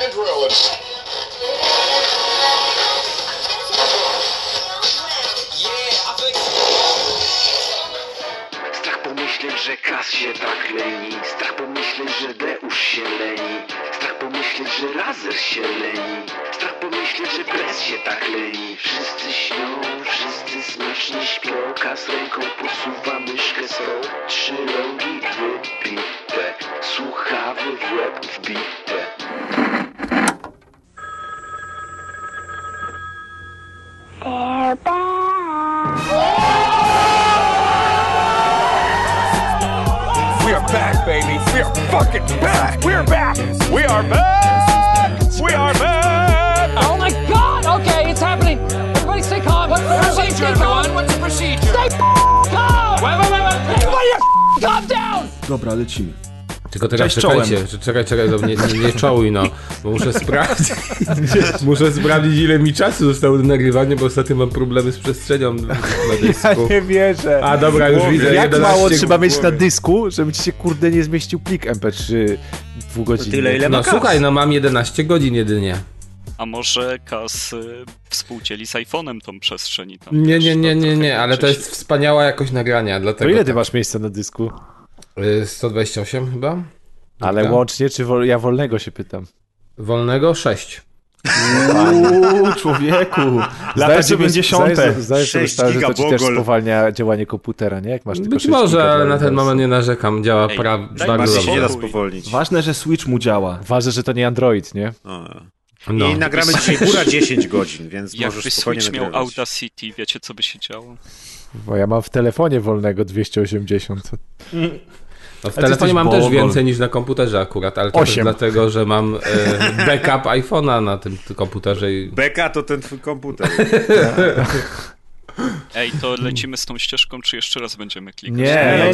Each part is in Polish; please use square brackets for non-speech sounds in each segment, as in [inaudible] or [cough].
drilling. Strach pomyśleć, że kas się tak leni. Strach pomyśleć, że Deusz się leni. Strach pomyśleć, że Razer się leni. Strach pomyśleć, że Prez się tak leni. Wszyscy śnią, wszyscy smacznie śpią. Kas ręką posuwa myszkę swą. Trzy rogi wybite Słuchawy w łeb wbite fucking back. We are back. We are back. We are back. Oh my god! Okay, it's happening. Everybody stay calm. What, everybody stay calm. What's the procedure? Stay calm! Wait, wait, wait, wait. Everybody calm down! Dobra, lecimy. Tylko teraz Cześć, czekajcie, czekaj, czekaj, to nie, nie, nie czołuj, no, muszę sprawdzić, [laughs] muszę sprawdzić ile mi czasu zostało do nagrywania, bo ostatnio mam problemy z przestrzenią na dysku. Ja nie wierzę. A dobra, już widzę, Jak 11 mało trzeba mieć na dysku, żeby ci się kurde nie zmieścił plik MP3 dwugodzinny? tyle, ile No słuchaj, no mam 11 godzin jedynie. A może Kas y, współdzieli z iPhone'em tą przestrzeń i tam, Nie, nie, nie, to nie, nie, ale to jest wspaniała jakość nagrania, To dlatego... ile ty tak. masz miejsca na dysku? Y, 128 chyba? Ale łącznie, czy wol... ja wolnego się pytam? Wolnego 6. Uuu, człowieku. Lata Zdajesz sobie- 90. Zdajesz, sobie 6 sprawę, że to ci też spowalnia działanie komputera, nie? Jak masz tylko Być 6 może, ale na ten moment nie narzekam, działa Ej, pra... daj bardzo się nie da dobrze. spowolnić. Ważne, że Switch mu działa. Ważne, że to nie Android, nie? No. I nagramy dzisiaj góra 10 godzin, więc możesz Jakby spokojnie Switch miał nagrywać. Audacity, wiecie co by się działo? Bo ja mam w telefonie wolnego 280. [laughs] No w telefonie mam też więcej niż na komputerze akurat, ale to też Osiem. dlatego, że mam e, backup [laughs] iPhone'a na tym komputerze i Beka to ten twój komputer. [laughs] Ej, to lecimy z tą ścieżką, czy jeszcze raz będziemy klikać? Nie,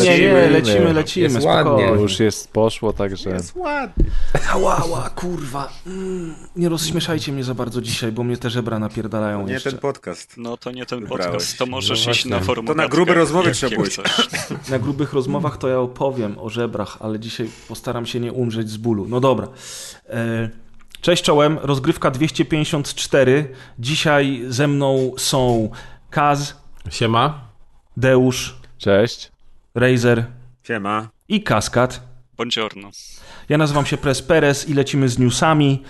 nie, nie, nie, lecimy, lecimy, Jest spokojnie. ładnie. To już jest poszło, także... Jest ładnie. Ała, ała, kurwa. Mm, nie rozśmieszajcie mnie za bardzo dzisiaj, bo mnie te żebra napierdalają Nie jeszcze. ten podcast. No to nie ten Wybrałeś. podcast, to możesz No iść na forum. To na grube rozmowy trzeba pójść. Na grubych rozmowach to ja opowiem o żebrach, ale dzisiaj postaram się nie umrzeć z bólu. No dobra. E, Cześć czołem, rozgrywka 254. Dzisiaj ze mną są Kaz, siema. Deusz, Cześć. Razer Siema. i Kaskad. Buongiorno. Ja nazywam się Pres Perez i lecimy z newsami.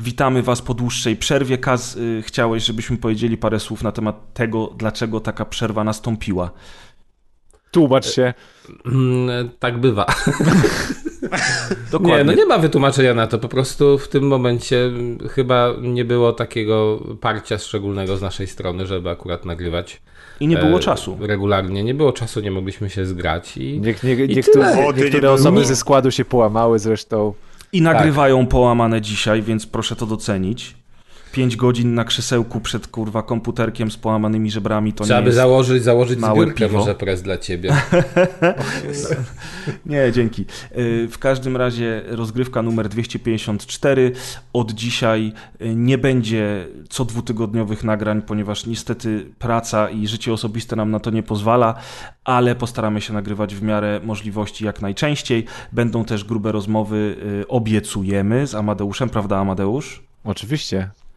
Witamy Was po dłuższej przerwie. Kaz, y, chciałeś, żebyśmy powiedzieli parę słów na temat tego, dlaczego taka przerwa nastąpiła. Tłumacz się. Mm, tak bywa. Dokładnie. [laughs] Nie, no nie ma wytłumaczenia na to, po prostu w tym momencie chyba nie było takiego parcia szczególnego z naszej strony, żeby akurat nagrywać. I nie było e, czasu. Regularnie, nie było czasu, nie mogliśmy się zgrać i... Niech, nie, I niektóre, nie niektóre było. osoby ze składu się połamały zresztą. I nagrywają połamane dzisiaj, więc proszę to docenić. Pięć godzin na krzesełku przed kurwa komputerkiem z połamanymi żebrami to Trzeba nie by jest... założyć, założyć małe zbiórkę piwo. może prez dla ciebie. [laughs] Nie, dzięki. Y, W każdym razie rozgrywka numer 254. Od dzisiaj y, nie będzie co dwutygodniowych nagrań, ponieważ niestety praca i życie osobiste nam na to nie pozwala, ale postaramy się nagrywać w miarę możliwości jak najczęściej. Będą też grube rozmowy, y, obiecujemy z Amadeuszem, prawda Amadeusz? Oczywiście.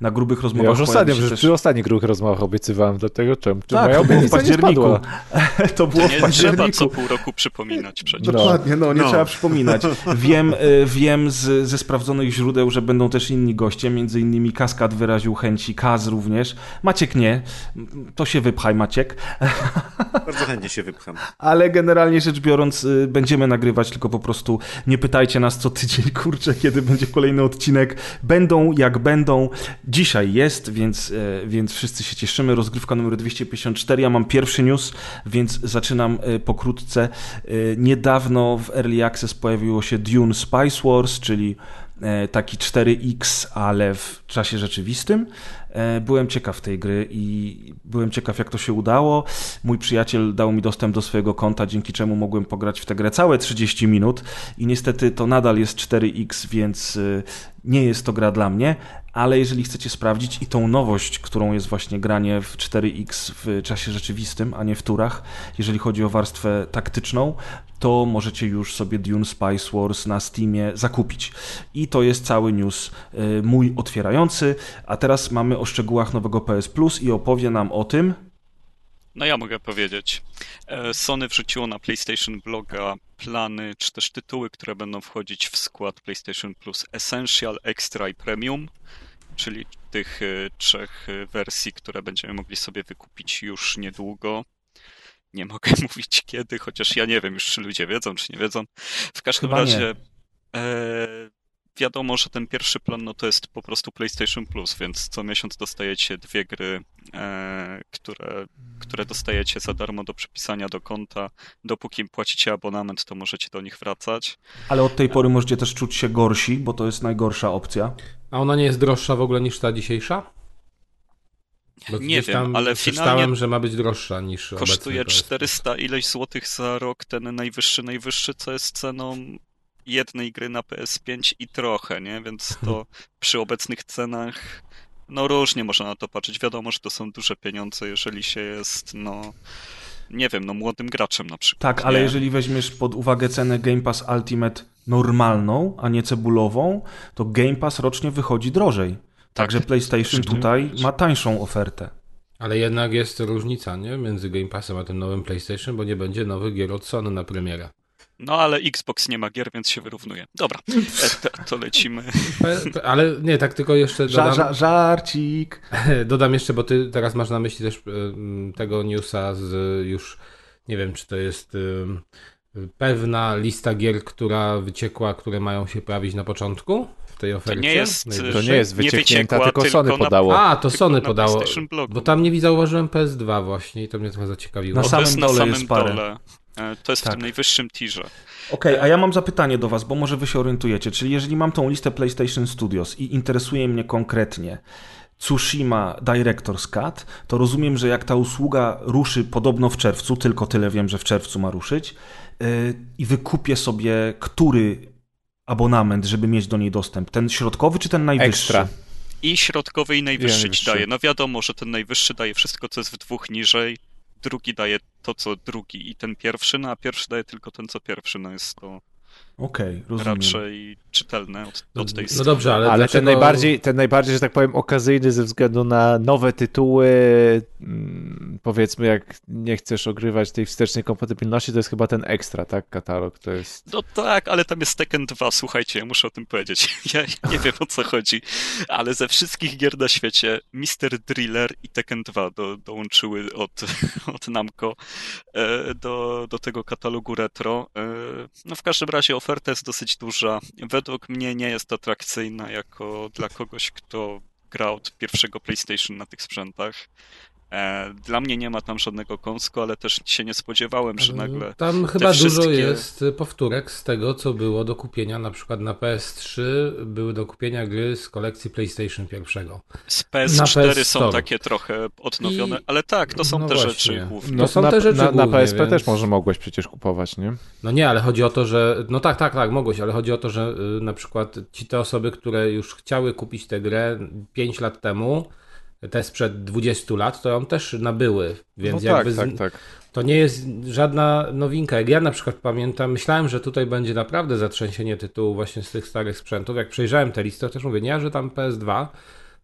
Na grubych Ja rozmowach już pojawi ostatnio, że też... przy ostatnich grubych rozmowach obiecywałem, dlatego czemu? Czy Tak, to było w październiku. [laughs] To było w Nie trzeba październiku. co pół roku przypominać przecież. Dokładnie, no nie No. trzeba przypominać. [laughs] Wiem, y, wiem z, ze sprawdzonych źródeł, że będą też inni goście, między innymi Kaskad wyraził chęci, Kaz również. Maciek nie, to się wypchaj Maciek. [laughs] Bardzo chętnie się wypcham. Ale generalnie rzecz biorąc y, będziemy nagrywać, tylko po prostu nie pytajcie nas co tydzień, kurczę, kiedy będzie kolejny odcinek. Będą jak będą. Dzisiaj jest, więc, e, więc wszyscy się cieszymy. Rozgrywka numer 254. Ja mam pierwszy news, więc zaczynam e, pokrótce. E, Niedawno w Early Access pojawiło się Dune Spice Wars, czyli taki 4X, ale w czasie rzeczywistym. Byłem ciekaw tej gry i byłem ciekaw, jak to się udało. Mój przyjaciel dał mi dostęp do swojego konta, dzięki czemu mogłem pograć w tę grę całe 30 minut. I niestety to nadal jest 4X, więc nie jest to gra dla mnie. Ale jeżeli chcecie sprawdzić i tą nowość, którą jest właśnie granie w 4X w czasie rzeczywistym, a nie w turach, jeżeli chodzi o warstwę taktyczną, to możecie już sobie Dune Spice Wars na Steamie zakupić. I to jest cały news y, mój otwierający, a teraz mamy o szczegółach nowego PS Plus i opowie nam o tym, No ja mogę powiedzieć. E, Sony wrzuciło na PlayStation Bloga plany, czy też tytuły, które będą wchodzić w skład PlayStation Plus Essential, Extra i Premium, czyli tych e, trzech e, wersji, które będziemy mogli sobie wykupić już niedługo. Nie mogę [laughs] mówić kiedy, chociaż ja nie wiem już, czy ludzie wiedzą, czy nie wiedzą. W każdym Chyba nie. razie e, wiadomo, że ten pierwszy plan no to jest po prostu PlayStation Plus, więc co miesiąc dostajecie dwie gry, e, które, które dostajecie za darmo do przypisania do konta. Dopóki płacicie abonament, to możecie do nich wracać. ale od tej pory możecie też czuć się gorsi, bo to jest najgorsza opcja. A ona nie jest droższa w ogóle niż ta dzisiejsza? Bo Nie wiem, tam ale finalnie że ma być droższa niż Kosztuje obecny PS. 400 ileś złotych za rok, ten najwyższy, najwyższy, co jest ceną jednej gry na PS5 i trochę, nie? Więc to [laughs] przy obecnych cenach, no różnie można na to patrzeć. Wiadomo, że to są duże pieniądze, jeżeli się jest, no, nie wiem, no młodym graczem na przykład. Tak, ale nie? jeżeli weźmiesz pod uwagę cenę Game Pass Ultimate normalną, a nie cebulową, to Game Pass rocznie wychodzi drożej. Także PlayStation tutaj ma tańszą ofertę. Ale jednak jest różnica, nie? Między Game Passem a tym nowym PlayStation, bo nie będzie nowych gier od Sony na premierę. No ale Xbox nie ma gier, więc się wyrównuje. Dobra, e, to, to lecimy. [laughs] Pe- Ale nie, tak tylko jeszcze dodam, ża, żarcik. [laughs] dodam jeszcze, bo ty teraz masz na myśli też ym, tego newsa z już, nie wiem, czy to jest pewna lista gier, która wyciekła, które mają się pojawić na początku w tej To ofercie. nie jest, najwyższej? To nie jest nie wycieknięta, wyciekła, tylko Sony na- podało. A, to tylko Sony na podało. Bo tam nie zauważyłem PS2 właśnie i to mnie trochę zaciekawiło. Na to samym jest na dole samym jest parę. dole. E, To jest w Tak. tym najwyższym tirze. Okej, a ja mam zapytanie do Was, bo może Wy się orientujecie. Czyli jeżeli mam tą listę PlayStation Studios i interesuje mnie konkretnie Tsushima Director's Cut, to rozumiem, że jak ta usługa ruszy podobno w czerwcu, tylko tyle wiem, że w czerwcu ma ruszyć, yy, i wykupię sobie który abonament, żeby mieć do niej dostęp? Ten środkowy czy ten najwyższy? Ekstra. I środkowy, i najwyższy ci najwyższy. daje. No wiadomo, że ten najwyższy daje wszystko, co jest w dwóch niżej, drugi daje to, co drugi i ten pierwszy, no a pierwszy daje tylko ten, co pierwszy. No jest to Okej, rozumiem. raczej czytelne od, od tej No strony. dobrze, ale, Ale dlaczego... ten najbardziej, ten najbardziej, że tak powiem, okazyjny ze względu na nowe tytuły, mm, powiedzmy, jak nie chcesz ogrywać tej wstecznej kompatybilności, to jest chyba ten ekstra, tak? Katalog to jest. No tak, ale tam jest Tekken 2, słuchajcie, ja muszę o tym powiedzieć. [laughs] Ja nie wiem o co chodzi, ale ze wszystkich gier na świecie Mr. Driller i Tekken 2 do, dołączyły od, [laughs] od Namco e, do, do tego katalogu retro. E, No w każdym razie oferta jest dosyć duża. Według mnie nie jest atrakcyjna jako dla kogoś, kto gra od pierwszego PlayStation na tych sprzętach. E, Dla mnie nie ma tam żadnego kąsku, ale też się nie spodziewałem, że nagle Tam chyba wszystkie- dużo jest powtórek z tego, co było do kupienia na przykład na PS3, były do kupienia gry z kolekcji PlayStation pierwszego. Z Na PS4 PS są takie trochę odnowione, I- ale tak, to są no te właśnie. rzeczy główne. No są na, te rzeczy na, na głównie, PSP więc- też może mogłeś przecież kupować, nie? No nie, ale chodzi o to, że. No tak, tak, tak, mogłeś, ale chodzi o to, że y, na przykład ci te osoby, które już chciały kupić tę grę 5 lat temu, te sprzed 20 lat, to ją też nabyły. Więc no tak, jakby z- tak, tak. to nie jest żadna nowinka. Jak ja na przykład pamiętam, myślałem, że tutaj będzie naprawdę zatrzęsienie tytułu właśnie z tych starych sprzętów. Jak przejrzałem tę listę, to też mówię, nie, że tam PS2,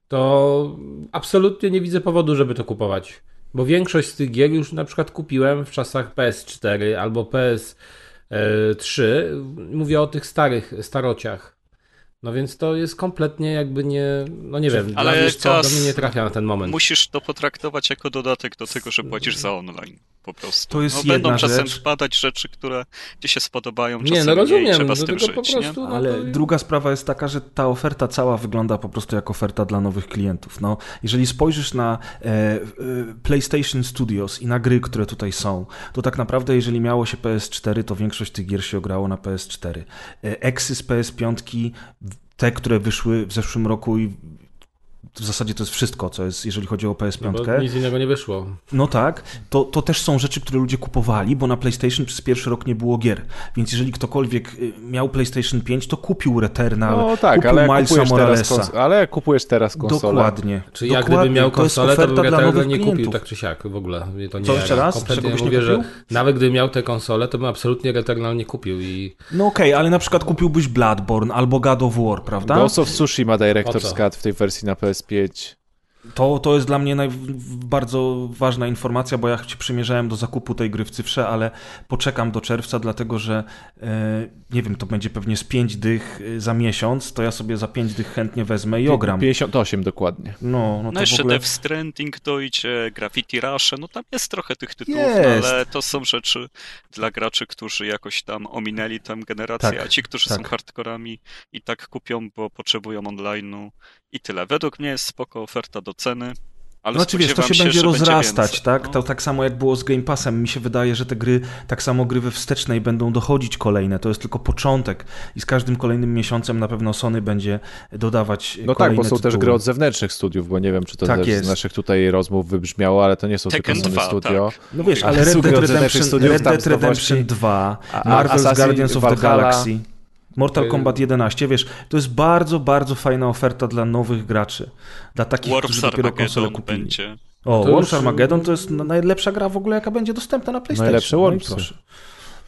to absolutnie nie widzę powodu, żeby to kupować. Bo większość z tych gier już na przykład kupiłem w czasach PS4 albo PS3. Mówię o tych starych, starociach. No więc to jest kompletnie jakby nie, no nie wiem, Ale wiesz co, do mnie nie trafia na ten moment. Musisz to potraktować jako dodatek do tego, że płacisz za online. Po prostu. To jest no, będą jedna czasem rzecz. wpadać rzeczy, które ci się spodobają, Nie, czasem no rozumiem, trzeba z do tym żyć, prostu, nie? no Ale to... druga sprawa jest taka, że ta oferta cała wygląda po prostu jak oferta dla nowych klientów. No, jeżeli spojrzysz na e, e, PlayStation Studios i na gry, które tutaj są, to tak naprawdę jeżeli miało się PS4, to większość tych gier się ograło na PS4. E, Eksy z PS5, te, które wyszły w zeszłym roku i w zasadzie to jest wszystko, co jest, jeżeli chodzi o No PS5. bo nic innego nie wyszło. No tak, to, to też są rzeczy, które ludzie kupowali, bo na PlayStation przez pierwszy rok nie było gier. Więc jeżeli ktokolwiek y, miał PlayStation 5, to kupił Returnal, No tak, kupił ale Milesa kupujesz teraz Moralesa. kons- ale kupujesz teraz konsolę, Dokładnie. Czy jak Dokładnie. gdyby miał To konsolę, to oferta bym nowych nie kupił klientów. tak czy siak w ogóle. Mnie to nie Co, jeszcze raz? Kompletnie Czego byś nie mówię, że kupił? nawet gdybym miał tę konsolę, to bym absolutnie Returnal nie kupił i No okej, ale na przykład kupiłbyś Bloodborne albo God of War, prawda? Ghost of Tsushima O Director's? Cut w tej wersji na PS5. To, to jest dla mnie naj, bardzo ważna informacja, bo ja się przymierzałem do zakupu tej gry w cyfrze, ale poczekam do czerwca, dlatego że e, nie wiem, to będzie pewnie z 5 dych e, za miesiąc, to ja sobie za 5 dych chętnie wezmę i ogram. 58 dokładnie. No, no No jeszcze ogóle... Death Stranding dojdzie, Graffiti Rush, no tam jest trochę tych tytułów, Jest. no, ale to są rzeczy dla graczy, którzy jakoś tam ominęli tę generację, Tak, a ci, którzy tak. są hardkorami i tak kupią, bo potrzebują online'u i tyle. Według mnie jest spoko oferta do ceny, ale Znaczy wiesz, to się spodziewam będzie rozrastać, więcej. tak? No. To tak samo jak było z Game Passem. Mi się wydaje, że te gry, tak samo gry we wstecznej będą dochodzić kolejne. To jest tylko początek i z każdym kolejnym miesiącem na pewno Sony będzie dodawać No tak, bo są też tytuły. gry od zewnętrznych studiów, bo nie wiem, czy to Tak też jest. z naszych tutaj rozmów wybrzmiało, ale to nie są Tekken tylko Sony 2, Studio. tak. No wiesz, ale Red są Dead gry od zewnętrznych Redemption, studiów, Red Dead. Redemption 2, A- a Marvel's Assassin Guardians of the Valhalla. Galaxy, Mortal. Kombat 11, wiesz, to jest bardzo, bardzo fajna oferta dla nowych graczy. Dla takich, War którzy dopiero konsolę kupili. będzie. O, To War już- Armageddon to jest najlepsza gra w ogóle, jaka będzie dostępna na PlayStation. Najlepsze No i Wormsy. proszę.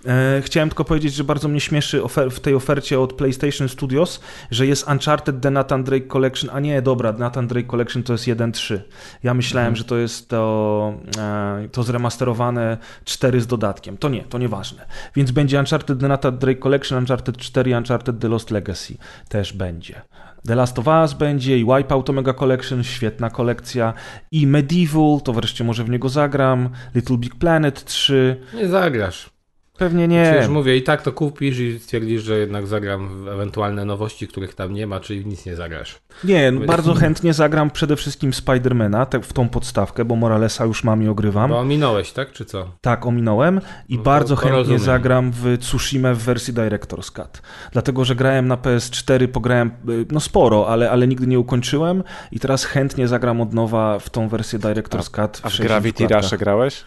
E, chciałem tylko powiedzieć, że bardzo mnie śmieszy w tej ofercie od PlayStation Studios, że jest Uncharted The Nathan Drake Collection, a nie, dobra, Nathan Drake Collection to jest 1.3. Ja myślałem, że to jest to, e, to zremasterowane 4 z dodatkiem. To nie, to nieważne. Więc będzie Uncharted The Nathan Drake Collection, Uncharted 4 i Uncharted The Lost Legacy też będzie. The Last of Us będzie i Wipeout Omega Collection, świetna kolekcja i Medieval, to wreszcie może w niego zagram, Little Big Planet 3, nie zagrasz. Pewnie Nie. Przecież mówię, i tak to kupisz i stwierdzisz, że jednak zagram w ewentualne nowości, których tam nie ma, czyli w nic nie zagrasz. Nie, no, bardzo chętnie zagram przede wszystkim Spidermana, w tą podstawkę, bo Moralesa już mam i ogrywam. Bo ominąłeś, tak, czy co? Tak, ominąłem i No to- bardzo to chętnie rozumiem. zagram w Tsushima w wersji Director's Cut. Dlatego, że grałem na PS4, pograłem y, no sporo, ale, ale nigdy nie ukończyłem i teraz chętnie zagram od nowa w tą wersję Director's Cut. A w 60 Gravity. Rush grałeś?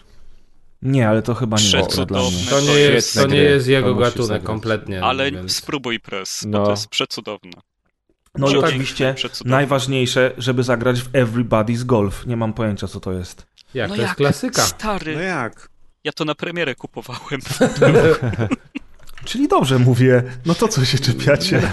Nie, ale to chyba nie jest dla mnie. To nie To jest, to nie jest jego gatunek zagrać. kompletnie. Ale więc... spróbuj press, No. to jest przecudowne. No i oczywiście najważniejsze, żeby zagrać w Everybody's Golf. Nie mam pojęcia, co to jest. Jak, no to jest jak? klasyka. Stary, No jak? ja to na premierę kupowałem. [laughs] [laughs] Czyli dobrze mówię. No to co się czepiacie? [laughs]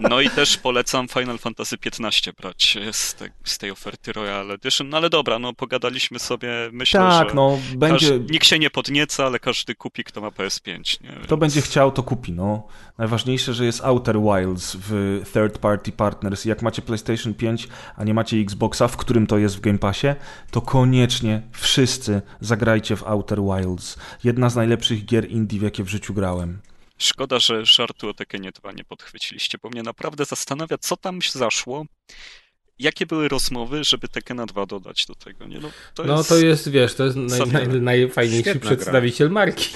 No i też polecam Final Fantasy XV brać z, te, z tej oferty Royal Edition. No ale dobra, no pogadaliśmy sobie, myślę, Tak, że no będzie... każdy, nikt się nie podnieca, ale każdy kupi, kto ma PS5. Nie? Kto będzie chciał, to kupi. No. Najważniejsze, że jest Outer Wilds w Third Party Partners. Jak macie PlayStation 5, a nie macie Xboxa, w którym to jest w Game Passie, to koniecznie wszyscy zagrajcie w Outer Wilds. Jedna z najlepszych gier indie, w jakie w życiu grałem. Szkoda, że żartu o Tekenie 2 nie podchwyciliście, bo mnie naprawdę zastanawia, co tam zaszło. Jakie były rozmowy, żeby Tekena 2 dodać do tego? Nie, no, to No jest... to jest, wiesz, to jest naj, naj, najfajniejszy Świetna gra. przedstawiciel marki.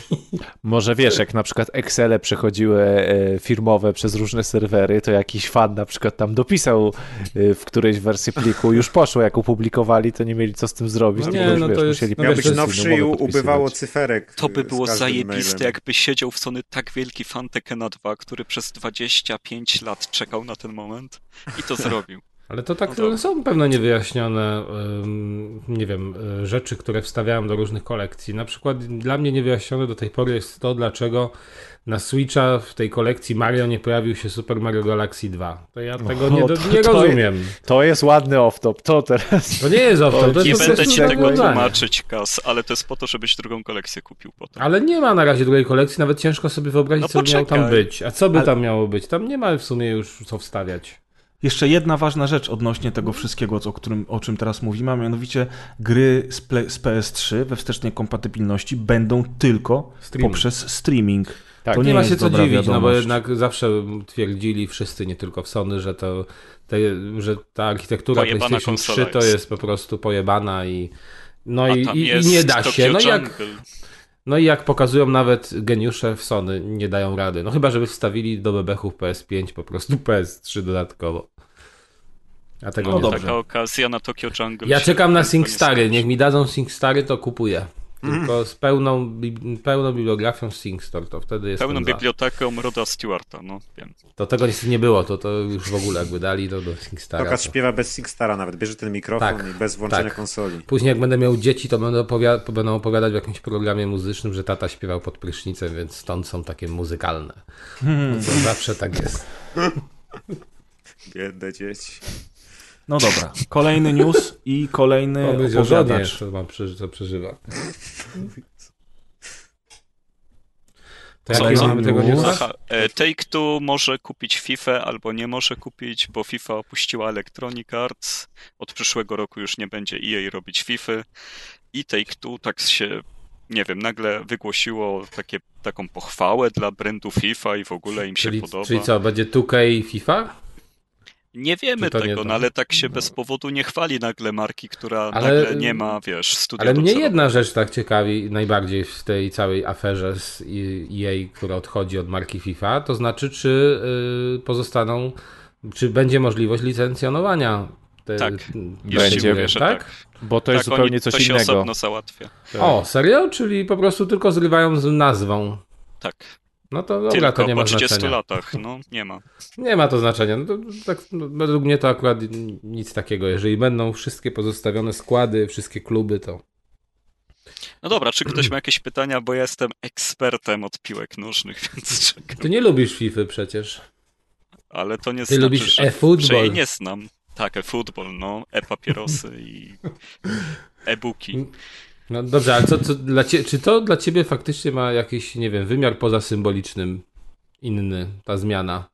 Może wiesz, jak na przykład Excele przechodziły e, firmowe przez różne serwery, to jakiś fan na przykład tam dopisał e, w którejś wersji pliku, już poszło, jak opublikowali, to nie mieli co z tym zrobić, No nie, już, no wiesz, to jest- musieli no Miał być nowszy i ubywało cyferek. To by było zajebiste, mailem. jakby siedział w Sony tak wielki fan Tekena 2, który przez 25 lat czekał na ten moment i to zrobił. Ale to tak No są pewne niewyjaśnione, nie wiem, y, rzeczy, które wstawiałem do różnych kolekcji. Na przykład dla mnie niewyjaśnione do tej pory jest to, dlaczego na Switcha w tej kolekcji Mario nie pojawił się Super Mario Galaxy 2. To ja tego nie, do, nie to rozumiem. To jest ładny off-top, to teraz... To nie jest off to jest Nie po będę ci tego tłumaczyć, Kas, ale to jest po to, żebyś drugą kolekcję kupił potem. Ale nie ma na razie drugiej kolekcji, nawet ciężko sobie wyobrazić, No co by miało tam być. A co by Ale- tam miało być? Tam nie ma w sumie już co wstawiać. Jeszcze jedna ważna rzecz odnośnie tego wszystkiego, o, którym, o czym teraz mówimy, a mianowicie gry z, z PS3 we wstecznej kompatybilności będą tylko Streaming. poprzez streaming. Tak, to nie, nie ma się co dziwić, no bo wiadomość. jednak zawsze twierdzili wszyscy, nie tylko w Sony, że to te, że ta architektura Pojebana PlayStation konsola 3 to jest. po prostu pojebana i no i, i, nie da się. No jak, Jungle. No i jak pokazują nawet geniusze w Sony, nie dają rady. No chyba, żeby wstawili do bebechów PS5 po prostu PS3 dodatkowo. A tego No nie dobrze. Taka okazja na Tokyo Jungle. Ja czekam na SingStary. Niech mi dadzą SingStary, to kupuję. Mm. Tylko z pełną, bi- pełną bibliografią SingStar, to wtedy jest. Pełną biblioteką Roda Stewarta, no wiem. To tego niestety nie było, to, to już w ogóle jakby dali to do SingStara. Tokas To... śpiewa bez SingStara nawet, bierze ten mikrofon Tak, i bez włączenia tak. konsoli. Później jak będę miał dzieci, to będę, będą opowiadać w jakimś programie muzycznym, że tata śpiewał pod prysznicem, więc stąd są takie muzykalne. Hmm. To zawsze tak jest. Biedne dzieci. No dobra, kolejny news i kolejny To będzie opowiadacz. jeszcze mam, przeży- co przeżywa. To Co mamy tego news? newsa? Aha, e, Take-Two może kupić FIFA albo nie może kupić, bo FIFA opuściła Electronic Arts. Od przyszłego roku już nie będzie EA robić FIFA. I Take-Two tak się, nie wiem, nagle wygłosiło takie, taką pochwałę dla brandu FIFA i w ogóle im się Czyli, podoba. czyli co, będzie 2K FIFA? Nie wiemy tego, no ale tak się bez powodu nie chwali nagle marki, która Ale- nagle nie ma, wiesz, studia Ale mnie jedna rzecz tak ciekawi najbardziej w tej całej aferze z EA, która odchodzi od marki FIFA, to znaczy czy y, pozostaną, czy będzie możliwość licencjonowania te, Tak, Będzie, tak? tak. Bo to jest tak, zupełnie oni, coś to się innego. osobno załatwia. O, serio? Czyli po prostu tylko zrywają z nazwą. Tak. No to dobra, Tylko to nie po ma 30 znaczenia. latach, no nie ma. Nie ma to znaczenia. No to, tak, no, według mnie to akurat nic takiego. Jeżeli będą wszystkie pozostawione składy, wszystkie kluby, to No dobra, czy ktoś ma jakieś pytania, bo ja jestem ekspertem od piłek nożnych, [laughs] więc czekam. ty nie lubisz FIFA przecież. Ale to nie Ty znaczy, lubisz że, e-football. że jej nie znam. Tak, e-football, no, e-papierosy i e-booki. No dobrze, ale co, co dla cie, czy to dla ciebie faktycznie ma jakiś, nie wiem, wymiar poza symbolicznym inny, ta zmiana?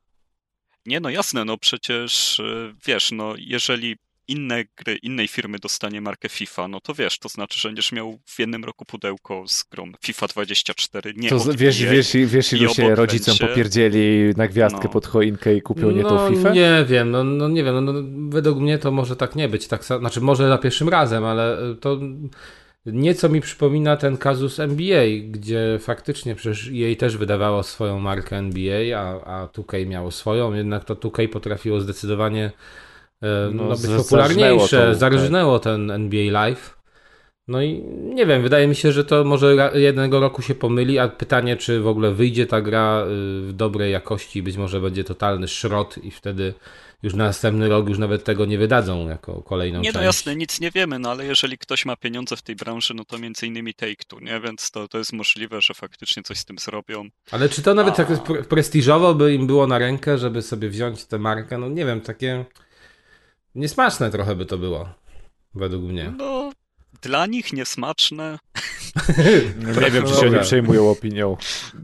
Nie, no jasne, no przecież y, wiesz, no jeżeli inne gry, innej firmy dostanie markę FIFA, no to wiesz, to znaczy, że będziesz miał w jednym roku pudełko z grą FIFA 24, nie To wiesz, wiesz, wiesz i ilu się rodzicom będzie- popierdzieli na gwiazdkę No. pod choinkę i kupią nie tą no, FIFA? nie wiem, no, no nie wiem, no, no, według mnie to może tak nie być, tak, znaczy może za pierwszym razem, ale y, to nieco mi przypomina ten kazus NBA, gdzie faktycznie przecież jej też wydawało swoją markę NBA, a, a 2K miało swoją, jednak to 2K potrafiło zdecydowanie e, No, no, być popularniejsze, zarżnęło to, zarżnęło ten NBA Live. No i nie wiem, wydaje mi się, że to może jednego roku się pomyli, a pytanie, czy w ogóle wyjdzie ta gra y, w dobrej jakości, być może będzie totalny szrot i wtedy już na następny rok już nawet tego nie wydadzą jako kolejną Nie, no część. jasne, nic nie wiemy, no ale jeżeli ktoś ma pieniądze w tej branży, no to między innymi Take-Two, nie? Więc to, to jest możliwe, że faktycznie coś z tym zrobią. Ale czy to nawet A. tak pre- prestiżowo by im było na rękę, żeby sobie wziąć tę markę? No nie wiem, takie niesmaczne trochę by to było, według mnie. No, dla nich niesmaczne. No [laughs] nie wiem, czy się Dobra. nie przejmują opinią.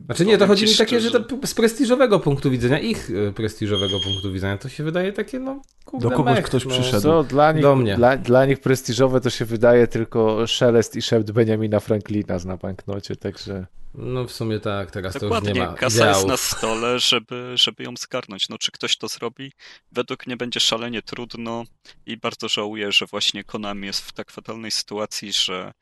Znaczy nie, to chodzi mi takie, że to z prestiżowego punktu widzenia, ich e, prestiżowego punktu widzenia, to się wydaje takie, no kurde, Do kogoś mech, ktoś no. przyszedł. Co dla nich, Do mnie. Dla, dla nich prestiżowe to się wydaje tylko szelest i szept Benjamina Franklina na banknocie, także... No w sumie tak, teraz to już Dokładnie, nie ma kasa jest na stole, żeby, żeby ją zgarnąć. No, czy ktoś to zrobi? Według mnie będzie szalenie trudno i bardzo żałuję, że właśnie Konami jest w tak fatalnej sytuacji, że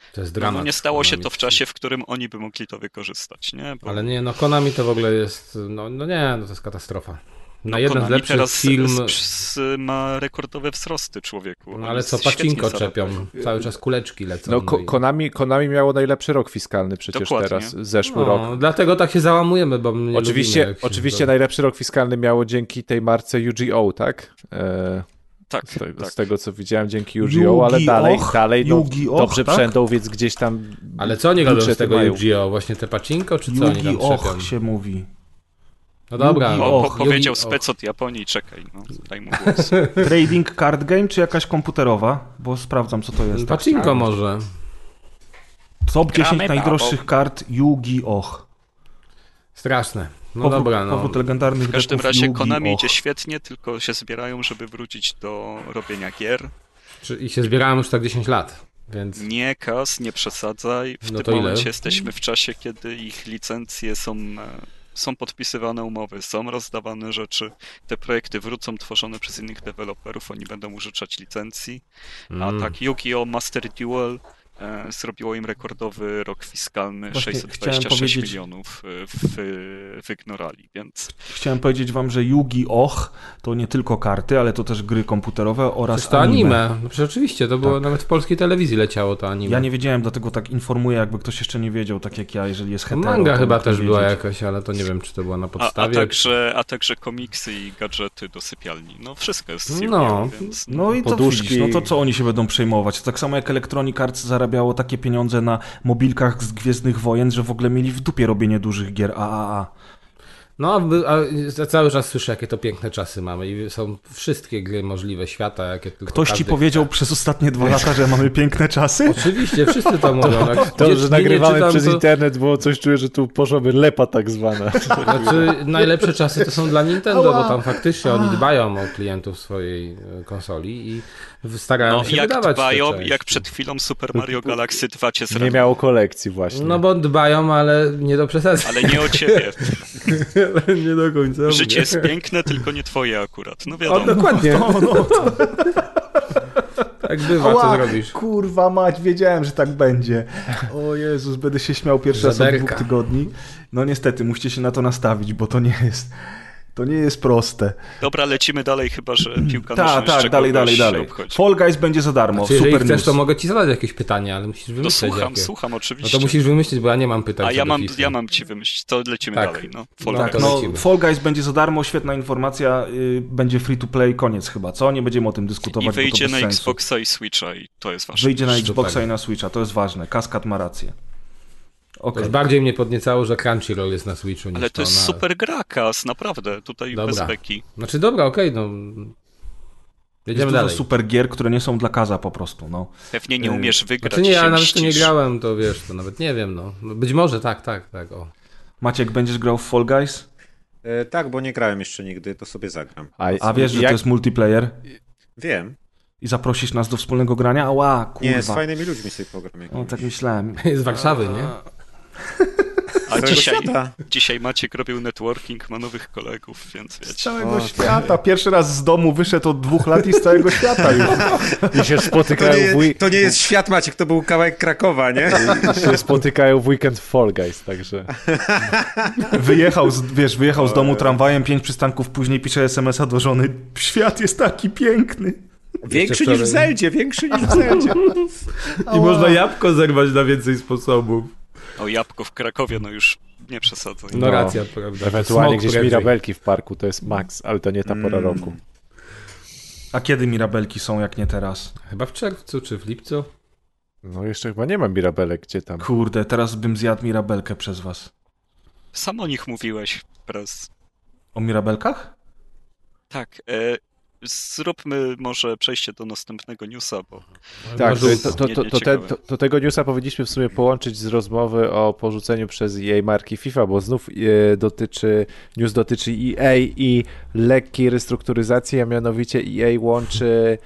no, nie stało się to w czasie, w którym oni by mogli to wykorzystać, nie? Bo Ale nie, no Konami to w ogóle jest, no, no nie, no to jest katastrofa. Na no, jeden z lepszych teraz film, z, z, ma rekordowe wzrosty człowieku. no ale co, pacinko czepią, cały czas kuleczki lecą. No, ko- i- Konami, Konami miało najlepszy rok fiskalny przecież Dokładnie. teraz, zeszły no, rok. Dlatego tak się załamujemy, bo my nie Oczywiście, lubimy, oczywiście to- najlepszy rok fiskalny miało dzięki tej marce UGO, tak? E, Tak, z, tego, tak. z tego co widziałem dzięki UGO, ale Yu-Gi-Oh! dalej, dalej no, Yu-Gi-Oh, dobrze tak? przędą, więc gdzieś tam Ale co oni robią z tego mają. Yu-Gi-Oh? Właśnie te pacinko, czy co oni tam trzepią? Się mówi. No dobra, Yugi no, Och, po, powiedział Yugi- spec od Japonii, czekaj, no, daj mu głos. [laughs] Trading card game czy jakaś komputerowa? Bo sprawdzam co to jest. Pacinko może. Top 10 Gramy najdroższych babą. kart Yu-Gi-Oh! Straszne. No Powrót, dobra, no. powrót legendarnych W każdym razie Yu-Gi-Oh! Konami idzie świetnie, tylko się zbierają, żeby wrócić do robienia gier. Czy- I się zbierałem już tak 10 lat, więc... Nie, Kas, nie przesadzaj. W No tym to ile? momencie jesteśmy w czasie, kiedy ich licencje są, e, są podpisywane umowy, są rozdawane rzeczy. Te projekty wrócą tworzone przez innych deweloperów, oni będą użyczać licencji. A Mm. tak Yu-Gi-Oh! Master Duel zrobiło im rekordowy rok fiskalny Właśnie 626 chciałem powiedzieć- milionów e, w, wyignorali, więc Chciałem powiedzieć wam, że Yugi-Oh to nie tylko karty, ale to też gry komputerowe oraz to anime. No przecież oczywiście, to było nawet w polskiej telewizji leciało to anime. Ja nie wiedziałem, dlatego tak informuję, jakby ktoś jeszcze nie wiedział, tak jak ja, jeżeli jest hetero. Manga chyba też nie była wiedzieć. jakaś, ale to nie wiem, czy to była na a, a, podstawie. także, a także komiksy i gadżety do sypialni. No wszystko jest z No. no, więc No i to Poduszki. widzisz, no to co oni się będą przejmować? To tak samo jak Electronic Arts zarabiało takie pieniądze na mobilkach z Gwiezdnych Wojen, że w ogóle mieli w dupie robienie dużych gier AAA. No, a a ja cały czas słyszę, jakie to piękne czasy mamy i są wszystkie gry możliwe świata, jakie tylko Ktoś ci powiedział chce. przez ostatnie dwa lata, że mamy piękne czasy? Oczywiście, wszyscy to [laughs] mówią. To, gdzieś że nagrywamy czytam, przez to- internet, bo coś czuję, że tu poszłaby lepa tak zwana. [laughs] Znaczy, najlepsze czasy to są dla Nintendo, bo tam faktycznie oni dbają o klientów swojej e, konsoli i starają no, się jak wydawać dbają, jak przed chwilą Super Mario Galaxy 2 cię Nie zraniło. miało kolekcji właśnie. No bo dbają, ale nie do przesady. Ale nie o ciebie. [laughs] nie do końca. Życie jest piękne, tylko nie twoje akurat. No O, wiadomo. dokładnie. Tak bywa, co Ała, zrobisz? Kurwa mać, wiedziałem, że tak będzie. O Jezus, będę się śmiał pierwszy raz od dwóch tygodni. No niestety, musicie się na to nastawić, bo to nie jest... To nie jest proste. Dobra, lecimy dalej, chyba że piłka nożna Tak, tak, dalej, dalej, dalej. obchodzi. Fall Guys będzie za darmo. Znaczy, jeżeli Super chcesz, news. to mogę ci zadać jakieś pytania, ale musisz No wymyślić słucham, jakie. słucham No oczywiście. to musisz wymyślić, bo ja nie mam pytań. A ja mam, FIFA. ja mam ci wymyślić, to lecimy Tak. dalej. No, Fall No, Guys. No. Fall Guys będzie za darmo, świetna informacja, y, będzie free to play, koniec chyba, co? Nie będziemy o tym dyskutować, I bo to wyjdzie na sensu. Xboxa i Switcha i to jest ważne. Wyjdzie na. Xboxa i na Switcha, to jest ważne. Kaskad ma rację. To Okej. już bardziej mnie podniecało, że Crunchyroll jest na Switchu niż Ale to jest na... super gra, Kas, naprawdę. Tutaj Dobra. bez beki. Znaczy dobra, okej, no... Jest Jedziemy dużo dalej. super gier, które nie są dla Kaza po prostu, no. Pewnie nie Yy, umiesz wygrać Znaczy nie, ja nawet to nie grałem, to wiesz, to nawet nie wiem, no. Być może tak, tak, tak, o. Maciek, będziesz grał w Fall Guys? E, tak, bo nie grałem jeszcze nigdy, to sobie zagram. A wiesz, że jak, to jest multiplayer? Wiem. I zaprosisz nas do wspólnego grania? Ała, kurwa. Nie, z fajnymi ludźmi sobie pogram. No tak myślałem. [laughs] Z Warszawy, nie? A dzisiaj, świata. dzisiaj Maciek robił networking, ma nowych kolegów, więc Z wiecie. całego świata. Pierwszy raz z domu wyszedł od dwóch lat i z całego świata już. I się To spotykają, w, nie, wi- to nie jest świat, Maciek, to był kawałek Krakowa, nie? i się spotykają w weekend w Fall Guys, także... Wyjechał, z, wiesz, wyjechał z domu tramwajem, pięć przystanków później pisze SMS-a do żony. Świat jest taki piękny. Większy niż w Zeldzie, większy niż w Zeldzie. I można jabłko zerwać na więcej sposobów. O jabłko w Krakowie, no już nie przesadzaj. No, racja, prawda. Ewentualnie gdzieś prędzej. Mirabelki w parku, to jest max, ale to nie ta pora Mm. roku. A kiedy Mirabelki są, jak nie teraz? Chyba w czerwcu czy w lipcu? No jeszcze chyba nie ma Mirabelek, gdzie tam. Kurde, teraz bym zjadł Mirabelkę przez was. Sam o nich mówiłeś teraz. O Mirabelkach? Tak, e, zróbmy może przejście do następnego newsa, bo Tak, to, to, to, te, to, to tego newsa powinniśmy w sumie połączyć z rozmowy o porzuceniu przez EA marki FIFA, bo znów e, dotyczy, news dotyczy EA i lekkiej restrukturyzacji, a mianowicie EA łączy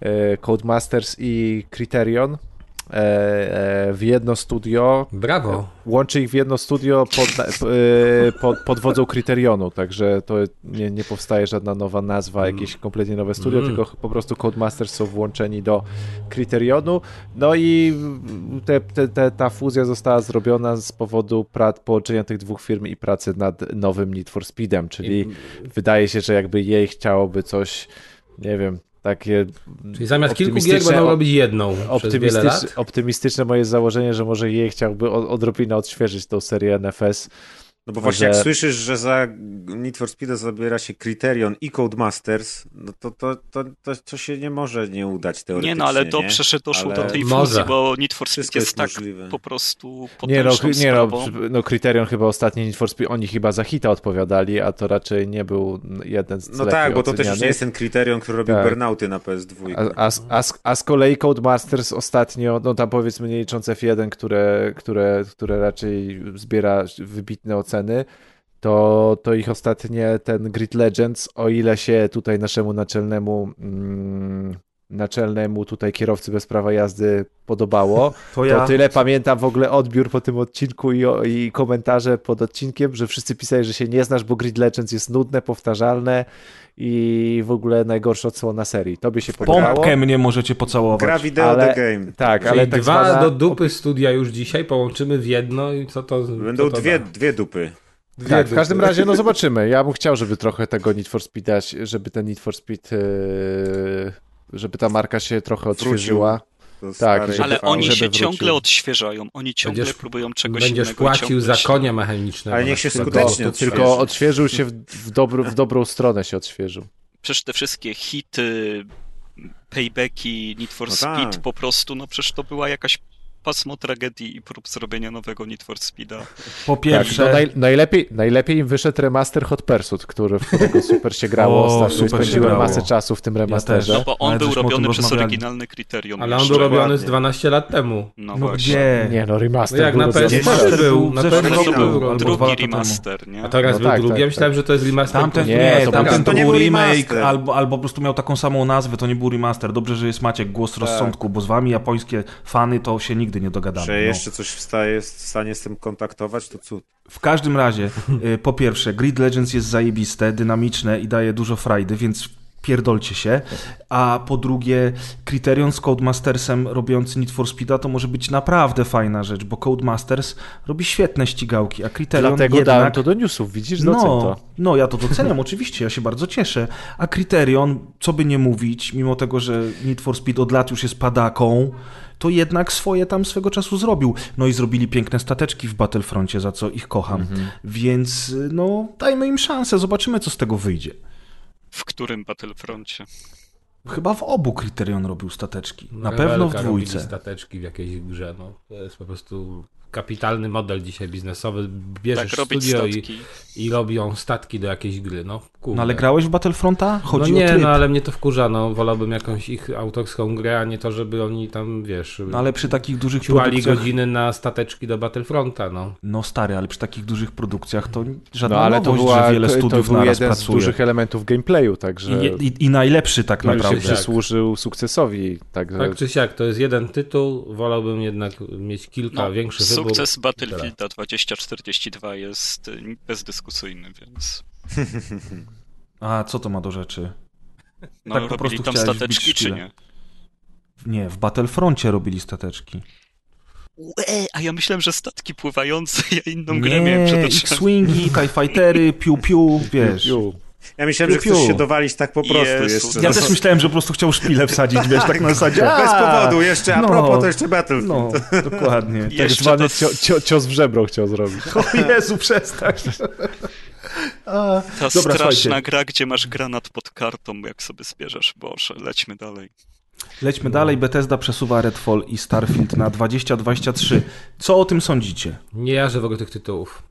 e, Codemasters i Criterion w jedno studio. Brawo. Łączy ich w jedno studio pod, e, pod, pod wodzą Criterionu, także to nie, nie powstaje żadna nowa nazwa, jakieś kompletnie nowe studio, Mm. tylko po prostu Codemasters są włączeni do Criterionu. No i te, te, te, ta fuzja została zrobiona z powodu prac, połączenia tych dwóch firm i pracy nad nowym Need for Speedem, czyli wydaje się, że jakby jej chciałoby coś, nie wiem, takie Czyli zamiast kilku gier będą robić jedną przez wiele optymistyczne, lat. optymistyczne moje założenie, że może jej chciałby od- odrobinę odświeżyć tą serię NFS. No bo właśnie Że- jak słyszysz, że za Need for Speed zabiera się Criterion i Codemasters, no to, to, to, to, to się nie może nie udać teoretycznie, nie no, ale dobrze, że doszło Ale do tej Może. fuzji, bo Need for Speed jest, jest tak możliwe. po prostu Nie no, nie no, no, Criterion chyba ostatni Need for Speed, oni chyba za hita odpowiadali, a to raczej nie był jeden z No tak, bo to też już nie jest ten Criterion, który robił Tak. burnouty na PS2. A, a, a, z- a z kolei Codemasters ostatnio, no tam powiedzmy nie licząc F1, które, które, które raczej zbiera wybitne oceny, to, to ich ostatnie ten Grid Legends, o ile się tutaj naszemu naczelnemu mm, naczelnemu tutaj kierowcy bez prawa jazdy podobało. To [laughs] To ja. tyle pamiętam w ogóle odbiór po tym odcinku i, i komentarze pod odcinkiem, że wszyscy pisali, że się nie znasz, bo Grid Legends jest nudne, powtarzalne i w ogóle najgorsza odsłona serii. Tobie się podobało? Pompkę mnie możecie pocałować. Gra wideo Ale- The Game. Tak, Czyli ale tak dwa zwana... do dupy studia już dzisiaj połączymy w jedno i co to Będą co to dwie, da? dwie dupy. Dwie Tak, w każdym razie, no [laughs] zobaczymy. Ja bym chciał, żeby trochę tego Need for Speed dać, żeby ten Need for Speed, e, żeby ta marka się trochę odświeżyła. Tak, żeby- Ale oni się wrócił. ciągle odświeżają, oni ciągle Będziesz- próbują czegoś Będziesz innego. i płacił za konia mechanicznego. Ale niech się skutecznie To-. Tylko odświeżył się w, w, dobro, w dobrą stronę się odświeżył. Przecież te wszystkie hity, paybacki, Need for No Speed, tak. po prostu, no przecież to była jakaś pasmo tragedii i prób zrobienia nowego Need for Speeda. Po Tak, pierwsze, no naj, najlepiej, najlepiej im wyszedł remaster Hot Pursuit, który, w którego super się grało O, ostatnio. Spędziłem grało. masę czasu w tym remasterze. też. No bo on Ale był robiony przez oryginalny kryterium. Ale on jeszcze. był robiony z Dokładnie. 12 lat temu. No, no właśnie. gdzie? Nie no, remaster No jak był na robiony- PS4 Remaster był, był na w zeszłym PS4 roku, był albo robiony. dwa Drugi remaster, nie? A teraz No był tak, drugi. tak, ja myślałem, tak. że to jest remaster. Tamten, nie, Nie, to tamten był- to był był remake, albo, albo po prostu miał taką samą nazwę, to nie był remaster. Dobrze, że jest Maciek, głos Tak. rozsądku, bo z wami japońskie fany to się nigdy nie dogadamy. Że no. jeszcze coś wstaje, jest w stanie z tym kontaktować, to cud. W każdym razie, y, po pierwsze, Grid Legends jest zajebiste, dynamiczne i daje dużo frajdy, więc pierdolcie się. A po drugie, Criterion z Codemastersem robiący Need for Speeda to może być naprawdę fajna rzecz, bo Codemasters robi świetne ścigałki, a Criterion Dlatego jednak... dałem to do newsów, widzisz, No, to. no, ja to doceniam, [laughs] oczywiście, ja się bardzo cieszę. A Criterion, co by nie mówić, mimo tego, że Need for Speed od lat już jest padaką, to jednak swoje tam swego czasu zrobił. No i zrobili piękne stateczki w Battlefroncie, za co ich kocham. Więc no, dajmy im szansę, zobaczymy, co z tego wyjdzie. W którym Battlefroncie? Chyba w obu Criterion robił stateczki. Na Rebelka pewno w dwójce. stateczki w jakiejś grze. No. To jest po prostu kapitalny model dzisiaj biznesowy. Bierzesz Tak, studio i, i robią statki do jakiejś gry. No, kurde. No ale grałeś w Battlefronta? No Chodzi o nie, no ale mnie to wkurza, no wolałbym jakąś ich autorską grę, a nie to, żeby oni tam, wiesz, No ale przy takich dużych produkcjach... godziny na stateczki do Battlefronta, no. No stary, ale przy takich dużych produkcjach to żadna No ale to, nowość, była, że wiele to, to studiów był naraz jeden z pracuje. dużych elementów gameplayu, także I, i, I najlepszy tak który się naprawdę. przysłużył sukcesowi. Także Tak czy siak, to jest jeden tytuł, wolałbym jednak mieć kilka, No, większy sukces Battlefielda 2042 jest y, bezdyskusyjny, więc [laughs] A co to ma do rzeczy? no, Tak po prostu tam stateczki, czy nie? Nie, w Battlefroncie robili stateczki. Ue, a ja myślałem, że statki pływające, [laughs] ja inną grę miałem Nie, przed oczami. X-Wingi, TIE Fightery, piu-piu, wiesz. Ju. Ja myślałem, że Piu, piu. chcesz się dowalić tak po prostu Jezu, jeszcze. Ja No, też myślałem, że po prostu chciał szpilę wsadzić, wiesz, tak [laughs] na zasadzie. Bez a, powodu, jeszcze a no. propos, to jeszcze Battlefield. No, dokładnie. Tak Jeszcze zwany to- cio, cio, cios w żebro chciał zrobić. [laughs] O Jezu, przestań. A, Ta Dobra, straszna słuchajcie. gra, gdzie masz granat pod kartą, jak sobie zbierzesz. Boże, lećmy dalej. Lećmy dalej. Bethesda przesuwa Redfall i Starfield na 2023. Co o tym sądzicie? Nie jarzę w ogóle tych tytułów.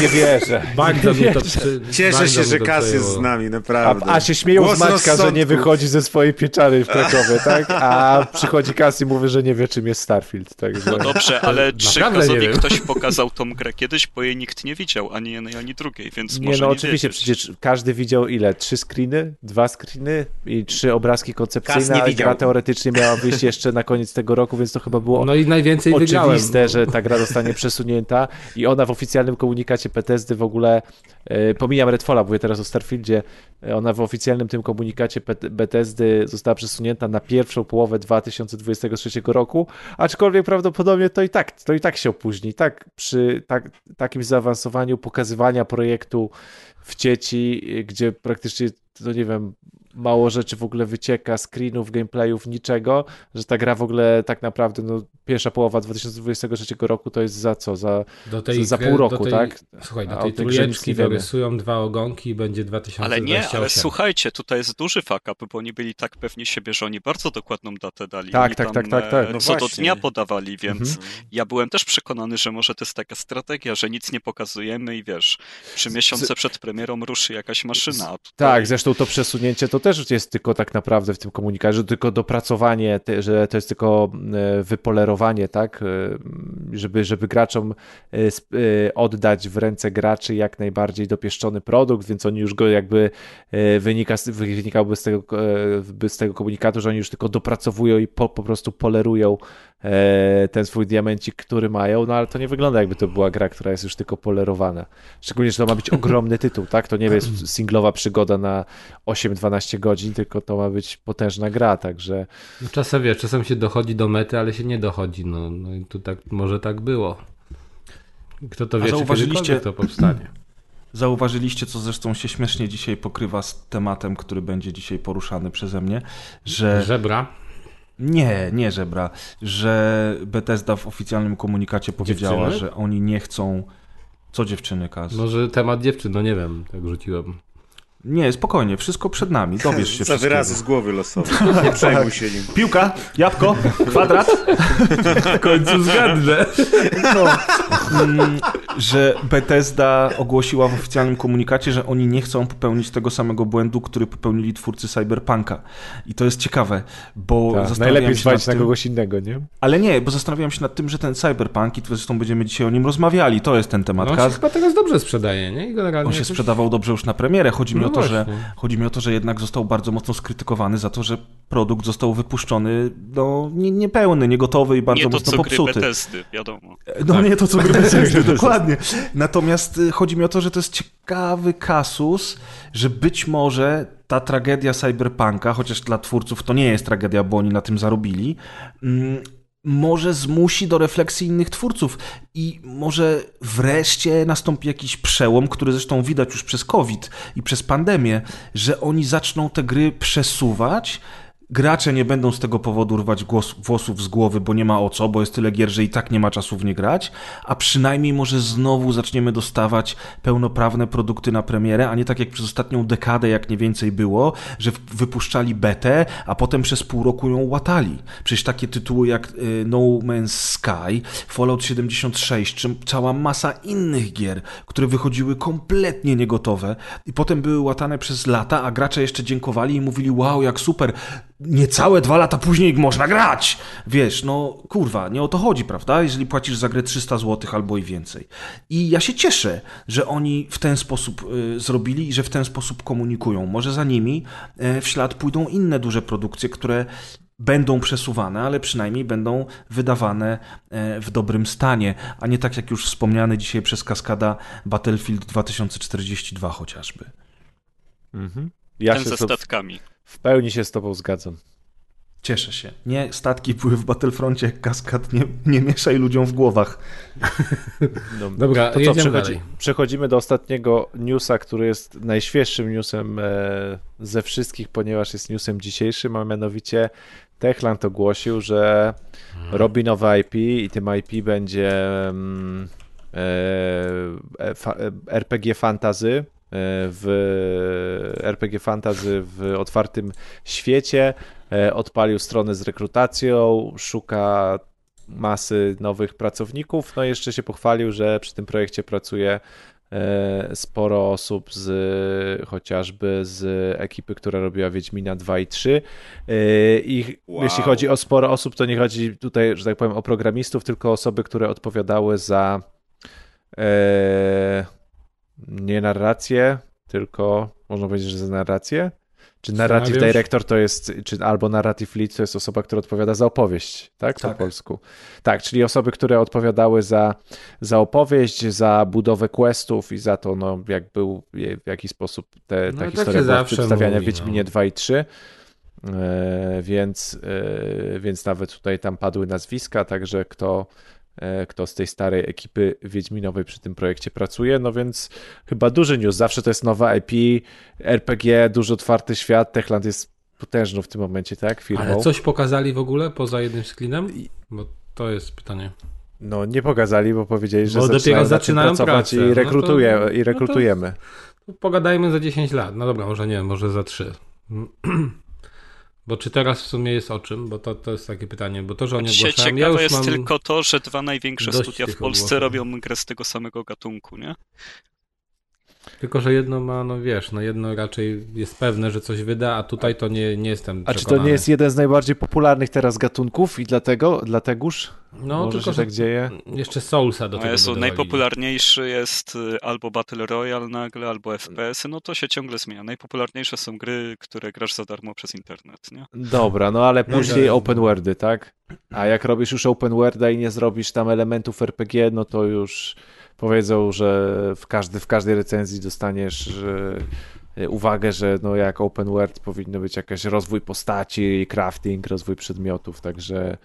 Nie wierzę. Bardzo mnie to przy... Cieszę bardzo się, że Kas jest z nami, A, naprawdę. a się śmieją Głos z Maćka, że nie wychodzi ze swojej pieczary w Krakowie, [laughs] tak? A przychodzi Kas i mówi, że nie wie, czym jest Starfield. Także... No dobrze, [laughs] ale czy nie Kazowi ktoś pokazał tą grę kiedyś, bo jej nikt nie widział, ani jednej, ani drugiej, więc Nie, może no nie oczywiście, wiedzieć. przecież każdy widział ile? Trzy screeny? Dwa screeny? I trzy obrazki Kas koncepcyjne, nie a widział. gra teoretycznie miała wyjść jeszcze na koniec tego roku, więc to chyba było No i najwięcej wygrałem. oczywiste, że ta gra zostanie przesunięta i ona w oficjalnym komunikacie Bethesdy w ogóle, e, pomijam Redfalla, mówię teraz o Starfieldzie, e, ona w oficjalnym tym komunikacie Bet- Bethesdy została przesunięta na pierwszą połowę 2023 roku, aczkolwiek prawdopodobnie to i tak, to i tak się opóźni. Tak, przy tak, takim zaawansowaniu pokazywania projektu w sieci, e, gdzie praktycznie, to nie wiem, mało rzeczy w ogóle wycieka, screenów, gameplayów, niczego, że ta gra w ogóle tak naprawdę, no, pierwsza połowa 2023 roku to jest za co? Za, Do tej, za pół do roku, tej, tak? Słuchaj, do tej trójeczki dorysują dwa ogonki i będzie Ale 2028. nie, ale słuchajcie, tutaj jest duży fuck up, bo oni byli tak pewni siebie, że oni bardzo dokładną datę dali. Tak, tak, tam, tak, tak, tak. e, No Co do właśnie. dnia podawali, więc Mhm. ja byłem też przekonany, że może to jest taka strategia, że nic nie pokazujemy i wiesz, trzy miesiące przed premierą ruszy jakaś maszyna. Tutaj... Tak, zresztą to przesunięcie to też jest tylko tak naprawdę w tym komunikacie, że tylko dopracowanie, że to jest tylko e, wypolerowanie, tak, E, żeby, żeby graczom e, oddać w ręce graczy jak najbardziej dopieszczony produkt, więc oni już go jakby wynika, wynikałby z tego, z tego komunikatu, że oni już tylko dopracowują i po, po prostu polerują ten swój diamencik, który mają, no ale to nie wygląda jakby to była gra, która jest już tylko polerowana. Szczególnie, że to ma być ogromny tytuł, tak? To nie jest singlowa przygoda na 8-12 godzin, tylko to ma być potężna gra, także Czasem wiesz, czasem się dochodzi do mety, ale się nie dochodzi. No, no i tu tak, może tak było. Kto to wie, zauważyliście- to powstanie. [clears throat] Zauważyliście, co zresztą się śmiesznie dzisiaj pokrywa z tematem, który będzie dzisiaj poruszany przeze mnie, że... Żebra. Nie, nie żebra, że Bethesda w oficjalnym komunikacie powiedziała, Dziewczyny? że oni nie chcą... Co dziewczyny, Kaz? Może temat dziewczyn, no nie wiem, tak rzuciłem. Nie, spokojnie, wszystko przed nami, dowiesz [laughs] się Za wyrazy z głowy losowe. Nie [laughs] przejmuj się nim. Piłka, jabłko, kwadrat. [laughs] W końcu zgadnę. No, mm, że Bethesda ogłosiła w oficjalnym komunikacie, że oni nie chcą popełnić tego samego błędu, który popełnili twórcy Cyberpunka. I to jest ciekawe, bo tak, zastanawiałem najlepiej się nad na tym, kogoś innego, nie? Ale nie, bo zastanawiałem się nad tym, że ten Cyberpunk, i to zresztą będziemy dzisiaj o nim rozmawiali, to jest ten temat. No, on się chyba teraz dobrze sprzedaje, nie? I generalnie On się jakoś- sprzedawał dobrze już na premierę. Chodzi mi, No o to, że, właśnie. chodzi mi o to, że jednak został bardzo mocno skrytykowany za to, że produkt został wypuszczony no, nie, niepełny, niegotowy i bardzo nie to, mocno co gry popsuty. Bethesdy, wiadomo. No nie to, co gry Bethesdy, [laughs] [laughs] dokładnie. Natomiast y, chodzi mi o to, że to jest ciekawy kasus, że być może ta tragedia Cyberpunka, chociaż dla twórców to nie jest tragedia, bo oni na tym zarobili, mm, może zmusi do refleksji innych twórców i może wreszcie nastąpi jakiś przełom, który zresztą widać już przez COVID i przez pandemię, że oni zaczną te gry przesuwać, Gracze nie będą z tego powodu rwać głos, włosów z głowy, bo nie ma o co, bo jest tyle gier, że i tak nie ma czasu w nie grać, a przynajmniej może znowu zaczniemy dostawać pełnoprawne produkty na premierę, a nie tak jak przez ostatnią dekadę, jak nie więcej było, że wypuszczali betę, a potem przez pół roku ją łatali. Przecież takie tytuły jak y, No Man's Sky, Fallout 76, czy cała masa innych gier, które wychodziły kompletnie niegotowe i potem były łatane przez lata, a gracze jeszcze dziękowali i mówili wow, jak super, niecałe dwa lata później można grać. Wiesz, no kurwa, nie o to chodzi, prawda? Jeżeli płacisz za grę 300 zł albo i więcej. I ja się cieszę, że oni w ten sposób y, zrobili i że w ten sposób komunikują. Może za nimi y, w ślad pójdą inne duże produkcje, które będą przesuwane, ale przynajmniej będą wydawane e, w dobrym stanie, a nie tak jak już wspomniany dzisiaj przez Kaskada Battlefield 2042 chociażby. Mhm. Ja Ten się ze statkami. W pełni się z tobą zgadzam. Cieszę się. Nie statki były w Battlefroncie jak kaskad, nie, nie mieszaj ludziom w głowach. No, Dobra, to co, przechodzi, dalej. przechodzimy do ostatniego newsa, który jest najświeższym newsem e, ze wszystkich, ponieważ jest newsem dzisiejszym, a mianowicie Techland ogłosił, że robi nowe IP i tym IP będzie mm, e, fa, e, RPG Fantasy e, w RPG Fantasy w otwartym świecie. E, Odpalił stronę z rekrutacją, szuka masy nowych pracowników. No i jeszcze się pochwalił, że przy tym projekcie pracuje e, sporo osób z chociażby z ekipy, która robiła Wiedźmina 2 i 3. E, I Wow. jeśli chodzi o sporo osób, to nie chodzi tutaj, że tak powiem, o programistów, tylko osoby, które odpowiadały za e, nie narrację, tylko można powiedzieć, że za narrację. Czy narrative director to jest, czy albo narrative lead to jest osoba, która odpowiada za opowieść, tak? Po Tak. polsku. Tak, czyli osoby, które odpowiadały za, za opowieść, za budowę questów i za to, no, jak był, w jaki sposób te, No ta i tak historia była przedstawiania mówi, Wiedźminie no. 2 i 3. E, więc, e, więc nawet tutaj tam padły nazwiska, także kto, kto z tej starej ekipy Wiedźminowej przy tym projekcie pracuje, no więc chyba duży news, zawsze to jest nowa IP, RPG, duży otwarty świat, Techland jest potężną w tym momencie, tak, firmą. Ale coś pokazali w ogóle poza jednym screenem? Bo to jest pytanie. No nie pokazali, bo powiedzieli, że Bo dopiero zaczynają, tym zaczynają pracować pracę. i, No to- rekrutuje, no to- i rekrutujemy. Pogadajmy za 10 lat. No dobra, może nie, może za 3. [clears throat] Bo czy teraz w sumie jest o czym? Bo to, to jest takie pytanie. Bo to, że oni ogłaszają, ja ciekawe już jest tylko to, że dwa największe studia w Polsce ogłosów. robią grę z tego samego gatunku, nie? Tylko, że jedno ma, no wiesz, no jedno raczej jest pewne, że coś wyda, a tutaj to nie, nie jestem A czy to przekonany. nie jest jeden z najbardziej popularnych teraz gatunków i dlatego, dlategoż No, może tylko, się że tak dzieje? jeszcze Soulsa do No tego dodawali. najpopularniejszy jest y, albo Battle Royale nagle, albo FPS-y, no to się ciągle zmienia. Najpopularniejsze są gry, które grasz za darmo przez internet, nie? Dobra, no ale No później tak. open worldy, tak? A jak robisz już open worlda i nie zrobisz tam elementów RPG, no to już powiedzą, że w, każdy, w każdej recenzji dostaniesz e, uwagę, że no jak open world powinno być jakiś rozwój postaci, crafting, rozwój przedmiotów, także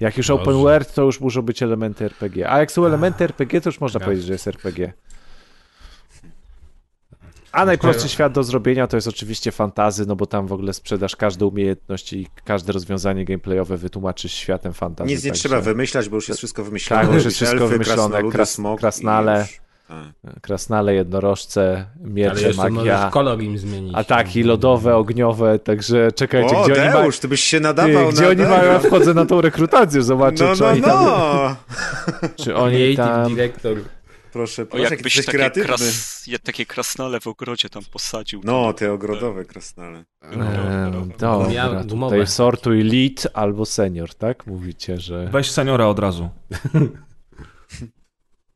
jak już Dobrze. open world, to już muszą być elementy RPG. A jak są elementy RPG, to już można powiedzieć, że jest RPG. A najprostszy świat do zrobienia to jest oczywiście fantazy, no bo tam w ogóle sprzedasz każdą umiejętność i każde rozwiązanie gameplayowe wytłumaczysz światem fantazy. Nic nie także trzeba wymyślać, bo już jest wszystko wymyślone. Tak, już jest wszystko elfy, wymyślone, krasnoludy, kras- krasnale. już. Tak. Krasnale, jednorożce, Ale miecze, magia, kolor im zmienić. ataki lodowe, ogniowe, także czekajcie, O, gdzie oni mają... Deusz, ty byś się Ty, nadawał gdzie na oni mają, ja wchodzę na tą rekrutację, zobaczę, No, czy no, oni tam... no. [laughs] Czy oni Creative tam... Director. Proszę, O, proszę, jaki jakbyś takie, kreatywny. kras, takie krasnale w ogrodzie tam posadził. No, te ogrodowe krasnale. Miał dobra, tutaj sortuj lead albo senior, tak? Mówicie, że... Weź seniora od razu. [laughs]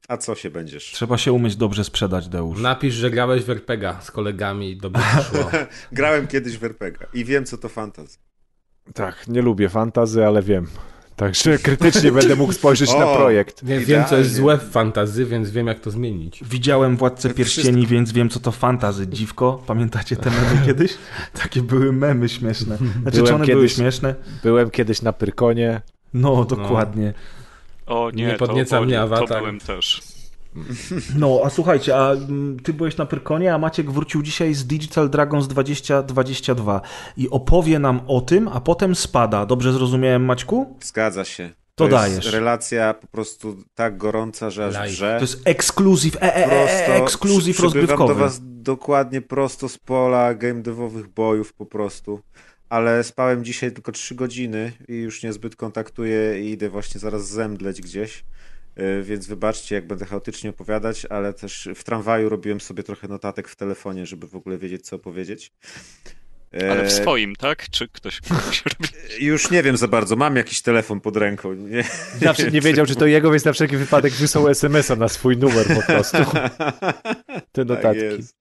A co się będziesz? Trzeba się umieć dobrze sprzedać, Deusz. Napisz, że grałeś w RPGa z kolegami i dobrze szło. [laughs] Grałem kiedyś w RPG i wiem, co to fantasy. Tak, nie lubię fantazy, ale wiem. Także krytycznie będę mógł spojrzeć na O! projekt. Wiem, wiem, co jest złe w fantazy, więc wiem, jak to zmienić. Widziałem Władcę To Pierścieni, wszystko. więc wiem, co to fantazy. Dziwko, pamiętacie te memy [laughs] kiedyś? Takie były memy śmieszne. Znaczy, Byłem czy one były kiedyś- śmieszne? Byłem kiedyś na Pyrkonie. No, dokładnie. O nie, Nie podnieca to, mnie awatar. to byłem też. No, a słuchajcie, a mm, ty byłeś na Pyrkonie, a Maciek wrócił dzisiaj z Digital Dragons 2022 i opowie nam o tym, a potem spada. Dobrze zrozumiałem, Maćku? Zgadza się. To jest dajesz. relacja po prostu tak gorąca, że aż wrze. To jest ekskluzyw, e, e, e, ekskluzyw przybywam do rozgrywkowy. was dokładnie prosto z pola game devowych bojów po prostu. Ale spałem dzisiaj tylko 3 godziny i już niezbyt kontaktuję i idę właśnie zaraz zemdleć gdzieś. Yy, Więc wybaczcie, jak będę chaotycznie opowiadać, ale też w tramwaju robiłem sobie trochę notatek w telefonie, żeby w ogóle wiedzieć, co powiedzieć. Ale w E, swoim, tak? Czy ktoś? [laughs] Już nie wiem za bardzo, mam jakiś telefon pod ręką. Nie, [laughs] Zawsze nie wiedział, czy to jego, więc na wszelki wypadek wysłał SMS-a na swój numer po prostu. [laughs] Te Tak notatki. jest.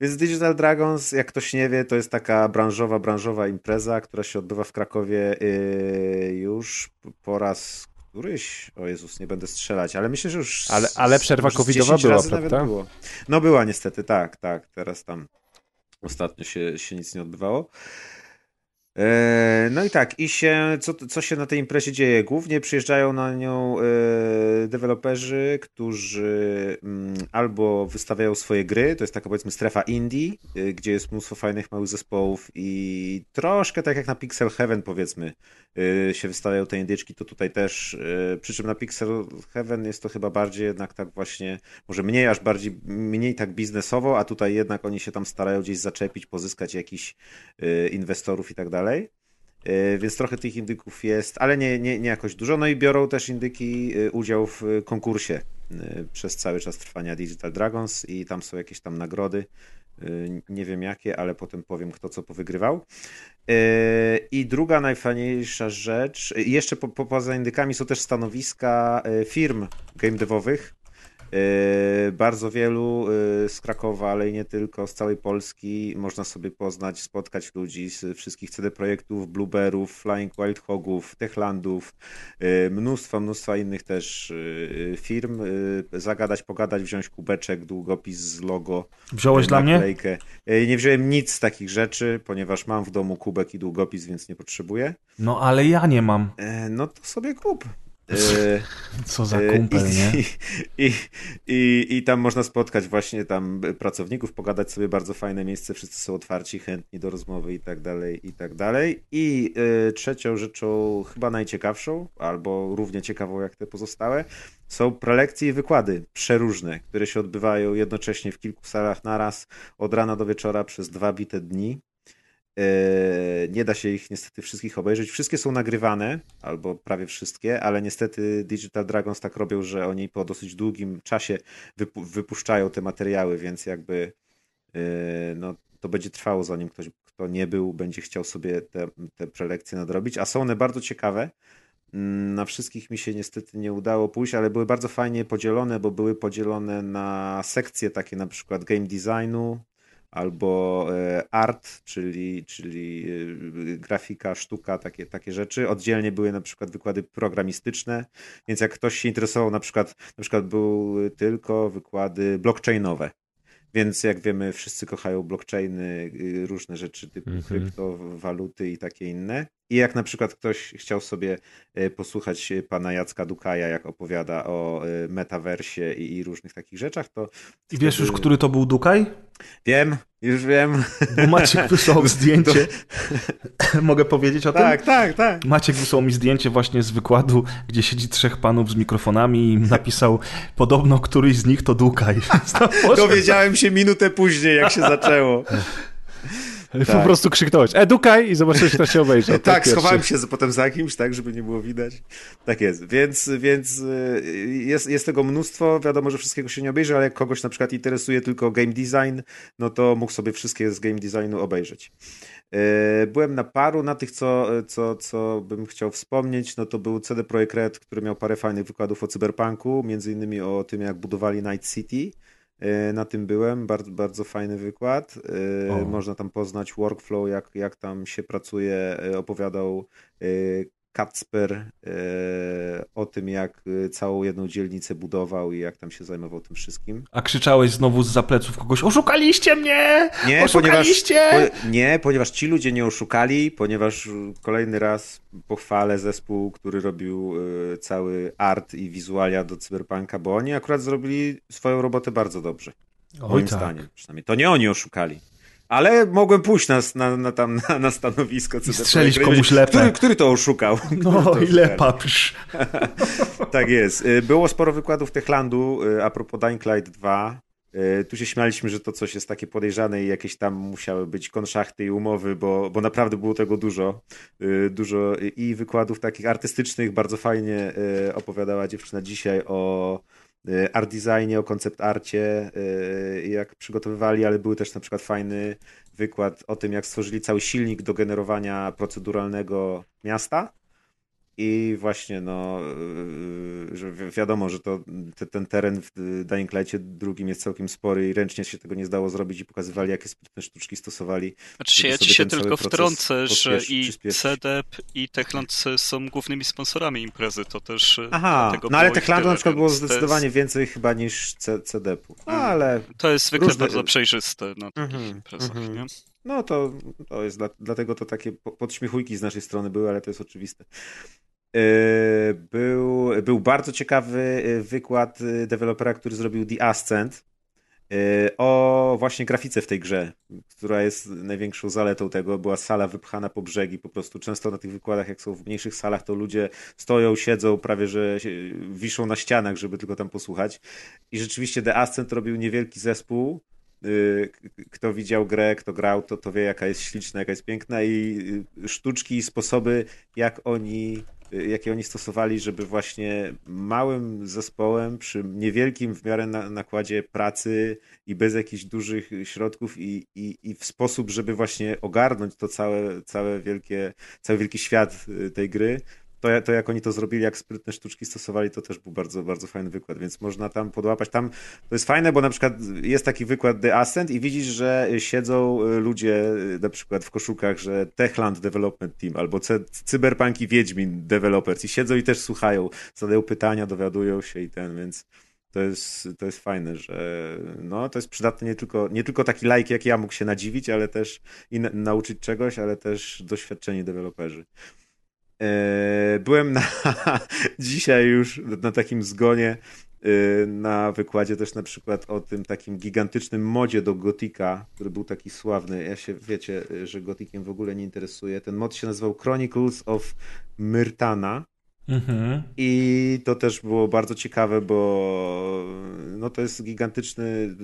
Więc Digital Dragons, jak ktoś nie wie, to jest taka branżowa, branżowa impreza, która się odbywa w Krakowie yy, już po raz któryś. O Jezus, nie będę strzelać, ale myślę, że już. Ale- ale przerwa covidowa 10 była, prawda? Było. No była niestety, tak, tak. Teraz tam ostatnio się, się nic nie odbywało. E, No i tak, i się, co, co się na tej imprezie dzieje? Głównie przyjeżdżają na nią e, deweloperzy, którzy mm, albo wystawiają swoje gry, to jest taka powiedzmy strefa indie, e, gdzie jest mnóstwo fajnych małych zespołów i troszkę tak jak na Pixel Heaven powiedzmy się wystawiają te indyczki, to tutaj też, przy czym na Pixel Heaven jest to chyba bardziej jednak tak właśnie, może mniej aż bardziej, mniej tak biznesowo, a tutaj jednak oni się tam starają gdzieś zaczepić, pozyskać jakiś y, inwestorów i tak dalej. Y, Więc trochę tych indyków jest, ale nie, nie, nie jakoś dużo. No i biorą też indyki y, udział w y, konkursie przez cały czas trwania Digital Dragons i tam są jakieś tam nagrody. Nie wiem jakie, ale potem powiem, kto co powygrywał. I druga najfajniejsza rzecz, jeszcze po, po, poza indykami są też stanowiska firm game devowych. Y, Bardzo wielu y, z Krakowa, ale i nie tylko, z całej Polski można sobie poznać, spotkać ludzi z wszystkich CD Projektów, Blueberów, Flying Wild Hogów, Techlandów, mnóstwa, mnóstwa innych też firm. Zagadać, pogadać, wziąć kubeczek, długopis z logo. Wziąłeś dla mnie? naklejkę. Nie wziąłem nic z takich rzeczy, ponieważ mam w domu kubek i długopis, więc nie potrzebuję. No, ale ja nie mam. No to sobie kup. Co za E, kumpel, I, nie? I, i, I tam można spotkać właśnie tam pracowników, pogadać sobie bardzo fajne miejsce, wszyscy są otwarci, chętni do rozmowy i tak dalej, i tak dalej. I y, trzecią rzeczą, chyba najciekawszą, albo równie ciekawą jak te pozostałe, są prelekcje i wykłady przeróżne, które się odbywają jednocześnie w kilku salach naraz, od rana do wieczora przez dwa bite dni. E, nie da się ich niestety wszystkich obejrzeć. Wszystkie są nagrywane, albo prawie wszystkie, ale niestety Digital Dragons tak robią, że oni po dosyć długim czasie wypu wypuszczają te materiały, więc jakby e, no, to będzie trwało, zanim ktoś, kto nie był, będzie chciał sobie te, te prelekcje nadrobić. A są one bardzo ciekawe. Mm, na wszystkich mi się niestety nie udało pójść, ale były bardzo fajnie podzielone, bo były podzielone na sekcje takie na przykład game designu, albo e, art, czyli, czyli e, grafika, sztuka, takie, takie rzeczy. Oddzielnie były na przykład wykłady programistyczne, więc jak ktoś się interesował, na przykład, na przykład były tylko wykłady blockchainowe. Więc jak wiemy, wszyscy kochają blockchainy, y, różne rzeczy typu mm -hmm. kryptowaluty i takie inne. I jak na przykład ktoś chciał sobie e, posłuchać pana Jacka Dukaja, jak opowiada o metaversie i, i różnych takich rzeczach, to... I wiesz wtedy... już, który to był Dukaj? Wiem, już wiem. Bo Maciek [laughs] wysłał zdjęcie. [laughs] Mogę powiedzieć o tak, tym? Tak, tak, tak. Maciek wysłał mi zdjęcie właśnie z wykładu, gdzie siedzi trzech panów z mikrofonami i napisał podobno któryś z nich to Dukaj. [laughs] Dowiedziałem się minutę później, jak się zaczęło. [laughs] Tak. Po prostu krzyknąłeś edukaj i zobaczyłeś, kto się obejrzał. [laughs] tak, schowałem się potem za kimś, tak, żeby nie było widać. Tak jest. Więc, więc y, jest, jest tego mnóstwo. Wiadomo, że wszystkiego się nie obejrzy, ale jak kogoś na przykład interesuje tylko game design, no to mógł sobie wszystkie z game designu obejrzeć. Y, byłem na paru, na tych, co, co, co bym chciał wspomnieć, no to był CD Projekt Red, który miał parę fajnych wykładów o cyberpunku, między innymi o tym, jak budowali Night City. E, na tym byłem, bardzo, bardzo fajny wykład. E, o. Można tam poznać workflow, jak, jak tam się pracuje. E, opowiadał Kacper e, o tym, jak e, całą jedną dzielnicę budował i jak tam się zajmował tym wszystkim. A krzyczałeś znowu z zapleców kogoś, oszukaliście mnie! Nie, oszukaliście! Ponieważ, po, nie, ponieważ ci ludzie nie oszukali, ponieważ kolejny raz pochwalę zespół, który robił e, cały art i wizualia do Cyberpunka, bo oni akurat zrobili swoją robotę bardzo dobrze. Oj, moim tak. zdaniem przynajmniej. To nie oni oszukali. Ale mogłem pójść na, na, na, tam, na, na stanowisko. I strzelić komuś lepę. Który, który to oszukał? No to i lepa, [laughs] Tak jest. Y, było sporo wykładów Techlandu y, a propos Dying Light 2. Y, tu się śmialiśmy, że to coś jest takie podejrzane i jakieś tam musiały być konszachty i umowy, bo, bo naprawdę było tego dużo. Dużo i wykładów takich artystycznych. Bardzo fajnie opowiadała dziewczyna dzisiaj o art designie, o koncept arcie, y, jak przygotowywali, ale był też na przykład fajny wykład o tym, jak stworzyli cały silnik do generowania proceduralnego miasta i właśnie, no, y, że wiadomo, że to ten teren w Dying Lightie drugim jest całkiem spory i ręcznie się tego nie zdało zrobić i pokazywali, jakie sprytne sztuczki stosowali. Znaczy się, ja ci się tylko wtrącę, że i CDEP i Techland są głównymi sponsorami imprezy, to też e, Aha, no ale Techlandu na przykład było zdecydowanie jest... więcej chyba niż CDEP-u, no, mm. ale... To jest zwykle różne... bardzo przejrzyste na takich mm -hmm, imprezach, mm -hmm. nie? No to, to jest, dlatego to takie podśmiechujki z naszej strony były, ale to jest oczywiste. E, był, był bardzo ciekawy e, wykład e, dewelopera, który zrobił The Ascent o właśnie grafice w tej grze, która jest największą zaletą tego. Była sala wypchana po brzegi, po prostu często na tych wykładach, jak są w mniejszych salach, to ludzie stoją, siedzą, prawie że wiszą na ścianach, żeby tylko tam posłuchać. I rzeczywiście The Ascent robił niewielki zespół, kto widział grę, kto grał, to, to wie, jaka jest śliczna, jaka jest piękna i sztuczki i sposoby, jak oni jakie oni stosowali, żeby właśnie małym zespołem przy niewielkim w miarę na, nakładzie pracy i bez jakichś dużych środków i, i, i w sposób, żeby właśnie ogarnąć to całe, całe wielkie, cały wielki świat y, tej gry, to, to jak oni to zrobili, jak sprytne sztuczki stosowali, to też był bardzo, bardzo fajny wykład, więc można tam podłapać. Tam to jest fajne, bo na przykład jest taki wykład The Ascent i widzisz, że siedzą y, ludzie y, na przykład w koszulkach, że Techland Development Team albo Cyberpunk i Wiedźmin Developers i siedzą i też słuchają, zadają pytania, dowiadują się i ten, więc to jest, to jest fajne, że no, to jest przydatne nie tylko, nie tylko taki like jak ja mógł się nadziwić, ale też i na, nauczyć czegoś, ale też doświadczeni deweloperzy. E, byłem na, [laughs] dzisiaj już na takim zgonie e, na wykładzie też na przykład o tym takim gigantycznym modzie do Gotika, który był taki sławny. Ja się, wiecie, że Gotikiem w ogóle nie interesuje. Ten mod się nazywał Chronicles of Myrtana. Mhm. I to też było bardzo ciekawe, bo no to jest gigantyczny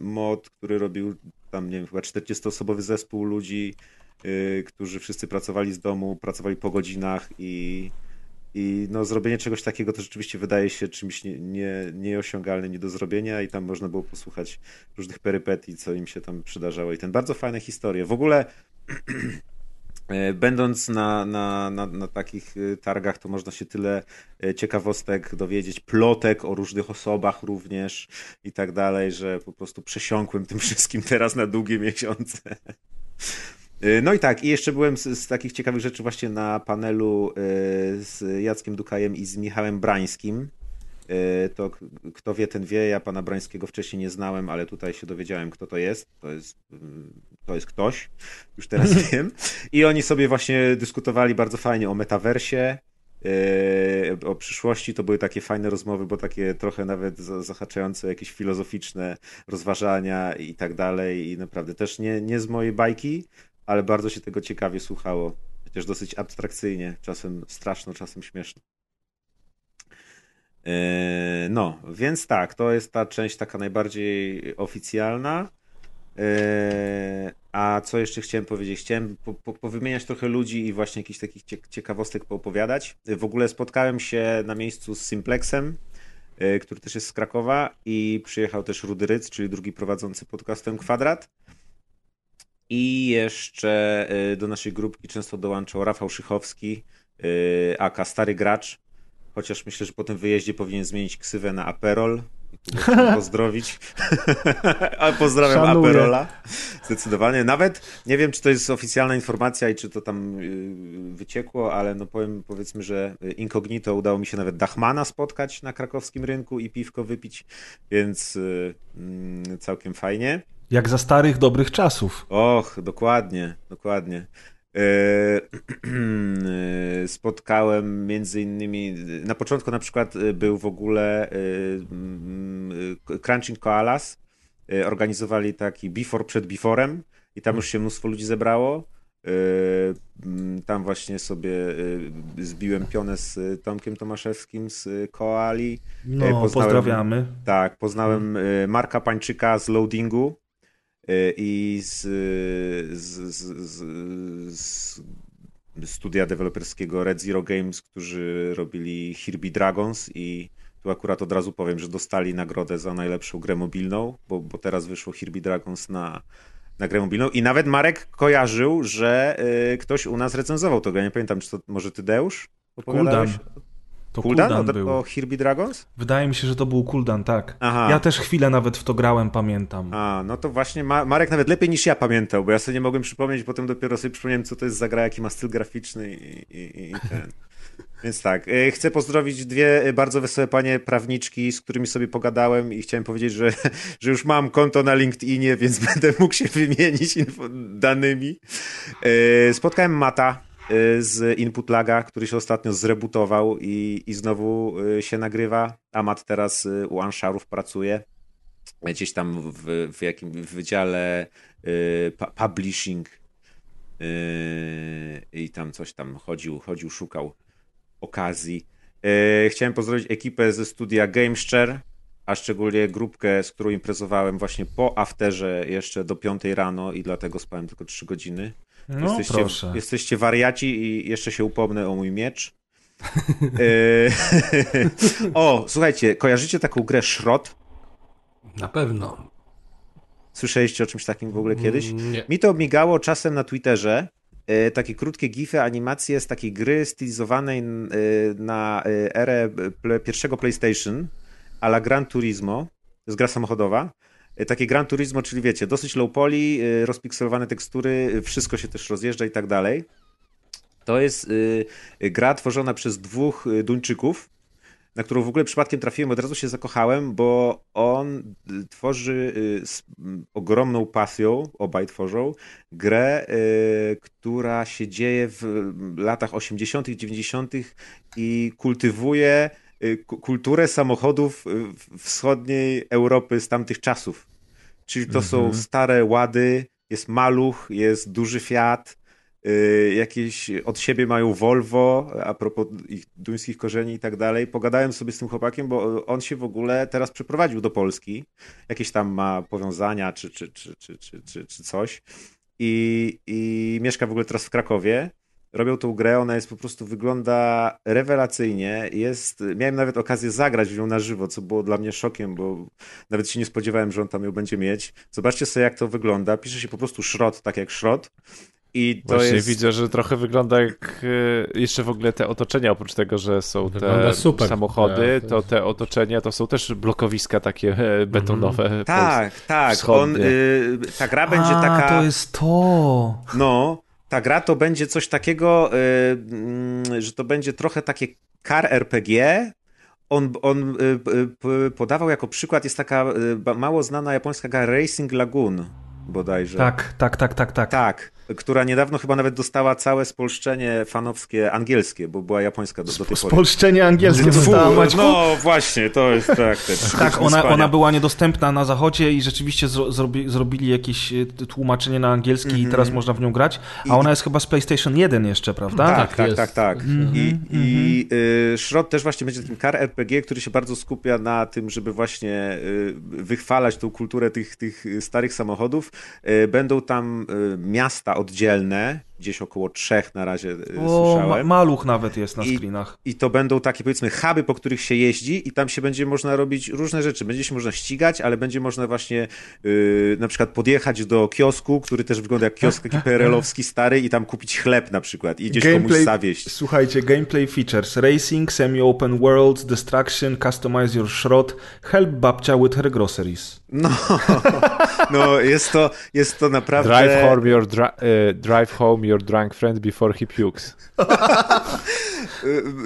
mod, który robił tam, nie wiem, chyba 40-osobowy zespół ludzi którzy wszyscy pracowali z domu, pracowali po godzinach i, i no, zrobienie czegoś takiego to rzeczywiście wydaje się czymś nie, nie, nieosiągalnym, nie do zrobienia i tam można było posłuchać różnych perypetii, co im się tam przydarzało i ten bardzo fajne historie. W ogóle [clears throat] E, Będąc na, na, na, na, takich e, targach, to można się tyle e, ciekawostek dowiedzieć, plotek o różnych osobach również i tak dalej, że po prostu przesiąkłem tym wszystkim teraz na długie miesiące. [laughs] No i tak, i jeszcze byłem z, z, takich ciekawych rzeczy właśnie na panelu z Jackiem Dukajem i z Michałem Brańskim. To kto wie, ten wie. Ja pana Brańskiego wcześniej nie znałem, ale tutaj się dowiedziałem, kto to jest. To jest mm, to jest ktoś, już teraz wiem. I oni sobie właśnie dyskutowali bardzo fajnie o metaversie, o przyszłości. To były takie fajne rozmowy, bo takie trochę nawet zahaczające jakieś filozoficzne rozważania i tak dalej. I naprawdę też nie, nie z mojej bajki, ale bardzo się tego ciekawie słuchało. Chociaż dosyć abstrakcyjnie, czasem straszno, czasem śmieszno. Yy, no, więc tak, to jest ta część taka najbardziej oficjalna. Yy, a co jeszcze chciałem powiedzieć? Chciałem po, po, powymieniać trochę ludzi i właśnie jakichś takich ciekawostek poopowiadać. W ogóle spotkałem się na miejscu z Simplexem, yy, który też jest z Krakowa i przyjechał też Rudy Ryc, czyli drugi prowadzący podcastem Kwadrat. I jeszcze yy, do naszej grupki często dołączał Rafał Szychowski, aka Stary Gracz, chociaż myślę, że po tym wyjeździe powinien zmienić ksywę na Aperol, [laughs] pozdrowić. [laughs] Pozdrawiam Szanuję. Aperola. Zdecydowanie. Nawet nie wiem, czy to jest oficjalna informacja i czy to tam y, wyciekło, ale no powiem, powiedzmy, że incognito udało mi się nawet Dachmana spotkać na krakowskim rynku i piwko wypić, więc y, mm, całkiem fajnie. Jak za starych, dobrych czasów. Och, dokładnie, dokładnie. [clears throat] E, spotkałem między innymi, na początku na przykład e, był w ogóle e, Crunching Koalas, organizowali taki before przed beforem i tam już się mnóstwo ludzi zebrało. Tam właśnie sobie zbiłem pionę z Tomkiem Tomaszewskim z Koali. No, poznałem, pozdrawiamy. Tak, poznałem Marka Pańczyka z Loadingu E, i z, z, z, z, studia deweloperskiego Red Zero Games, którzy robili Hirby Dragons i tu akurat od razu powiem, że dostali nagrodę za najlepszą grę mobilną, bo, bo teraz wyszło Hirby Dragons na, na grę mobilną i nawet Marek kojarzył, że y, ktoś u nas recenzował to grę. Nie pamiętam, czy to może ty, Deusz? To Kuldan, Kuldan był. o Hirby Dragons? Wydaje mi się, że to był Kuldan, tak. Aha. Ja też chwilę nawet w to grałem, pamiętam. A, no to właśnie Ma Marek nawet lepiej niż ja pamiętał, bo ja sobie nie mogłem przypomnieć, potem dopiero sobie przypomniałem, co to jest za gra, jaki ma styl graficzny i, i, i ten. [laughs] Więc tak, e, chcę pozdrowić dwie e, bardzo wesołe panie prawniczki, z którymi sobie pogadałem i chciałem powiedzieć, że, [laughs] że już mam konto na LinkedInie, więc [laughs] będę mógł się wymienić danymi. E, spotkałem Mata, Y, z Input Laga, który się ostatnio zrebutował i, i znowu y, się nagrywa. Amat teraz y, u Ansharów pracuje. Gdzieś tam w, w jakim wydziale publishing i tam coś tam chodził, chodził, szukał okazji. Chciałem pozdrowić ekipę ze studia GameShare, a szczególnie grupkę, z którą imprezowałem właśnie po afterze jeszcze do 5 rano i dlatego spałem tylko 3 godziny. No, jesteście, proszę. jesteście wariaci i jeszcze się upomnę o mój miecz. [laughs] E, [laughs] o, słuchajcie, kojarzycie taką grę Szrot? Na pewno. Słyszeliście o czymś takim w ogóle kiedyś? Mm, nie. Mi to migało czasem na Twitterze. E, takie krótkie gify, animacje z takiej gry stylizowanej e, na erę pierwszego PlayStation, a la Gran Turismo. To jest gra samochodowa. E, takie Gran Turismo, czyli wiecie, dosyć low poly, e, rozpikselowane tekstury, e, wszystko się też rozjeżdża i tak dalej. To jest gra tworzona przez dwóch Duńczyków, na którą w ogóle przypadkiem trafiłem, od razu się zakochałem, bo on tworzy z ogromną pasją, obaj tworzą, grę, która się dzieje w latach 80., 90. i kultywuje kulturę samochodów wschodniej Europy z tamtych czasów. Czyli to są mhm. stare łady, jest maluch, jest duży Fiat, yy, jakieś od siebie mają Volvo, a propos ich duńskich korzeni i tak dalej. Pogadałem sobie z tym chłopakiem, bo on się w ogóle teraz przeprowadził do Polski. Jakieś tam ma powiązania czy, czy, czy, czy, czy, czy, czy coś. i, i mieszka w ogóle teraz w Krakowie. Robią tą grę, ona jest po prostu, wygląda rewelacyjnie. Jest, miałem nawet okazję zagrać w nią na żywo, co było dla mnie szokiem, bo nawet się nie spodziewałem, że on tam ją będzie mieć. Zobaczcie sobie, jak to wygląda. Pisze się po prostu szrot, tak jak szrot. I to Właśnie jest... widzę, że trochę wygląda jak e, jeszcze w ogóle te otoczenia, oprócz tego, że są te super. samochody, Tak, to te otoczenia to są też blokowiska takie e, betonowe. Tak, tak. On, y, ta gra będzie A, taka... to jest to. No, ta gra to będzie coś takiego, y, mm, że to będzie trochę takie car RPG. On, on y, y, podawał jako przykład, jest taka mało znana japońska gra Racing Lagoon bodajże. Tak, tak, tak, tak, tak. Tak, która niedawno chyba nawet dostała całe spolszczenie fanowskie angielskie, bo była japońska do, do tej pory. Spolszczenie angielskie dostała Maćku. No właśnie, to jest tak. Tak, ona, ona była niedostępna na zachodzie i rzeczywiście zro, zrobi, zrobili jakieś e, tłumaczenie na angielski i teraz można w nią grać, a ona jest chyba z PlayStation 1 jeszcze, prawda? Tak, Tak tak, tak, tak. I, i y, Szrot też właśnie będzie takim car RPG, który się bardzo skupia na tym, żeby właśnie y, wychwalać tą kulturę tych, tych starych samochodów. Y, będą tam y, miasta oddzielne, gdzieś około trzech na razie y, O, ma, słyszałem. maluch nawet jest na I- screenach. I to będą takie powiedzmy huby, po których się jeździ i tam się będzie można robić różne rzeczy. Będzie się można ścigać, ale będzie można właśnie yy, na przykład podjechać do kiosku, który też wygląda jak kiosk taki [laughs] PRL-owski stary i tam kupić chleb na przykład i gdzieś komuś zawieść. Słuchajcie, gameplay features. Racing, semi-open world, destruction, customize your shroud, help babcia with her groceries. No, [laughs] no jest, to, jest to naprawdę... Drive home, your dra- e, drive home your drunk friend before he pukes. [laughs]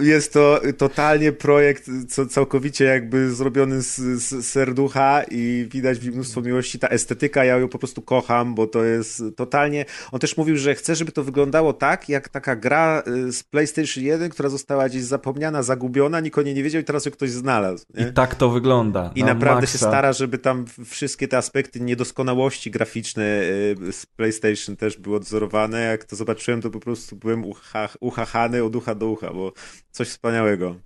Jest to totalnie projekt co, całkowicie jakby zrobiony z, z serducha i widać mnóstwo miłości. Ta estetyka, ja ją po prostu kocham, bo to jest totalnie... On też mówił, że chce, żeby to wyglądało tak, jak taka gra y, z PlayStation 1, która została gdzieś zapomniana, zagubiona, nikt o niej nie wiedział i teraz ją ktoś znalazł. Nie? I tak to wygląda. I na naprawdę się maksa. stara, żeby tam wszystkie te aspekty niedoskonałości graficzne y, z PlayStation też były odzorowane. Jak to zobaczyłem, to po prostu byłem ucha, uchachany od ucha do ucha, bo coś wspaniałego.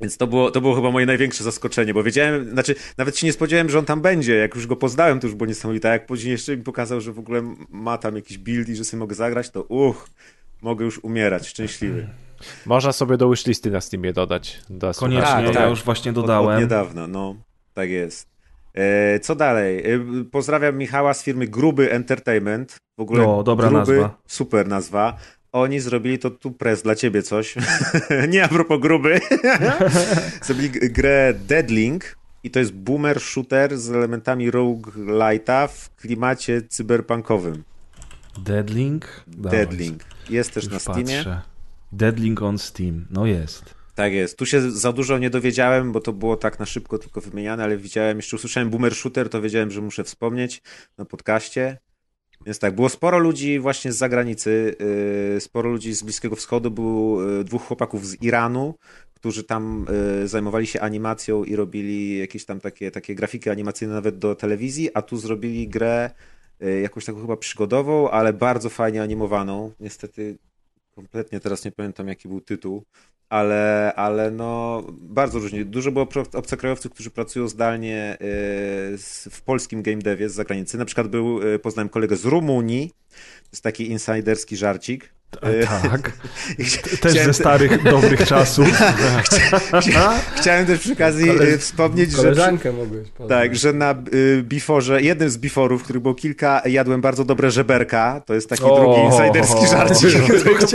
Więc to było, to było chyba moje największe zaskoczenie, bo wiedziałem, znaczy nawet się nie spodziewałem, że on tam będzie. Jak już go poznałem, to już było niesamowite. A jak później jeszcze mi pokazał, że w ogóle ma tam jakiś build i że sobie mogę zagrać, to uch, mogę już umierać, szczęśliwy. Można sobie do wishlisty na Steamie dodać. Do Koniecznie, Tak, ja tak. już właśnie Od, od dodałem. niedawna, no. Tak jest. E, co dalej? E, pozdrawiam Michała z firmy Gruby Entertainment. W ogóle O, dobra Gruby, nazwa. Super nazwa. Oni zrobili to tu press dla ciebie coś. [laughs] Nie a propos gruby. [laughs] zrobili grę Deadlink i to jest boomer shooter z elementami roguelite'a w klimacie cyberpunkowym. Deadlink? Deadlink. Jest też już na Steamie. patrzę. Deadlink on Steam. No jest. Tak jest. Tu się za dużo nie dowiedziałem, bo to było tak na szybko tylko wymieniane, ale widziałem, jeszcze usłyszałem Boomer Shooter, to wiedziałem, że muszę wspomnieć na podcaście. Więc tak, było sporo ludzi właśnie z zagranicy, yy, sporo ludzi z Bliskiego Wschodu, było yy, dwóch chłopaków z Iranu, którzy tam yy, zajmowali się animacją i robili jakieś tam takie, takie grafiki animacyjne nawet do telewizji, a tu zrobili grę jakąś taką chyba przygodową, ale bardzo fajnie animowaną. Niestety kompletnie teraz nie pamiętam jaki był tytuł, ale, ale no bardzo różnie. Dużo było obcokrajowców, którzy pracują zdalnie z- w polskim game devie z zagranicy. Na przykład był, y, poznałem kolegę z Rumunii, to jest taki insiderski żarcik. Y, Tak. [laughs] Też chciałem ze starych, dobrych czasów. [laughs] chcia- [laughs] Chciałem też przy okazji Kole- wspomnieć, że... mogłeś poznać. Tak, że na y, biforze, jednym z biforów, których było kilka, jadłem bardzo dobre żeberka. To jest taki drugi insiderski żarcik,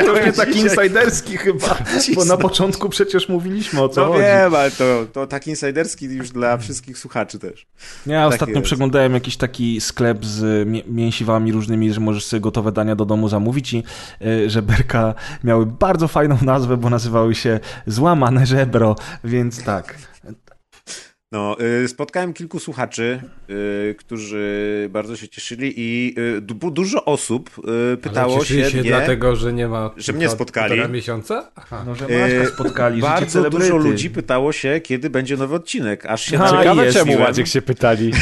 który taki insiderski chyba, bo na początku przecież mówiliśmy o co No chodzi. wiem, ale to, to taki insiderski już dla wszystkich słuchaczy też. Ja Tak ostatnio jest. przeglądałem jakiś taki sklep z mię- mięsiwami różnymi, że możesz sobie gotowe dania do domu zamówić i żeberka miały bardzo fajną nazwę, bo nazywały się Złamane Żebro, więc tak. No, y, spotkałem kilku słuchaczy, y, którzy bardzo się cieszyli i y, du- dużo osób Ale pytało się, się mnie, dlatego, że nie ma... że mnie spotkali. miesiąca? Aha. No, że Maćka spotkali, bardzo celebryty. dużo ludzi pytało się, kiedy będzie nowy odcinek, aż się A, na- Ciekawe jest, czemu. Maciek się pytali. [laughs]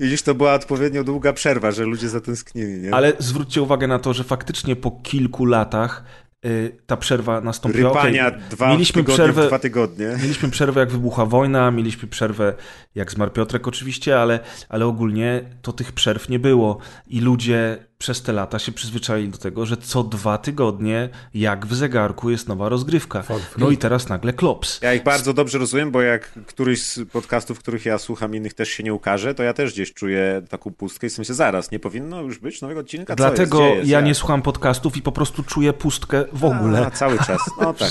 Widzisz, to była odpowiednio długa przerwa, że ludzie zatęsknili, nie? Ale zwróćcie uwagę na to, że faktycznie po kilku latach y, ta przerwa nastąpiła. Rypania dwa mieliśmy tygodnie, przerwę, dwa tygodnie. Mieliśmy przerwę, jak wybuchła wojna, mieliśmy przerwę, jak zmarł Piotrek oczywiście, ale, ale ogólnie to tych przerw nie było. I ludzie przez te lata się przyzwyczaili do tego, że co dwa tygodnie, jak w zegarku, jest nowa rozgrywka. No i teraz nagle klops. Ja ich bardzo dobrze rozumiem, bo jak któryś z podcastów, których ja słucham, innych też się nie ukaże, to ja też gdzieś czuję taką pustkę i sobie myślę, zaraz, nie powinno już być nowego odcinka? Co Dlatego jest? Jest? ja nie słucham podcastów i po prostu czuję pustkę w ogóle. A, cały czas. No [laughs] tak.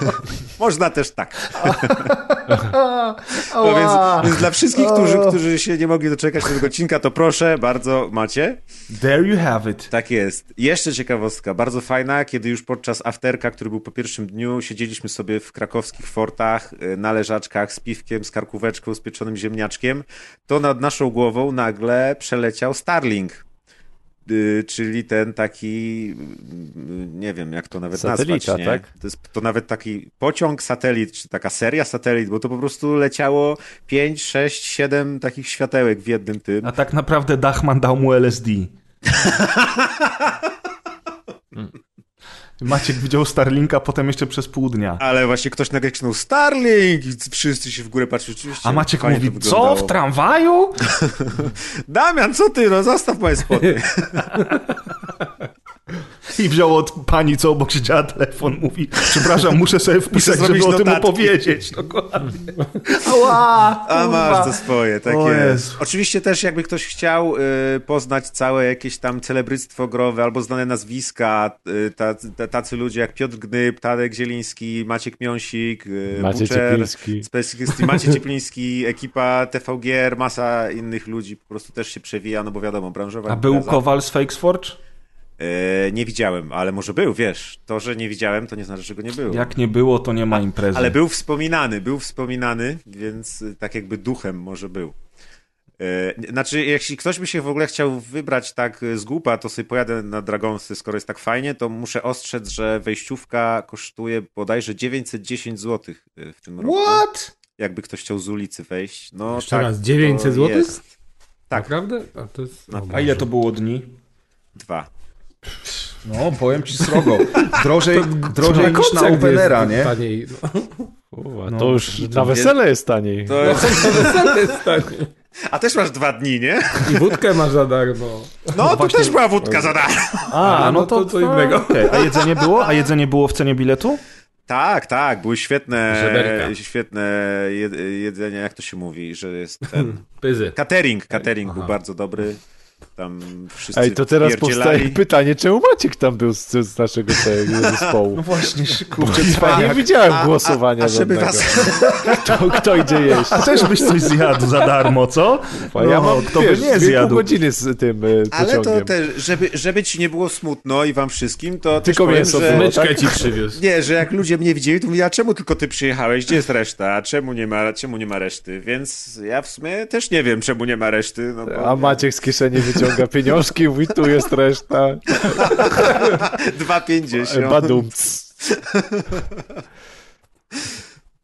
[laughs] Można też tak. [laughs] No więc, więc dla wszystkich, którzy, którzy się nie mogli doczekać tego odcinka, to proszę, bardzo macie. There you have it. Tak jest. Jeszcze ciekawostka, bardzo fajna, kiedy już podczas afterka, który był po pierwszym dniu, siedzieliśmy sobie w krakowskich fortach y, na leżaczkach z piwkiem, z karkóweczką, z pieczonym ziemniaczkiem, to nad naszą głową nagle przeleciał Starlink. Y, Czyli ten taki, y, nie wiem jak to nawet Satelita, nazwać, nie? tak? To jest to nawet taki pociąg satelit, czy taka seria satelit, bo to po prostu leciało 5, 6, 7 takich światełek w jednym tym. A tak naprawdę Dachman dał mu LSD. [laughs] Maciek widział Starlinka potem jeszcze przez pół dnia. Ale właśnie ktoś nagle krzyknął Starlink i wszyscy się w górę patrzą. Oczywiście, A Maciek mówi, co, w tramwaju? [laughs] Damian, co ty? No zostaw moje spodnie. [laughs] I wziął od pani, co obok siedziała telefon, mówi, przepraszam, muszę sobie wpisać, żeby zrobić o tym opowiedzieć. Dokładnie. Ała, A masz to swoje, tak O jest. Jezu. Oczywiście też jakby ktoś chciał y, poznać całe jakieś tam celebryctwo growe albo znane nazwiska, y, tacy- ta- tacy ludzie jak Piotr Gnyb, Tadek Zieliński, Maciek Miąsik, y, Maciej Buczer, Ciepliński. Maciej Ciepliński, ekipa TVGR, masa innych ludzi po prostu też się przewija, no bo wiadomo, branżowa A był. Kowal z Fakesforge? E, nie widziałem, ale może był, wiesz. To, że nie widziałem, to nie znaczy, że go nie było. Jak nie było, to nie ma imprezy. Ale był wspominany, był wspominany, więc y, tak jakby duchem może był. E, Znaczy, jeśli ktoś by się w ogóle chciał wybrać tak y, z głupa, to sobie pojadę na Dragonsy, skoro jest tak fajnie, to muszę ostrzec, że wejściówka kosztuje bodajże 910 zł w tym roku. What? Jakby ktoś chciał z ulicy wejść. No, Jeszcze tak, raz, to 900 zł? Tak. Naprawdę? A, to jest... A ile to było dni? Dwa. No, powiem ci srogo. Drożej, drożej niż na Openera, nie? Taniej. Uwa, No, to już to na wesele jest taniej. To jest... To jest taniej. A też masz dwa dni, nie? I wódkę masz za darmo. No, to też była wódka za darmo. A, no to co innego. okej. A jedzenie było? A jedzenie było w cenie biletu? Tak, tak, były świetne, Żeberka. świetne jed, jedzenie, jak to się mówi, że jest ten... [laughs] Pyzy. Catering, catering był Aha. bardzo dobry. Tam wszyscy Ej, to teraz powstaje pytanie, czemu Maciek tam był z, z naszego tego zespołu? No właśnie, kurczę, Ja nie widziałem A- głosowania a, a żeby żadnego. was, Kto, kto idzie jeść? A też byś coś zjadł za darmo, co? A ja mam, kto wiesz, by nie pół zjadł? godziny z tym y, ale to też, żeby, żeby ci nie było smutno i wam wszystkim, to Tylko też powiem, mięso że... Myczkę tak? ci przywiózł. Nie, że jak ludzie mnie widzieli, to mówili, a czemu tylko ty przyjechałeś? Gdzie jest reszta? A czemu nie ma, czemu nie ma reszty? Więc ja w sumie też nie wiem, czemu nie ma reszty. No bo A Maciek z kieszeni wyciąga pieniążki i mówi, tu jest reszta. 2,50. Badum.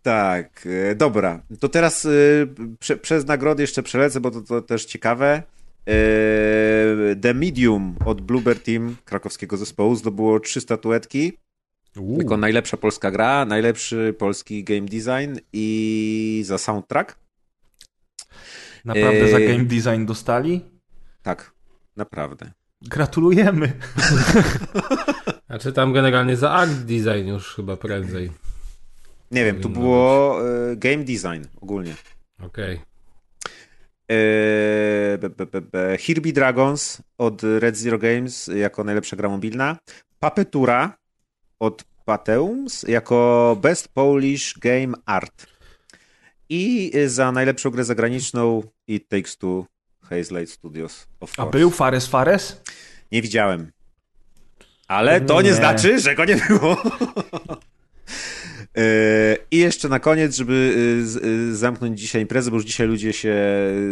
Tak, e, dobra. To teraz e, prze, przez nagrody jeszcze przelecę, bo to, to też ciekawe. E, The Medium od Bluebird Team, krakowskiego zespołu, zdobyło trzy statuetki. Jako najlepsza polska gra, najlepszy polski game design i za soundtrack. Naprawdę za game design dostali? Tak, naprawdę. Gratulujemy. [laughs] Znaczy tam generalnie za art design już chyba prędzej. Nie wiem, tu było e, game design ogólnie. Okej. E, be, be. Hirby Dragons od Red Zero Games jako najlepsza gra mobilna. Papetura od Pateums jako Best Polish Game Art. I za najlepszą grę zagraniczną It Takes Two Hazelight Studios of A był Fares Fares? Nie widziałem. Ale to nie, Nie. znaczy, że go nie było. E, I jeszcze na koniec, żeby e, e, zamknąć dzisiaj imprezę, bo już dzisiaj ludzie się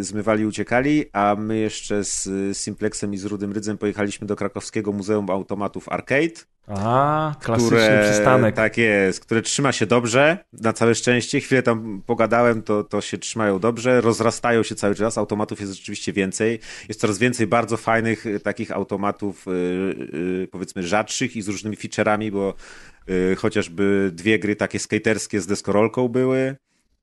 zmywali, uciekali, a my jeszcze z Simplexem i z Rudym Rydzem pojechaliśmy do krakowskiego Muzeum Automatów Arcade, A, klasyczny które, przystanek. Tak jest, które trzyma się dobrze, na całe szczęście. Chwilę tam pogadałem, to, to się trzymają dobrze, rozrastają się cały czas, automatów jest rzeczywiście więcej. Jest coraz więcej bardzo fajnych takich automatów, powiedzmy rzadszych i z różnymi featureami, bo chociażby dwie gry takie skaterskie z deskorolką były.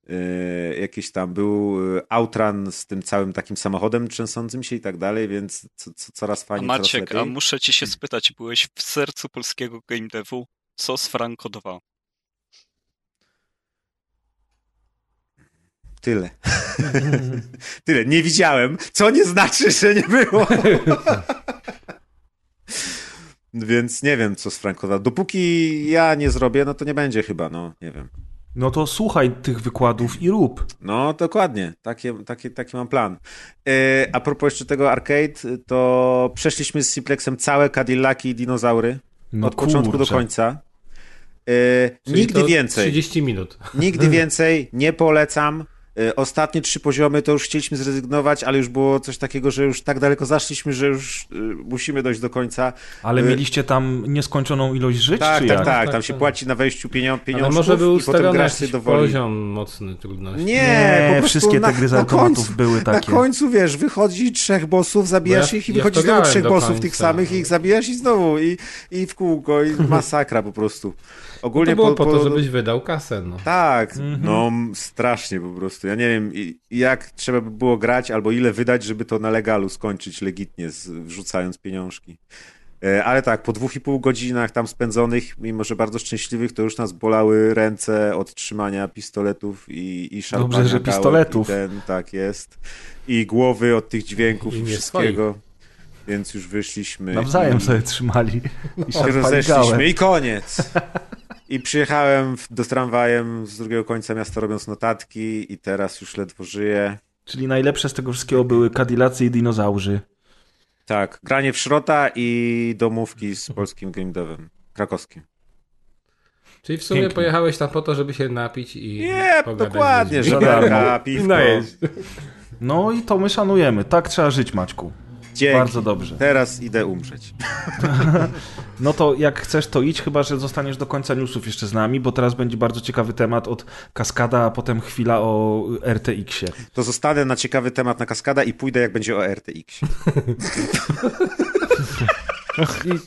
Y, Jakieś tam był y, Outrun z tym całym takim samochodem trzęsącym się i tak dalej, więc co, co, coraz fajniej, coraz Maciek, lepiej. a muszę ci się spytać, byłeś w sercu polskiego game devu, co z Franco 2? Tyle. [laughs] Tyle. Nie widziałem, co nie znaczy, że nie było. [laughs] Więc nie wiem, co z Frankowa. Dopóki ja nie zrobię, no to nie będzie chyba, no nie wiem. No to słuchaj tych wykładów i rób. No dokładnie, takie, takie, taki mam plan. E, a propos jeszcze tego arcade, to przeszliśmy z Simplexem całe Cadillaki i dinozaury. No od początku do kurczę. końca. E, nigdy to więcej. 30 minut. Nigdy [laughs] więcej, nie polecam. Y, Ostatnie trzy poziomy to już chcieliśmy zrezygnować, ale już było coś takiego, że już tak daleko zaszliśmy, że już y, musimy dojść do końca. Ale Y, mieliście tam nieskończoną ilość żyć, Tak, tak, tak. Tak, Tam się tak. płaci na wejściu Ale pieniążków może był i potem ustawiony grasz dowoli. poziom mocny trudności. Nie, Nie, po prostu wszystkie na, te gry z na automatów końcu, były Na takie. końcu, wiesz, wychodzi trzech bossów, zabijasz ich i wychodzi znowu trzech bossów tych samych i ich zabijasz i znowu i, i w kółko i [laughs] masakra po prostu. Ogólnie To było po, to, żebyś wydał kasę. No. Tak, Mhm. no m, strasznie po prostu. Ja nie wiem, jak trzeba by było grać, albo ile wydać, żeby to na legalu skończyć legitnie, z, wrzucając pieniążki. E, Ale tak, po dwóch i pół godzinach tam spędzonych, mimo że bardzo szczęśliwych, to już nas bolały ręce od trzymania pistoletów i, i szarpania Dobrze, że pistoletów. I ten, tak jest. I głowy od tych dźwięków I wszystkiego. Więc już wyszliśmy. Nawzajem i... sobie trzymali i się rozeszliśmy gałę. i koniec. [laughs] I przyjechałem do tramwajem z drugiego końca miasta robiąc notatki i teraz już ledwo żyję. Czyli najlepsze z tego wszystkiego były Cadillacy i dinozaurzy. Tak, granie w szrota i domówki z [laughs] polskim game devem. Krakowskim. Czyli w sumie Pięknie. pojechałeś tam po to, żeby się napić i Nie, pogadać dokładnie, ludźmi. żeberka, I piwko. najeść. No i to my szanujemy. Tak trzeba żyć, Maćku. Dzięki. Bardzo dobrze. Teraz idę umrzeć. [laughs] No to jak chcesz, to idź, chyba że zostaniesz do końca newsów jeszcze z nami, bo teraz będzie bardzo ciekawy temat od Kaskada, a potem chwila o RTX-ie. To zostanę na ciekawy temat na kaskada i pójdę jak będzie o RTX.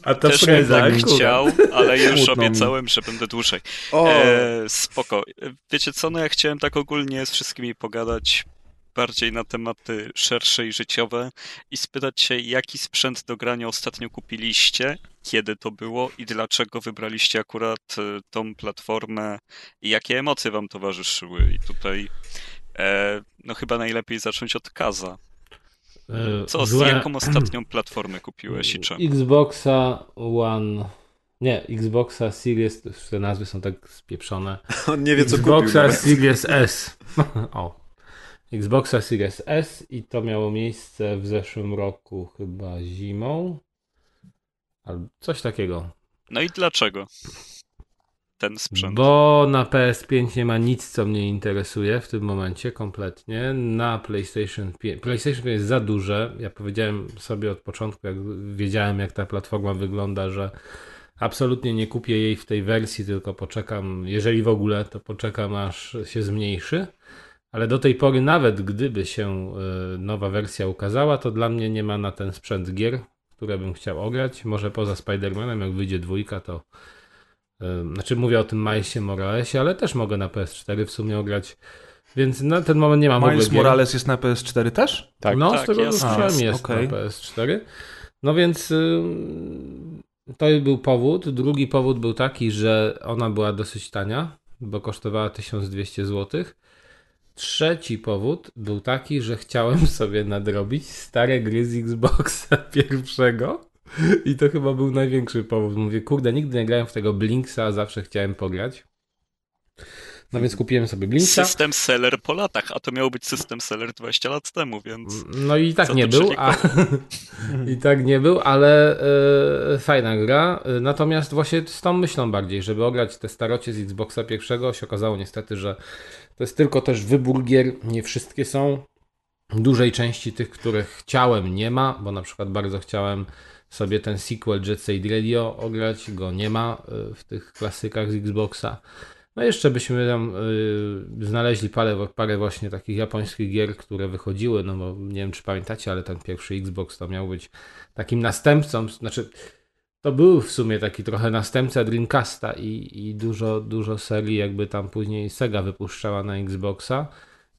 A to Też bym tak chciał, ale [laughs] już obiecałem, że będę dłużej. O, E, spoko. Wiecie co, no ja chciałem tak ogólnie z wszystkimi pogadać bardziej na tematy szersze i życiowe i spytać się, jaki sprzęt do grania ostatnio kupiliście, kiedy to było i dlaczego wybraliście akurat e, tą platformę i jakie emocje wam towarzyszyły. I tutaj e, no chyba najlepiej zacząć od Kaza. E, Co, z złe- jaką ostatnią [clears throat] platformę kupiłeś i czemu? Xboxa One... Nie, Xboxa Series, te nazwy są tak spieprzone. [laughs] on nie wie co kupił. Xboxa. Series S. [laughs] o. Xboxa Series S i to miało miejsce w zeszłym roku chyba zimą. Albo coś takiego. No i dlaczego ten sprzęt? Bo na PS5 nie ma nic, co mnie interesuje w tym momencie kompletnie. Na PlayStation 5. PlayStation 5 jest za duże. Ja powiedziałem sobie od początku, jak wiedziałem, jak ta platforma wygląda, że absolutnie nie kupię jej w tej wersji, tylko poczekam, jeżeli w ogóle, to poczekam aż się zmniejszy. Ale do tej pory, nawet gdyby się y, nowa wersja ukazała, to dla mnie nie ma na ten sprzęt gier, które bym chciał ograć. Może poza Spider-Manem, jak wyjdzie dwójka, to Ym, Znaczy mówię o tym Milesie Moralesie, ale też mogę na PS4 w sumie ograć. Więc na ten moment nie mam w ogóle Miles gier. Morales jest na PS4 też? Tak. No, Tak, z tego jest. A, jest okej. na PS4. No więc ym, to był powód. Drugi powód był taki, że ona była dosyć tania, bo kosztowała 1200 zł. Trzeci powód był taki, że chciałem [laughs] sobie nadrobić stare gry z Xboxa [laughs] pierwszego. I to chyba był największy powód. Mówię, kurde, nigdy nie grałem w tego Blinksa, zawsze chciałem pograć. No więc kupiłem sobie Blinksa. System seller po latach, a to miał być system seller 20 lat temu, więc. No i tak Co nie był, a... [laughs] i tak nie był, ale e, fajna gra. E, Natomiast właśnie z tą myślą bardziej, żeby ograć te starocie z Xboxa pierwszego, się okazało niestety, że to jest tylko też wybór gier, nie wszystkie są. Dużej części tych, które chciałem, nie ma, bo na przykład bardzo chciałem sobie ten sequel Jet Set Radio ograć, go nie ma e, w tych klasykach z Xboxa. No jeszcze byśmy tam y, znaleźli parę, parę właśnie takich japońskich gier, które wychodziły, no bo nie wiem czy pamiętacie, ale ten pierwszy Xbox to miał być takim następcą, znaczy to był w sumie taki trochę następca Dreamcasta i, i dużo, dużo serii jakby tam później Sega wypuszczała na Xboxa.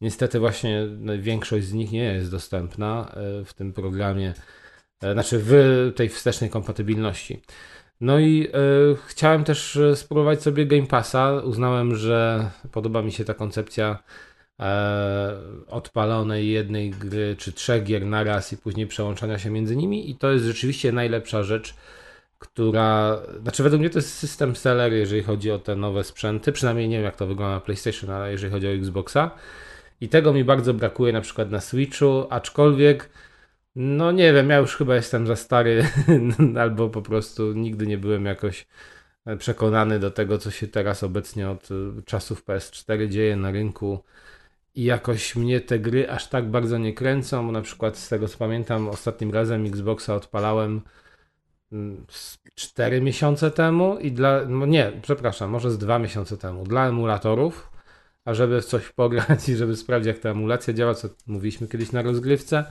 Niestety właśnie no, większość z nich nie jest dostępna y, w tym programie, y, znaczy w tej wstecznej kompatybilności. No i y, chciałem też spróbować sobie Game Passa. Uznałem, że podoba mi się ta koncepcja e, odpalonej jednej gry czy trzech gier na raz i później przełączania się między nimi i to jest rzeczywiście najlepsza rzecz, która, znaczy według mnie to jest system seller, jeżeli chodzi o te nowe sprzęty, przynajmniej nie wiem jak to wygląda na PlayStation, ale jeżeli chodzi o Xboxa i tego mi bardzo brakuje na przykład na Switchu, aczkolwiek no nie wiem, ja już chyba jestem za stary, [laughs] albo po prostu nigdy nie byłem jakoś przekonany do tego, co się teraz obecnie od czasów PS4 dzieje na rynku. I jakoś mnie te gry aż tak bardzo nie kręcą. Na przykład z tego co pamiętam, ostatnim razem Xboxa odpalałem 4 miesiące temu i dla. No nie, przepraszam, może z 2 miesiące temu. Dla emulatorów, a żeby w coś pograć i żeby sprawdzić, jak ta emulacja działa, co mówiliśmy kiedyś na rozgrywce.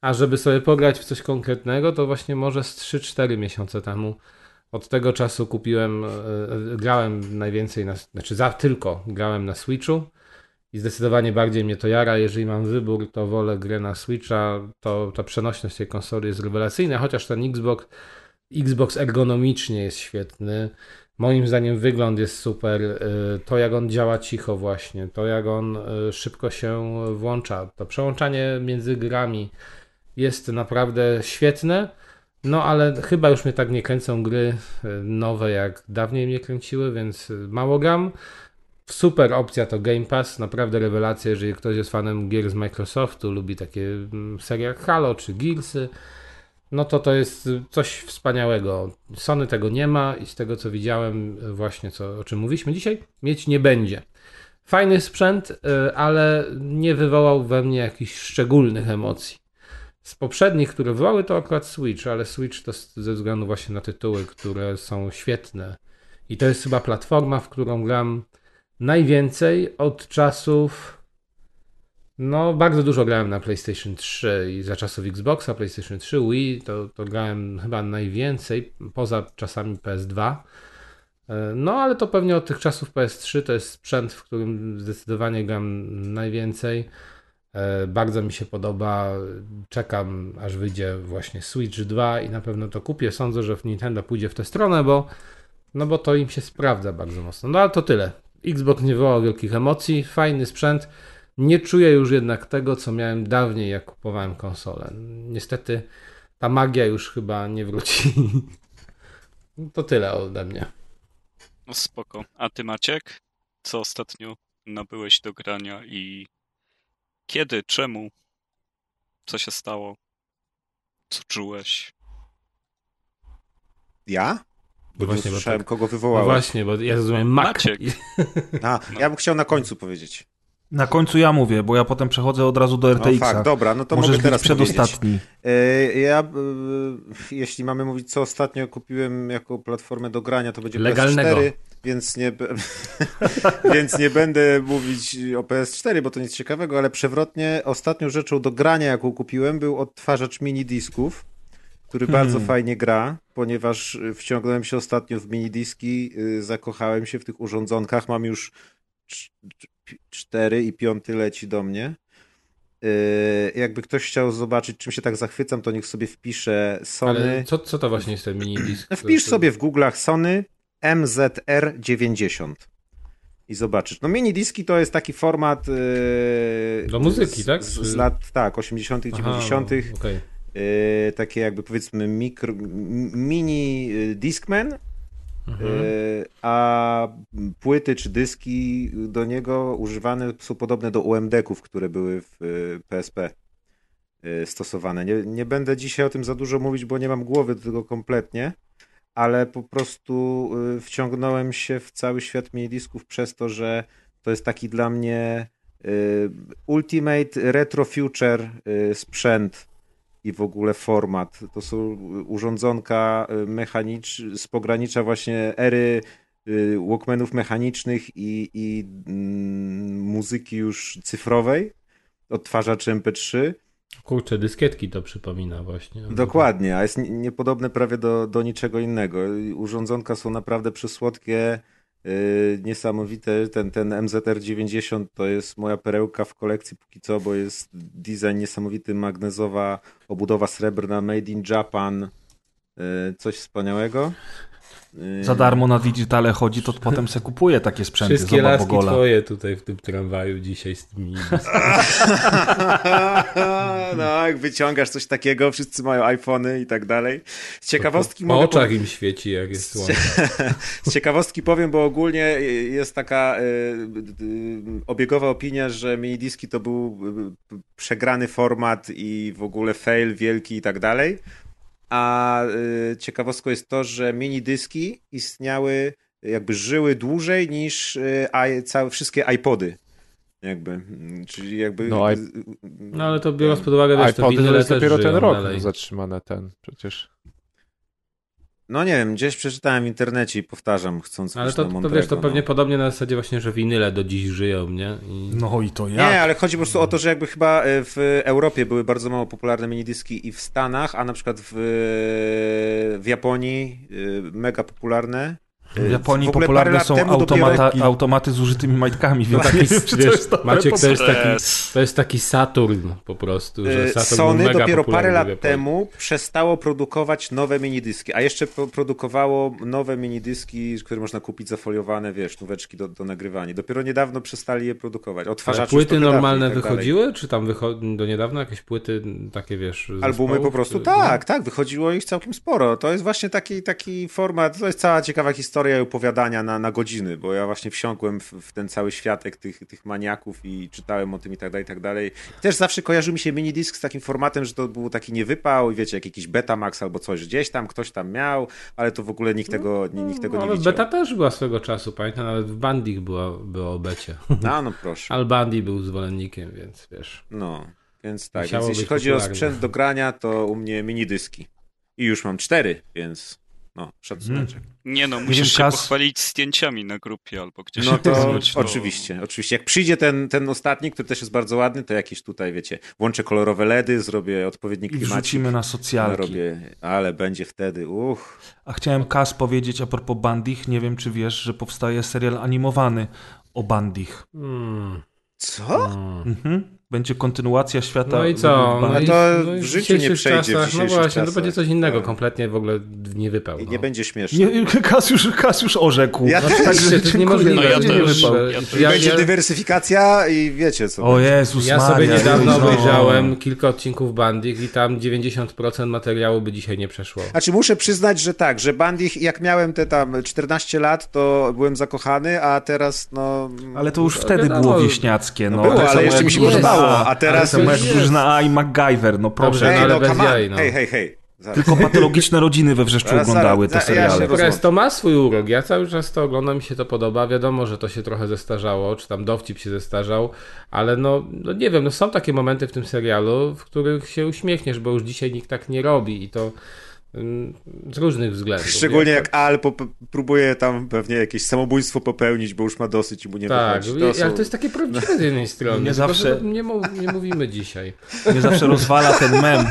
A żeby sobie pograć w coś konkretnego, to właśnie może z 3-4 miesiące temu. Od tego czasu kupiłem, e, grałem najwięcej, na, znaczy za tylko grałem na Switchu i zdecydowanie bardziej mnie to jara. Jeżeli mam wybór, to wolę grę na Switcha, to ta przenośność tej konsoli jest rewelacyjna, chociaż ten Xbox, Xbox ergonomicznie jest świetny. Moim zdaniem wygląd jest super. e, To jak on działa cicho właśnie, to jak on e, szybko się włącza, to przełączanie między grami jest naprawdę świetne. No ale chyba już mnie tak nie kręcą gry e, nowe jak dawniej mnie kręciły, więc mało gram. Super opcja to Game Pass, naprawdę rewelacja, jeżeli ktoś jest fanem gier z Microsoftu, lubi takie mm, serie jak Halo czy Gearsy, no to to jest coś wspaniałego. Sony tego nie ma i z tego co widziałem właśnie, co, o czym mówiliśmy dzisiaj, mieć nie będzie. Fajny sprzęt, y, ale nie wywołał we mnie jakichś szczególnych emocji. Z poprzednich, które wywołały, to akurat Switch, ale Switch to ze względu właśnie na tytuły, które są świetne. I to jest chyba platforma, w którą gram najwięcej od czasów. No, bardzo dużo grałem na PlayStation 3 i za czasów Xboxa, PlayStation 3, Wii, to, to grałem chyba najwięcej, poza czasami PS2. E, No, ale to pewnie od tych czasów PS3 to jest sprzęt, w którym zdecydowanie gram najwięcej. E, Bardzo mi się podoba. Czekam, aż wyjdzie właśnie Switch 2 i na pewno to kupię. Sądzę, że w Nintendo pójdzie w tę stronę, bo, no bo to im się sprawdza bardzo mocno. No ale to tyle. Xbox nie wywołał wielkich emocji, fajny sprzęt. Nie czuję już jednak tego, co miałem dawniej, jak kupowałem konsolę. Niestety ta magia już chyba nie wróci. [laughs] To tyle ode mnie. No spoko. A ty Maciek? Co ostatnio nabyłeś do grania i kiedy, czemu? Co się stało? Co czułeś? Ja? Bo No właśnie, nie bo słyszałem, tak- kogo No wywołałeś. właśnie, bo ja zrozumiałem Mac. Maciek. [laughs] A, ja bym chciał na końcu powiedzieć. Na końcu ja mówię, bo ja potem przechodzę od razu do No RTX-a. fakt, dobra, no to Możesz mogę być teraz powiedzieć. przedostatni. E, Ja, e, jeśli mamy mówić, co ostatnio kupiłem jako platformę do grania, to będzie Legalnego. PS4, więc nie, [laughs] więc nie będę mówić o PS4, bo to nic ciekawego, ale przewrotnie ostatnią rzeczą do grania, jaką kupiłem, był odtwarzacz mini disków, który bardzo Hmm. fajnie gra, ponieważ y, wciągnąłem się ostatnio w mini diski, y, zakochałem się w tych urządzonkach, mam już cz- cz- cztery i piąty leci do mnie. Yy, jakby ktoś chciał zobaczyć, czym się tak zachwycam, to niech sobie wpisze Sony. Ale co, co to właśnie jest ten mini disk? [clears throat] Wpisz sobie w Google'ach Sony MZR90 i zobaczysz. No mini diski to jest taki format yy, Do muzyki, z, tak? Z, z lat tak, 80., 90. Aha, okej. Yy, takie jakby powiedzmy mikro, mini y, Discman y, a płyty czy dyski do niego używane są podobne do UMD-ków, które były w PSP y, stosowane. Nie, nie będę dzisiaj o tym za dużo mówić, bo nie mam głowy do tego kompletnie, ale po prostu wciągnąłem się w cały świat minidisków przez to, że to jest taki dla mnie ultimate retro future sprzęt i w ogóle format. To są urządzonka mechanicz z pogranicza właśnie ery y, Walkmanów mechanicznych i, i mm, muzyki już cyfrowej, odtwarzaczy MP3. Kurczę, dyskietki to przypomina właśnie. Dokładnie, a jest nie- niepodobne prawie do, do niczego innego. Urządzonka są naprawdę przysłodkie, niesamowite. Ten, ten MZR90 to jest moja perełka w kolekcji póki co, bo jest design niesamowity, magnezowa obudowa srebrna, made in Japan, yy, coś wspaniałego. Za darmo na digitale chodzi, to potem se kupuje takie sprzęty. Wszystkie Zobacz, laski Bogola. twoje tutaj w tym tramwaju dzisiaj z tymi [laughs] no, jak wyciągasz coś takiego, wszyscy mają iPhony i tak dalej. Z ciekawostki po mogę oczach im świeci jak jest słońce. [laughs] Z ciekawostki powiem, bo ogólnie jest taka y, y, obiegowa opinia, że minidiski to był y, przegrany format i w ogóle fail wielki i tak dalej. A y, ciekawostką jest to, że minidyski istniały, jakby żyły dłużej niż y, i- całe, wszystkie iPody. Jakby, czyli jakby... No, i- No ale to biorąc pod uwagę, wiesz, to iPody to jest dopiero ten rok dalej. zatrzymane ten przecież. No nie wiem, gdzieś przeczytałem w internecie i powtarzam, chcąc Ale to, to wiesz, to no. pewnie podobnie na zasadzie właśnie, że winyle do dziś żyją, nie? I... No i to jak? Nie, ale chodzi po prostu o to, że jakby chyba e, w Europie były bardzo mało popularne minidyski i w Stanach, a na przykład w, w Japonii e, mega popularne. W Japonii w popularne są automata, automaty z użytymi majtkami, więc czy to wiesz, jest dobre Maciek to jest taki, to jest taki Saturn po prostu, że E, Saturn Sony dopiero parę lat temu przestało produkować nowe minidyski, a jeszcze produkowało nowe minidyski, które można kupić zafoliowane, wiesz, nóweczki do, do nagrywania. Dopiero niedawno przestali je produkować. Odtwarzacze płyty to normalne tak wychodziły? Czy tam wycho- do niedawna jakieś płyty takie, wiesz, Albumy zespołów, po prostu czy- tak, tak, wychodziło ich całkiem sporo. To jest właśnie taki, taki format, to jest cała ciekawa historia i opowiadania na, na godziny, bo ja właśnie wsiąkłem w, w ten cały światek tych, tych maniaków i czytałem o tym i tak dalej, i tak dalej. Też zawsze kojarzył mi się minidisk z takim formatem, że to był taki niewypał i wiecie, jak jakiś Betamax albo coś gdzieś tam, ktoś tam miał, ale to w ogóle nikt tego, ni- nikt tego No, nie ale widział. beta też była swego czasu, pamiętam, nawet w Bandich była, było o becie. No, no proszę. [laughs] Al Bandi był zwolennikiem, więc wiesz. No, więc tak, więc jeśli chodzi o popularne. sprzęt do grania, to u mnie minidyski. I już mam cztery, więc no, szacuneczek. Nie no, musisz się Kas- pochwalić zdjęciami na grupie albo gdzieś. No to to- oczywiście, oczywiście. Jak przyjdzie ten, ten ostatni, który też jest bardzo ładny, to jakieś tutaj, wiecie, włączę kolorowe LEDy, zrobię odpowiedni I klimacik. wrzucimy na socjalki. Robię, ale będzie wtedy, uch. A chciałem Kas powiedzieć a propos Bandich, nie wiem czy wiesz, że powstaje serial animowany o Bandich. Hmm. Co? Mhm. Będzie kontynuacja świata. No i co? No i, to no w życiu nie przejdzie w Czasach, no właśnie, to czasach. będzie coś innego, Tak. kompletnie w ogóle nie wypełnił. I nie będzie śmieszne. Nie, Kas, już, Kas już orzekł. Ja też. Także to niemożliwe. No ja Będzie też. nie wypał. Ja też. Ja- będzie ja- dywersyfikacja i wiecie co. O. Jezus Ja Maria. sobie niedawno Jezus, no. obejrzałem kilka odcinków Bandich i tam 90% materiału by dzisiaj nie przeszło. Znaczy muszę przyznać, że tak, że Bandich, jak miałem te tam 14 lat, to byłem zakochany, a teraz no... Ale to już wtedy było wieśniackie. No, było, ale jeszcze mi się drużyna podobało, A, a teraz samo jak już drużyna A i MacGyver, no proszę. Dobrze, Hej, no, ale no, come jaj, no. Hej, hej, hej. Zaraz. Tylko patologiczne rodziny we wrzeszczu Zaraz, oglądały zaraz, te ja seriale. Natomiast to ma swój urok. Ja cały czas to oglądam, mi się to podoba. Wiadomo, że to się trochę zestarzało, czy tam dowcip się zestarzał, ale no, no nie wiem, no są takie momenty w tym serialu, w których się uśmiechniesz, bo już dzisiaj nikt tak nie robi i to z różnych względów. Szczególnie Nie? jak Al próbuje tam pewnie jakieś samobójstwo popełnić, bo już ma dosyć i mu nie Tak, wychodzi. To ale to jest takie prawdziwe z jednej [laughs] strony. Nie zawsze- Nie, nie mówimy dzisiaj. [laughs] Mnie zawsze rozwala ten mem.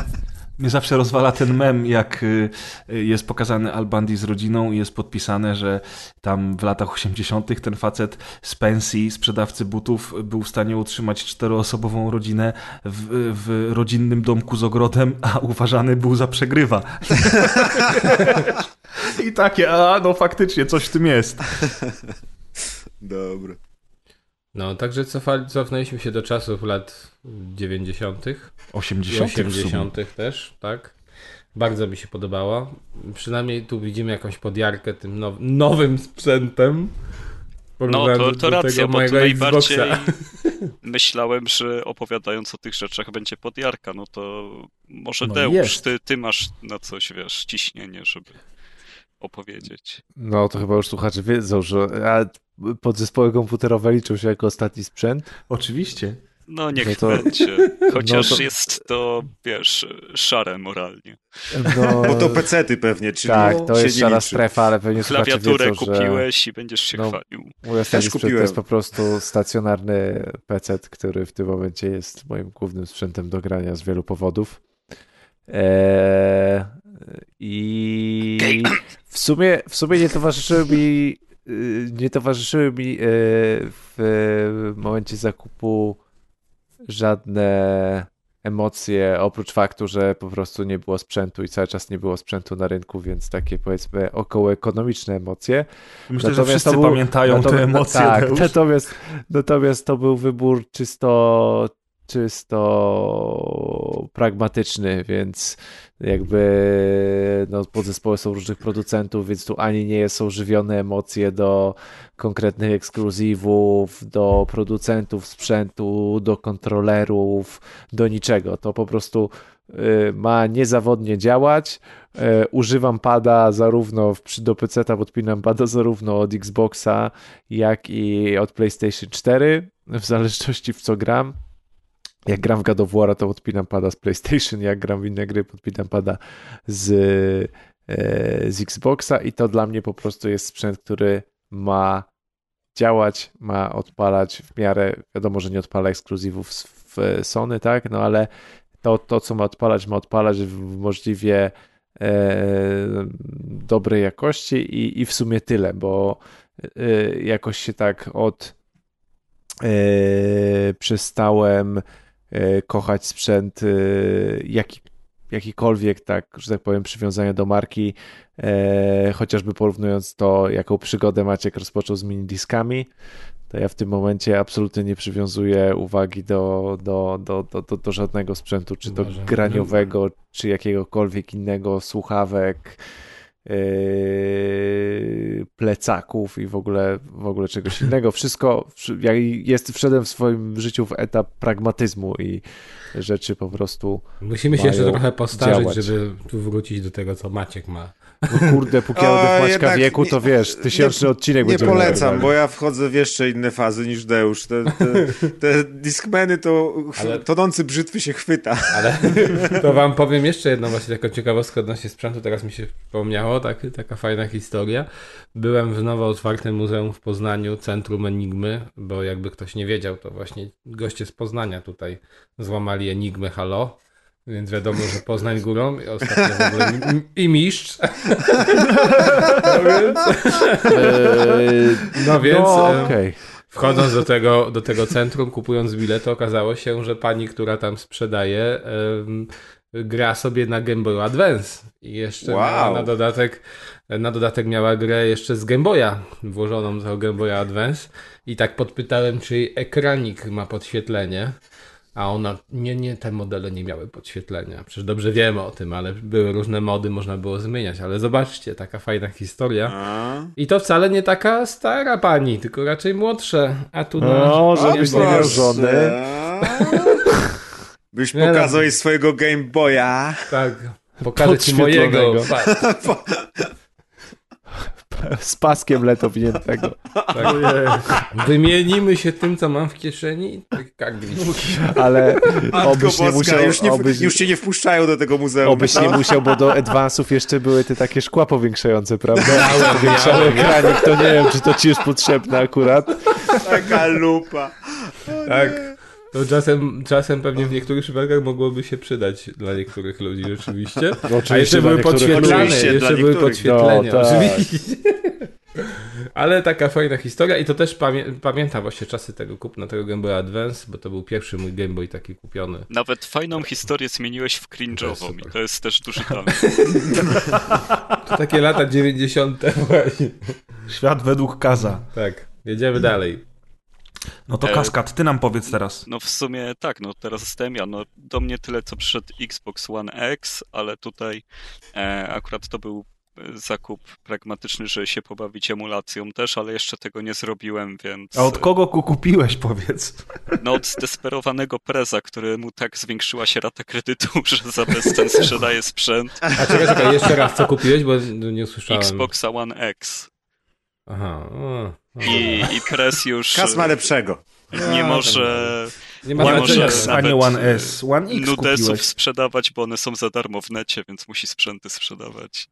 Mnie zawsze rozwala ten mem, jak y, y, jest pokazany Al Bundy z rodziną i jest podpisane, że tam w latach 80. ten facet z pensji, sprzedawcy butów, był w stanie utrzymać czteroosobową rodzinę w, w rodzinnym domku z ogrodem, a uważany był za przegrywa. [laughs] I takie, a no faktycznie, coś w tym jest. Dobra. No, także cofa, cofnęliśmy się do czasów lat 90. i 80. w sumie. 80. też, tak? Bardzo mi się podobała. Przynajmniej tu widzimy jakąś podjarkę tym now nowym sprzętem. No, to, to racja, bo to najbardziej [laughs] myślałem, że opowiadając o tych rzeczach będzie podjarka, no to może No Deusz, ty, ty masz na coś, wiesz, ciśnienie, żeby opowiedzieć. No to chyba już słuchacze wiedzą, że podzespoły komputerowe liczą się jako ostatni sprzęt. Oczywiście. No niech No to- będzie, chociaż no to- jest to, wiesz, szare moralnie. No, Bo to pecety pewnie, czyli tak, to się jest szara liczy. strefa, ale pewnie Klawiaturę wiedzą, że kupiłeś i będziesz się no, chwalił. mój ostatni sprzęt to kupiłem. jest po prostu stacjonarny PC, który w tym momencie jest moim głównym sprzętem do grania z wielu powodów. Eee, I w sumie, w sumie nie towarzyszyły mi nie towarzyszyły mi y, w momencie zakupu żadne emocje, oprócz faktu, że po prostu nie było sprzętu i cały czas nie było sprzętu na rynku, więc takie powiedzmy około ekonomiczne emocje. Myślę, że Natomiast wszyscy to był- pamiętają te emocje. Tak, natomiast, natomiast to był wybór czysto, czysto pragmatyczny, więc jakby no, podzespoły są różnych producentów, więc tu ani nie są żywione emocje do konkretnych ekskluzywów, do producentów sprzętu, do kontrolerów, do niczego. To po prostu y, ma niezawodnie działać. E, Używam pada zarówno do PC-ta, podpinam pada zarówno od Xboxa, jak i od PlayStation 4, w zależności w co gram. Jak gram w God of War, to podpinam pada z PlayStation, jak gram w inne gry, podpinam pada z, e, z Xboxa i to dla mnie po prostu jest sprzęt, który ma działać, ma odpalać w miarę, wiadomo, że nie odpala ekskluzywów w Sony, tak, no ale to, to co ma odpalać, ma odpalać w możliwie e, dobrej jakości i, i w sumie tyle, bo e, jakoś się tak od e, przestałem kochać sprzęt e, jaki, jakikolwiek, tak, że tak powiem, przywiązania do marki, e, chociażby porównując to, jaką przygodę Maciek rozpoczął z minidiskami, to ja w tym momencie absolutnie nie przywiązuję uwagi do, do, do, do, do, żadnego sprzętu, czy to graniowego, czy jakiegokolwiek innego, słuchawek, yy, plecaków i w ogóle, w ogóle czegoś innego. Wszystko, wszy- ja jest, wszedłem w swoim życiu w etap pragmatyzmu i rzeczy po prostu, Musimy się jeszcze trochę postarzyć, działać. żeby tu wrócić do tego, co Maciek ma. No kurde, póki ja O, będę w Maćka jednak wieku, nie- to wiesz, tysięczny odcinek Nie będziemy polecam, bo ja wchodzę w jeszcze inne fazy niż Deusz. Te, te, te to Ale- tonący brzytwy się chwyta. Ale [laughs] to wam powiem jeszcze jedną właśnie taką ciekawostkę odnośnie sprzętu, teraz mi się przypomniało, tak, taka fajna historia. Byłem w nowo otwartym muzeum w Poznaniu, Centrum Enigmy, bo jakby ktoś nie wiedział, to właśnie goście z Poznania tutaj złamali Enigmę Halo. Więc wiadomo, że Poznań górą i ostatnio w ogóle i- i mistrz. No więc, Eee, no więc no, e. Wchodząc do tego, do tego centrum, kupując bilet, okazało się, że pani, która tam sprzedaje, gra sobie na Game Boy Advance. I jeszcze Wow. na dodatek, na dodatek miała grę jeszcze z Game Boya, włożoną do Game Boya Advance. I tak podpytałem, czy jej ekranik ma podświetlenie. A ona, nie, nie, te modele nie miały podświetlenia. Przecież dobrze wiemy o tym, ale były różne mody, można było zmieniać. Ale zobaczcie, taka fajna historia. I to wcale nie taka stara pani, tylko raczej młodsza. A tu na. No, żebyś nie miał żony. [laughs] Byś no. pokazał jej swojego Game Boya. Tak. Pokażę ci mojego. [laughs] Z paskiem letowniętego. tak. Wymienimy się tym, co mam w kieszeni. Tak. Ale obyś nie musiał, już, nie, obyś, już cię nie wpuszczają do tego muzeum. obyś nie musiał, bo do advance'ów jeszcze były te takie szkła powiększające, prawda? Powiększany miałem. ekranik, to nie wiem, czy to ci jest potrzebne akurat. Taka lupa. Tak. To czasem, czasem pewnie w niektórych przypadkach mogłoby się przydać dla niektórych ludzi [laughs] rzeczywiście. Oczywiście A jeszcze były podświetlane, jeszcze były podświetlenia, No, tak. oczywiście. [laughs] Ale taka fajna historia i to też pamię pamiętam właśnie czasy tego kupna tego Game Boy Advance, bo to był pierwszy mój Game Boy taki kupiony. Nawet fajną historię zmieniłeś w cringe'ową To jest i to jest też duży talent. [laughs] To takie lata 90. właśnie. Świat według Kaza. Tak, jedziemy dalej. No to E, Kaskad, ty nam powiedz teraz. No w sumie tak, no teraz jestem ja. No, do mnie tyle, co przyszedł Xbox One X, ale tutaj e, akurat to był e, zakup pragmatyczny, żeby się pobawić emulacją też, ale jeszcze tego nie zrobiłem, więc... A od kogo ku kupiłeś, powiedz? No od zdesperowanego preza, któremu tak zwiększyła się rata kredytu, [laughs] że za bezcen sprzedaje sprzęt. A czekaj, czekaj, jeszcze raz, co kupiłeś, bo nie usłyszałem. Xboxa One X. Aha. O, o. I, i prez już Kas ma lepszego. nie może, Nie ma nie One może znaczenia. X, a nawet nie One S. One X nudesów kupiłeś. sprzedawać, bo one są za darmo w necie, więc musi sprzęty sprzedawać.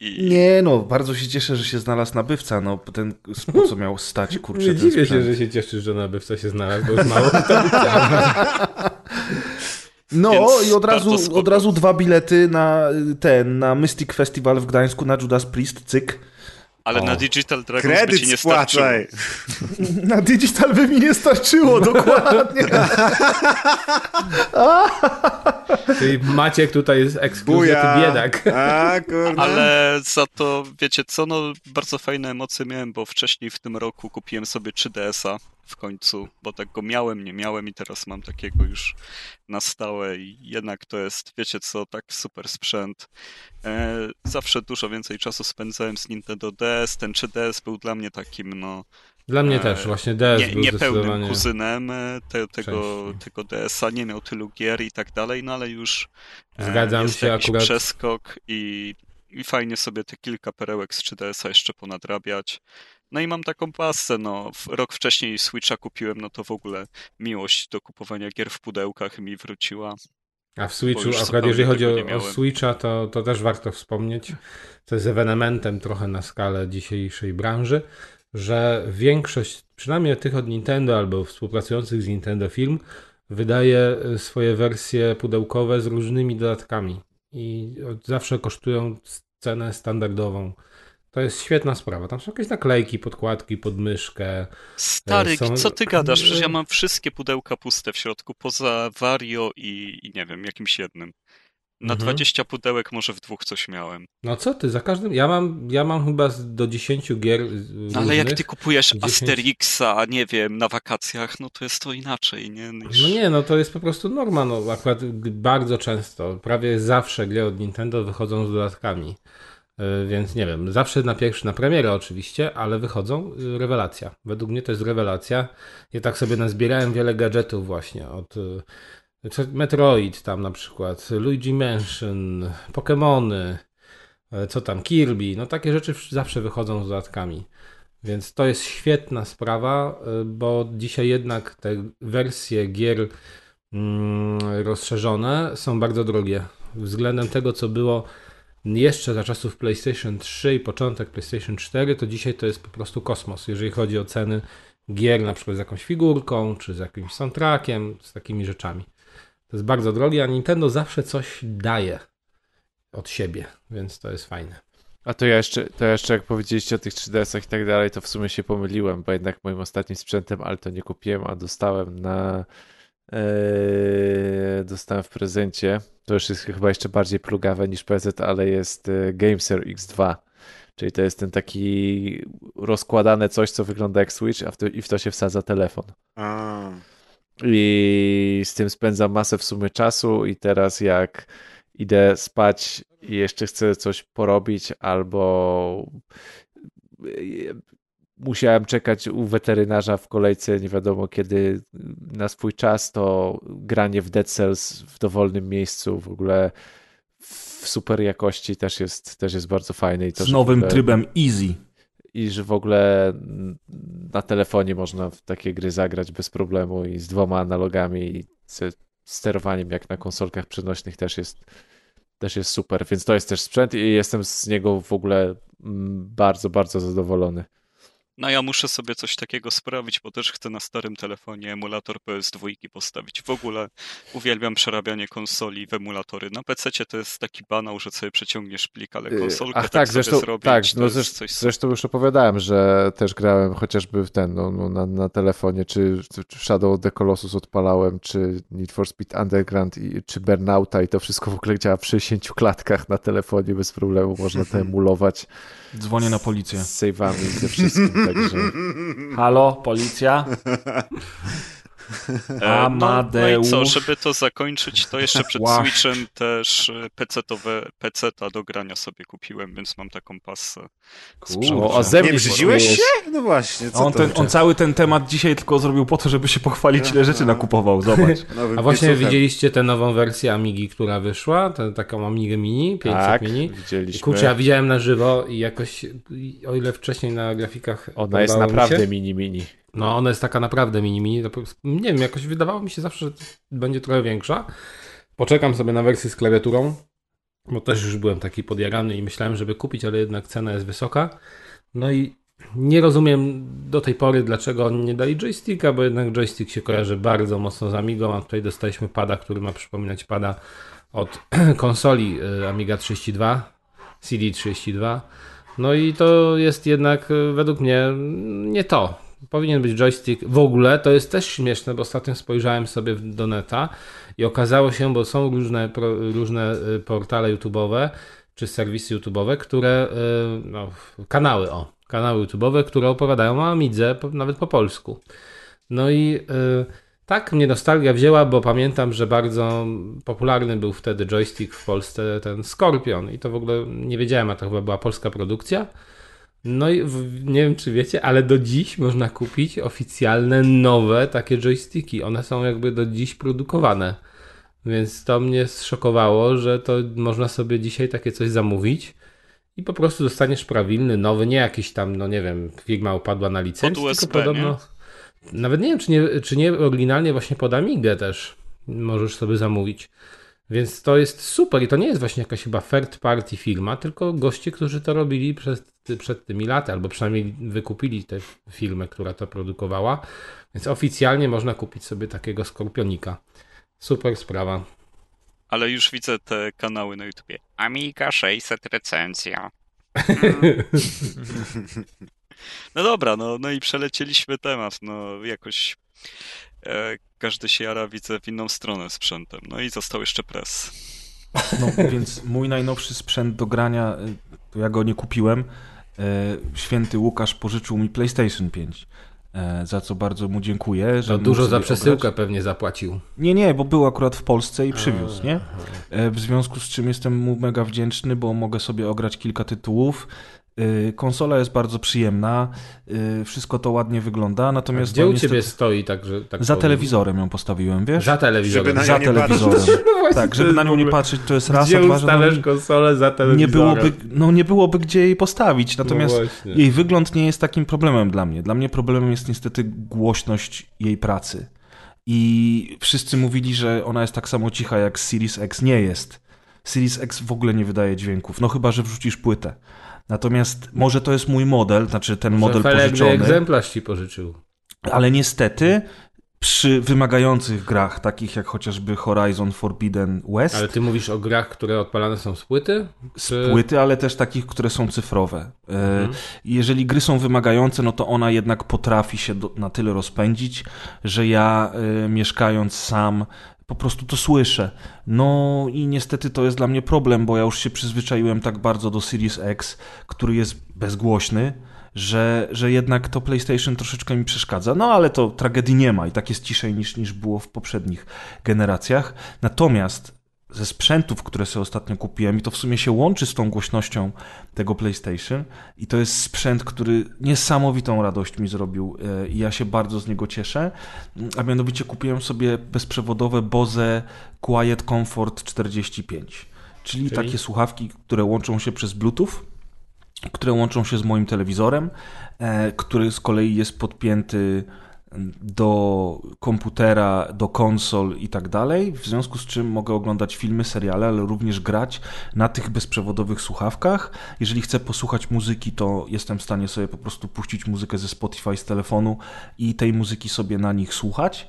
I Nie no, bardzo się cieszę, że się znalazł nabywca, no ten po co miał stać, kurczę, Nie dziwię się, że się cieszysz, że nabywca się znalazł, bo już mało. [laughs] No Więc i od razu, od razu dwa bilety na ten, na Mystic Festival w Gdańsku, na Judas Priest, cyk. Ale O. na Digital Dragons by Kredyt ci nie starczyło. spłacaj. [laughs] Na Digital by mi nie starczyło, dokładnie. [laughs] Czyli Maciek tutaj jest ekskluzywny biedak. A, kurde. Ale za to, wiecie co, no bardzo fajne emocje miałem, bo wcześniej w tym roku kupiłem sobie 3DS-a w końcu, bo tak go miałem, nie miałem i teraz mam takiego już na stałe i jednak to jest, wiecie co, tak super sprzęt. E, zawsze dużo więcej czasu spędzałem z Nintendo DS, ten 3DS był dla mnie takim, no, Dla mnie E, też, właśnie DS nie, był niepełnym kuzynem e, te, tego, tego DS-a, nie miał tylu gier i tak dalej, no ale już e, Zgadzam jest się jakiś akurat. przeskok i, i fajnie sobie te kilka perełek z 3DS-a jeszcze ponadrabiać. No i mam taką pasę, no rok wcześniej Switcha kupiłem, no to w ogóle miłość do kupowania gier w pudełkach mi wróciła. A w Switchu, akurat jeżeli chodzi o, o. Switcha, to, to też warto wspomnieć, co jest ewenementem trochę na skalę dzisiejszej branży, że większość, przynajmniej tych od Nintendo albo współpracujących z Nintendo firm, wydaje y, swoje wersje pudełkowe z różnymi dodatkami i zawsze kosztują cenę standardową. To jest świetna sprawa. Tam są jakieś naklejki, podkładki, podmyszkę. Stary, E, są- co ty gadasz? Przecież ja mam wszystkie pudełka puste w środku, poza Wario i, i nie wiem, jakimś jednym. Na Mhm. 20 pudełek może w dwóch coś miałem. No co ty, za każdym. Ja mam, ja mam chyba do 10 gier. y, No ale jak różnych. ty kupujesz 10. Asterixa, nie wiem, na wakacjach, no to jest to inaczej, nie? Niż... No nie, no to jest po prostu norma. No, akurat bardzo często, prawie zawsze gry od Nintendo wychodzą z dodatkami. Y, Więc nie wiem, zawsze na pierwszy, na premierę oczywiście, ale wychodzą y, rewelacja. Według mnie to jest rewelacja. Ja tak sobie nazbierałem wiele gadżetów właśnie od y, Metroid tam na przykład, Luigi Mansion, Pokémony, y, co tam, Kirby, no takie rzeczy wsz- zawsze wychodzą z dodatkami. Więc to jest świetna sprawa, y, bo dzisiaj jednak te wersje gier mm, rozszerzone są bardzo drogie. Względem tego, co było jeszcze za czasów PlayStation 3 i początek PlayStation 4, to dzisiaj to jest po prostu kosmos, jeżeli chodzi o ceny gier, na przykład z jakąś figurką, czy z jakimś soundtrackiem, z takimi rzeczami. To jest bardzo drogie, a Nintendo zawsze coś daje od siebie, więc to jest fajne. A to ja jeszcze, to jeszcze jak powiedzieliście o tych 3DS-ach i tak dalej, to w sumie się pomyliłem, bo jednak moim ostatnim sprzętem, ale to nie kupiłem, a dostałem na e, dostałem w prezencie. To już jest chyba jeszcze bardziej plugawe niż PZ, ale jest e, GameSir X2. Czyli to jest ten taki rozkładane coś, co wygląda jak Switch, a w to, i w to się wsadza telefon. A. I z tym spędzam masę w sumie czasu i teraz jak idę spać i jeszcze chcę coś porobić albo musiałem czekać u weterynarza w kolejce nie wiadomo kiedy na swój czas, to granie w Dead Cells w dowolnym miejscu w ogóle w super jakości też jest, też jest bardzo fajne. I to, Z nowym ogóle- trybem Easy. i że w ogóle na telefonie można w takie gry zagrać bez problemu i z dwoma analogami i sterowaniem jak na konsolkach przenośnych też jest też jest super, więc to jest też sprzęt i jestem z niego w ogóle mm, bardzo, bardzo zadowolony. No ja muszę sobie coś takiego sprawić, bo też chcę na starym telefonie emulator PS2 postawić. W ogóle uwielbiam przerabianie konsoli w emulatory. Na PC to jest taki banał, że sobie przeciągniesz plik, ale konsolkę Ach, tak, tak, sobie zresztą, zrobić, tak, to no zresztą, coś zresztą już opowiadałem, że też grałem chociażby w ten, no, no, na, na telefonie, czy, czy Shadow of the Colossus odpalałem, czy Need for Speed Underground, i, czy Burnouta i to wszystko w ogóle działa w 60 klatkach na telefonie bez problemu, można to [laughs] emulować Dzwonię na policję. z save'ami i ze wszystkim. Także... [laughs] Halo, policja? [laughs] E, No, no i Amadeusz. co, żeby to zakończyć, to jeszcze przed Właśnie. Switchem też e, PC-towe, PC-ta do grania sobie kupiłem, więc mam taką pasę. O, a ze mnie Nie brzydziłeś się? No właśnie, co on, ten, znaczy? on cały ten temat dzisiaj tylko zrobił po to, żeby się pochwalić, ile rzeczy nakupował. Zobacz. [laughs] A właśnie widzieliście tę nową wersję Amigi, która wyszła? Tę taką Amigę Mini, 500 Tak, Mini? widzieliśmy. Kurczę, ja widziałem na żywo i jakoś, o ile wcześniej na grafikach Ona jest naprawdę się, mini, mini. No, ona jest taka naprawdę mini, mini. Nie wiem, jakoś wydawało mi się zawsze, że będzie trochę większa. Poczekam sobie na wersję z klawiaturą, bo też już byłem taki podjarany i myślałem, żeby kupić, ale jednak cena jest wysoka. No i nie rozumiem do tej pory, dlaczego oni nie dali joysticka, bo jednak joystick się kojarzy bardzo mocno z Amigą, a tutaj dostaliśmy pada, który ma przypominać pada od [clears throat] konsoli y, Amiga 32, CD32. No i to jest jednak y, według mnie nie to. Powinien być joystick. W ogóle to jest też śmieszne, bo ostatnio spojrzałem sobie do neta i okazało się, bo są różne, różne y, portale YouTube'owe czy serwisy YouTube'owe, które, y, no, kanały, o, kanały YouTube'owe, które opowiadają o Amidze, nawet po polsku. No i y, tak mnie nostalgia wzięła, bo pamiętam, że bardzo popularny był wtedy joystick w Polsce, ten Scorpion i to w ogóle nie wiedziałem, a to chyba była polska produkcja. No i w, nie wiem, czy wiecie, ale do dziś można kupić oficjalne, nowe takie joysticki. One są jakby do dziś produkowane. Więc to mnie zszokowało, że to można sobie dzisiaj takie coś zamówić i po prostu dostaniesz prawilny, nowy, nie jakiś tam, no nie wiem, firma upadła na licencji, Pod USB, podobno... Nawet nie wiem, czy nie, czy nie oryginalnie właśnie pod Amigę też możesz sobie zamówić. Więc to jest super i to nie jest właśnie jakaś chyba third party firma, tylko goście, którzy to robili przed, przed tymi laty, albo przynajmniej wykupili tę firmę, która to produkowała. Więc oficjalnie można kupić sobie takiego skorpionika. Super sprawa. Ale już widzę te kanały na YouTubie. Amiga 600 recenzja. No dobra, no, no i przelecieliśmy temat. No jakoś e, każdy się jara, widzę, w inną stronę sprzętem. No i został jeszcze press. No, więc mój najnowszy sprzęt do grania, y, to ja go nie kupiłem. Y, Święty Łukasz pożyczył mi PlayStation 5. y, Za co bardzo mu dziękuję. Że mógł dużo za przesyłkę obrać. pewnie zapłacił. Nie, nie, bo był akurat w Polsce i przywiózł, nie? E, W związku z czym jestem mu mega wdzięczny, bo mogę sobie ograć kilka tytułów. Y, Konsola jest bardzo przyjemna, y, wszystko to ładnie wygląda, natomiast Gdzie no, u niestety- ciebie stoi, także tak za powiem? telewizorem ją postawiłem, wiesz? Za telewizorem. Żeby na Za nią nie patrzeć. telewizorem. [laughs] No tak, to żeby jest na nią nie patrzeć, to jest raz, Gdzie a dwa, że no, konsolę za nie telewizorem? byłoby, no nie byłoby gdzie jej postawić, natomiast No jej wygląd nie jest takim problemem dla mnie. Dla mnie problemem jest niestety głośność jej pracy. I wszyscy mówili, że ona jest tak samo cicha jak Series X. Nie jest. Series X w ogóle nie wydaje dźwięków, no chyba, że wrzucisz płytę. Natomiast może to jest mój model, znaczy ten model Felek pożyczony, egzemplarz ci pożyczył. ale niestety przy wymagających grach, takich jak chociażby Horizon Forbidden West, Ale ty mówisz o grach, które odpalane są z płyty? z płyty, ale też takich, które są cyfrowe. E, Jeżeli gry są wymagające, no to ona jednak potrafi się do, na tyle rozpędzić, że ja e, mieszkając sam po prostu to słyszę. No i niestety to jest dla mnie problem, bo ja już się przyzwyczaiłem tak bardzo do Series X, który jest bezgłośny, że, że jednak to PlayStation troszeczkę mi przeszkadza. No ale to tragedii nie ma i tak jest ciszej niż, niż było w poprzednich generacjach. Natomiast ze sprzętów, które sobie ostatnio kupiłem, i to w sumie się łączy z tą głośnością tego PlayStation, i to jest sprzęt, który niesamowitą radość mi zrobił e, i ja się bardzo z niego cieszę. A mianowicie kupiłem sobie bezprzewodowe Bose Quiet Comfort 45, czyli, Czyli? takie słuchawki, które łączą się przez Bluetooth które łączą się z moim telewizorem, e, który z kolei jest podpięty do komputera, do konsol i tak dalej, w związku z czym mogę oglądać filmy, seriale, ale również grać na tych bezprzewodowych słuchawkach. Jeżeli chcę posłuchać muzyki, to jestem w stanie sobie po prostu puścić muzykę ze Spotify z telefonu i tej muzyki sobie na nich słuchać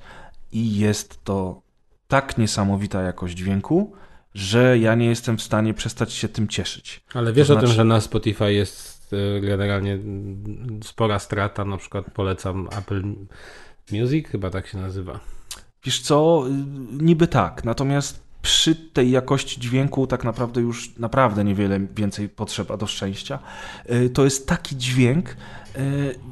i jest to tak niesamowita jakość dźwięku, że ja nie jestem w stanie przestać się tym cieszyć. Ale wiesz To o tym, znaczy- że na Spotify jest y, generalnie spora strata, na przykład polecam Apple Music, chyba tak się nazywa. Wiesz co, y, niby tak, natomiast przy tej jakości dźwięku tak naprawdę już naprawdę niewiele więcej potrzeba do szczęścia. Y, To jest taki dźwięk,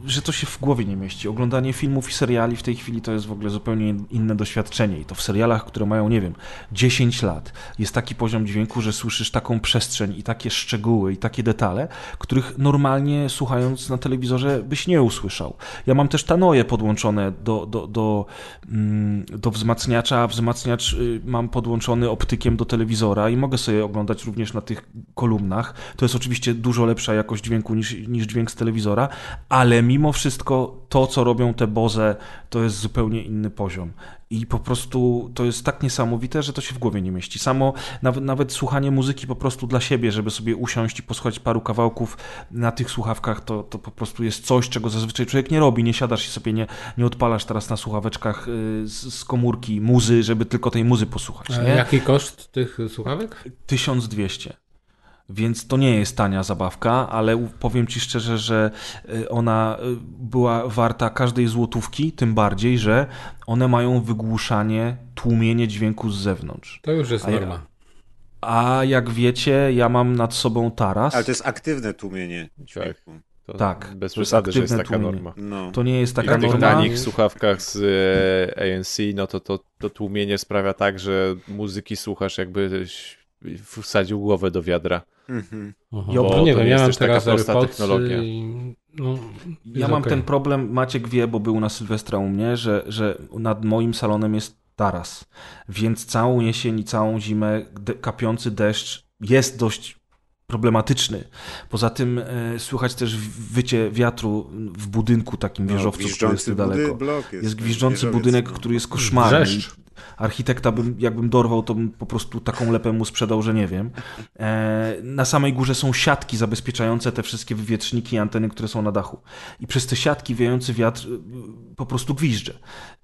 że to się w głowie nie mieści. Oglądanie filmów i seriali w tej chwili to jest w ogóle zupełnie inne doświadczenie i to w serialach, które mają, nie wiem, 10 lat, jest taki poziom dźwięku, że słyszysz taką przestrzeń i takie szczegóły i takie detale, których normalnie słuchając na telewizorze byś nie usłyszał. Ja mam też tanoje podłączone do, do, do, mm, do wzmacniacza, wzmacniacz y, mam podłączony optykiem do telewizora i mogę sobie oglądać również na tych kolumnach. To jest oczywiście dużo lepsza jakość dźwięku niż, niż dźwięk z telewizora, ale mimo wszystko to, co robią te Boze, to jest zupełnie inny poziom. I po prostu to jest tak niesamowite, że to się w głowie nie mieści. Samo nawet, nawet słuchanie muzyki po prostu dla siebie, żeby sobie usiąść i posłuchać paru kawałków na tych słuchawkach, to, to po prostu jest coś, czego zazwyczaj człowiek nie robi. Nie siadasz i sobie nie, nie odpalasz teraz na słuchaweczkach y, z, z komórki muzy, żeby tylko tej muzy posłuchać. A Nie? jaki koszt tych słuchawek? 1200. Więc to nie jest tania zabawka, ale powiem Ci szczerze, że y, ona y, była warta każdej złotówki, tym bardziej, że one mają wygłuszanie, tłumienie dźwięku z zewnątrz. To już jest A ja- norma. A jak wiecie, ja mam nad sobą taras. Ale to jest aktywne tłumienie dźwięku. To Tak, Bez to jest przesady, że jest taka tłumienie. norma. No. To nie jest I taka tych norma. tanich słuchawkach z e, ANC, no to, to to tłumienie sprawia tak, że muzyki słuchasz jakbyś wsadził głowę do wiadra. Mhm. Aha. No bo nie wiem, ja jest mam też taka teraz technologia. i no, Ja mam okej. ten problem, Maciek wie, bo był na Sylwestra u mnie, że, że nad moim salonem jest taras. Więc całą jesień i całą zimę de- kapiący deszcz jest dość problematyczny. Poza tym e, słychać też wycie wiatru w budynku takim No, wieżowcu, który jest daleko. jest, Jest gwiżdżący budynek, no. który jest koszmarny. Wrzeszcz. Architekta bym, jakbym dorwał, to bym po prostu taką lepę mu sprzedał, że nie wiem. E, na samej górze są siatki zabezpieczające te wszystkie wywietrzniki i anteny, które są na dachu. I przez te siatki wiejący wiatr po prostu gwizdże.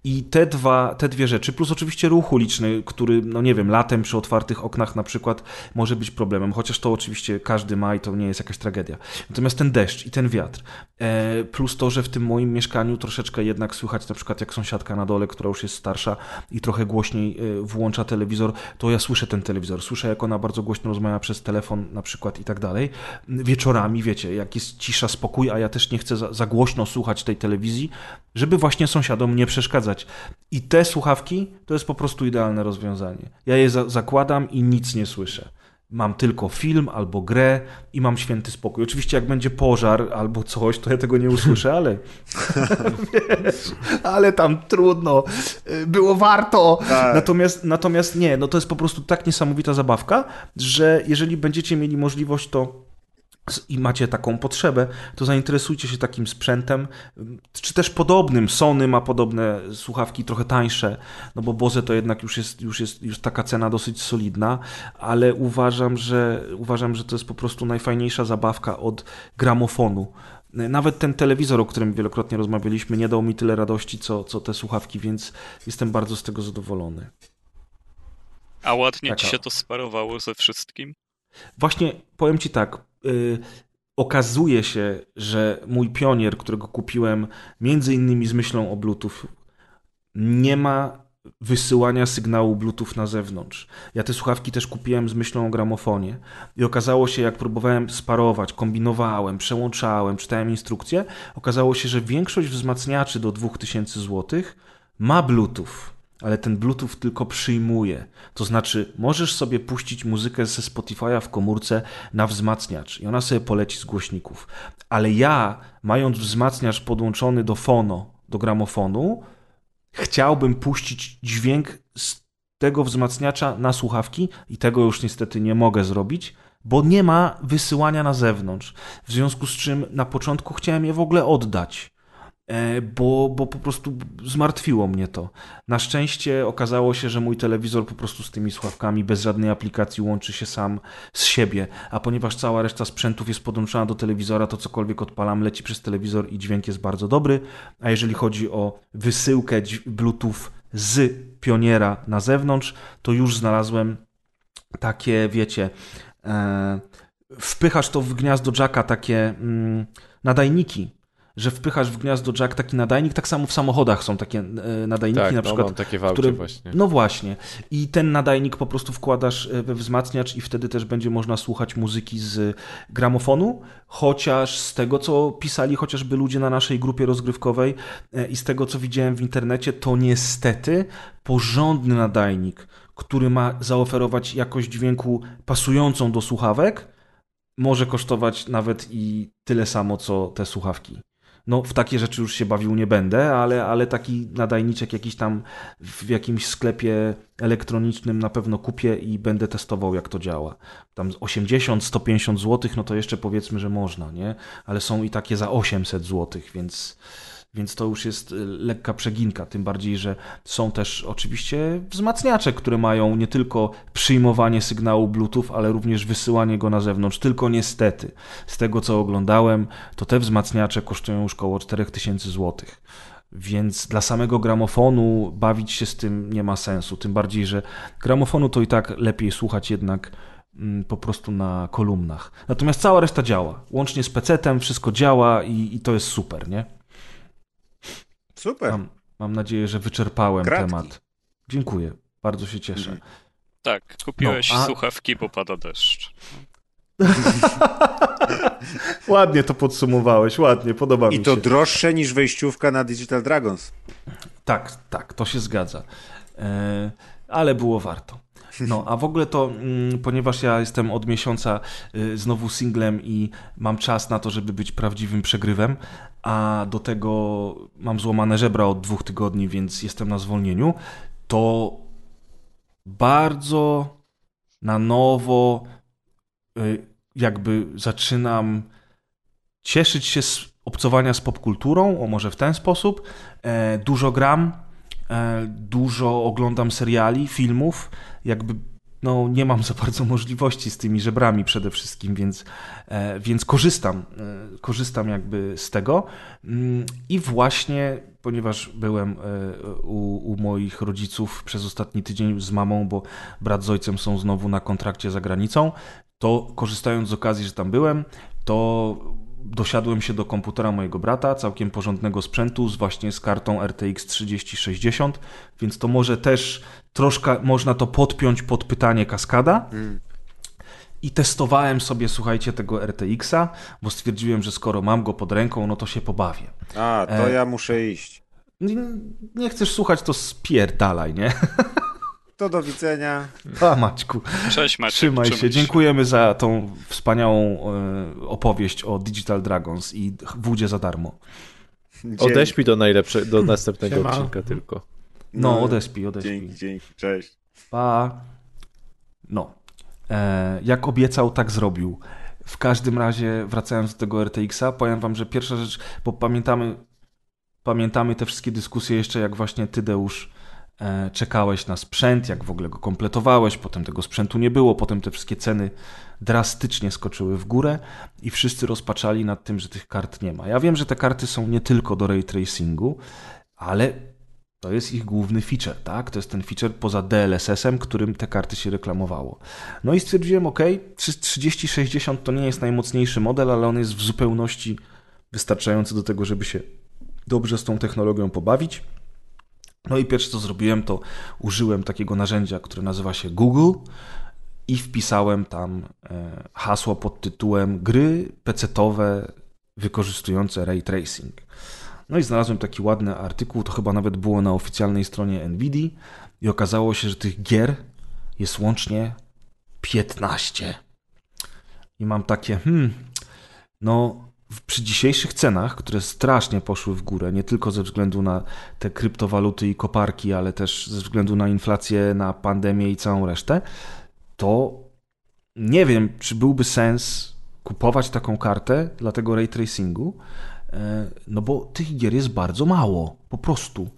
I te, dwa, te dwie rzeczy, plus oczywiście ruch uliczny, który, no nie wiem, latem przy otwartych oknach na przykład może być problemem, chociaż to oczywiście każdy ma i to nie jest jakaś tragedia. Natomiast ten deszcz i ten wiatr, e, plus to, że w tym moim mieszkaniu troszeczkę jednak słychać na przykład jak sąsiadka na dole, która już jest starsza i trochę głośniej e, włącza telewizor, to ja słyszę ten telewizor, słyszę jak ona bardzo głośno rozmawia przez telefon na przykład i tak dalej. Wieczorami, wiecie, jak jest cisza, spokój, a ja też nie chcę za, za głośno słuchać tej telewizji, żeby właśnie sąsiadom nie przeszkadzać. I te słuchawki to jest po prostu idealne rozwiązanie. Ja je za zakładam i nic nie słyszę. Mam tylko film albo grę i mam święty spokój. Oczywiście, jak będzie pożar albo coś, to ja tego nie usłyszę, ale. Wiesz, [laughs] ale tam trudno. Było warto. Tak. Natomiast, natomiast nie, no to jest po prostu tak niesamowita zabawka, że jeżeli będziecie mieli możliwość, to i macie taką potrzebę, to zainteresujcie się takim sprzętem, czy też podobnym. Sony ma podobne słuchawki, trochę tańsze, no bo Bose to jednak już jest, już jest już taka cena dosyć solidna, ale uważam, że uważam, że to jest po prostu najfajniejsza zabawka od gramofonu. Nawet ten telewizor, o którym wielokrotnie rozmawialiśmy, nie dał mi tyle radości, co, co te słuchawki, więc jestem bardzo z tego zadowolony. A ładnie ci Taka- się to sparowało ze wszystkim? Właśnie powiem ci tak. Y, okazuje się, że mój pionier, którego kupiłem między innymi z myślą o Bluetooth, nie ma wysyłania sygnału Bluetooth na zewnątrz. Ja te słuchawki też kupiłem z myślą o gramofonie i okazało się, jak próbowałem sparować, kombinowałem, przełączałem, czytałem instrukcje, okazało się, że większość wzmacniaczy do 2000 zł ma Bluetooth ale ten Bluetooth tylko przyjmuje. To znaczy, możesz sobie puścić muzykę ze Spotify'a w komórce na wzmacniacz i ona sobie poleci z głośników. Ale ja, mając wzmacniacz podłączony do fono, do gramofonu, chciałbym puścić dźwięk z tego wzmacniacza na słuchawki i tego już niestety nie mogę zrobić, bo nie ma wysyłania na zewnątrz. W związku z czym na początku chciałem je w ogóle oddać bo, bo po prostu zmartwiło mnie to. Na szczęście okazało się, że mój telewizor po prostu z tymi słuchawkami bez żadnej aplikacji łączy się sam z siebie, a ponieważ cała reszta sprzętów jest podłączona do telewizora, to cokolwiek odpalam leci przez telewizor i dźwięk jest bardzo dobry, a jeżeli chodzi o wysyłkę Bluetooth z pioniera na zewnątrz, to już znalazłem takie, wiecie, e, wpychasz to w gniazdo jacka takie mm, nadajniki, że wpychasz w gniazdo jack taki nadajnik, tak samo w samochodach są takie e, nadajniki Tak, na no, przykład. mam takie w które, właśnie. No właśnie. I ten nadajnik po prostu wkładasz e, we wzmacniacz i wtedy też będzie można słuchać muzyki z gramofonu, chociaż z tego, co pisali chociażby ludzie na naszej grupie rozgrywkowej e, i z tego, co widziałem w internecie, to niestety porządny nadajnik, który ma zaoferować jakość dźwięku pasującą do słuchawek, może kosztować nawet i tyle samo, co te słuchawki. No, w takie rzeczy już się bawił nie będę, ale, ale taki nadajniczek jakiś tam w jakimś sklepie elektronicznym na pewno kupię i będę testował, jak to działa. Tam 80-150 zł, no to jeszcze powiedzmy, że można, nie? Ale są i takie za 800 zł, więc, więc to już jest y, lekka przeginka. Tym bardziej, że są też oczywiście wzmacniacze, które mają nie tylko przyjmowanie sygnału Bluetooth, ale również wysyłanie go na zewnątrz. Tylko niestety, z tego co oglądałem, to te wzmacniacze kosztują już około 4000 zł. Więc dla samego gramofonu bawić się z tym nie ma sensu. Tym bardziej, że gramofonu to i tak lepiej słuchać jednak mm, po prostu na kolumnach. Natomiast cała reszta działa. Łącznie z PC-tem wszystko działa i, i to jest super, nie? Super. Mam, mam nadzieję, że wyczerpałem Kratki. temat. Dziękuję. Bardzo się cieszę. Tak, kupiłeś No, a- słuchawki, bo pada deszcz. [laughs] ładnie to podsumowałeś, ładnie, podoba I mi to się. droższe niż wejściówka na Digital Dragons. Tak, tak, to się zgadza. E, ale było warto. No, a w ogóle to, mm, ponieważ ja jestem od miesiąca y, znowu singlem i mam czas na to, żeby być prawdziwym przegrywem, a do tego mam złamane żebra od dwóch tygodni, więc jestem na zwolnieniu, to bardzo na nowo y, jakby zaczynam cieszyć się z obcowania z popkulturą, o może w ten sposób. E, dużo gram, e, dużo oglądam seriali, filmów, jakby no, nie mam za bardzo możliwości z tymi żebrami przede wszystkim, więc, e, więc korzystam, e, korzystam jakby z tego. Mm, I właśnie, ponieważ byłem e, u, u moich rodziców przez ostatni tydzień z mamą, bo brat z ojcem są znowu na kontrakcie za granicą, to korzystając z okazji, że tam byłem, to dosiadłem się do komputera mojego brata, całkiem porządnego sprzętu, z właśnie z kartą RTX 3060, więc to może też troszkę można to podpiąć pod pytanie kaskada. I testowałem sobie, słuchajcie, tego RTX-a, bo stwierdziłem, że skoro mam go pod ręką, no to się pobawię. A, to E. ja muszę iść. Nie, nie chcesz słuchać, to spierdalaj, nie? [laughs] To do widzenia. A Maćku, Cześć Maciek. trzymaj się. Dziękujemy za tą wspaniałą e, opowieść o Digital Dragons i wódzie za darmo. Dzięki. Odeśpij do najlepsze, do następnego Siema. odcinka tylko. No, odespij, odespij. Dzięki, dzięki, cześć. Pa. No. E, jak obiecał, tak zrobił. W każdym razie, wracając do tego RTX-a, powiem wam, że pierwsza rzecz, bo pamiętamy, pamiętamy te wszystkie dyskusje jeszcze, jak właśnie ty, Deusz, e, czekałeś na sprzęt, jak w ogóle go kompletowałeś, potem tego sprzętu nie było, potem te wszystkie ceny drastycznie skoczyły w górę i wszyscy rozpaczali nad tym, że tych kart nie ma. Ja wiem, że te karty są nie tylko do ray tracingu, ale to jest ich główny feature, tak? To jest ten feature poza DLSS-em, którym te karty się reklamowało. No i stwierdziłem, ok, 3060 to nie jest najmocniejszy model, ale on jest w zupełności wystarczający do tego, żeby się dobrze z tą technologią pobawić. No i pierwsze co zrobiłem, to użyłem takiego narzędzia, które nazywa się Google i wpisałem tam e, hasło pod tytułem gry pecetowe wykorzystujące ray tracing. No i znalazłem taki ładny artykuł, to chyba nawet było na oficjalnej stronie Nvidia i okazało się, że tych gier jest łącznie 15. I mam takie, hmm, no przy dzisiejszych cenach, które strasznie poszły w górę, nie tylko ze względu na te kryptowaluty i koparki, ale też ze względu na inflację, na pandemię i całą resztę, to nie wiem, czy byłby sens kupować taką kartę dla tego ray tracingu, e, no bo tych gier jest bardzo mało, po prostu.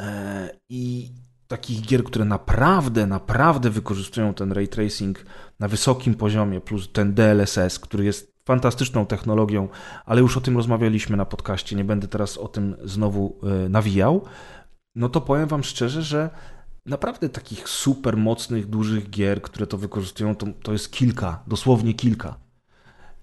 E, I takich gier, które naprawdę, naprawdę wykorzystują ten ray tracing na wysokim poziomie, plus ten DLSS, który jest fantastyczną technologią, ale już o tym rozmawialiśmy na podcaście, nie będę teraz o tym znowu e, nawijał, no to powiem Wam szczerze, że naprawdę takich super mocnych, dużych gier, które to wykorzystują, to, to jest kilka, dosłownie kilka.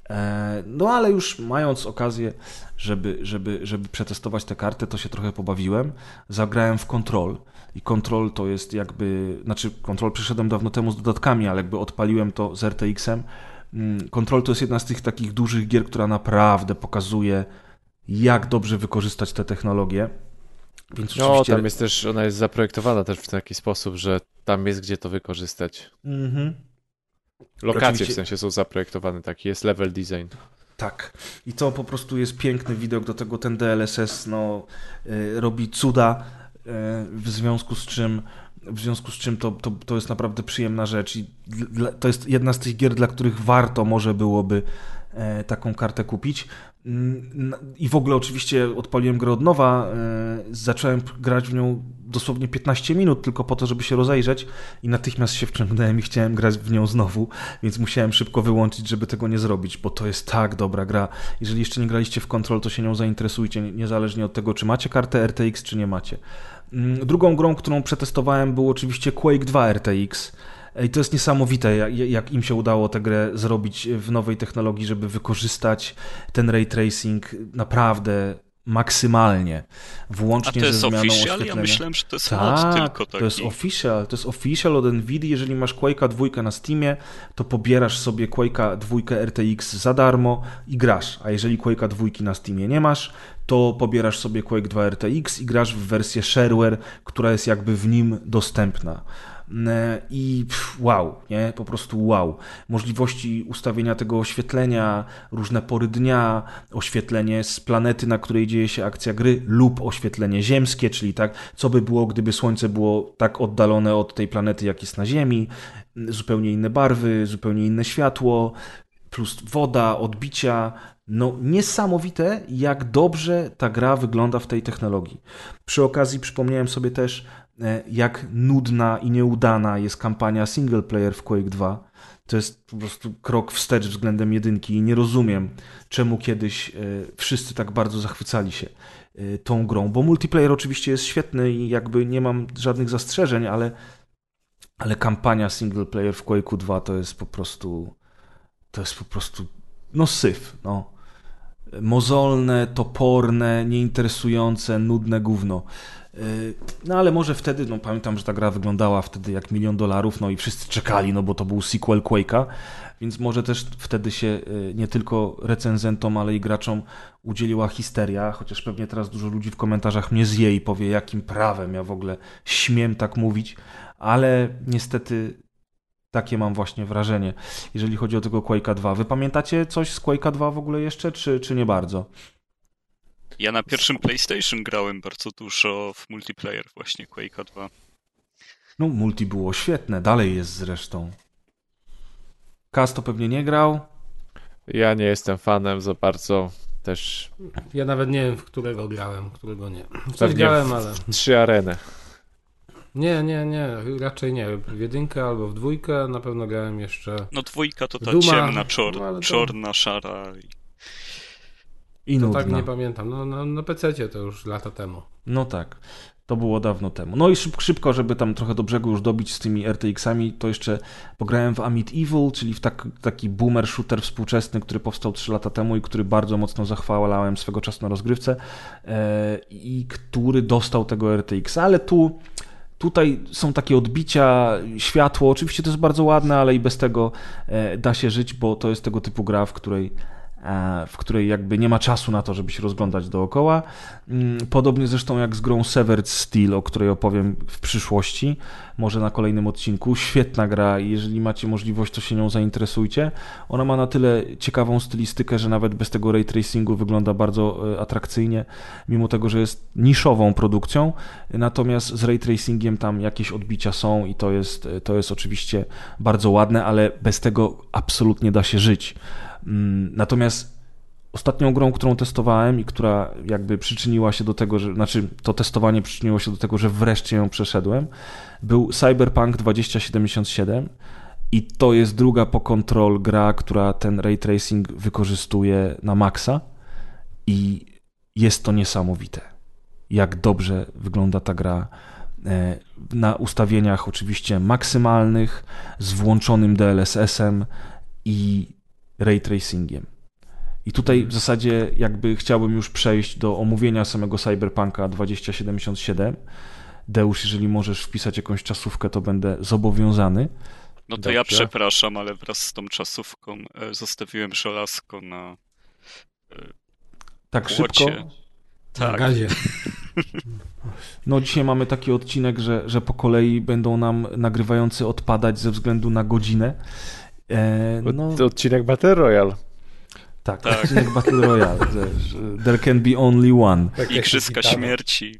E, no ale już mając okazję, żeby, żeby, żeby przetestować tę kartę, to się trochę pobawiłem. Zagrałem w Control i Control to jest jakby, znaczy Control przyszedłem dawno temu z dodatkami, ale jakby odpaliłem to z RTX-em. Mm, Control to jest jedna z tych takich dużych gier, która naprawdę pokazuje, jak dobrze wykorzystać te technologie. Więc No, oczywiście... tam jest też, ona jest zaprojektowana też w taki sposób, że tam jest gdzie to wykorzystać. Mhm. Lokacje Oczywiście- w sensie są zaprojektowane, taki jest level design. Tak. I to po prostu jest piękny widok, do tego ten DLSS no, y, robi cuda, y, w związku z czym w związku z czym to, to, to jest naprawdę przyjemna rzecz i dla, to jest jedna z tych gier, dla których warto może byłoby e, taką kartę kupić. Mm, I w ogóle oczywiście odpaliłem grę od nowa, e, zacząłem grać w nią dosłownie 15 minut tylko po to, żeby się rozejrzeć i natychmiast się wciągnąłem i chciałem grać w nią znowu, więc musiałem szybko wyłączyć, żeby tego nie zrobić, bo to jest tak dobra gra. Jeżeli jeszcze nie graliście w Control, to się nią zainteresujcie, niezależnie od tego, czy macie kartę RTX, czy nie macie. Mm, Drugą grą, którą przetestowałem, był oczywiście Quake 2 RTX. I to jest niesamowite, jak, jak im się udało tę grę zrobić w nowej technologii, żeby wykorzystać ten ray tracing naprawdę maksymalnie, włącznie to jest ze zmianą official? Ja oświetlenia. myślałem, że to jest Tak, tylko taki. to jest official, to jest official od Nvidia. Jeżeli masz Quake'a 2 na Steamie, to pobierasz sobie Quake'a 2 RTX za darmo i grasz. A jeżeli Quake'a 2 na Steamie nie masz, to pobierasz sobie Quake 2 RTX i grasz w wersję shareware, która jest jakby w nim dostępna. E, I wow, nie? Po prostu wow. Możliwości ustawienia tego oświetlenia, różne pory dnia, oświetlenie z planety, na której dzieje się akcja gry, lub oświetlenie ziemskie, czyli tak, co by było, gdyby Słońce było tak oddalone od tej planety, jak jest na Ziemi, zupełnie inne barwy, zupełnie inne światło, plus woda, odbicia. No, niesamowite, jak dobrze ta gra wygląda w tej technologii. Przy okazji przypomniałem sobie też, jak nudna i nieudana jest kampania single player w Quake 2. To jest po prostu krok wstecz względem jedynki i nie rozumiem, czemu kiedyś e, wszyscy tak bardzo zachwycali się e, tą grą, bo multiplayer oczywiście jest świetny i jakby nie mam żadnych zastrzeżeń, ale, ale kampania single player w Quake'u 2 to jest po prostu to jest po prostu no syf, no. Mozolne, toporne, nieinteresujące, nudne gówno. No ale może wtedy, no pamiętam, że ta gra wyglądała wtedy jak milion dolarów, no i wszyscy czekali, no bo to był sequel Quake'a, więc może też wtedy się yy, nie tylko recenzentom, ale i graczom udzieliła histeria, chociaż pewnie teraz dużo ludzi w komentarzach mnie zje i powie, jakim prawem ja w ogóle śmiem tak mówić, ale niestety takie mam właśnie wrażenie, jeżeli chodzi o tego Quake'a 2. Wy pamiętacie coś z Quake'a 2 w ogóle jeszcze, czy, czy nie bardzo? Ja na pierwszym PlayStation grałem bardzo dużo w multiplayer właśnie Quake'a 2. No, multi było świetne, dalej jest zresztą. Kaz to pewnie nie grał. Ja nie jestem fanem za bardzo. Też Ja nawet nie wiem, w którego grałem, którego nie. W Coś grałem, w- ale... trzy areny. Nie, nie, nie, raczej nie. W jedynkę albo w dwójkę na pewno grałem jeszcze... No dwójka to ta Duma, ciemna, czor, no to- czorna, szara. i- I To nudna. tak nie pamiętam. No, no, na PC to już lata temu. No tak, to było dawno temu. No i szybko, szybko, żeby tam trochę do brzegu już dobić z tymi RTX-ami, to jeszcze pograłem w Amit Evil, czyli w tak, taki boomer shooter współczesny, który powstał 3 lata temu i który bardzo mocno zachwalałem swego czasu na rozgrywce e, i który dostał tego RTX, ale tu Tutaj są takie odbicia, światło. Oczywiście to jest bardzo ładne, ale i bez tego e, da się żyć, bo to jest tego typu gra, w której, w której jakby nie ma czasu na to, żeby się rozglądać dookoła. Mm, Podobnie zresztą jak z grą Severed Steel, o której opowiem w przyszłości, może na kolejnym odcinku. Świetna gra i jeżeli macie możliwość, to się nią zainteresujcie. Ona ma na tyle ciekawą stylistykę, że nawet bez tego ray tracingu wygląda bardzo e, atrakcyjnie, mimo tego, że jest niszową produkcją. Natomiast z ray tracingiem tam jakieś odbicia są i to jest, to jest oczywiście bardzo ładne, ale bez tego absolutnie da się żyć. Mm, Natomiast Ostatnią grą, którą testowałem i która jakby przyczyniła się do tego, że, znaczy to testowanie przyczyniło się do tego, że wreszcie ją przeszedłem, był Cyberpunk 2077 i to jest druga po Control gra, która ten ray tracing wykorzystuje na maksa i jest to niesamowite. Jak dobrze wygląda ta gra e, na ustawieniach oczywiście maksymalnych, z włączonym DLSS-em i ray tracingiem. I tutaj w zasadzie jakby chciałbym już przejść do omówienia samego Cyberpunka 2077. Deusz, jeżeli możesz wpisać jakąś czasówkę, to będę zobowiązany. No to ja Dobrze. przepraszam, ale wraz z tą czasówką e, zostawiłem żelazko na Tak szybko. płocie. Na Tak, gazie. [laughs] No dzisiaj mamy taki odcinek, że, że po kolei będą nam nagrywający odpadać ze względu na godzinę. E, no, To odcinek Battle Royale. tak, Tak. odcinek Battle Royale. There can be only one. Tak Igrzyska śmierci.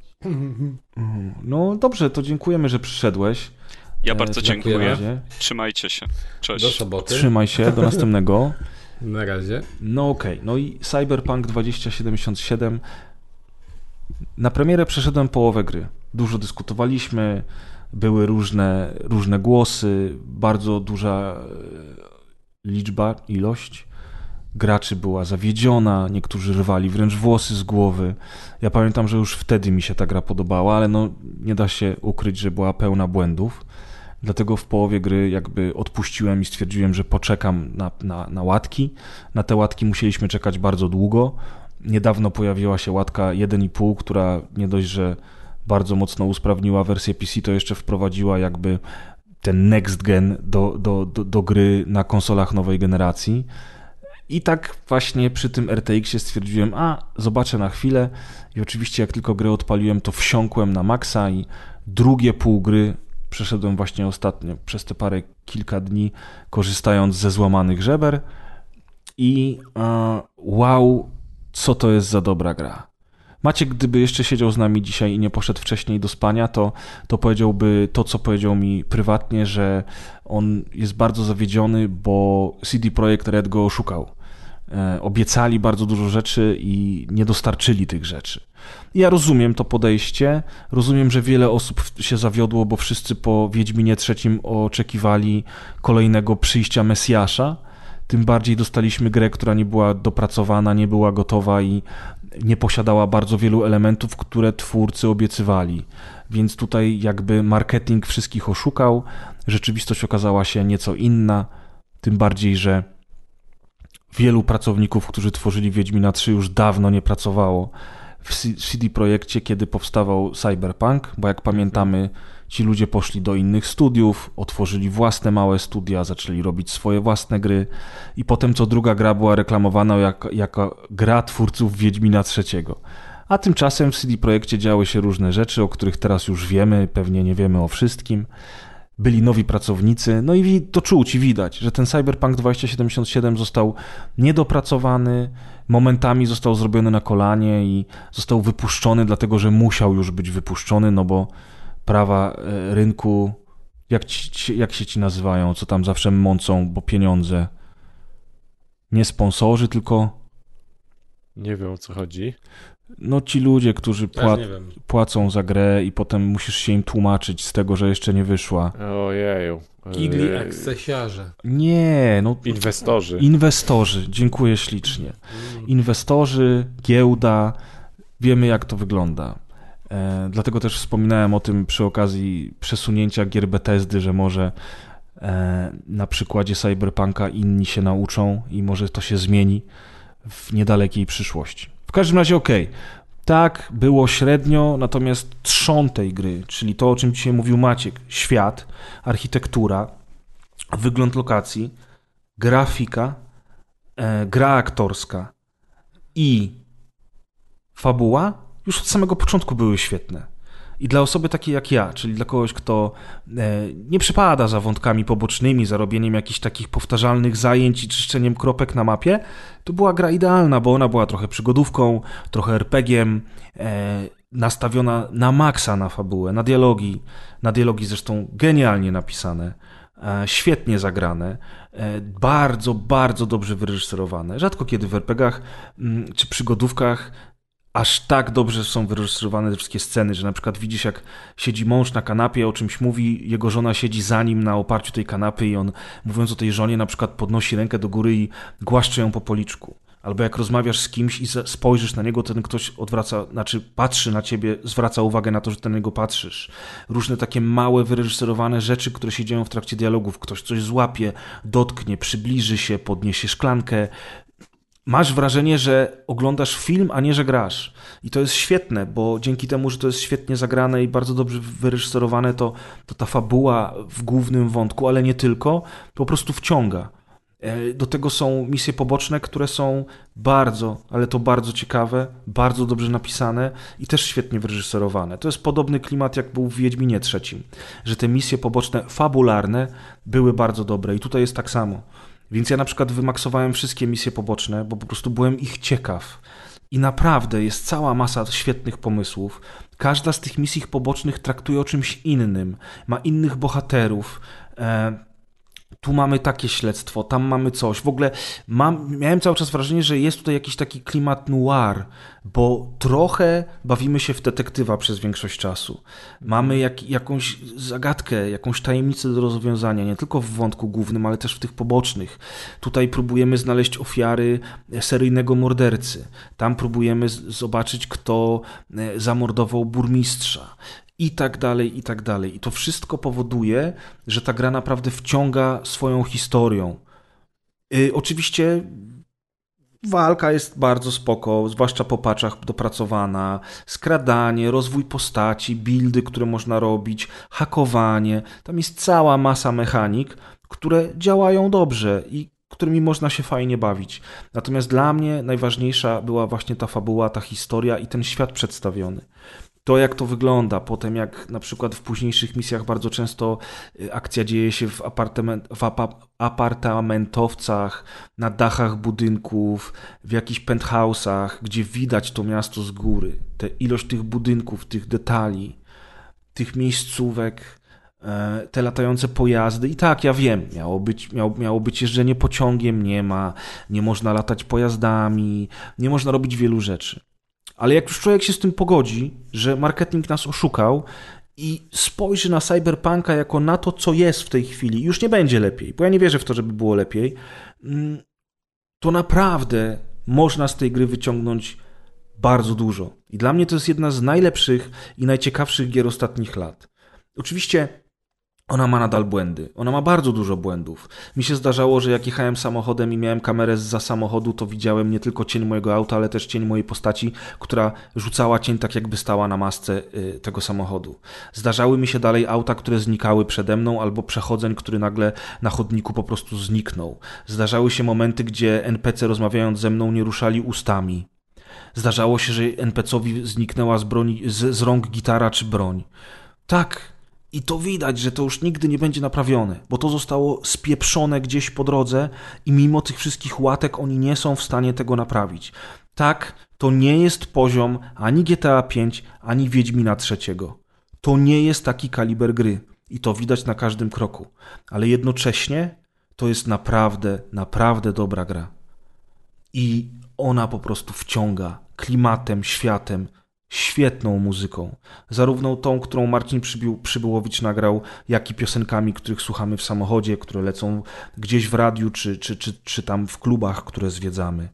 No dobrze, to dziękujemy, że przyszedłeś. Ja E, bardzo dziękuję. razie. Trzymajcie się. Do Cześć. soboty. Trzymaj się, do następnego. [laughs] Na razie. No okej, no i Cyberpunk 2077. Na premierę przeszedłem połowę gry. Dużo dyskutowaliśmy, były różne, różne głosy, bardzo duża e, liczba, ilość graczy była zawiedziona, niektórzy rwali wręcz włosy z głowy. Ja pamiętam, że już wtedy mi się ta gra podobała, ale no nie da się ukryć, że była pełna błędów. Dlatego w połowie gry jakby odpuściłem i stwierdziłem, że poczekam na, na, na łatki. Na te łatki musieliśmy czekać bardzo długo. Niedawno pojawiła się łatka 1,5, która nie dość, że bardzo mocno usprawniła wersję PC, to jeszcze wprowadziła jakby ten next gen do, do, do, do gry na konsolach nowej generacji. I tak właśnie przy tym RTX-ie stwierdziłem, a zobaczę na chwilę. I oczywiście jak tylko grę odpaliłem, to wsiąkłem na maksa i drugie pół gry przeszedłem właśnie ostatnio przez te parę kilka dni, korzystając ze złamanych żeber. I e, wow, co to jest za dobra gra. Maciek, gdyby jeszcze siedział z nami dzisiaj i nie poszedł wcześniej do spania, to, to powiedziałby to, co powiedział mi prywatnie, że on jest bardzo zawiedziony, bo CD Projekt Red go oszukał. E, obiecali bardzo dużo rzeczy i nie dostarczyli tych rzeczy. Ja rozumiem to podejście, rozumiem, że wiele osób się zawiodło, bo wszyscy po Wiedźminie trzecim oczekiwali kolejnego przyjścia Mesjasza. Tym bardziej dostaliśmy grę, która nie była dopracowana, nie była gotowa i nie posiadała bardzo wielu elementów, które twórcy obiecywali. Więc tutaj jakby marketing wszystkich oszukał, rzeczywistość okazała się nieco inna, tym bardziej, że wielu pracowników, którzy tworzyli Wiedźmina 3 już dawno nie pracowało w CD Projekcie, kiedy powstawał Cyberpunk, bo jak pamiętamy, ci ludzie poszli do innych studiów, otworzyli własne małe studia, zaczęli robić swoje własne gry i potem co druga gra była reklamowana jak, jako gra twórców Wiedźmina III. A tymczasem w CD Projekcie działy się różne rzeczy, o których teraz już wiemy, pewnie nie wiemy o wszystkim. Byli nowi pracownicy, no i to czuć i widać, że ten Cyberpunk 2077 został niedopracowany, momentami został zrobiony na kolanie i został wypuszczony, dlatego że musiał już być wypuszczony, no bo prawa e, rynku, jak, ci, ci- jak się ci nazywają, co tam zawsze mącą, bo pieniądze. Nie sponsorzy, tylko Nie wiem o co chodzi. no ci ludzie, którzy pła- płacą za grę i potem musisz się im tłumaczyć z tego, że jeszcze nie wyszła. Ojeju. Gigli Eee, akcesiarze. Nie, no Inwestorzy. Inwestorzy, dziękuję ślicznie. Inwestorzy, giełda, wiemy jak to wygląda. E, dlatego też wspominałem o tym przy okazji przesunięcia gier Bethesdy, że może e, na przykładzie Cyberpunka inni się nauczą i może to się zmieni w niedalekiej przyszłości. W każdym razie okej. Tak, było średnio, natomiast trzon tej gry, czyli to, o czym dzisiaj mówił Maciek, świat, architektura, wygląd lokacji, grafika, e, gra aktorska i fabuła już od samego początku były świetne. I dla osoby takiej jak ja, czyli dla kogoś, kto e, nie przypada za wątkami pobocznymi, za robieniem jakichś takich powtarzalnych zajęć i czyszczeniem kropek na mapie, to była gra idealna, bo ona była trochę przygodówką, trochę RPG-iem, e, nastawiona na maksa na fabułę, na dialogi, na dialogi zresztą genialnie napisane, e, świetnie zagrane, bardzo, bardzo dobrze wyreżyserowane. Rzadko kiedy w RPGach mm, czy przygodówkach aż tak dobrze są wyreżyserowane te wszystkie sceny, że na przykład widzisz, jak siedzi mąż na kanapie, o czymś mówi, jego żona siedzi za nim na oparciu tej kanapy i on, mówiąc o tej żonie, na przykład podnosi rękę do góry i głaszcze ją po policzku. Albo jak rozmawiasz z kimś i spojrzysz na niego, ten ktoś odwraca, znaczy patrzy na ciebie, zwraca uwagę na to, że ty na niego patrzysz. Różne takie małe, wyreżyserowane rzeczy, które się dzieją w trakcie dialogów. Ktoś coś złapie, dotknie, przybliży się, podniesie szklankę. Masz wrażenie, że oglądasz film, a nie, że grasz. I to jest świetne, bo dzięki temu, że to jest świetnie zagrane i bardzo dobrze wyreżyserowane, to, to ta fabuła w głównym wątku, ale nie tylko, po prostu wciąga. E, do tego są misje poboczne, które są bardzo, ale to bardzo ciekawe, bardzo dobrze napisane i też świetnie wyreżyserowane. To jest podobny klimat, jak był w Wiedźminie trzecim, że te misje poboczne, fabularne, były bardzo dobre i tutaj jest tak samo. Więc ja na przykład wymaksowałem wszystkie misje poboczne, bo po prostu byłem ich ciekaw. I naprawdę jest cała masa świetnych pomysłów. Każda z tych misji pobocznych traktuje o czymś innym, ma innych bohaterów. E, tu mamy takie śledztwo, tam mamy coś. W ogóle mam, miałem cały czas wrażenie, że jest tutaj jakiś taki klimat noir, bo trochę bawimy się w detektywa przez większość czasu. Mamy jak, jakąś zagadkę, jakąś tajemnicę do rozwiązania, nie tylko w wątku głównym, ale też w tych pobocznych. Tutaj próbujemy znaleźć ofiary seryjnego mordercy. Tam próbujemy zobaczyć, kto e, zamordował burmistrza i tak dalej, i tak dalej. I to wszystko powoduje, że ta gra naprawdę wciąga swoją historią. Yy, oczywiście walka jest bardzo spoko, zwłaszcza po paczach dopracowana, skradanie, rozwój postaci, buildy, które można robić, hakowanie. Tam jest cała masa mechanik, które działają dobrze i którymi można się fajnie bawić. Natomiast dla mnie najważniejsza była właśnie ta fabuła, ta historia i ten świat przedstawiony to, jak to wygląda, potem jak na przykład w późniejszych misjach bardzo często y, akcja dzieje się w, apartament, w apartamentowcach, na dachach budynków, w jakichś penthouse'ach, gdzie widać to miasto z góry. Te ilość tych budynków, tych detali, tych miejscówek, e, te latające pojazdy. I tak, ja wiem, miało być, miało, miało być jeżdżenie pociągiem, nie ma, nie można latać pojazdami, nie można robić wielu rzeczy. Ale jak już człowiek się z tym pogodzi, że marketing nas oszukał i spojrzy na Cyberpunka jako na to, co jest w tej chwili, już nie będzie lepiej, bo ja nie wierzę w to, żeby było lepiej, mm, to naprawdę można z tej gry wyciągnąć bardzo dużo. I dla mnie to jest jedna z najlepszych i najciekawszych gier ostatnich lat. Oczywiście ona ma nadal błędy. Ona ma bardzo dużo błędów. Mi się zdarzało, że jak jechałem samochodem i miałem kamerę za samochodu, to widziałem nie tylko cień mojego auta, ale też cień mojej postaci, która rzucała cień tak, jakby stała na masce y, tego samochodu. Zdarzały mi się dalej auta, które znikały przede mną, albo przechodzeń, który nagle na chodniku po prostu zniknął. Zdarzały się momenty, gdzie NPC rozmawiając ze mną nie ruszali ustami. Zdarzało się, że NPC-owi zniknęła z, broni, z, z rąk gitara czy broń. Tak, i to widać, że to już nigdy nie będzie naprawione, bo to zostało spieprzone gdzieś po drodze i mimo tych wszystkich łatek oni nie są w stanie tego naprawić. Tak, to nie jest poziom ani GTA V, ani Wiedźmina III. To nie jest taki kaliber gry i to widać na każdym kroku, ale jednocześnie to jest naprawdę, naprawdę dobra gra. I ona po prostu wciąga klimatem, światem, świetną muzyką. Zarówno tą, którą Marcin Przybył, Przybyłowicz nagrał, jak i piosenkami, których słuchamy w samochodzie, które lecą gdzieś w radiu, czy, czy, czy, czy tam w klubach, które zwiedzamy.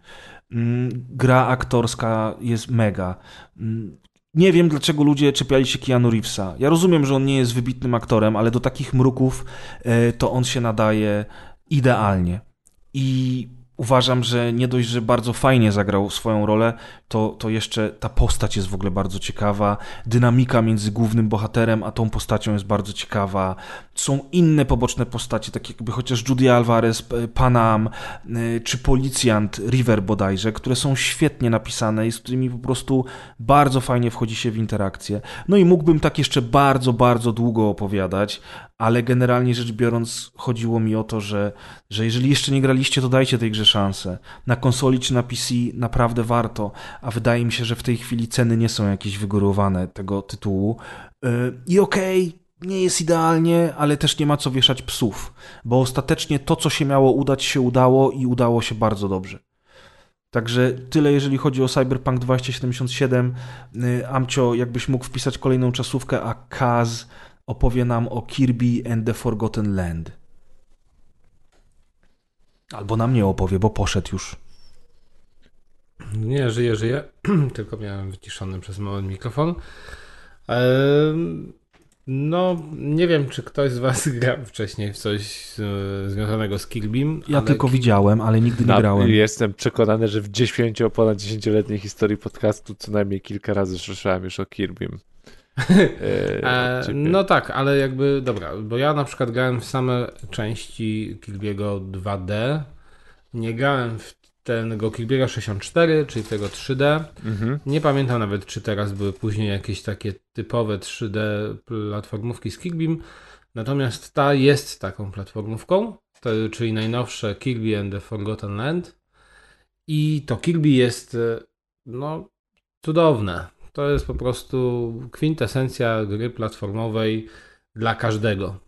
Mm, gra aktorska jest mega. Mm, nie wiem, dlaczego ludzie czepiali się Keanu Reevesa. Ja rozumiem, że on nie jest wybitnym aktorem, ale do takich mruków e, to on się nadaje idealnie. I uważam, że nie dość, że bardzo fajnie zagrał swoją rolę, to, to jeszcze ta postać jest w ogóle bardzo ciekawa. Dynamika między głównym bohaterem a tą postacią jest bardzo ciekawa. Są inne poboczne postacie, takie jakby chociaż Judy Alvarez, Panam, y, czy policjant River bodajże, które są świetnie napisane i z którymi po prostu bardzo fajnie wchodzi się w interakcję. No i mógłbym tak jeszcze bardzo, bardzo długo opowiadać, ale generalnie rzecz biorąc chodziło mi o to, że, że jeżeli jeszcze nie graliście, to dajcie tej grze szansę. Na konsoli czy na PC naprawdę warto, a wydaje mi się, że w tej chwili ceny nie są jakieś wygórowane tego tytułu. Y, I okej, okay, nie jest idealnie, ale też nie ma co wieszać psów, bo ostatecznie to, co się miało udać, się udało i udało się bardzo dobrze. Także tyle, jeżeli chodzi o Cyberpunk 2077. Y, Amcio, jakbyś mógł wpisać kolejną czasówkę, a Kaz opowie nam o Kirby and the Forgotten Land. Albo nam nie opowie, bo poszedł już. Nie, żyję, żyję. [clears throat] Tylko miałem wyciszony przez moment mikrofon. No, nie wiem, czy ktoś z was [laughs] grał wcześniej w coś e, związanego z Kirby'm. Ja ale tylko widziałem, ale nigdy nie Na, grałem. jestem przekonany, że w 10 ponad 10-letniej historii podcastu co najmniej kilka razy słyszałem już o Kirbym. [laughs] E, E, ciebie. no tak, ale jakby, dobra, bo ja na przykład grałem w same części Kirby'ego 2D. Nie grałem w tego Kirby'ego 64, czyli tego 3D. Mhm. Nie pamiętam nawet, czy teraz były później jakieś takie typowe 3D platformówki z Kirby'm. Natomiast ta jest taką platformówką, to, czyli najnowsze Kirby and the Forgotten Land. I to Kirby jest e, no, cudowne. To jest po prostu kwintesencja gry platformowej dla każdego.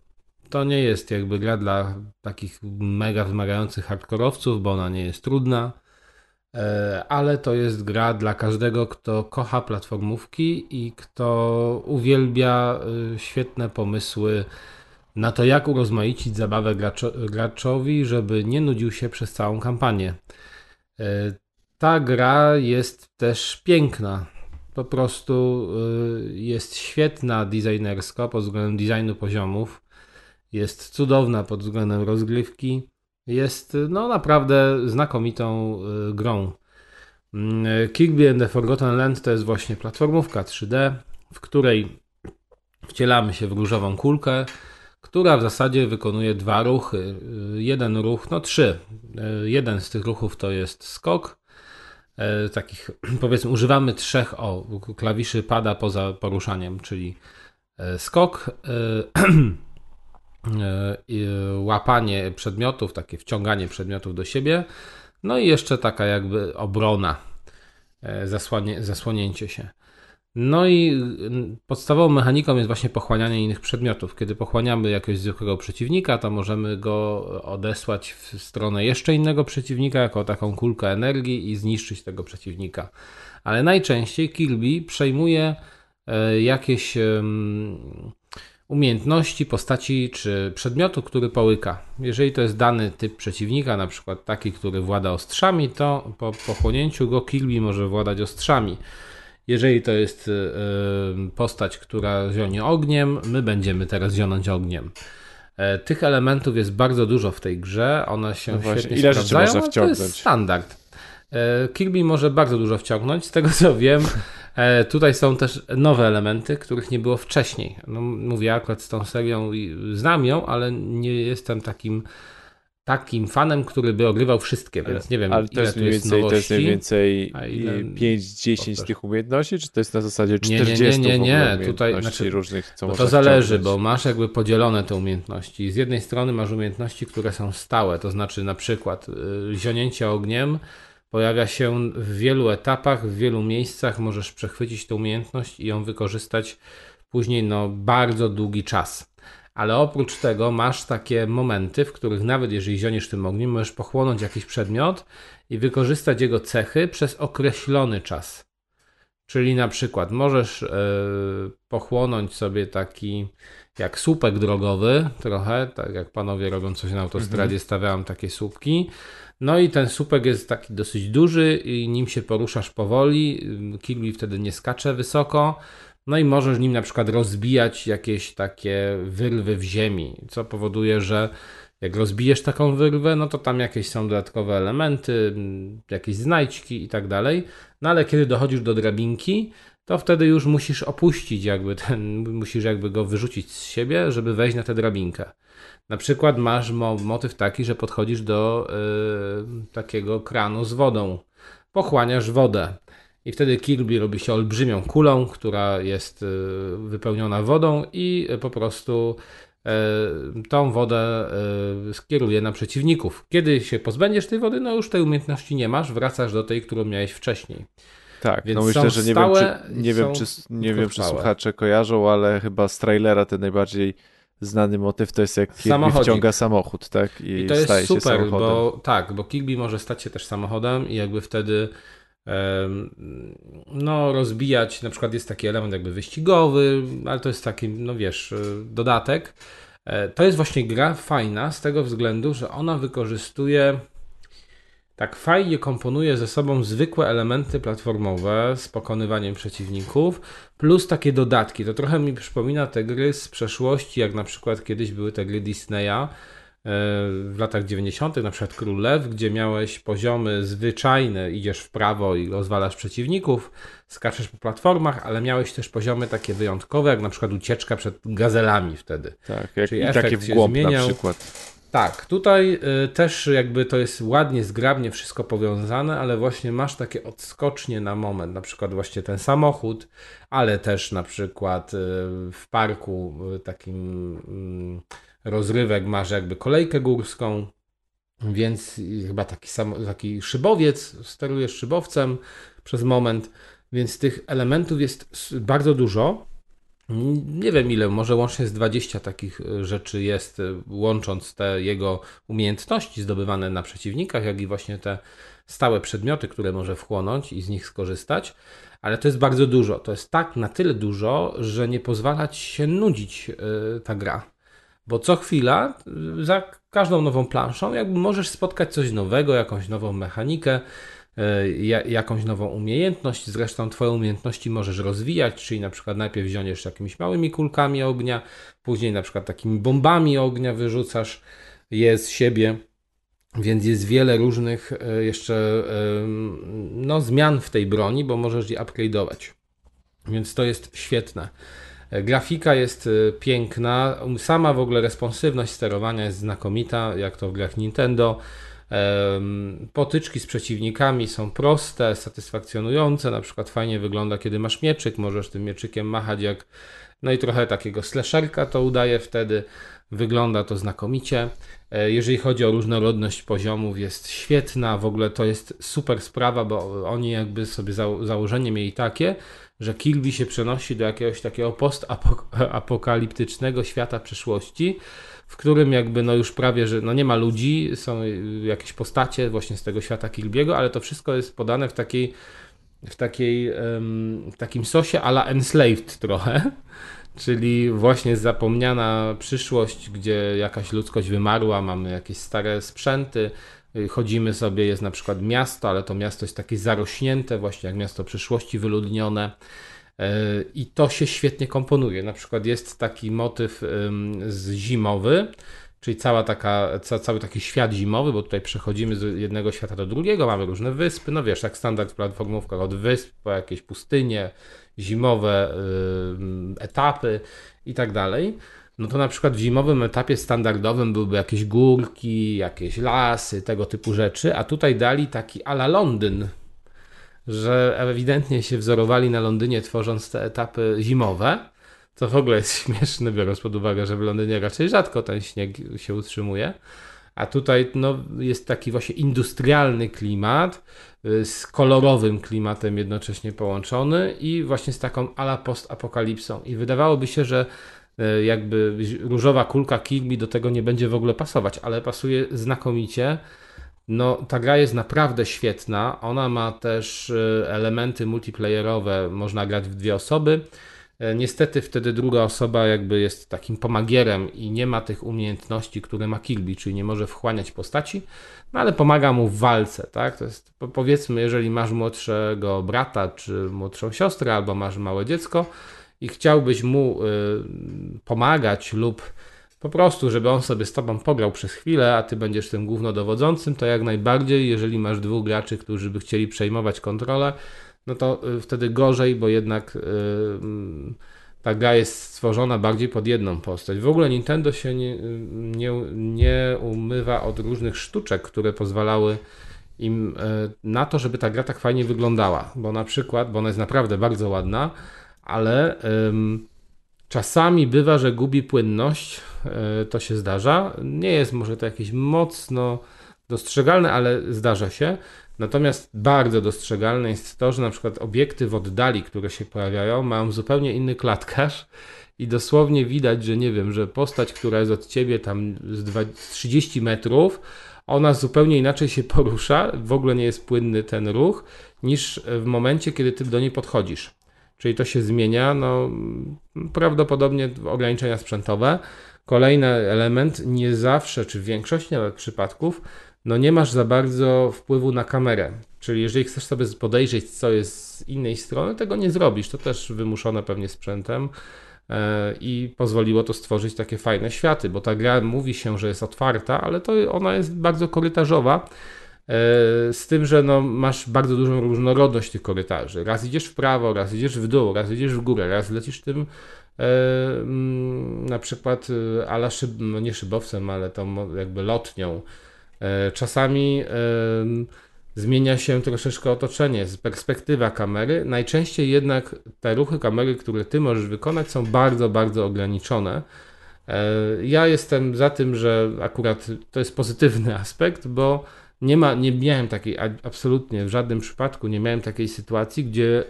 To nie jest jakby gra dla takich mega wymagających hardkorowców, bo ona nie jest trudna, e, ale to jest gra dla każdego, kto kocha platformówki i kto uwielbia e, świetne pomysły na to, jak urozmaicić zabawę graczo- graczowi, żeby nie nudził się przez całą kampanię. E, Ta gra jest też piękna. Po prostu y, jest świetna designersko pod względem designu poziomów. Jest cudowna pod względem rozgrywki. Jest y, no naprawdę znakomitą y, grą. Mm, Kirby and the Forgotten Land to jest właśnie platformówka 3D, w której wcielamy się w różową kulkę, która w zasadzie wykonuje dwa ruchy. Y, Jeden ruch, no trzy. Y, Jeden z tych ruchów to jest skok. Takich, [clears throat] powiedzmy, używamy trzech o, klawiszy pada poza poruszaniem, czyli skok, [clears throat] łapanie przedmiotów, takie wciąganie przedmiotów do siebie, no i jeszcze taka jakby obrona, e, zasłanie, zasłonięcie się. No i podstawową mechaniką jest właśnie pochłanianie innych przedmiotów. Kiedy pochłaniamy jakiegoś zwykłego przeciwnika, to możemy go odesłać w stronę jeszcze innego przeciwnika, jako taką kulkę energii i zniszczyć tego przeciwnika. Ale najczęściej Kirby przejmuje e, jakieś umiejętności, postaci czy przedmiotu, który połyka. Jeżeli to jest dany typ przeciwnika, na przykład taki, który włada ostrzami, to po pochłonięciu go Kirby może władać ostrzami. Jeżeli to jest y, y, postać, która zionie ogniem, my będziemy teraz zionąć ogniem. E, Tych elementów jest bardzo dużo w tej grze, one się No świetnie ile rzeczy sprawdzają, można ale to wciągnąć? jest standard. E, Kirby może bardzo dużo wciągnąć, z tego co wiem. e, Tutaj są też nowe elementy, których nie było wcześniej. No, mówię akurat z tą serią, i znam ją, ale nie jestem takim takim fanem, który by ogrywał wszystkie, więc nie wiem, Ale to jest tu mniej jest więcej, to nowości. jest mniej więcej a ile- 5-10 powtarz. tych umiejętności, czy to jest na zasadzie Nie, 40 nie, nie, nie, ogóle nie. Tutaj, znaczy, różnych, co to zależy, wciągnąć? bo masz jakby podzielone te umiejętności. Z jednej strony masz umiejętności, które są stałe, to znaczy na przykład y, zionięcie ogniem pojawia się w wielu etapach, w wielu miejscach, możesz przechwycić tę umiejętność i ją wykorzystać później no bardzo długi czas. Ale oprócz tego masz takie momenty, w których nawet jeżeli zioniesz tym ogniem, możesz pochłonąć jakiś przedmiot i wykorzystać jego cechy przez określony czas. Czyli na przykład możesz e, pochłonąć sobie taki jak słupek drogowy, trochę, tak jak panowie robią coś na autostradzie, stawiałem takie słupki. No i ten słupek jest taki dosyć duży i nim się poruszasz powoli, Kirby wtedy nie skacze wysoko. No i możesz nim na przykład rozbijać jakieś takie wyrwy w ziemi, co powoduje, że jak rozbijesz taką wyrwę, no to tam jakieś są dodatkowe elementy, jakieś znajdźki i tak dalej. No ale kiedy dochodzisz do drabinki, to wtedy już musisz opuścić jakby ten, musisz jakby go wyrzucić z siebie, żeby wejść na tę drabinkę. Na przykład masz mo motyw taki, że podchodzisz do y, takiego kranu z wodą, pochłaniasz wodę i wtedy Kirby robi się olbrzymią kulą, która jest y, wypełniona wodą i y, po prostu tą wodę skieruje na przeciwników. Kiedy się pozbędziesz tej wody, no już tej umiejętności nie masz, wracasz do tej, którą miałeś wcześniej. Tak, Więc no myślę, że nie wiem, stałe czy, i nie wiem, czy, nie wiem, czy słuchacze kojarzą, ale chyba z trailera ten najbardziej znany motyw to jest jak Kirby wciąga samochód, tak? I, I to jest staje się super, samochodem. bo tak, bo Kirby może stać się też samochodem i jakby wtedy no rozbijać, na przykład jest taki element jakby wyścigowy, ale to jest taki, no wiesz, y, dodatek. E, To jest właśnie gra fajna z tego względu, że ona wykorzystuje tak fajnie komponuje ze sobą zwykłe elementy platformowe z pokonywaniem przeciwników, plus takie dodatki. To trochę mi przypomina te gry z przeszłości, jak na przykład kiedyś były te gry Disneya, w latach 90., na przykład Król Lew, gdzie miałeś poziomy zwyczajne, idziesz w prawo i rozwalasz przeciwników, skaczesz po platformach, ale miałeś też poziomy takie wyjątkowe, jak na przykład ucieczka przed gazelami wtedy. Tak, jak, Czyli i efekt takie w głąb na przykład. Tak, tutaj y, też jakby to jest ładnie, zgrabnie wszystko powiązane, ale właśnie masz takie odskocznie na moment, na przykład właśnie ten samochód, ale też na przykład y, w parku y, takim mm, rozrywek masz jakby kolejkę górską, więc chyba taki, sam, taki szybowiec, sterujesz szybowcem przez moment, więc tych elementów jest bardzo dużo. Nie wiem ile, może łącznie z 20 takich y, rzeczy jest, y, łącząc te jego umiejętności zdobywane na przeciwnikach, jak i właśnie te stałe przedmioty, które może wchłonąć i z nich skorzystać. Ale to jest bardzo dużo. To jest tak na tyle dużo, że nie pozwala ci się nudzić y, ta gra. Bo co chwila, za każdą nową planszą, jakby możesz spotkać coś nowego, jakąś nową mechanikę, jakąś nową umiejętność. Zresztą Twoje umiejętności możesz rozwijać, czyli na przykład najpierw wziąniesz jakimiś małymi kulkami ognia, później na przykład takimi bombami ognia wyrzucasz je z siebie. Więc jest wiele różnych y, jeszcze no, zmian w tej broni, bo możesz je upgrade'ować. Więc to jest świetne. E, Grafika jest piękna, sama w ogóle responsywność sterowania jest znakomita, jak to w grach Nintendo. Potyczki z przeciwnikami są proste, satysfakcjonujące. Na przykład fajnie wygląda, kiedy masz mieczyk, możesz tym mieczykiem machać jak. No i trochę takiego slasherka to udaje wtedy. Wygląda to znakomicie. E, Jeżeli chodzi o różnorodność poziomów, jest świetna. W ogóle to jest super sprawa, bo oni jakby sobie zało- założenie mieli takie, że Kirby się przenosi do jakiegoś takiego postapokaliptycznego [laughs] świata przyszłości, w którym jakby no już prawie, że no nie ma ludzi, są jakieś postacie właśnie z tego świata Kirby'ego, ale to wszystko jest podane w takiej w takiej w takim sosie a la enslaved trochę, [laughs] czyli właśnie zapomniana przyszłość, gdzie jakaś ludzkość wymarła, mamy jakieś stare sprzęty, chodzimy sobie, jest na przykład miasto, ale to miasto jest takie zarośnięte, właśnie jak miasto przyszłości, wyludnione. E, I to się świetnie komponuje. Na przykład jest taki motyw z zimowy, czyli cała taka, ca, cały taki świat zimowy, bo tutaj przechodzimy z jednego świata do drugiego, mamy różne wyspy, no wiesz, jak standard w platformówkach, od wysp po jakieś pustynie, zimowe etapy i tak dalej. No to na przykład w zimowym etapie standardowym byłyby jakieś górki, jakieś lasy, tego typu rzeczy, a tutaj dali taki ala Londyn, że ewidentnie się wzorowali na Londynie, tworząc te etapy zimowe, co w ogóle jest [laughs] śmieszne, biorąc pod uwagę, że w Londynie raczej rzadko ten śnieg się utrzymuje. A tutaj no, jest taki właśnie industrialny klimat y, z kolorowym klimatem jednocześnie połączony i właśnie z taką ala postapokalipsą. I wydawałoby się, że y, jakby różowa kulka Kirby do tego nie będzie w ogóle pasować, ale pasuje znakomicie. No, ta gra jest naprawdę świetna. Ona ma też y, elementy multiplayerowe, można grać w dwie osoby. E, Niestety wtedy druga osoba jakby jest takim pomagierem i nie ma tych umiejętności, które ma Kirby, czyli nie może wchłaniać postaci, no ale pomaga mu w walce, tak? To jest po- powiedzmy, jeżeli masz młodszego brata czy młodszą siostrę albo masz małe dziecko i chciałbyś mu y, pomagać lub po prostu, żeby on sobie z tobą pograł przez chwilę, a ty będziesz tym głównodowodzącym, to jak najbardziej, jeżeli masz dwóch graczy, którzy by chcieli przejmować kontrolę, no to y, wtedy gorzej, bo jednak y, mm, ta gra jest stworzona bardziej pod jedną postać. W ogóle Nintendo się nie, nie, nie umywa od różnych sztuczek, które pozwalały im y, na to, żeby ta gra tak fajnie wyglądała. Bo na przykład, bo ona jest naprawdę bardzo ładna, ale ym, czasami bywa, że gubi płynność. y, To się zdarza. Nie jest może to jakieś mocno dostrzegalne, ale zdarza się. Natomiast bardzo dostrzegalne jest to, że na przykład obiekty w oddali, które się pojawiają, mają zupełnie inny klatkarz i dosłownie widać, że nie wiem, że postać, która jest od ciebie tam z 30 metrów, ona zupełnie inaczej się porusza, w ogóle nie jest płynny ten ruch, niż w momencie, kiedy ty do niej podchodzisz. Czyli to się zmienia, no prawdopodobnie ograniczenia sprzętowe. Kolejny element, nie zawsze, czy w większości nawet przypadków, no nie masz za bardzo wpływu na kamerę. Czyli jeżeli chcesz sobie podejrzeć, co jest z innej strony, tego nie zrobisz. To też wymuszone pewnie sprzętem e, i pozwoliło to stworzyć takie fajne światy, bo ta gra mówi się, że jest otwarta, ale to ona jest bardzo korytarzowa. E, Z tym, że no, masz bardzo dużą różnorodność tych korytarzy. Raz idziesz w prawo, raz idziesz w dół, raz idziesz w górę, raz lecisz tym e, mm, na przykład e, ala szyb, no nie szybowcem, ale tą jakby lotnią. Czasami zmienia się troszeczkę otoczenie, perspektywa kamery. Najczęściej jednak te ruchy kamery, które ty możesz wykonać, są bardzo, bardzo ograniczone. Ja jestem za tym, że akurat to jest pozytywny [laughs] aspekt, bo nie, ma, nie miałem takiej, absolutnie w żadnym przypadku nie miałem takiej sytuacji, gdzie,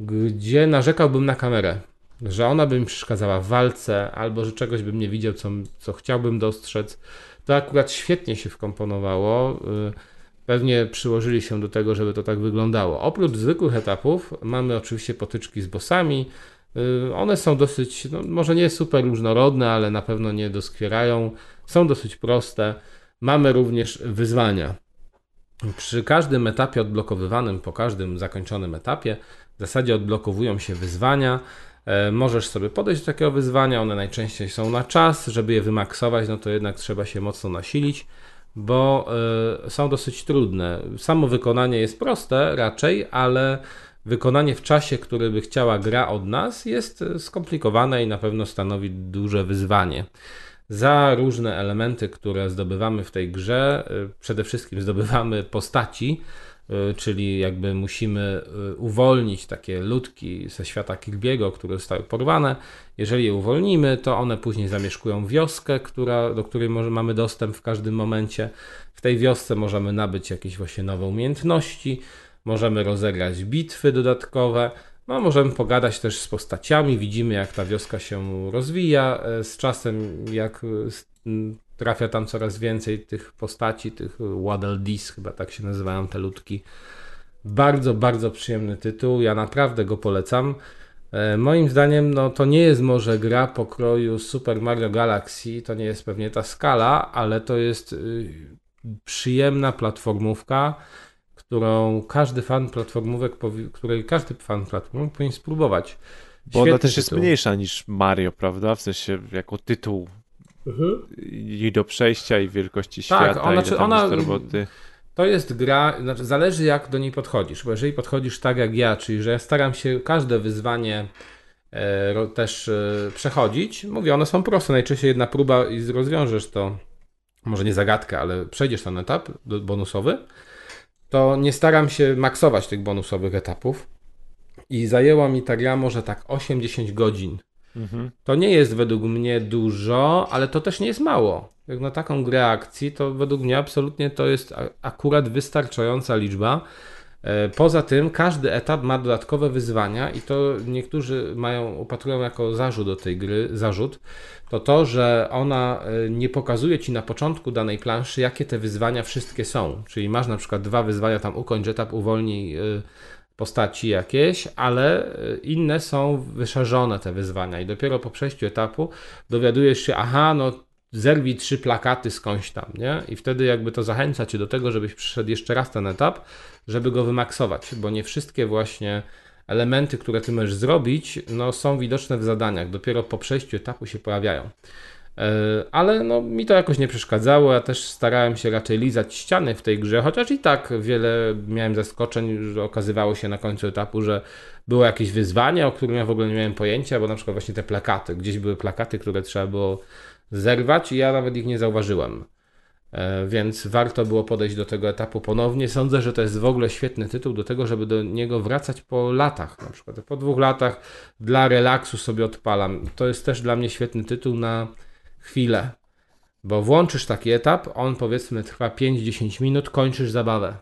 gdzie narzekałbym na kamerę. Że ona by mi przeszkadzała w walce, albo że czegoś bym nie widział, co, co chciałbym dostrzec. To akurat świetnie się wkomponowało. y, Pewnie przyłożyli się do tego, żeby to tak wyglądało. Oprócz zwykłych etapów mamy oczywiście potyczki z bossami. Y, One są dosyć, no, może nie super różnorodne, ale na pewno nie doskwierają. Są dosyć proste. Mamy również wyzwania. Przy każdym etapie odblokowywanym, po każdym zakończonym etapie, w zasadzie odblokowują się wyzwania. E, Możesz sobie podejść do takiego wyzwania, one najczęściej są na czas, żeby je wymaksować, no to jednak trzeba się mocno nasilić, bo e, są dosyć trudne. Samo wykonanie jest proste raczej, ale wykonanie w czasie, który by chciała gra od nas, jest e, skomplikowane i na pewno stanowi duże wyzwanie za różne elementy, które zdobywamy w tej grze. y, Przede wszystkim zdobywamy postaci, y, czyli jakby musimy y, uwolnić takie ludki ze świata Kirby'ego, które zostały porwane. Jeżeli je uwolnimy, to one później zamieszkują wioskę, która, do której może mamy dostęp w każdym momencie. W tej wiosce możemy nabyć jakieś właśnie nowe umiejętności, możemy rozegrać bitwy dodatkowe. No, możemy pogadać też z postaciami, widzimy jak ta wioska się rozwija. E, Z czasem, jak e, trafia tam coraz więcej tych postaci, tych Waddle Dees, chyba tak się nazywają te ludki. Bardzo, bardzo przyjemny tytuł. Ja naprawdę go polecam. E, Moim zdaniem, no to nie jest może gra pokroju Super Mario Galaxy, to nie jest pewnie ta skala, ale to jest y, przyjemna platformówka, którą każdy fan platformówek, której każdy fan platformówek powinien spróbować. Bo ona też jest tytuł. mniejsza niż Mario, prawda? W sensie jako tytuł Mhm. i do przejścia, i wielkości Tak, świata, ona- i czy do tam ona- jest roboty. To jest gra, znaczy zależy jak do niej podchodzisz, bo jeżeli podchodzisz tak jak ja, czyli że ja staram się każde wyzwanie e, też e, przechodzić, mówię, one są proste, najczęściej jedna próba i rozwiążesz to, może nie zagadkę, ale przejdziesz ten etap bonusowy, to nie staram się maksować tych bonusowych etapów i zajęła mi ta gra może tak 8-10 godzin. Mhm. To nie jest według mnie dużo, ale to też nie jest mało. Jak na taką grę akcji, to według mnie absolutnie to jest akurat wystarczająca liczba. E, Poza tym każdy etap ma dodatkowe wyzwania i to niektórzy mają, upatrują jako zarzut do tej gry, zarzut, to to, że ona e, nie pokazuje Ci na początku danej planszy, jakie te wyzwania wszystkie są. Czyli masz na przykład dwa wyzwania, tam ukończ etap, uwolnij e, postaci jakieś, ale inne są wyszerzone te wyzwania i dopiero po przejściu etapu dowiadujesz się, aha, no zerwij trzy plakaty skądś tam, nie? I wtedy jakby to zachęca cię do tego, żebyś przyszedł jeszcze raz ten etap, żeby go wymaksować, bo nie wszystkie właśnie elementy, które ty możesz zrobić, no są widoczne w zadaniach, dopiero po przejściu etapu się pojawiają. E, Ale no, mi to jakoś nie przeszkadzało. Ja też starałem się raczej lizać ściany w tej grze, chociaż i tak wiele miałem zaskoczeń, że okazywało się na końcu etapu, że było jakieś wyzwanie, o którym ja w ogóle nie miałem pojęcia, bo na przykład właśnie te plakaty. Gdzieś były plakaty, które trzeba było zerwać i ja nawet ich nie zauważyłem. E, Więc warto było podejść do tego etapu ponownie. Sądzę, że to jest w ogóle świetny tytuł do tego, żeby do niego wracać po latach. Na przykład po dwóch latach dla relaksu sobie odpalam. To jest też dla mnie świetny tytuł na chwilę. Bo włączysz taki etap, on powiedzmy trwa 5-10 minut, kończysz zabawę.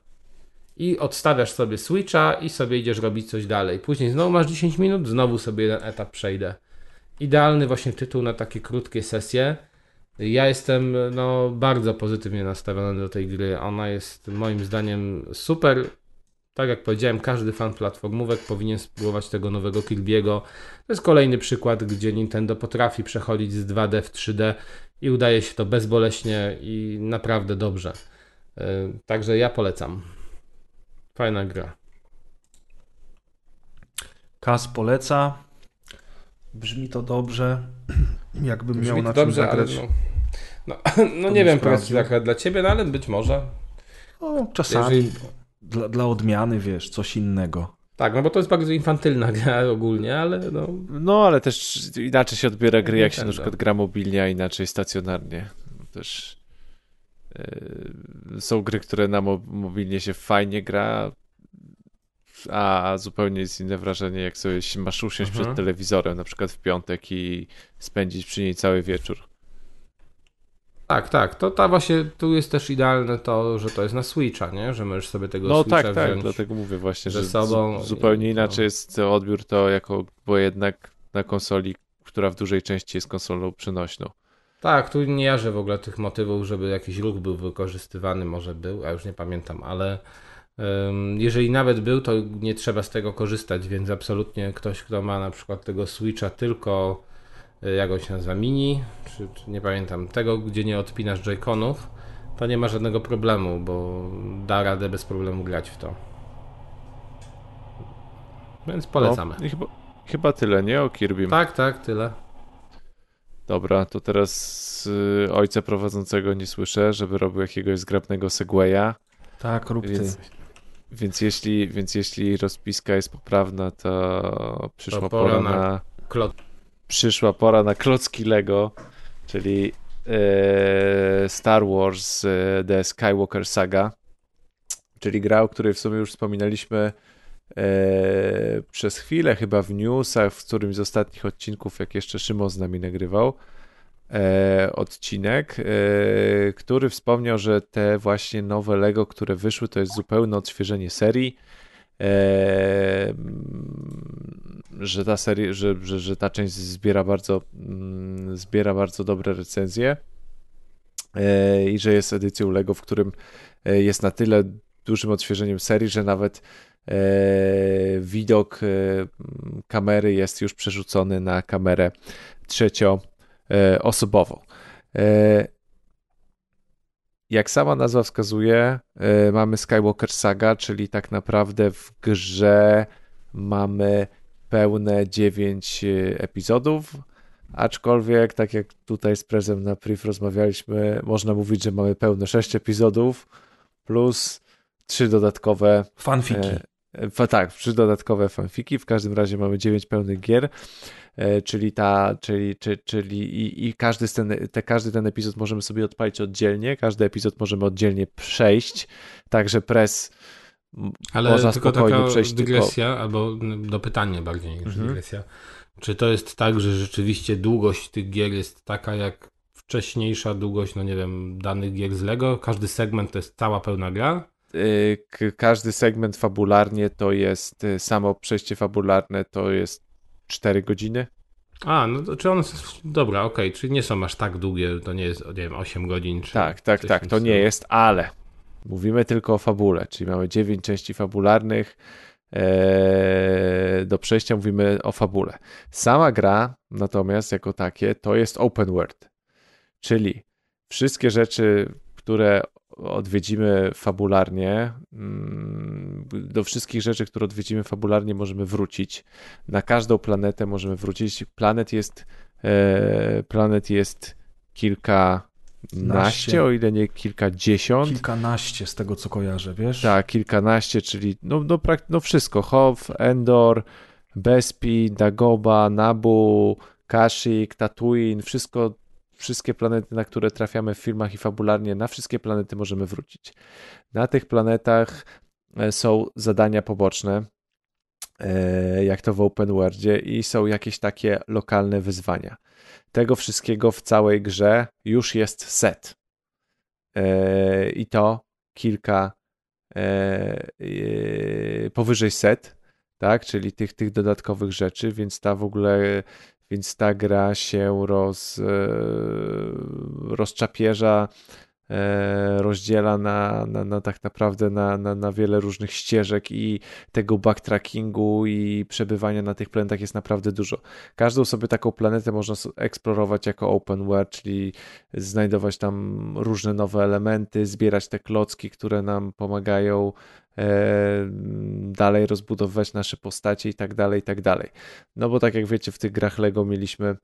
I odstawiasz sobie Switcha i sobie idziesz robić coś dalej. Później znowu masz 10 minut, znowu sobie jeden etap przejdę. Idealny właśnie tytuł na takie krótkie sesje. Ja jestem no, bardzo pozytywnie nastawiony do tej gry. Ona jest moim zdaniem super. tak jak powiedziałem, każdy fan platformówek powinien spróbować tego nowego Kirby'ego. To jest kolejny przykład, gdzie Nintendo potrafi przechodzić z 2D w 3D i udaje się to bezboleśnie i naprawdę dobrze. Yy, Także ja polecam. Fajna gra. Kas poleca. Brzmi to dobrze. [clears throat] Jakbym miał Brzmi na to czym dobrze, ale zagrać. no, no, [clears throat] no nie wiem, powiedz jaka dla ciebie, no ale być może. No, czasami Jeżeli- dla, dla odmiany, wiesz, coś innego. Tak, no bo to jest bardzo infantylna [laughs] gra ogólnie, ale no. No, ale też inaczej się odbiera gry, jak się na Nintendo. przykład gra mobilnie, a inaczej stacjonarnie. Też yy, są gry, które na mo- mobilnie się fajnie gra, a zupełnie jest inne wrażenie, jak sobie masz usiąść Mhm. przed telewizorem, na przykład w piątek i spędzić przy niej cały wieczór. Tak, tak. To ta właśnie tu jest też idealne to, że to jest na Switcha, nie? Że możesz sobie tego No Switcha tak, tak, wziąć. dlatego mówię właśnie, że sobą zu- zupełnie i- inaczej jest odbiór to jako, bo jednak na konsoli, która w dużej części jest konsolą przenośną. Tak, tu nie jarzę w ogóle tych motywów, żeby jakiś ruch był wykorzystywany, może był, a już nie pamiętam, ale jeżeli nawet był, to nie trzeba z tego korzystać, więc absolutnie ktoś, kto ma na przykład tego Switcha tylko, y, jak on się nazywa, mini, czy, czy nie pamiętam, tego, gdzie nie odpinasz Joy-Conów, to nie ma żadnego problemu, bo da radę bez problemu grać w to. Więc polecamy. No, chyba, chyba tyle, nie? O Kirby. Tak, tak, tyle. Dobra, to teraz y, ojca prowadzącego nie słyszę, żeby robił jakiegoś zgrabnego segwaya, Tak, rób ty. Więc, jeśli, więc jeśli rozpiska jest poprawna, to przyszła To pora, pora na, na- Klot. przyszła pora na klocki Lego, czyli e, Star Wars e, The Skywalker Saga, czyli gra, o której w sumie już wspominaliśmy e, przez chwilę, chyba w newsach, w którymś z ostatnich odcinków, jak jeszcze Szymon z nami nagrywał e, odcinek, e, który wspomniał, że te właśnie nowe Lego, które wyszły, to jest zupełne odświeżenie serii. E, mm, że ta że, że, że ta część zbiera bardzo, mm, zbiera bardzo dobre recenzje e, i że jest edycją Lego, w którym e, jest na tyle dużym odświeżeniem serii, że nawet e, widok e, kamery jest już przerzucony na kamerę trzecioosobową. E, jak sama nazwa wskazuje, e, mamy Skywalker Saga, czyli tak naprawdę w grze mamy pełne 9 epizodów, aczkolwiek tak jak tutaj z Prezem na priv rozmawialiśmy, można mówić, że mamy pełne 6 epizodów plus 3 dodatkowe Fanfiki. Tak, trzy dodatkowe fanfiki. W każdym razie mamy 9 pełnych gier, e, czyli ta, czyli, czy, czyli i, i każdy, ten, te, każdy ten epizod możemy sobie odpalić oddzielnie, każdy epizod możemy oddzielnie przejść, także press Ale można tylko spokojnie taka przejść tylko... dygresja, albo mm, do pytania bardziej niż Mhm. dygresja. Czy to jest tak, że rzeczywiście długość tych gier jest taka jak wcześniejsza długość, no nie wiem, danych gier z Lego? Każdy segment to jest cała pełna gra? Każdy segment fabularnie to jest, y, samo przejście fabularne to jest 4 godziny. A, no czy one są... Dobra, okej, czyli nie są aż tak długie, to nie jest, nie wiem, 8 godzin, czy... Tak, tak, tak, to nie jest, ale mówimy tylko o fabule, czyli mamy 9 części fabularnych. e, Do przejścia mówimy o fabule. Sama gra, natomiast jako takie, to jest open world, czyli wszystkie rzeczy, które odwiedzimy fabularnie, mm, do wszystkich rzeczy, które odwiedzimy fabularnie, możemy wrócić. Na każdą planetę możemy wrócić. Planet jest, e, planet jest kilka naście, o ile nie kilkadziesiąt. Kilkanaście z tego, co kojarzę, wiesz? Tak, kilkanaście, czyli no, no, prak- no wszystko. Hoth, Endor, Bespi, Dagoba, Nabu, Kashyyyk, Tatooine, wszystko, wszystkie planety, na które trafiamy w filmach i fabularnie, na wszystkie planety możemy wrócić. Na tych planetach e, są zadania poboczne, e, jak to w open worldzie i są jakieś takie lokalne wyzwania. Tego wszystkiego w całej grze już jest set. E, I to kilka powyżej set, tak, czyli tych, tych dodatkowych rzeczy, więc ta w ogóle, więc ta gra się roz, e, rozczapierza e, rozdziela na, na, na tak naprawdę na, na, na wiele różnych ścieżek i tego backtrackingu i przebywania na tych planetach jest naprawdę dużo. Każdą sobie taką planetę można eksplorować jako open world, czyli znajdować tam różne nowe elementy, zbierać te klocki, które nam pomagają dalej rozbudowywać nasze postacie i tak dalej, i tak dalej. No bo tak jak wiecie, w tych grach Lego mieliśmy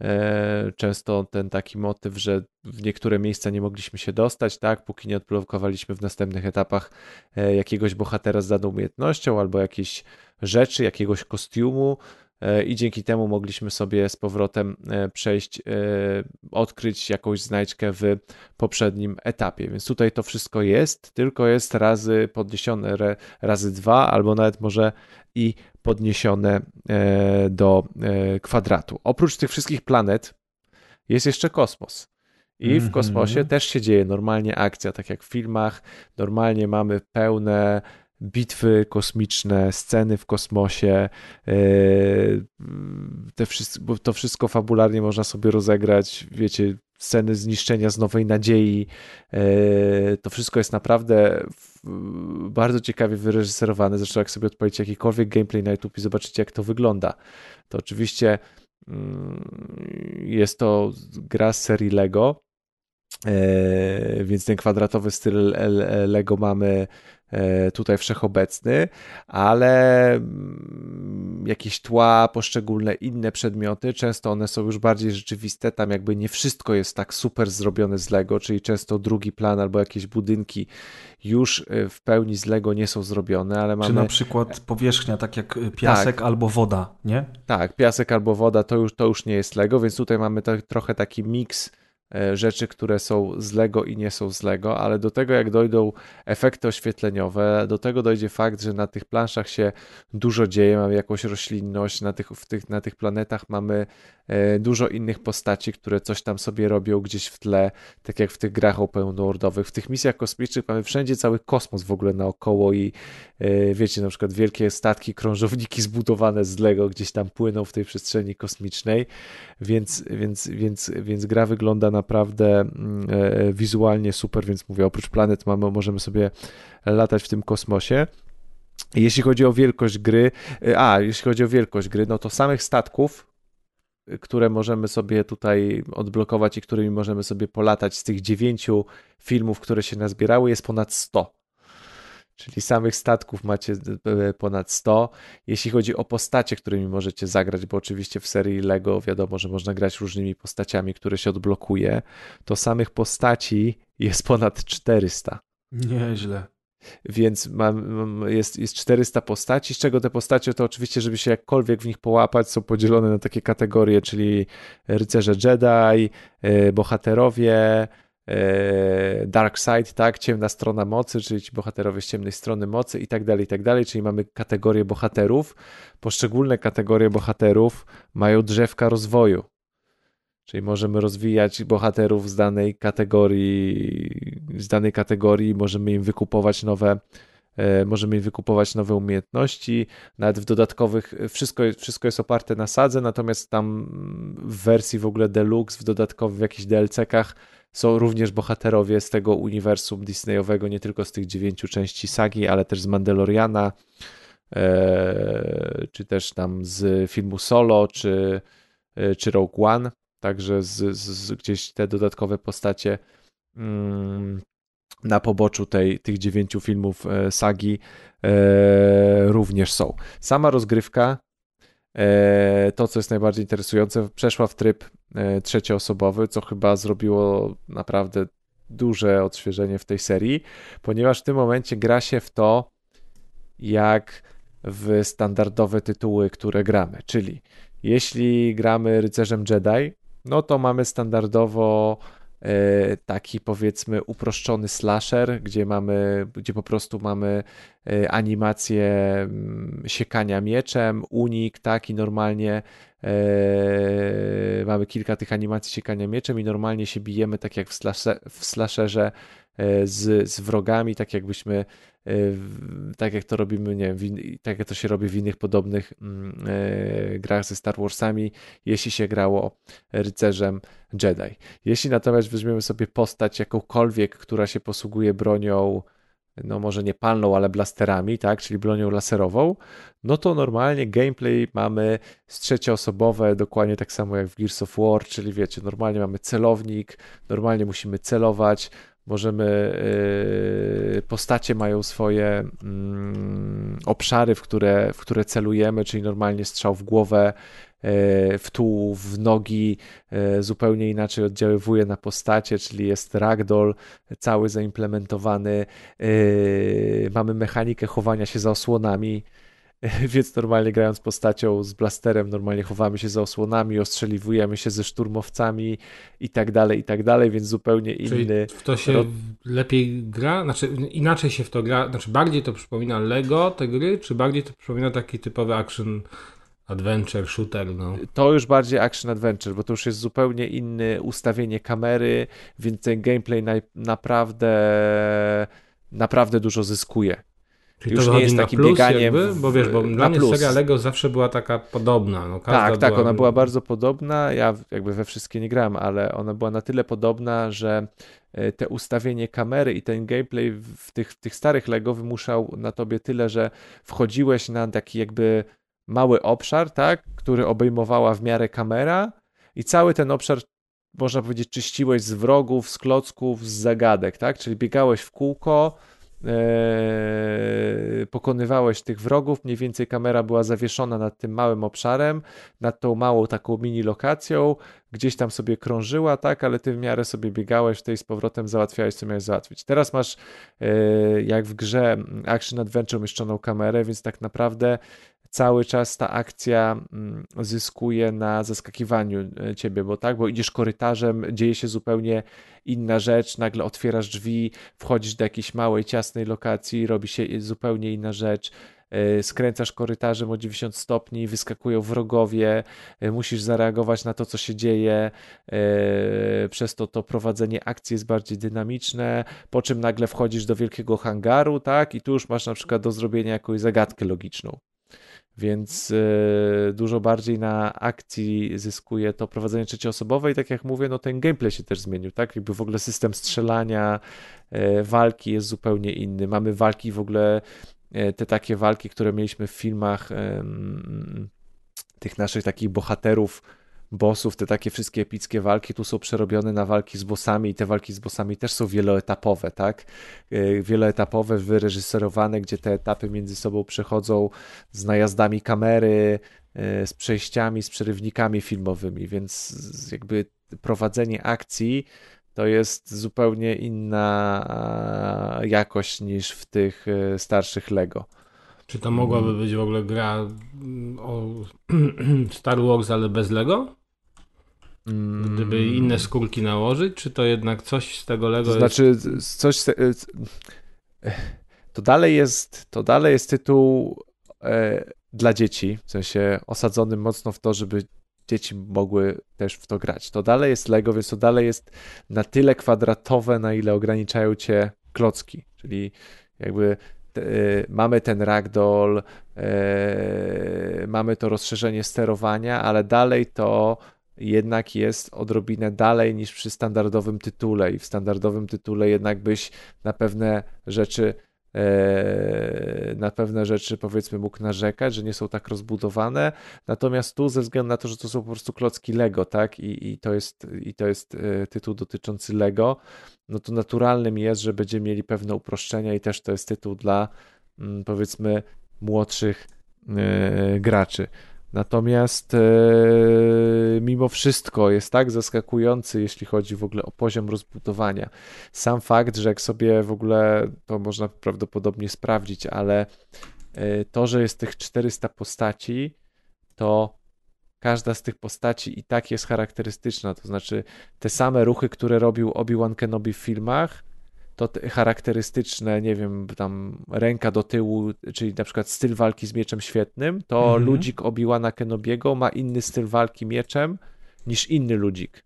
e, często ten taki motyw, że w niektóre miejsca nie mogliśmy się dostać, tak, póki nie odblokowaliśmy w następnych etapach e, jakiegoś bohatera z daną umiejętnością albo jakiejś rzeczy, jakiegoś kostiumu e, i dzięki temu mogliśmy sobie z powrotem e, przejść, e, odkryć jakąś znajdźkę w poprzednim etapie. Więc tutaj to wszystko jest, tylko jest razy podniesione razy dwa, albo nawet może i podniesione e, do e, kwadratu. Oprócz tych wszystkich planet jest jeszcze kosmos. I w Mhm. kosmosie też się dzieje normalnie akcja, tak jak w filmach. Normalnie mamy pełne bitwy kosmiczne, sceny w kosmosie. e, Te to wszystko fabularnie można sobie rozegrać. Wiecie, sceny zniszczenia z Nowej Nadziei. E, To wszystko jest naprawdę bardzo ciekawie wyreżyserowane. Zresztą jak sobie odpalicie jakikolwiek gameplay na YouTube i zobaczycie jak to wygląda, to oczywiście mm, jest to gra z serii Lego, więc ten kwadratowy styl Lego mamy e, tutaj wszechobecny, ale mm, jakieś tła, poszczególne inne przedmioty, często one są już bardziej rzeczywiste, tam jakby nie wszystko jest tak super zrobione z Lego, czyli często drugi plan albo jakieś budynki już e, w pełni z Lego nie są zrobione, ale Czy mamy... na przykład powierzchnia, tak jak piasek albo woda, nie? Tak, piasek albo woda to już, to już nie jest Lego, więc tutaj mamy tak, trochę taki miks e, rzeczy, które są z Lego i nie są z Lego, ale do tego jak dojdą efekty oświetleniowe, do tego dojdzie fakt, że na tych planszach się dużo dzieje, mamy jakąś roślinność, na tych, w tych, na tych planetach mamy e, dużo innych postaci, które coś tam sobie robią gdzieś w tle, tak jak w tych grach open worldowych. W tych misjach kosmicznych mamy wszędzie cały kosmos w ogóle naokoło i e, wiecie, na przykład wielkie statki, krążowniki zbudowane z Lego gdzieś tam płyną w tej przestrzeni kosmicznej, więc, więc, więc, więc gra wygląda naprawdę mm, e, wizualnie super, więc mówię, oprócz planet mamy, możemy sobie latać w tym kosmosie. Jeśli chodzi o wielkość gry, e, a jeśli chodzi o wielkość gry, no to samych statków, e, które możemy sobie tutaj odblokować i którymi możemy sobie polatać z tych dziewięciu filmów, które się nazbierały, jest ponad 100. Czyli samych statków macie ponad 100. Jeśli chodzi o postacie, którymi możecie zagrać, bo oczywiście w serii Lego wiadomo, że można grać różnymi postaciami, które się odblokuje, to samych postaci jest ponad 400. Nieźle. Więc mam, mam, jest, jest 400 postaci, z czego te postacie to oczywiście, żeby się jakkolwiek w nich połapać, są podzielone na takie kategorie, czyli rycerze Jedi, e, bohaterowie, Dark Side, tak, ciemna strona mocy, czyli ci bohaterowie z ciemnej strony mocy i tak dalej, i tak dalej, czyli mamy kategorie bohaterów. Poszczególne kategorie bohaterów mają drzewka rozwoju. Czyli możemy rozwijać bohaterów z danej kategorii, z danej kategorii, możemy im wykupować nowe, e, możemy im wykupować nowe umiejętności, nawet w dodatkowych, wszystko, wszystko jest oparte na sadze, natomiast tam w wersji w ogóle deluxe, w dodatkowych, w jakichś DLC-kach są również bohaterowie z tego uniwersum Disneyowego, nie tylko z tych dziewięciu części sagi, ale też z Mandaloriana, e, czy też tam z filmu Solo, czy, e, czy Rogue One. Także z, z, gdzieś te dodatkowe postacie mm, na poboczu tej, tych dziewięciu filmów e, sagi również są. Sama rozgrywka, to co jest najbardziej interesujące, przeszła w tryb trzecioosobowy, co chyba zrobiło naprawdę duże odświeżenie w tej serii, ponieważ w tym momencie gra się w to jak w standardowe tytuły, które gramy. Czyli jeśli gramy rycerzem Jedi, no to mamy standardowo e, taki powiedzmy uproszczony slasher, gdzie mamy, gdzie po prostu mamy e, animację mm, siekania mieczem, unik, tak i normalnie e, mamy kilka tych animacji siekania mieczem i normalnie się bijemy tak jak w, slashe, w slasherze e, z, z wrogami, tak jakbyśmy, e, tak jak to robimy, nie wiem, tak jak to się robi w innych podobnych mm, e, grach ze Star Warsami, jeśli się grało rycerzem Jedi. Jeśli natomiast weźmiemy sobie postać jakąkolwiek, która się posługuje bronią, no może nie palną, ale blasterami, tak, czyli bronią laserową, no to normalnie gameplay mamy z trzecioosobowe, dokładnie tak samo jak w Gears of War, czyli wiecie, normalnie mamy celownik, normalnie musimy celować, możemy, yy, postacie mają swoje mm, obszary, w które, w które celujemy, czyli normalnie strzał w głowę, yy, w tułów, w nogi, yy, zupełnie inaczej oddziaływuje na postacie, czyli jest ragdoll cały zaimplementowany, mamy mechanikę chowania się za osłonami, [laughs] więc normalnie grając postacią z blasterem, normalnie chowamy się za osłonami, ostrzeliwujemy się ze szturmowcami i tak dalej, i tak dalej, więc zupełnie Czyli inny. w to się lepiej gra? Znaczy inaczej się w to gra? Znaczy bardziej to przypomina Lego te gry, czy bardziej to przypomina taki typowy action adventure, shooter, no? To już bardziej action adventure, bo to już jest zupełnie inne ustawienie kamery, więc ten gameplay naprawdę naprawdę dużo zyskuje. Czyli Już to nie jest na takim plus bieganiem jakby? Bo wiesz, bo na dla mnie plus. seria Lego zawsze była taka podobna. No, każda Tak, tak, była... ona była bardzo podobna. Ja jakby we wszystkie nie grałem, ale ona była na tyle podobna, że e, te ustawienie kamery i ten gameplay w tych, tych starych Lego wymuszał na tobie tyle, że wchodziłeś na taki jakby mały obszar, tak, który obejmowała w miarę kamera i cały ten obszar można powiedzieć czyściłeś z wrogów, z klocków, z zagadek, tak, czyli biegałeś w kółko, pokonywałeś tych wrogów, mniej więcej kamera była zawieszona nad tym małym obszarem, nad tą małą taką mini lokacją, gdzieś tam sobie krążyła, tak, ale ty w miarę sobie biegałeś, tej z powrotem załatwiałeś, co miałeś załatwić. Teraz masz, e, jak w grze Action Adventure umieszczoną kamerę, więc tak naprawdę cały czas ta akcja mm, zyskuje na zaskakiwaniu e, ciebie, bo tak, bo idziesz korytarzem, dzieje się zupełnie inna rzecz, nagle otwierasz drzwi, wchodzisz do jakiejś małej, ciasnej lokacji, robi się zupełnie inna rzecz, e, skręcasz korytarzem o 90 stopni, wyskakują wrogowie, e, musisz zareagować na to, co się dzieje, e, przez to to prowadzenie akcji jest bardziej dynamiczne, po czym nagle wchodzisz do wielkiego hangaru, tak, i tu już masz na przykład do zrobienia jakąś zagadkę logiczną. Więc e, dużo bardziej na akcji zyskuje to prowadzenie trzecioosobowe i tak jak mówię, no ten gameplay się też zmienił, tak? Jakby w ogóle system strzelania, e, walki jest zupełnie inny. Mamy walki w ogóle, e, te takie walki, które mieliśmy w filmach tych naszych takich bohaterów, bossów, te takie wszystkie epickie walki tu są przerobione na walki z bossami i te walki z bossami też są wieloetapowe, tak? E, Wieloetapowe, wyreżyserowane, gdzie te etapy między sobą przechodzą z najazdami kamery, e, z przejściami, z przerywnikami filmowymi, więc jakby prowadzenie akcji to jest zupełnie inna jakość niż w tych e, starszych Lego. Czy to mogłaby być w ogóle gra mm, o [clears throat] Star Wars, ale bez Lego? Gdyby inne skórki nałożyć, czy to jednak coś z tego Lego To znaczy, z- coś. e, To dalej jest, to dalej jest tytuł e, dla dzieci, w sensie osadzony mocno w to, żeby dzieci mogły też w to grać. To dalej jest Lego, więc to dalej jest na tyle kwadratowe, na ile ograniczają cię klocki, czyli jakby te, e, mamy ten ragdoll, e, mamy to rozszerzenie sterowania, ale dalej to jednak jest odrobinę dalej niż przy standardowym tytule i w standardowym tytule jednak byś na pewne rzeczy e, na pewne rzeczy powiedzmy mógł narzekać, że nie są tak rozbudowane, natomiast tu ze względu na to, że to są po prostu klocki Lego, tak, i, i to jest, i to jest e, tytuł dotyczący Lego, no to naturalnym jest, że będziemy mieli pewne uproszczenia i też to jest tytuł dla mm, powiedzmy młodszych e, graczy. Natomiast e, mimo wszystko jest tak zaskakujący, jeśli chodzi w ogóle o poziom rozbudowania. Sam fakt, że jak sobie w ogóle to można prawdopodobnie sprawdzić, ale e, to, że jest tych 400 postaci, to każda z tych postaci i tak jest charakterystyczna. To znaczy, te same ruchy, które robił Obi-Wan Kenobi w filmach, to te charakterystyczne, nie wiem, tam ręka do tyłu, czyli na przykład styl walki z mieczem świetnym, to Mhm. ludzik Obi-Wana Kenobiego ma inny styl walki mieczem niż inny ludzik.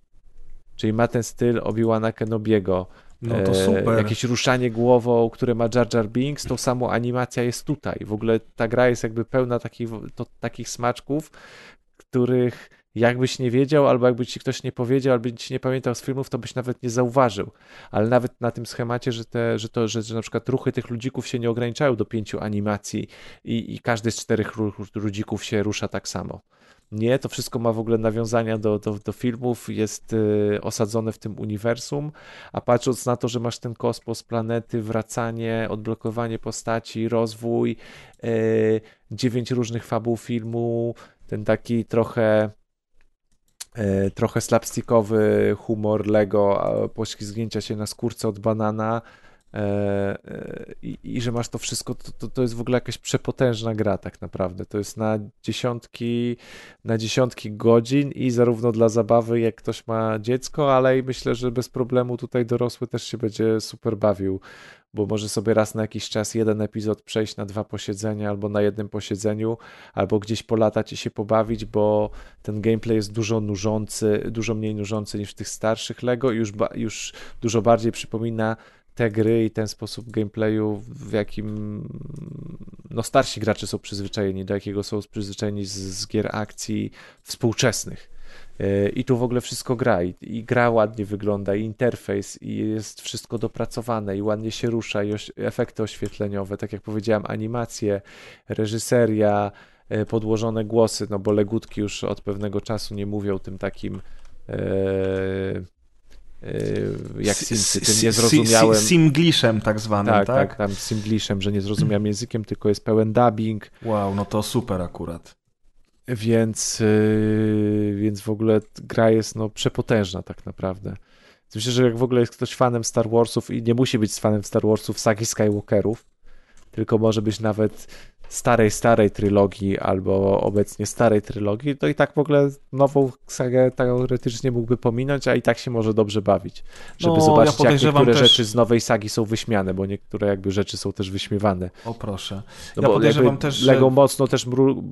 Czyli ma ten styl Obi-Wana Kenobiego. No to super. E, jakieś ruszanie głową, które ma Jar Jar Binks, tą samą animacja jest tutaj. W ogóle ta gra jest jakby pełna takich, to, takich smaczków, których jakbyś nie wiedział, albo jakby ci ktoś nie powiedział, albo ci nie pamiętał z filmów, to byś nawet nie zauważył. Ale nawet na tym schemacie, że, te, że to, że, że na przykład ruchy tych ludzików się nie ograniczają do pięciu animacji i, i każdy z czterech ludzików się rusza tak samo. Nie, to wszystko ma w ogóle nawiązania do, do, do filmów, jest y, osadzone w tym uniwersum, a patrząc na to, że masz ten kosmos, planety, wracanie, odblokowanie postaci, rozwój, y, dziewięć różnych fabuł filmu, ten taki trochę trochę slapstickowy humor Lego, poślizgnięcia się na skórce od banana, E, e, i, i, że masz to wszystko, to, to, to, jest w ogóle jakaś przepotężna gra tak naprawdę. To jest na dziesiątki, na dziesiątki godzin i zarówno dla zabawy, jak ktoś ma dziecko, ale i myślę, że bez problemu tutaj dorosły też się będzie super bawił, bo może sobie raz na jakiś czas jeden epizod przejść na dwa posiedzenia albo na jednym posiedzeniu, albo gdzieś polatać i się pobawić, bo ten gameplay jest dużo nużący, dużo mniej nużący niż w tych starszych Lego i już, już dużo bardziej przypomina te gry i ten sposób gameplayu, w jakim no, starsi gracze są przyzwyczajeni, do jakiego są przyzwyczajeni z, z gier akcji współczesnych. E, I tu w ogóle wszystko gra, I, i, gra ładnie wygląda, i interfejs, i jest wszystko dopracowane, i ładnie się rusza, i oś efekty oświetleniowe, tak jak powiedziałem, animacje, reżyseria, e, podłożone głosy, no bo legutki już od pewnego czasu nie mówią tym takim. E, Yy, jak Simsy, tym niezrozumiałym... Simgliszem tak zwanym, tak? Tak, tak, tam Simgliszem, że niezrozumiałym językiem, tylko jest pełen dubbing. Wow, no to super akurat. Więc, yy, więc w ogóle gra jest no, przepotężna tak naprawdę. Myślę, że jak w ogóle jest ktoś fanem Star Warsów i nie musi być fanem Star Warsów sagi Skywalkerów, tylko może być nawet starej, starej trylogii albo obecnie starej trylogii, to i tak w ogóle nową sagę teoretycznie mógłby pominąć, a i tak się może dobrze bawić. Żeby no, zobaczyć, ja jak niektóre też... rzeczy z nowej sagi są wyśmiane, bo niektóre jakby rzeczy są też wyśmiewane. O proszę. No ja bo podejrzewam też, że... Lego mocno też mru,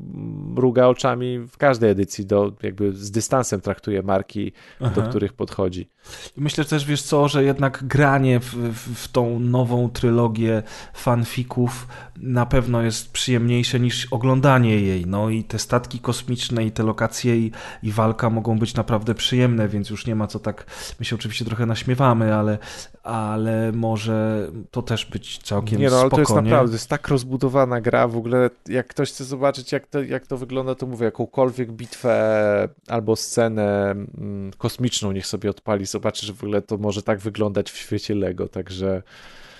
mruga oczami w każdej edycji, do, jakby z dystansem traktuje marki, Aha. do których podchodzi. Myślę też, wiesz co, że jednak granie w, w, tą nową trylogię fanfików na pewno jest przyjemniejsze niż oglądanie jej. No i te statki kosmiczne i te lokacje i, i walka mogą być naprawdę przyjemne, więc już nie ma co tak, my się oczywiście trochę naśmiewamy, ale, ale może to też być całkiem Nie no, ale spoko, to jest nie? naprawdę, to jest tak rozbudowana gra, w ogóle jak ktoś chce zobaczyć jak to, jak to wygląda, to mówię, jakąkolwiek bitwę albo scenę mm, kosmiczną niech sobie odpali, zobaczy, że w ogóle to może tak wyglądać w świecie Lego, także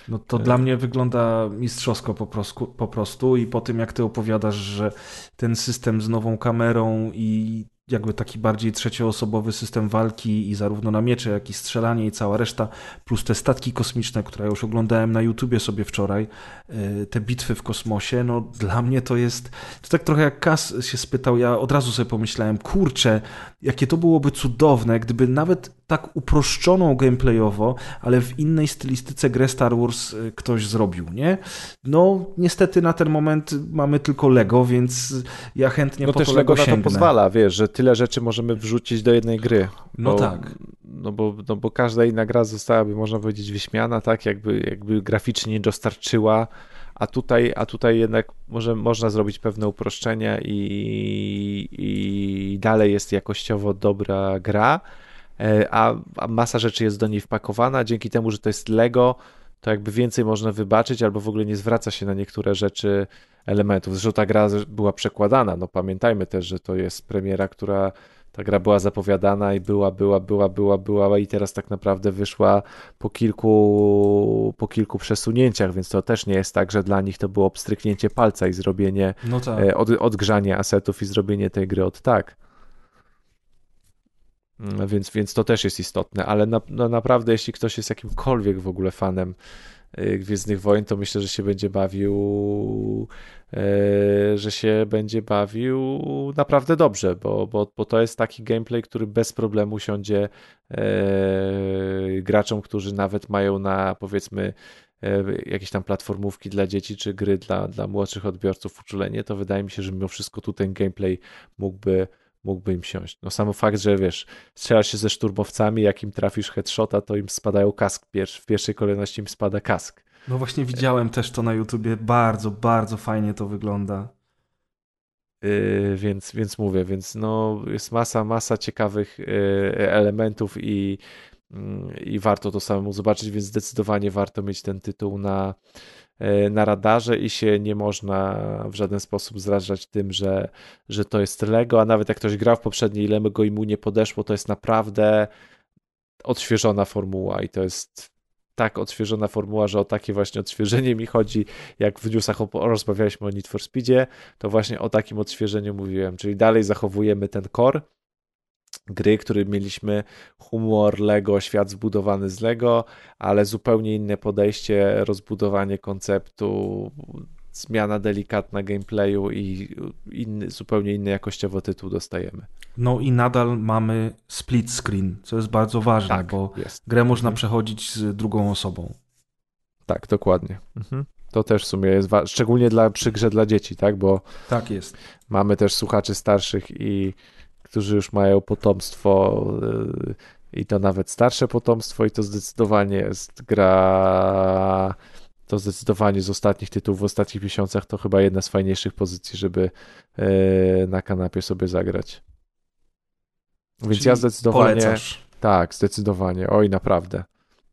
no to dla mnie wygląda mistrzowsko po prostu, po prostu i po tym jak ty opowiadasz, że ten system z nową kamerą i jakby taki bardziej trzecioosobowy system walki i zarówno na miecze, jak i strzelanie i cała reszta, plus te statki kosmiczne, które już oglądałem na YouTubie sobie wczoraj, e, te bitwy w kosmosie, no dla mnie to jest, to tak trochę jak Kas się spytał, ja od razu sobie pomyślałem, kurczę, jakie to byłoby cudowne, gdyby nawet tak uproszczoną gameplayowo, ale w innej stylistyce grę Star Wars y, ktoś zrobił, nie? No, niestety na ten moment mamy tylko Lego, więc ja chętnie no po też to Lego na to pozwala, wiesz, że tyle rzeczy możemy wrzucić do jednej gry. No tak. No bo, no bo każda inna gra zostałaby, można powiedzieć, wyśmiana, tak? Jakby, jakby graficznie nie dostarczyła a tutaj, a tutaj jednak może, można zrobić pewne uproszczenia i, i dalej jest jakościowo dobra gra, a, a masa rzeczy jest do niej wpakowana. Dzięki temu, że to jest Lego, to jakby więcej można wybaczyć, albo w ogóle nie zwraca się na niektóre rzeczy elementów. Zresztą ta gra była przekładana. No pamiętajmy też, że to jest premiera, która ta gra była zapowiadana i była, była, była, była, była i teraz tak naprawdę wyszła po kilku, po kilku przesunięciach, więc to też nie jest tak, że dla nich to było obstryknięcie palca i zrobienie, no tak. E, od, odgrzanie asetów i zrobienie tej gry od tak. Mm, więc, więc to też jest istotne, ale na, no naprawdę, jeśli ktoś jest jakimkolwiek w ogóle fanem Y, Gwiezdnych Wojen, to myślę, że się będzie bawił, y, że się będzie bawił naprawdę dobrze, bo, bo, bo to jest taki gameplay, który bez problemu siądzie y, graczom, którzy nawet mają na powiedzmy jakieś tam platformówki dla dzieci, czy gry dla, dla młodszych odbiorców uczulenie, to wydaje mi się, że mimo wszystko tu ten gameplay mógłby mógłby im siąść. No sam fakt, że wiesz, strzelasz się ze szturmowcami, jak im trafisz headshota, to im spadają kask, w pierwszej kolejności im spada kask. No właśnie widziałem też to na YouTubie, bardzo, bardzo fajnie to wygląda. Yy, więc, więc mówię, więc no jest masa, masa ciekawych yy, elementów i, yy, i warto to samemu zobaczyć, więc zdecydowanie warto mieć ten tytuł na, na radarze i się nie można w żaden sposób zrażać tym, że, że to jest Lego, a nawet jak ktoś grał w poprzedniej Lego i mu nie podeszło, to jest naprawdę odświeżona formuła i to jest tak odświeżona formuła, że o takie właśnie odświeżenie mi chodzi, jak w newsach rozmawialiśmy o Need for Speedzie, to właśnie o takim odświeżeniu mówiłem, czyli dalej zachowujemy ten core gry, który mieliśmy humor Lego, świat zbudowany z Lego, ale zupełnie inne podejście, rozbudowanie konceptu, zmiana delikatna gameplayu i inny, zupełnie inny jakościowo tytuł dostajemy. No i nadal mamy split screen, co jest bardzo ważne, Tak, bo jest. grę można Mhm. przechodzić z drugą osobą. Tak, dokładnie. Mhm. To też w sumie jest ważne, szczególnie dla, przy grze dla dzieci, tak, bo Tak jest. mamy też słuchaczy starszych i którzy już mają potomstwo yy, i to nawet starsze potomstwo i to zdecydowanie jest gra to zdecydowanie z ostatnich tytułów w ostatnich miesiącach to chyba jedna z fajniejszych pozycji, żeby yy, na kanapie sobie zagrać. Więc Czyli ja zdecydowanie Polecasz. tak, zdecydowanie. Oj, naprawdę.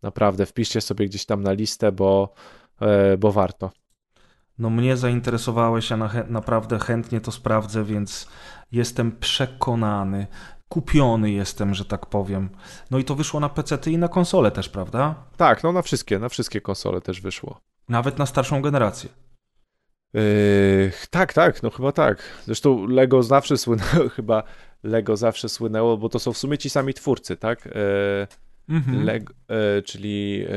Naprawdę wpiszcie sobie gdzieś tam na listę, bo, yy, bo warto. No mnie zainteresowałeś, ja na, naprawdę chętnie to sprawdzę, więc jestem przekonany. Kupiony jestem, że tak powiem. No i to wyszło na PC i na konsole też, prawda? Tak, no na wszystkie, na wszystkie konsole też wyszło. Nawet na starszą generację. Yy, tak, tak, no chyba tak. Zresztą Lego zawsze słynęło, [laughs] chyba Lego zawsze słynęło, bo to są w sumie ci sami twórcy, tak? Yy, Mhm. Lego, yy, czyli yy,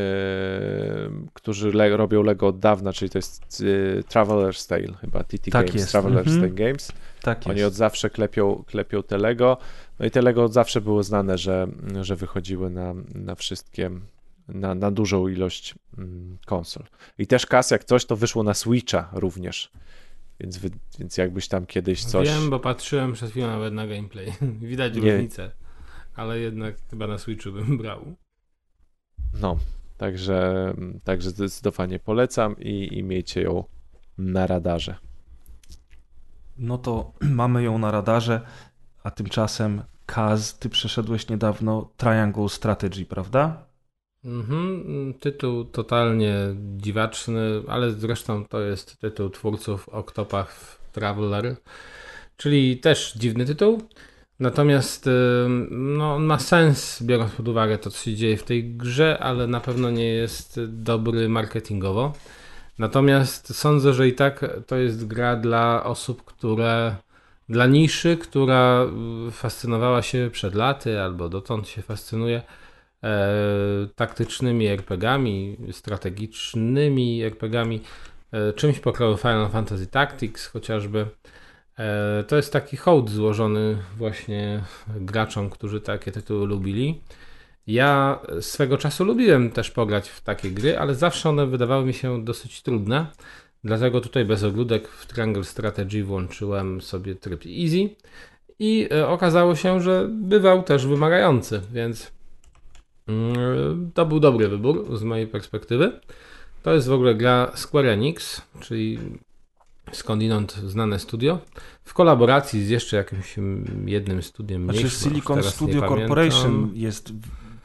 którzy le robią Lego od dawna, czyli to jest yy, Traveler's Tale, chyba TT Tak Games, jest, Traveler's mhm. Tale Games. Tak Oni od zawsze klepią, klepią te Lego. No i te Lego od zawsze było znane, że, że wychodziły na, na wszystkie, na, na dużą ilość mm, konsol. I też kas, jak coś, to wyszło na Switcha również. Więc, wy, więc jakbyś tam kiedyś coś. Wiem, bo patrzyłem przed chwilą nawet na gameplay. [laughs] Widać Nie. różnicę. Ale jednak chyba na Switchu bym [laughs] brał. No, także, także zdecydowanie polecam i, i miejcie ją na radarze. No to [clears throat] mamy ją na radarze, a tymczasem Kaz, ty przeszedłeś niedawno Triangle Strategy, prawda? Mhm, tytuł totalnie dziwaczny, ale zresztą to jest tytuł twórców Octopath Traveler, czyli też dziwny tytuł. Natomiast no, on ma sens, biorąc pod uwagę to, co się dzieje w tej grze, ale na pewno nie jest dobry marketingowo. Natomiast sądzę, że i tak to jest gra dla osób, które dla niszy, która y, fascynowała się przed laty albo dotąd się fascynuje e, taktycznymi RPGami, strategicznymi RPGami, e, czymś pokroju Final Fantasy Tactics chociażby. E, to jest taki hołd złożony właśnie graczom, którzy takie tytuły lubili. Ja swego czasu lubiłem też pograć w takie gry, ale zawsze one wydawały mi się dosyć trudne. Dlatego tutaj bez ogródek w Triangle Strategy włączyłem sobie tryb easy i e, okazało się, że bywał też wymagający, więc mm, to był dobry wybór z mojej perspektywy. To jest w ogóle gra Square Enix, czyli skądinąd znane studio, w kolaboracji z jeszcze jakimś jednym studiem Znaczy mniejszym, już Silicon Studio. Corporation jest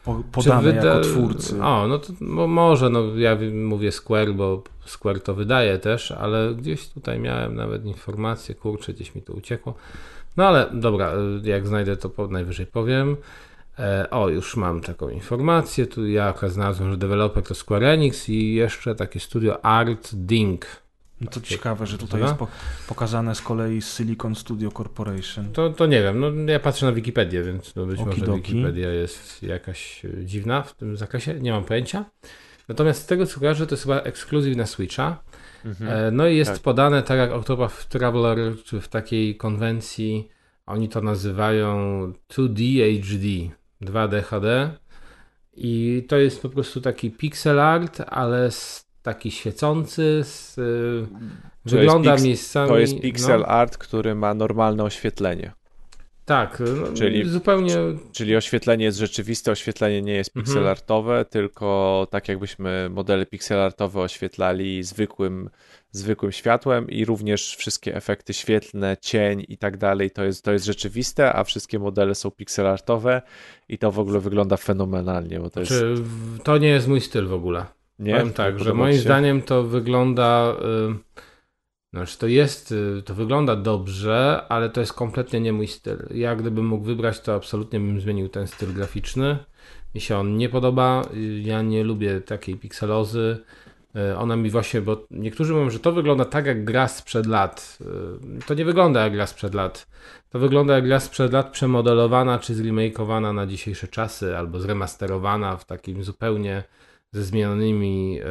po, podane wyda- jako twórcy. O, no to mo- może, no ja wi- mówię Square, bo Square to wydaje też, ale gdzieś tutaj miałem nawet informację, kurczę, gdzieś mi to uciekło. No ale dobra, y, jak znajdę to najwyżej powiem. E, o, już mam taką informację, tu ja akurat znalazłem, że deweloper to Square Enix i jeszcze takie studio Art Ding. No to ciekawe, że tutaj jest po, pokazane z kolei Silicon Studio Corporation. To, to nie wiem, no ja patrzę na Wikipedię, więc być może Okidoki. Wikipedia jest jakaś e, dziwna w tym zakresie, nie mam pojęcia. Natomiast z tego co kojarzę, to jest chyba ekskluzyw na Switcha. E, No i jest tak. podane tak jak Octopath Traveler, czy w takiej konwencji, oni to nazywają 2D HD, 2D HD. I to jest po prostu taki pixel art, ale s- taki świecący, z, y, To wygląda jest miejscami... To jest pixel no, art, który ma normalne oświetlenie. Tak, no, Czyli- zupełnie. Czyli oświetlenie jest rzeczywiste, oświetlenie nie jest Mhm. pixelartowe, tylko tak jakbyśmy modele pixelartowe oświetlali zwykłym, zwykłym światłem i również wszystkie efekty świetlne, cień i tak dalej, to jest, to jest rzeczywiste, a wszystkie modele są pixelartowe i to w ogóle wygląda fenomenalnie, bo to jest... Czy w- to nie jest mój styl w ogóle. Nie? Powiem tak, że moim się? zdaniem to wygląda. Y, znaczy, to jest. To wygląda dobrze, ale to jest kompletnie nie mój styl. Ja, gdybym mógł wybrać, to absolutnie bym zmienił ten styl graficzny. Mi się on nie podoba. Y, Ja nie lubię takiej pikselozy. Y, Ona mi właśnie, bo niektórzy mówią, że to wygląda tak jak gra sprzed lat. To nie wygląda jak gra sprzed lat. To wygląda jak gra sprzed lat przemodelowana czy zremakeowana na dzisiejsze czasy, albo zremasterowana w takim zupełnie ze zmienionymi, e,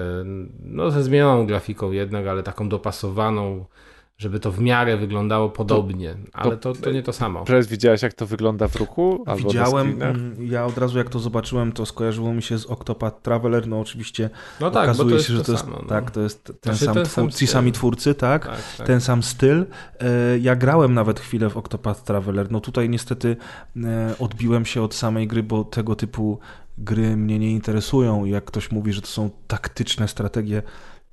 no ze zmienioną grafiką jednak, ale taką dopasowaną, żeby to w miarę wyglądało podobnie, ale to, to nie to samo. Przez widziałeś jak to wygląda w ruchu? Albo Widziałem, mm, ja od razu jak to zobaczyłem, to skojarzyło mi się z Octopath Traveler, no oczywiście No tak, okazuje to jest się, że to jest, samo. no. tak, to jest ten Znaczy, sam, ten twór, sam ci styl. sami twórcy, tak, tak, tak. ten sam styl. E, Ja grałem nawet chwilę w Octopath Traveler, no tutaj niestety e, odbiłem się od samej gry, bo tego typu gry mnie nie interesują jak ktoś mówi, że to są taktyczne strategie,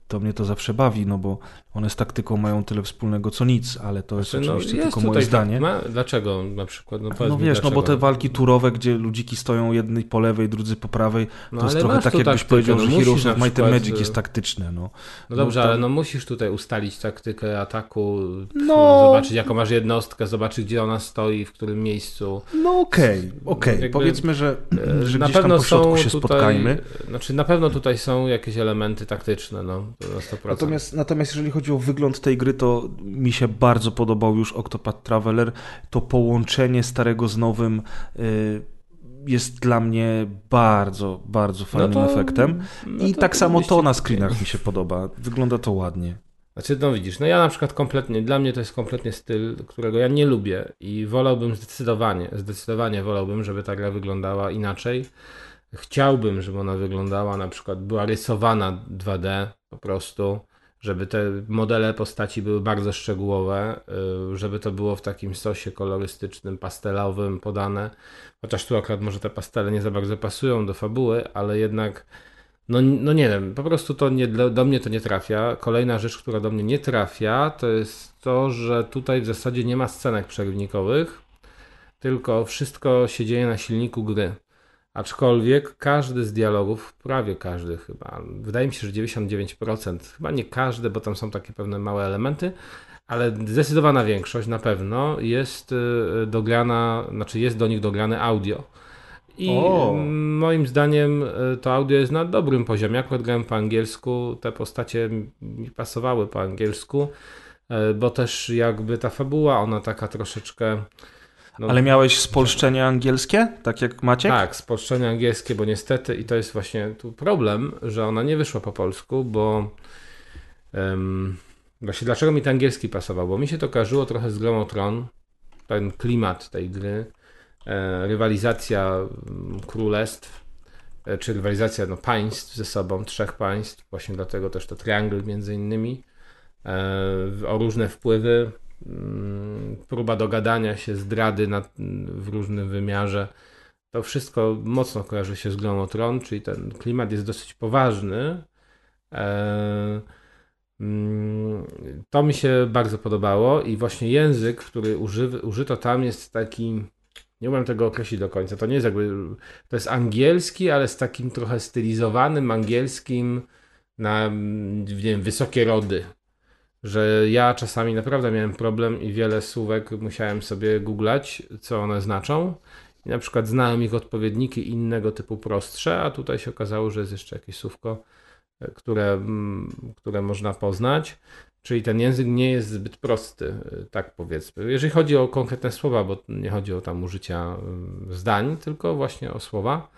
to mnie to zawsze bawi, no bo one z taktyką mają tyle wspólnego co nic, ale to jest Znaczy, no, oczywiście jest tylko moje zdanie. Ma, dlaczego na przykład? No, No wiesz, no bo dlaczego. te walki turowe, gdzie ludziki stoją jedni po lewej, drudzy po prawej, No, to jest trochę tak jakbyś taktykę, powiedział, no że Heroes of Might and przykład, Magic y, jest taktyczne, no. No dobrze, no to- ale no musisz tutaj ustalić taktykę ataku, No. zobaczyć jaką masz jednostkę, zobaczyć gdzie ona stoi, w którym miejscu. No okej, okej, Jakby, powiedzmy, że, że na gdzieś tam pewno po się tutaj, spotkajmy. Znaczy na pewno tutaj są jakieś elementy taktyczne, no na 100%. Natomiast, natomiast jeżeli chodzi o wygląd tej gry, to mi się bardzo podobał już Octopath Traveler. To połączenie starego z nowym y, jest dla mnie bardzo, bardzo fajnym to- efektem. no I tak samo to na screenach mi się podoba. Wygląda to ładnie. Znaczy, no widzisz, no ja na przykład kompletnie, dla mnie to jest kompletnie styl, którego ja nie lubię i wolałbym zdecydowanie, zdecydowanie wolałbym, żeby ta gra wyglądała inaczej. Chciałbym, żeby ona wyglądała, na przykład była rysowana 2D po prostu, żeby te modele postaci były bardzo szczegółowe, y, żeby to było w takim sosie kolorystycznym, pastelowym podane. Chociaż tu akurat może te pastele nie za bardzo pasują do fabuły, ale jednak no, no nie wiem, po prostu to nie, do mnie to nie trafia. Kolejna rzecz, która do mnie nie trafia, to jest to, że tutaj w zasadzie nie ma scenek przerywnikowych, tylko wszystko się dzieje na silniku gry. Aczkolwiek każdy z dialogów, prawie każdy chyba, wydaje mi się, że 99%, chyba nie każdy, bo tam są takie pewne małe elementy, ale zdecydowana większość na pewno jest y, dograna, znaczy jest do nich dograne audio. I O. moim zdaniem y, to audio jest na dobrym poziomie. Akurat grałem po angielsku, te postacie mi pasowały po angielsku, y, bo też jakby ta fabuła, ona taka troszeczkę. No, Ale miałeś spolszczenie angielskie, tak jak Maciek? tak, spolszczenie angielskie, bo niestety, i to jest właśnie tu problem, że ona nie wyszła po polsku, bo em, właśnie dlaczego mi ten angielski pasował? Bo mi się to kojarzyło trochę z grą Tron, ten klimat tej gry, e, rywalizacja mm, królestw, e, czy rywalizacja no, państw ze sobą, trzech państw, właśnie dlatego też to triangle między innymi, e, o różne wpływy, próba dogadania się, zdrady na, w różnym wymiarze. To wszystko mocno kojarzy się z grą Tron, czyli ten klimat jest dosyć poważny. E, mm, To mi się bardzo podobało i właśnie język, który uży, użyto tam jest taki, nie umiem tego określić do końca, to nie jest jakby, to jest angielski, ale z takim trochę stylizowanym angielskim na, mm, nie wiem, wysokie rody. Że ja czasami naprawdę miałem problem i wiele słówek musiałem sobie googlać, co one znaczą. I na przykład znałem ich odpowiedniki innego typu prostsze, a tutaj się okazało, że jest jeszcze jakieś słówko, e, które, mm, które można poznać. Czyli ten język nie jest zbyt prosty, e, tak powiedzmy. Jeżeli chodzi o konkretne słowa, bo nie chodzi o tam użycia mm, zdań, tylko właśnie o słowa.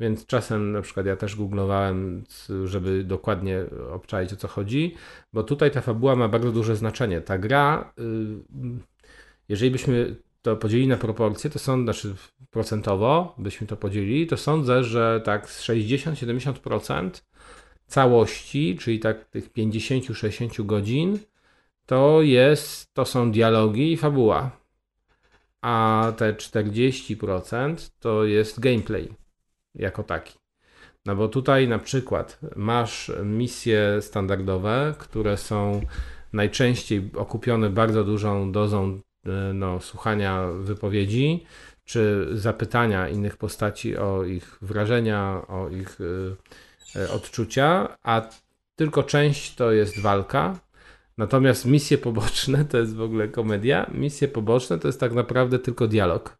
Więc czasem na przykład ja też googlowałem, żeby dokładnie obczaić o co chodzi, bo tutaj ta fabuła ma bardzo duże znaczenie. Ta gra, y, jeżeli byśmy to podzielili na proporcje, to są, znaczy procentowo byśmy to podzielili, to sądzę, że tak z 60-70% całości, czyli tak tych 50-60 godzin, to jest, to są dialogi i fabuła. a te 40% to jest gameplay jako taki. No bo tutaj na przykład masz misje standardowe, które są najczęściej okupione bardzo dużą dozą e, no, słuchania wypowiedzi, czy zapytania innych postaci o ich wrażenia, o ich y, y, odczucia, a tylko część to jest walka. Natomiast misje poboczne to jest w ogóle komedia. Misje poboczne to jest tak naprawdę tylko dialog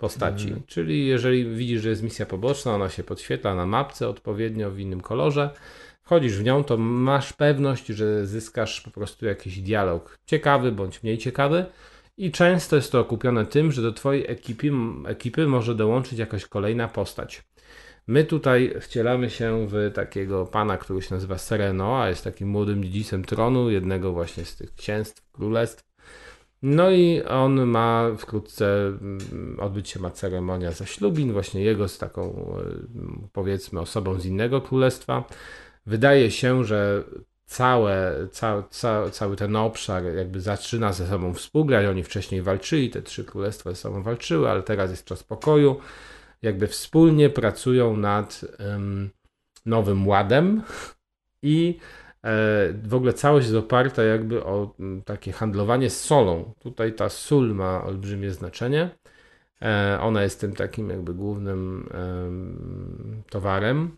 postaci. Mhm. Czyli jeżeli widzisz, że jest misja poboczna, ona się podświetla na mapce odpowiednio w innym kolorze, wchodzisz w nią, to masz pewność, że zyskasz po prostu jakiś dialog ciekawy bądź mniej ciekawy i często jest to okupione tym, że do Twojej ekipy, ekipy może dołączyć jakaś kolejna postać. My tutaj wcielamy się w takiego pana, który się nazywa Sereno, a jest takim młodym dziedzicem tronu, jednego właśnie z tych księstw, królestw. No i on ma wkrótce mm, odbyć się ma ceremonia zaślubin, właśnie jego z taką e, powiedzmy osobą z innego królestwa. Wydaje się, że całe, ca, ca, cały ten obszar jakby zaczyna ze sobą współgrać. Oni wcześniej walczyli, te trzy królestwa ze sobą walczyły, ale teraz jest czas pokoju. Jakby wspólnie pracują nad um, nowym ładem i w ogóle całość jest oparta jakby o takie handlowanie z solą. Tutaj ta sól ma olbrzymie znaczenie. E, ona jest tym takim jakby głównym towarem,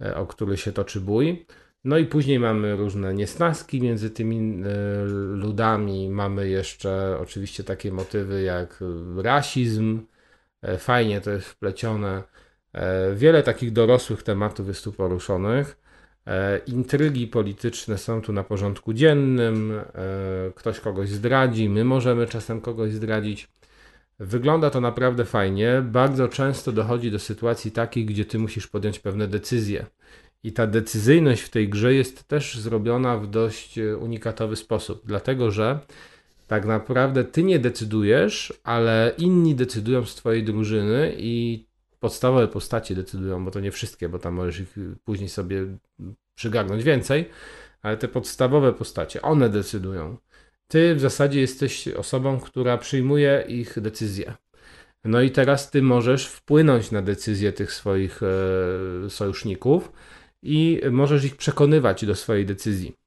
e, o który się toczy bój. No i później mamy różne niesnaski między tymi e, ludami. Mamy jeszcze oczywiście takie motywy jak rasizm. E, fajnie to jest wplecione. E, wiele takich dorosłych tematów jest tu poruszonych. Intrygi polityczne są tu na porządku dziennym. Ktoś kogoś zdradzi, my możemy czasem kogoś zdradzić. Wygląda to naprawdę fajnie. Bardzo często dochodzi do sytuacji takich, gdzie ty musisz podjąć pewne decyzje. I ta decyzyjność w tej grze jest też zrobiona w dość e, unikatowy sposób, dlatego że tak naprawdę ty nie decydujesz, ale inni decydują z twojej drużyny i podstawowe postacie decydują, bo to nie wszystkie, bo tam możesz ich później sobie przygarnąć więcej, ale te podstawowe postacie, one decydują. Ty w zasadzie jesteś osobą, która przyjmuje ich decyzje. No i teraz ty możesz wpłynąć na decyzje tych swoich e, sojuszników i możesz ich przekonywać do swojej decyzji.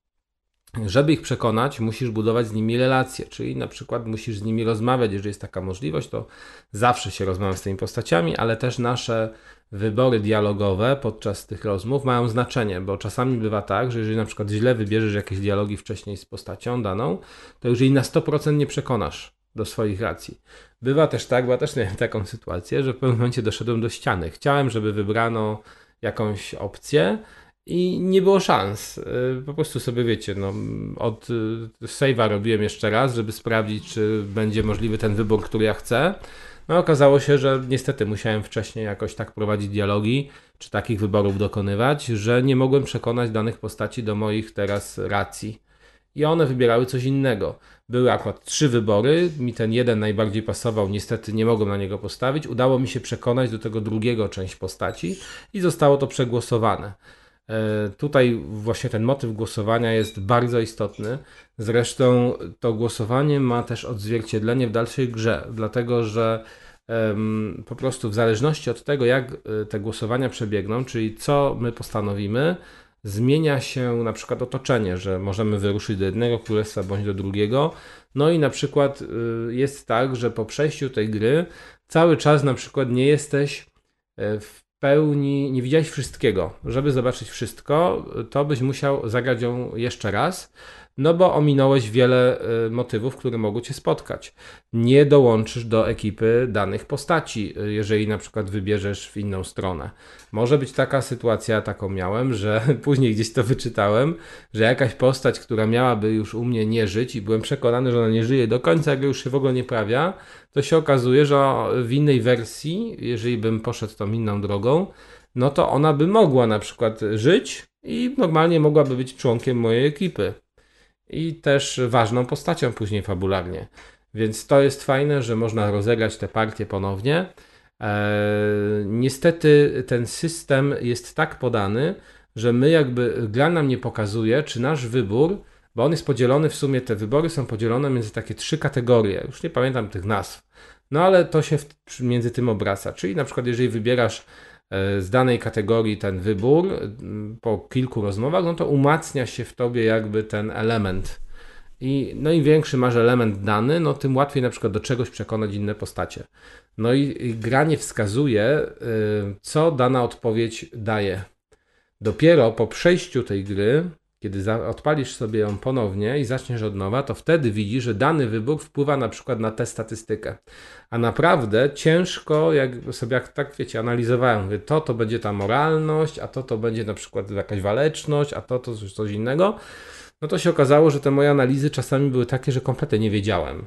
Żeby ich przekonać, musisz budować z nimi relacje, czyli na przykład musisz z nimi rozmawiać, jeżeli jest taka możliwość, to zawsze się rozmawia z tymi postaciami, ale też nasze wybory dialogowe podczas tych rozmów mają znaczenie, bo czasami bywa tak, że jeżeli na przykład źle wybierzesz jakieś dialogi wcześniej z postacią daną, to już jej na 100% nie przekonasz do swoich racji. Bywa też tak, bo też miałem taką sytuację, że w pewnym momencie doszedłem do ściany. Chciałem, żeby wybrano jakąś opcję i nie było szans. Y, po prostu sobie wiecie, no, od y, save'a robiłem jeszcze raz, żeby sprawdzić, czy będzie możliwy ten wybór, który ja chcę. No okazało się, że niestety musiałem wcześniej jakoś tak prowadzić dialogi, czy takich wyborów dokonywać, że nie mogłem przekonać danych postaci do moich teraz racji. I one wybierały coś innego. Były akurat trzy wybory, mi ten jeden najbardziej pasował, niestety nie mogłem na niego postawić. Udało mi się przekonać do tego drugiego część postaci i zostało to przegłosowane. E, tutaj właśnie ten motyw głosowania jest bardzo istotny. Zresztą to głosowanie ma też odzwierciedlenie w dalszej grze, dlatego że po prostu w zależności od tego, jak e, te głosowania przebiegną, czyli co my postanowimy, zmienia się na przykład otoczenie, że możemy wyruszyć do jednego królestwa bądź do drugiego. No i na przykład y, jest tak, że po przejściu tej gry cały czas na przykład nie jesteś e, w pełni, nie widziałeś wszystkiego. Żeby zobaczyć wszystko, to byś musiał zagrać ją jeszcze raz. No bo ominąłeś wiele y, motywów, które mogą cię spotkać. Nie dołączysz do ekipy danych postaci, y, jeżeli na przykład wybierzesz w inną stronę. Może być taka sytuacja, taką miałem, że [laughs] później gdzieś to wyczytałem, że jakaś postać, która miałaby już u mnie nie żyć i byłem przekonany, że ona nie żyje do końca, jak już się w ogóle nie pojawia, to się okazuje, że w innej wersji, jeżeli bym poszedł tą inną drogą, no to ona by mogła na przykład żyć i normalnie mogłaby być członkiem mojej ekipy i też ważną postacią później fabularnie. Więc to jest fajne, że można rozegrać te partie ponownie. Eee, niestety ten system jest tak podany, że my jakby gra nam nie pokazuje, czy nasz wybór, bo on jest podzielony w sumie, te wybory są podzielone między takie trzy kategorie, już nie pamiętam tych nazw. No ale to się w, między tym obraca. Czyli na przykład, jeżeli wybierasz z danej kategorii ten wybór po kilku rozmowach, no to umacnia się w tobie jakby ten element. I, no im większy masz element dany, no tym łatwiej na przykład do czegoś przekonać inne postacie. No i, i gra nie wskazuje, y, co dana odpowiedź daje. Dopiero po przejściu tej gry, kiedy odpalisz sobie ją ponownie i zaczniesz od nowa, to wtedy widzisz, że dany wybór wpływa na przykład na tę statystykę. A naprawdę ciężko, jak sobie jak tak wiecie, analizowałem, mówię, to to będzie ta moralność, a to to będzie na przykład jakaś waleczność, a to to coś, coś innego. No to się okazało, że te moje analizy czasami były takie, że kompletnie nie wiedziałem,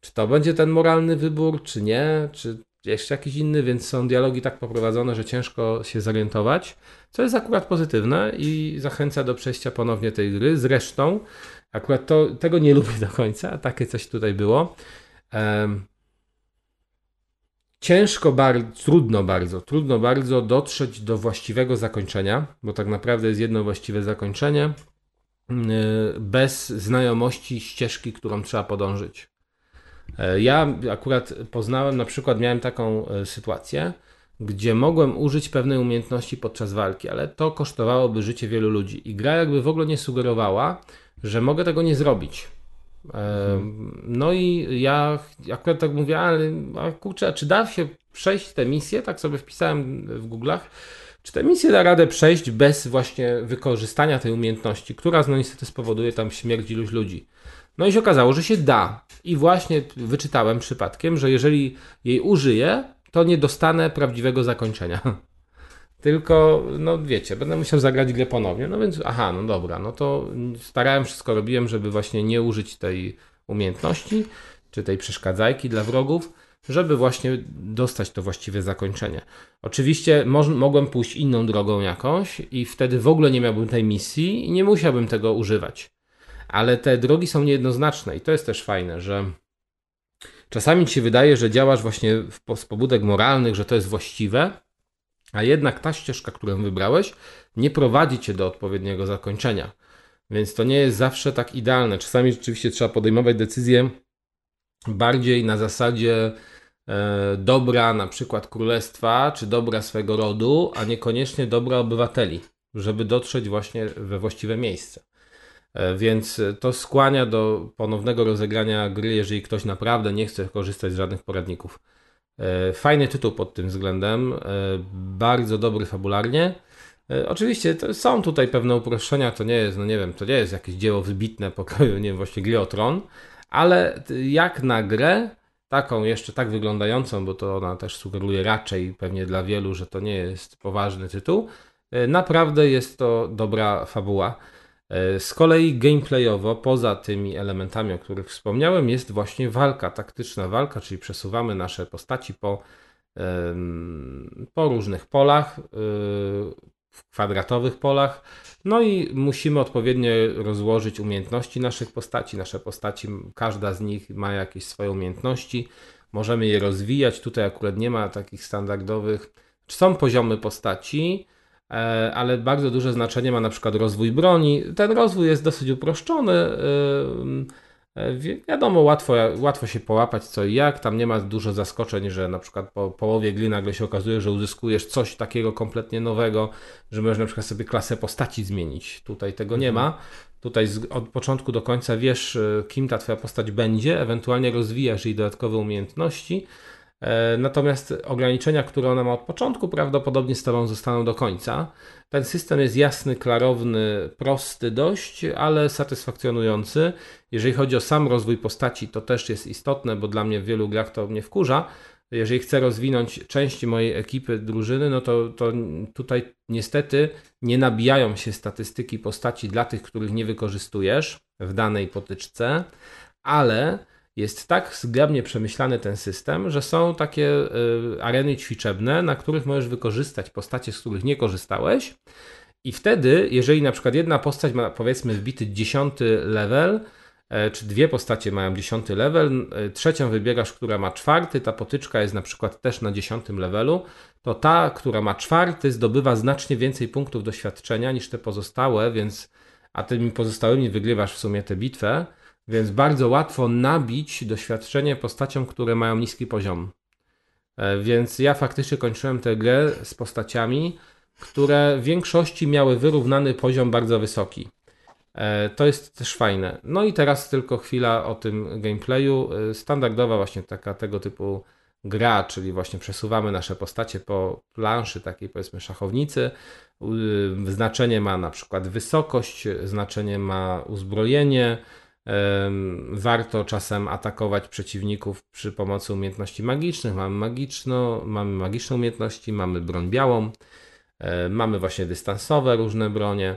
czy to będzie ten moralny wybór, czy nie, czy jeszcze jakiś inny, więc są dialogi tak poprowadzone, że ciężko się zorientować, co jest akurat pozytywne i zachęca do przejścia ponownie tej gry. Zresztą, akurat to, tego nie lubię do końca, takie coś tutaj było. Em, ciężko, bardzo, trudno bardzo, trudno bardzo dotrzeć do właściwego zakończenia, bo tak naprawdę jest jedno właściwe zakończenie, yy, bez znajomości ścieżki, którą trzeba podążyć. E, Ja akurat poznałem, na przykład miałem taką e, sytuację, gdzie mogłem użyć pewnej umiejętności podczas walki, ale to kosztowałoby życie wielu ludzi. I gra jakby w ogóle nie sugerowała, że mogę tego nie zrobić. E, No i ja akurat tak mówię, ale a kurczę, a czy da się przejść tę misję? Tak sobie wpisałem w Google'ach. Czy tę misję da radę przejść bez właśnie wykorzystania tej umiejętności, która no niestety spowoduje tam śmierć iluś ludzi? No i się okazało, że się da. I właśnie wyczytałem przypadkiem, że jeżeli jej użyję, to nie dostanę prawdziwego zakończenia. [laughs] Tylko, no wiecie, będę musiał zagrać grę ponownie. No więc, aha, no dobra, no to starałem, wszystko robiłem, żeby właśnie nie użyć tej umiejętności, czy tej przeszkadzajki dla wrogów, żeby właśnie dostać to właściwe zakończenie. Oczywiście moż, mogłem pójść inną drogą jakąś i wtedy w ogóle nie miałbym tej misji i nie musiałbym tego używać. Ale te drogi są niejednoznaczne i to jest też fajne, że czasami ci się wydaje, że działasz właśnie z pobudek moralnych, że to jest właściwe, a jednak ta ścieżka, którą wybrałeś, nie prowadzi cię do odpowiedniego zakończenia. Więc to nie jest zawsze tak idealne. Czasami rzeczywiście trzeba podejmować decyzje bardziej na zasadzie e, dobra na przykład królestwa, czy dobra swego rodu, a niekoniecznie dobra obywateli, żeby dotrzeć właśnie we właściwe miejsce. E, Więc to skłania do ponownego rozegrania gry, jeżeli ktoś naprawdę nie chce korzystać z żadnych poradników. E, Fajny tytuł pod tym względem, e, bardzo dobry fabularnie. E, Oczywiście są tutaj pewne uproszczenia, to nie jest, no nie wiem, to nie jest jakieś dzieło wybitne pokroju, nie wiem, właśnie gry o tron, ale jak na grę, taką jeszcze tak wyglądającą, bo to ona też sugeruje raczej pewnie dla wielu, że to nie jest poważny tytuł, e, naprawdę jest to dobra fabuła. E, Z kolei gameplayowo, poza tymi elementami, o których wspomniałem, jest właśnie walka, taktyczna walka, czyli przesuwamy nasze postaci po, po różnych polach, y, w kwadratowych polach. No i musimy odpowiednio rozłożyć umiejętności naszych postaci. Nasze postaci, każda z nich ma jakieś swoje umiejętności. Możemy je rozwijać. Tutaj akurat nie ma takich standardowych. Są poziomy postaci, e, ale bardzo duże znaczenie ma na przykład rozwój broni. Ten rozwój jest dosyć uproszczony. e, wi- Wiadomo, łatwo, łatwo się połapać co i jak. Tam nie ma dużo zaskoczeń, że na przykład po połowie gry nagle się okazuje, że uzyskujesz coś takiego kompletnie nowego, że możesz na przykład sobie klasę postaci zmienić. Tutaj tego nie ma. Tutaj od początku do końca wiesz, e, kim ta twoja postać będzie, ewentualnie rozwijasz jej dodatkowe umiejętności. E, Natomiast ograniczenia, które ona ma od początku, prawdopodobnie z Tobą zostaną do końca. Ten system jest jasny, klarowny, prosty dość, ale satysfakcjonujący. Jeżeli chodzi o sam rozwój postaci, to też jest istotne, bo dla mnie w wielu grach to mnie wkurza. Jeżeli chcę rozwinąć części mojej ekipy, drużyny, no to, to tutaj niestety nie nabijają się statystyki postaci dla tych, których nie wykorzystujesz w danej potyczce, ale jest tak zgrabnie przemyślany ten system, że są takie y, areny ćwiczebne, na których możesz wykorzystać postacie, z których nie korzystałeś. I wtedy, jeżeli na przykład jedna postać ma powiedzmy wbity dziesiąty level, e, czy dwie postacie mają dziesiąty level, e, trzecią wybierasz, która ma czwarty, ta potyczka jest na przykład też na dziesiątym levelu, to ta, która ma czwarty, zdobywa znacznie więcej punktów doświadczenia niż te pozostałe, więc a tymi pozostałymi wygrywasz w sumie tę bitwę, Więc bardzo łatwo nabić doświadczenie postaciom, które mają niski poziom. E, Więc ja faktycznie kończyłem tę grę z postaciami, które w większości miały wyrównany poziom bardzo wysoki. E, To jest też fajne. No i teraz tylko chwila o tym gameplayu. E, Standardowa właśnie taka tego typu gra, czyli właśnie przesuwamy nasze postacie po planszy takiej powiedzmy szachownicy. Znaczenie ma na przykład wysokość, znaczenie ma uzbrojenie. Warto czasem atakować przeciwników przy pomocy umiejętności magicznych. Mamy magiczno, mamy magiczne umiejętności, mamy broń białą, e, mamy właśnie dystansowe różne bronie.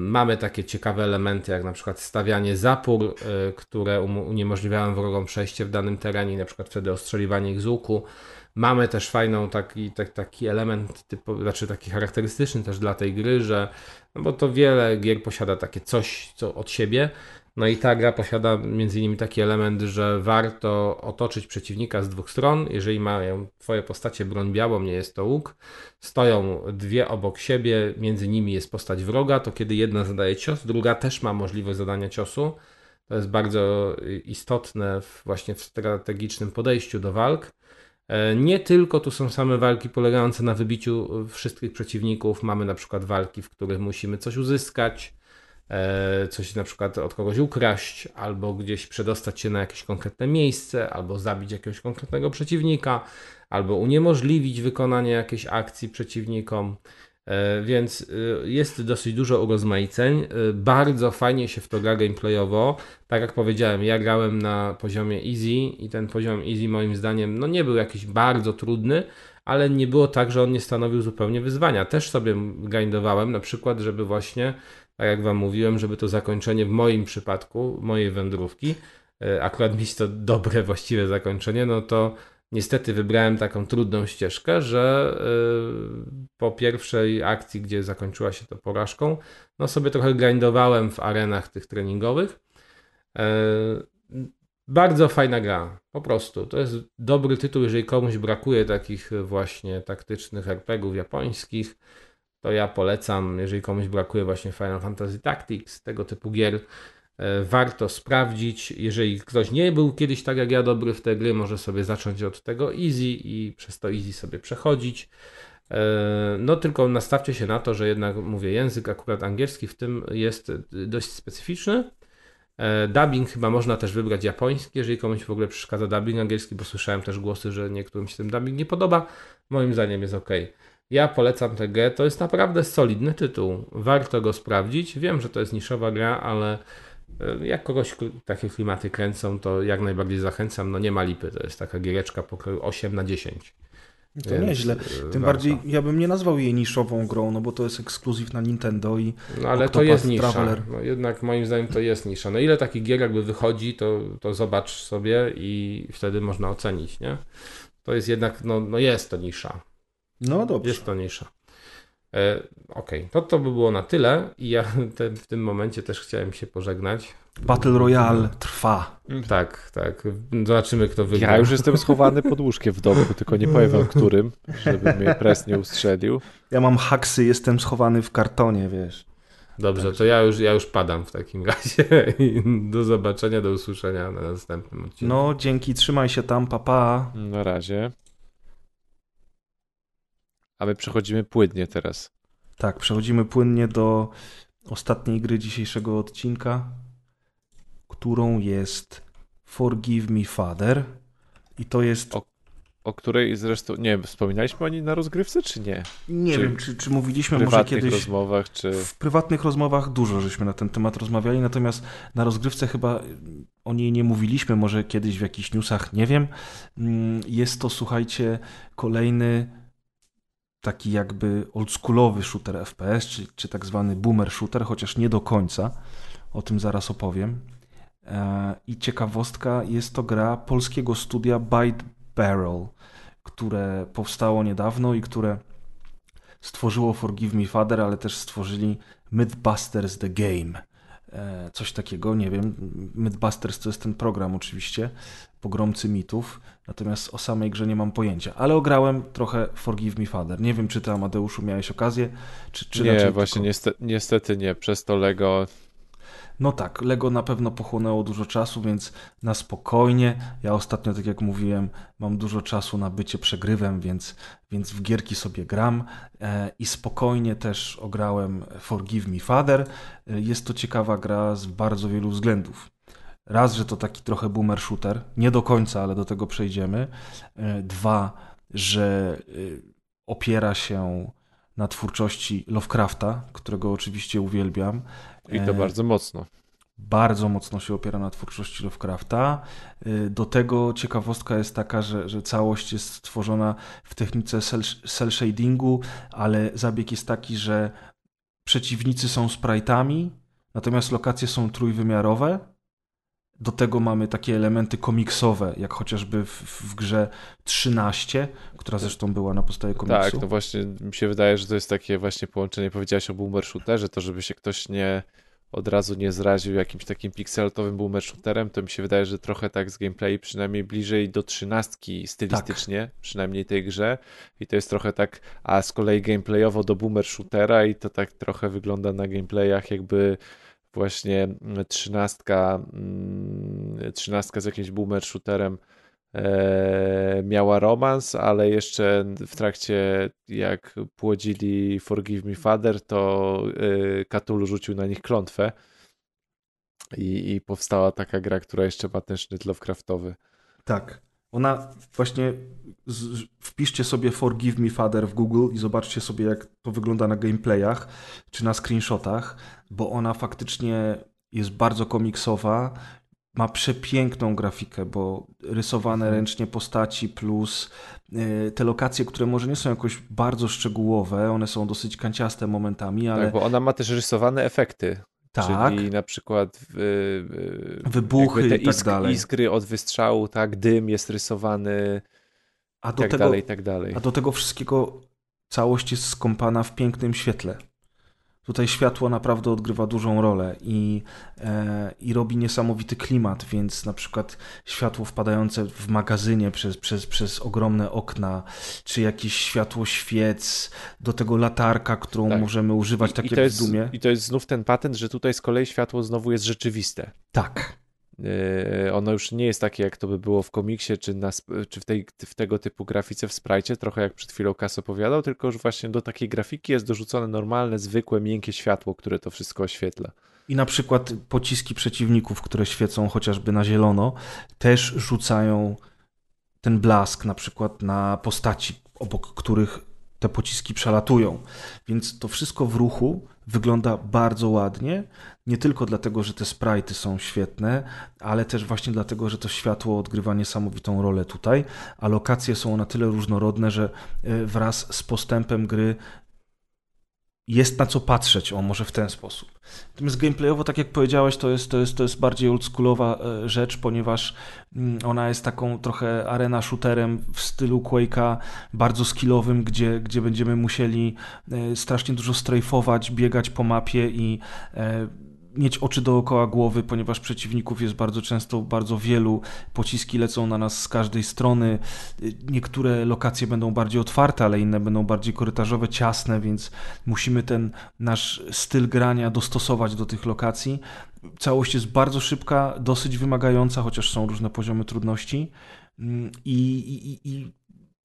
Mamy takie ciekawe elementy, jak na przykład stawianie zapór, e, które uniemożliwiają wrogom przejście w danym terenie, na przykład wtedy ostrzeliwanie ich z łuku. Mamy też fajną taki, tak, taki element, typu, znaczy taki charakterystyczny też dla tej gry, że no bo to wiele gier posiada takie coś co od siebie. No i ta gra posiada między innymi taki element, że warto otoczyć przeciwnika z dwóch stron. Jeżeli mają twoje postacie broń białą, nie jest to łuk, stoją dwie obok siebie, między nimi jest postać wroga, to kiedy jedna zadaje cios, druga też ma możliwość zadania ciosu. To jest bardzo istotne właśnie w strategicznym podejściu do walk. E, Nie tylko tu są same walki polegające na wybiciu wszystkich przeciwników. Mamy na przykład walki, w których musimy coś uzyskać, coś na przykład od kogoś ukraść, albo gdzieś przedostać się na jakieś konkretne miejsce, albo zabić jakiegoś konkretnego przeciwnika, albo uniemożliwić wykonanie jakiejś akcji przeciwnikom. E, Więc y, jest dosyć dużo urozmaiceń. Bardzo fajnie się w to gra gameplayowo. Tak jak powiedziałem, ja grałem na poziomie easy i ten poziom easy moim zdaniem no nie był jakiś bardzo trudny, ale nie było tak, że on nie stanowił zupełnie wyzwania. Też sobie grindowałem na przykład, żeby właśnie, tak jak wam mówiłem, żeby to zakończenie w moim przypadku, mojej wędrówki, e, akurat mieć to dobre, właściwe zakończenie, no to niestety wybrałem taką trudną ścieżkę, że y, po pierwszej akcji, gdzie zakończyła się to porażką, no sobie trochę grindowałem w arenach tych treningowych. E, Bardzo fajna gra, po prostu. To jest dobry tytuł, jeżeli komuś brakuje takich właśnie taktycznych RPGów japońskich, to ja polecam. Jeżeli komuś brakuje właśnie Final Fantasy Tactics, tego typu gier, e, warto sprawdzić. Jeżeli ktoś nie był kiedyś tak jak ja dobry w te gry, może sobie zacząć od tego easy i przez to easy sobie przechodzić. E, No tylko nastawcie się na to, że jednak mówię, język akurat angielski w tym jest dość specyficzny. E, Dubbing chyba można też wybrać japoński, jeżeli komuś w ogóle przeszkadza dubbing angielski, bo słyszałem też głosy, że niektórym się ten dubbing nie podoba. Moim zdaniem jest ok. Ja polecam tę grę, to jest naprawdę solidny tytuł. Warto go sprawdzić. Wiem, że to jest niszowa gra, ale e, jak kogoś takie klimaty kręcą, to jak najbardziej zachęcam. No nie ma lipy, to jest taka giereczka pokroju 8 na 10. To Więc, nieźle. e, Tym warto. bardziej ja bym nie nazwał jej niszową grą, no bo to jest ekskluzyw na Nintendo i No ale to Octopath jest nisza. No, jednak moim zdaniem to jest nisza. No ile takich gier jakby wychodzi, to, to zobacz sobie i wtedy można ocenić, nie? To jest jednak, no, no jest to nisza. No dobrze. Jest to nisza. E, Okej, to to by było na tyle i ja [laughs] te, w tym momencie też chciałem się pożegnać. Battle Royale trwa. Tak, tak. Zobaczymy kto wygra. Ja już jestem schowany pod łóżkiem w domu, tylko nie powiem wam którym, żeby mnie pres nie ustrzelił. Ja mam haksy, jestem schowany w kartonie, wiesz. Dobrze, to ja już, ja już padam w takim razie. [laughs] I Do zobaczenia, do usłyszenia na następnym odcinku. No, dzięki, trzymaj się tam, papa. Pa. Na razie. A my przechodzimy płynnie teraz. Tak, przechodzimy płynnie do ostatniej gry dzisiejszego odcinka, którą jest Forgive Me Father. I to jest. O- O której zresztą, nie wspominaliśmy o niej na rozgrywce, czy nie? nie czy wiem, czy, czy W mówiliśmy może kiedyś. rozmowach, czy... W prywatnych rozmowach dużo żeśmy na ten temat rozmawiali, natomiast na rozgrywce chyba o niej nie mówiliśmy, może kiedyś w jakichś newsach, nie wiem. Mm, Jest to, słuchajcie, kolejny taki jakby oldschoolowy shooter FPS, czy, czy tak zwany boomer shooter, chociaż nie do końca. O tym zaraz opowiem. E, I ciekawostka, jest to gra polskiego studia Byte Barrel, które powstało niedawno i które stworzyło Forgive Me Father, ale też stworzyli Mythbusters The Game. E, Coś takiego, nie wiem. Mythbusters to jest ten program oczywiście, pogromcy mitów, natomiast o samej grze nie mam pojęcia. Ale ograłem trochę Forgive Me Father. Nie wiem, czy ty, Amadeusz, miałeś okazję, czy, czy nie, właśnie tylko... niestety, niestety nie. Przez to Lego No tak, Lego na pewno pochłonęło dużo czasu, więc na spokojnie. Ja ostatnio, tak jak mówiłem, mam dużo czasu na bycie przegrywem, więc, więc w gierki sobie gram e, i spokojnie też ograłem Forgive Me Father. E, jest to ciekawa gra z bardzo wielu względów. Raz, że to taki trochę boomer shooter, nie do końca, ale do tego przejdziemy. E, dwa, że y, opiera się na twórczości Lovecrafta, którego oczywiście uwielbiam. I to E, bardzo mocno. bardzo mocno się opiera na twórczości Lovecrafta. Do tego ciekawostka jest taka, że, że całość jest stworzona w technice cel, cel shadingu, ale zabieg jest taki, że przeciwnicy są sprite'ami, natomiast lokacje są trójwymiarowe. Do tego mamy takie elementy komiksowe, jak chociażby w, w grze 13, która zresztą była na podstawie komiksu. Tak, no właśnie mi się wydaje, że to jest takie właśnie połączenie, powiedziałeś o boomer shooterze, to żeby się ktoś nie od razu nie zraził jakimś takim pikselotowym boomer shooterem, to mi się wydaje, że trochę tak z gameplay przynajmniej bliżej do trzynastki stylistycznie, Tak. przynajmniej tej grze i to jest trochę tak, a z kolei gameplayowo do boomer shootera i to tak trochę wygląda na gameplayach jakby właśnie mm, trzynastka, mm, trzynastka z jakimś boomer shooterem e, miała romans, ale jeszcze w trakcie jak płodzili Forgive Me Father, to e, Cthulhu rzucił na nich klątwę i, i powstała taka gra, która jeszcze ma ten sznyt Lovecraftowy. Tak. Ona właśnie z, wpiszcie sobie Forgive Me Father w Google i zobaczcie sobie, jak to wygląda na gameplayach czy na screenshotach, bo ona faktycznie jest bardzo komiksowa. Ma przepiękną grafikę, bo rysowane ręcznie postaci plus y, te lokacje, które może nie są jakoś bardzo szczegółowe, one są dosyć kanciaste momentami, ale Tak, bo ona ma też rysowane efekty. Tak. Czyli na przykład y, y, Wybuchy te i tak isk- dalej. iskry od wystrzału, tak, dym jest rysowany, a do tak tego dalej, i tak dalej. A do tego wszystkiego całość jest skąpana w pięknym świetle. Tutaj światło naprawdę odgrywa dużą rolę i, e, i robi niesamowity klimat, więc na przykład światło wpadające w magazynie przez, przez, przez ogromne okna, czy jakieś światło świec, do tego latarka, którą Tak. możemy używać, tak I, jak jest, w Dumie. I to jest znów ten patent, że tutaj z kolei światło znowu jest rzeczywiste. Tak. Yy, ono już nie jest takie, jak to by było w komiksie, czy, na, czy w, tej, w tego typu grafice w sprajcie, trochę jak przed chwilą Kas opowiadał, tylko już właśnie do takiej grafiki jest dorzucone normalne, zwykłe, miękkie światło, które to wszystko oświetla. I na przykład pociski przeciwników, które świecą chociażby na zielono, też rzucają ten blask na przykład na postaci, obok których te pociski przelatują. Więc to wszystko w ruchu wygląda bardzo ładnie, nie tylko dlatego, że te sprite'y są świetne, ale też właśnie dlatego, że to światło odgrywa niesamowitą rolę tutaj, a lokacje są na tyle różnorodne, że e, wraz z postępem gry jest na co patrzeć, o może w ten sposób. Natomiast gameplayowo, tak jak powiedziałeś, to jest, to jest, to jest bardziej oldschoolowa e, rzecz, ponieważ mm, ona jest taką trochę arena shooterem w stylu Quake'a, bardzo skillowym, gdzie, gdzie będziemy musieli e, strasznie dużo strajfować, biegać po mapie i mieć oczy dookoła głowy, ponieważ przeciwników jest bardzo często bardzo wielu, pociski lecą na nas z każdej strony. Niektóre lokacje będą bardziej otwarte, ale inne będą bardziej korytarzowe, ciasne, więc musimy ten nasz styl grania dostosować do tych lokacji. Całość jest bardzo szybka, dosyć wymagająca, chociaż są różne poziomy trudności Mm, i, i, i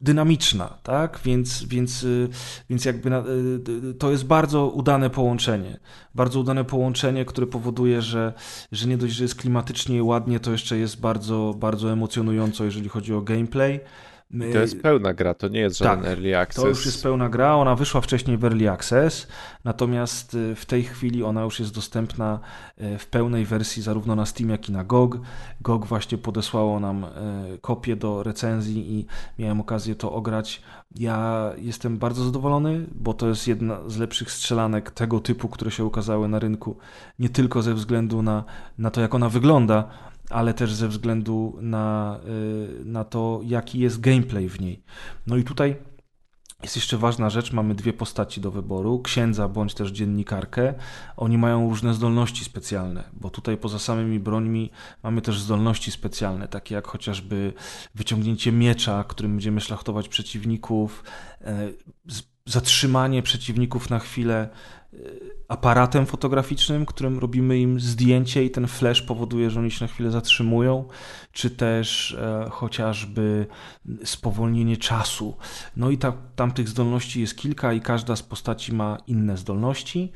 dynamiczna, tak? Więc, więc, y, więc jakby y, y, to jest bardzo udane połączenie. Bardzo udane połączenie, które powoduje, że, że nie dość, że jest klimatycznie i ładnie, to jeszcze jest bardzo, bardzo emocjonująco, jeżeli chodzi o gameplay. I to jest pełna gra, to nie jest żaden Tak, early access. To już jest pełna gra, ona wyszła wcześniej w Early Access, natomiast y, w tej chwili ona już jest dostępna y, w pełnej wersji zarówno na Steam, jak i na GOG. GOG właśnie podesłało nam y, kopię do recenzji i miałem okazję to ograć. Ja jestem bardzo zadowolony, bo to jest jedna z lepszych strzelanek tego typu, które się ukazały na rynku, nie tylko ze względu na, na to, jak ona wygląda, ale też ze względu na, y, na to, jaki jest gameplay w niej. No i tutaj jest jeszcze ważna rzecz, mamy dwie postaci do wyboru, księdza bądź też dziennikarkę. Oni mają różne zdolności specjalne, bo tutaj poza samymi brońmi mamy też zdolności specjalne, takie jak chociażby wyciągnięcie miecza, którym będziemy szlachtować przeciwników, e, zatrzymanie przeciwników na chwilę y, aparatem fotograficznym, którym robimy im zdjęcie i ten flash powoduje, że oni się na chwilę zatrzymują, czy też e, chociażby spowolnienie czasu. No i ta, tam tych zdolności jest kilka i każda z postaci ma inne zdolności,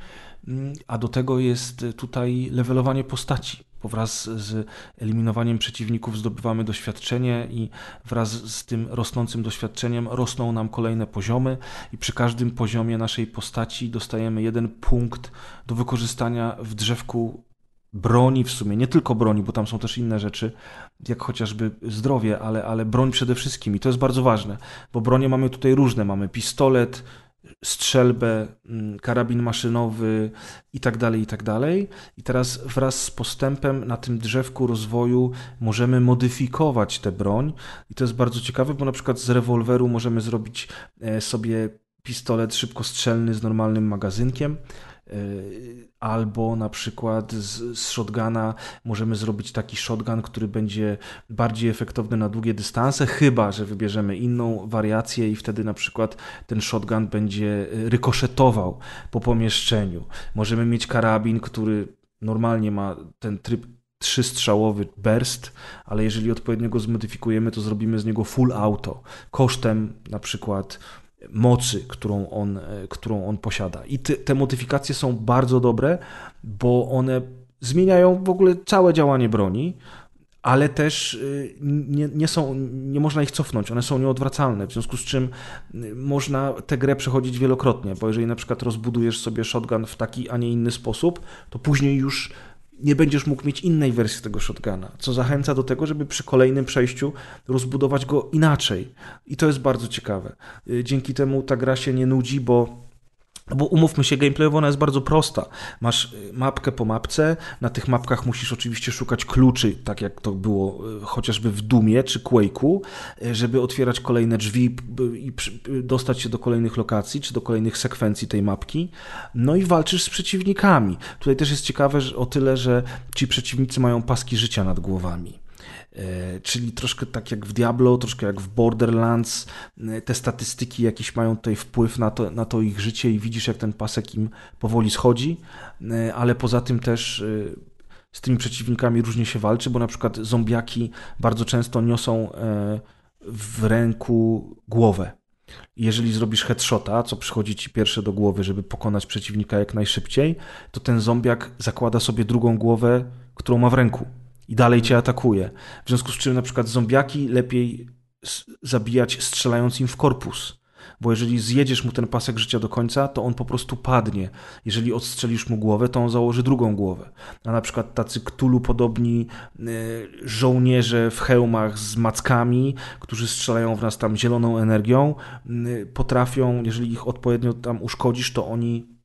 mm, a do tego jest tutaj levelowanie postaci wraz z eliminowaniem przeciwników zdobywamy doświadczenie i wraz z tym rosnącym doświadczeniem rosną nam kolejne poziomy i przy każdym poziomie naszej postaci dostajemy jeden punkt do wykorzystania w drzewku broni w sumie, nie tylko broni, bo tam są też inne rzeczy, jak chociażby zdrowie, ale, ale broń przede wszystkim i to jest bardzo ważne, bo bronie mamy tutaj różne, mamy pistolet, strzelbę, mm, karabin maszynowy i tak dalej, i tak dalej. I teraz wraz z postępem na tym drzewku rozwoju możemy modyfikować tę broń i to jest bardzo ciekawe, bo na przykład z rewolweru możemy zrobić e, sobie pistolet szybkostrzelny z normalnym magazynkiem, albo na przykład z, z shotguna możemy zrobić taki shotgun, który będzie bardziej efektowny na długie dystanse, chyba że wybierzemy inną wariację i wtedy na przykład ten shotgun będzie rykoszetował po pomieszczeniu. Możemy mieć karabin, który normalnie ma ten tryb trzystrzałowy burst, ale jeżeli odpowiednio go zmodyfikujemy, to zrobimy z niego full auto, kosztem na przykład mocy, którą on, e, którą on posiada. I te, te modyfikacje są bardzo dobre, bo one zmieniają w ogóle całe działanie broni, ale też e, nie, nie, są, nie można ich cofnąć, one są nieodwracalne, w związku z czym e, można tę grę przechodzić wielokrotnie, bo jeżeli na przykład rozbudujesz sobie shotgun w taki, a nie inny sposób, to później już nie będziesz mógł mieć innej wersji tego shotguna, co zachęca do tego, żeby przy kolejnym przejściu rozbudować go inaczej. I to jest bardzo ciekawe. Y, dzięki temu ta gra się nie nudzi, bo bo umówmy się, gameplayowo ona jest bardzo prosta. Masz y, mapkę po mapce, na tych mapkach musisz oczywiście szukać kluczy, tak jak to było y, chociażby w Dumie czy Quake'u, y, żeby otwierać kolejne drzwi i dostać się do kolejnych lokacji, czy do kolejnych sekwencji tej mapki. No i walczysz z przeciwnikami. Tutaj też jest ciekawe o tyle, że ci przeciwnicy mają paski życia nad głowami. E, czyli troszkę tak jak w Diablo, troszkę jak w Borderlands, e, te statystyki jakieś mają tutaj wpływ na to, na to ich życie i widzisz jak ten pasek im powoli schodzi, e, ale poza tym też z tymi przeciwnikami różnie się walczy, bo na przykład zombiaki bardzo często niosą w ręku głowę. Jeżeli zrobisz headshota, co przychodzi ci pierwsze do głowy, żeby pokonać przeciwnika jak najszybciej, to ten zombiak zakłada sobie drugą głowę, którą ma w ręku i dalej cię atakuje. W związku z czym na przykład zombiaki lepiej zabijać strzelając im w korpus. Bo jeżeli zjedziesz mu ten pasek życia do końca, to on po prostu padnie. Jeżeli odstrzelisz mu głowę, to on założy drugą głowę. A na przykład tacy ktulu podobni e, żołnierze w hełmach z mackami, którzy strzelają w nas tam zieloną energią, potrafią, jeżeli ich odpowiednio tam uszkodzisz, to oni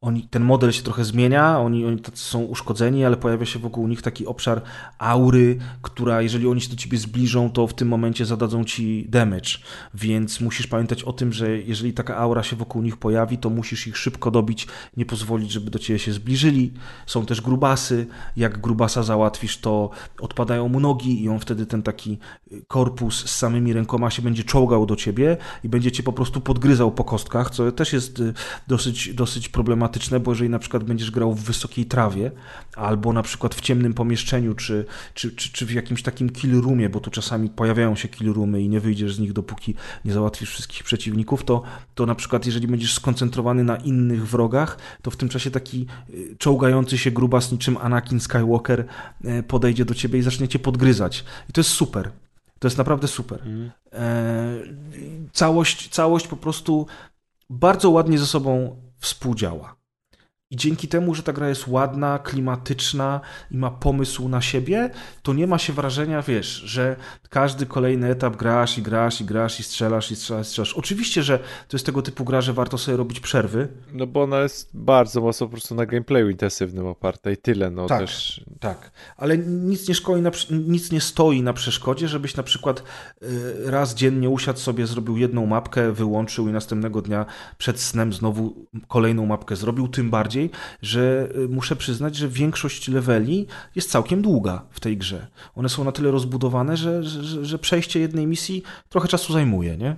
oni, ten model się trochę zmienia, oni, oni są uszkodzeni, ale pojawia się wokół nich taki obszar aury, która jeżeli oni się do ciebie zbliżą, to w tym momencie zadadzą ci damage, więc musisz pamiętać o tym, że jeżeli taka aura się wokół nich pojawi, to musisz ich szybko dobić, nie pozwolić, żeby do ciebie się zbliżyli. Są też grubasy, jak grubasa załatwisz, to odpadają mu nogi i on wtedy ten taki korpus z samymi rękoma się będzie czołgał do ciebie i będzie cię po prostu podgryzał po kostkach, co też jest y, dosyć, dosyć problematyczne problematyczne, bo jeżeli na przykład będziesz grał w wysokiej trawie, albo na przykład w ciemnym pomieszczeniu, czy, czy, czy, czy w jakimś takim kill roomie, bo tu czasami pojawiają się kill roomy i nie wyjdziesz z nich, dopóki nie załatwisz wszystkich przeciwników, to, to na przykład jeżeli będziesz skoncentrowany na innych wrogach, to w tym czasie taki y, czołgający się grubas niczym Anakin Skywalker y, podejdzie do ciebie i zacznie cię podgryzać. I to jest super. To jest naprawdę super. Mm. całość, całość po prostu bardzo ładnie ze sobą współdziała. I dzięki temu, że ta gra jest ładna, klimatyczna i ma pomysł na siebie, to nie ma się wrażenia, wiesz, że każdy kolejny etap grasz i grasz i grasz i strzelasz i strzelasz, i strzelasz. Oczywiście, że to jest tego typu gra, że warto sobie robić przerwy. No bo ona jest bardzo mocno po prostu na gameplayu intensywnym oparta i tyle, no tak, też. Tak, ale nic nie, szkoli na, nic nie stoi na przeszkodzie, żebyś na przykład y, raz dziennie usiadł sobie, zrobił jedną mapkę, wyłączył i następnego dnia przed snem znowu kolejną mapkę zrobił, tym bardziej bardziej, że y, muszę przyznać, że większość leveli jest całkiem długa w tej grze. One są na tyle rozbudowane, że, że, że przejście jednej misji trochę czasu zajmuje, nie?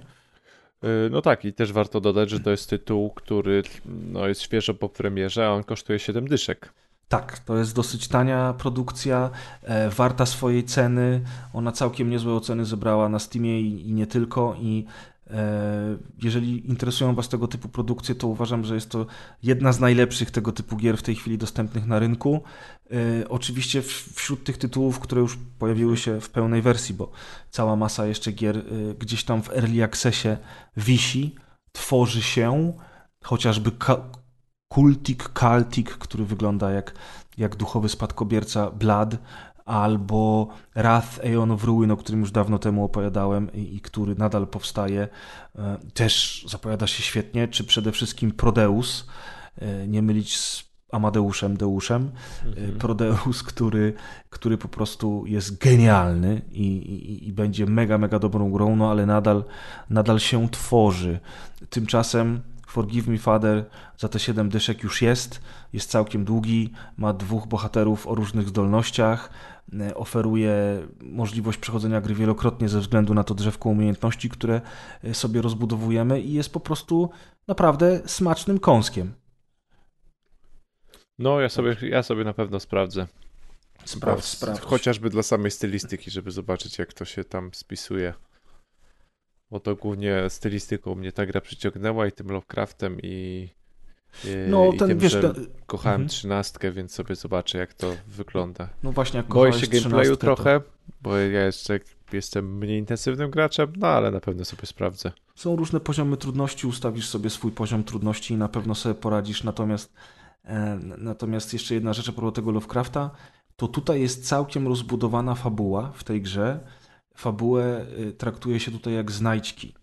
Y, No tak, i też warto dodać, że to jest tytuł, który no, jest świeżo po premierze, a on kosztuje 7 dyszek. Tak, to jest dosyć tania produkcja, e, warta swojej ceny. Ona całkiem niezłe oceny zebrała na Steamie i, i nie tylko. I jeżeli interesują Was tego typu produkcje, to uważam, że jest to jedna z najlepszych tego typu gier w tej chwili dostępnych na rynku. E, oczywiście wśród tych tytułów, które już pojawiły się w pełnej wersji, bo cała masa jeszcze gier e, gdzieś tam w Early Accessie wisi, tworzy się, chociażby Kultik, Kaltik, który wygląda jak, jak duchowy spadkobierca Blood, albo Wrath Aeon of Ruin, o którym już dawno temu opowiadałem i, i który nadal powstaje, e, też zapowiada się świetnie, czy przede wszystkim Prodeus, e, nie mylić z Amadeuszem, Deuszem, e, Prodeus, który, który po prostu jest genialny i, i, i będzie mega, mega dobrą grą, no ale nadal, nadal się tworzy. Tymczasem Forgive Me Father za te 7 dyszek już jest, jest całkiem długi, ma dwóch bohaterów o różnych zdolnościach, oferuje możliwość przechodzenia gry wielokrotnie ze względu na to drzewko umiejętności, które e, sobie rozbudowujemy i jest po prostu naprawdę smacznym kąskiem. No, ja sobie, ja sobie na pewno sprawdzę. Sprawdź, sprawdź. Chociażby dla samej stylistyki, żeby zobaczyć, jak to się tam spisuje. Bo to głównie stylistyką mnie ta gra przyciągnęła i tym Lovecraftem i, No, i ten, tym, wiesz, ten- kochałem Mhm. trzynastkę, więc sobie zobaczę, jak to wygląda. No właśnie, jak Boję się gameplayu trzynastkę, to- trochę, bo ja jeszcze jestem mniej intensywnym graczem, no ale na pewno sobie sprawdzę. Są różne poziomy trudności, ustawisz sobie swój poziom trudności i na pewno sobie poradzisz. Natomiast, e, natomiast jeszcze jedna rzecz a propos tego Lovecrafta, to tutaj jest całkiem rozbudowana fabuła w tej grze. Fabułę y, traktuje się tutaj jak znajdźki.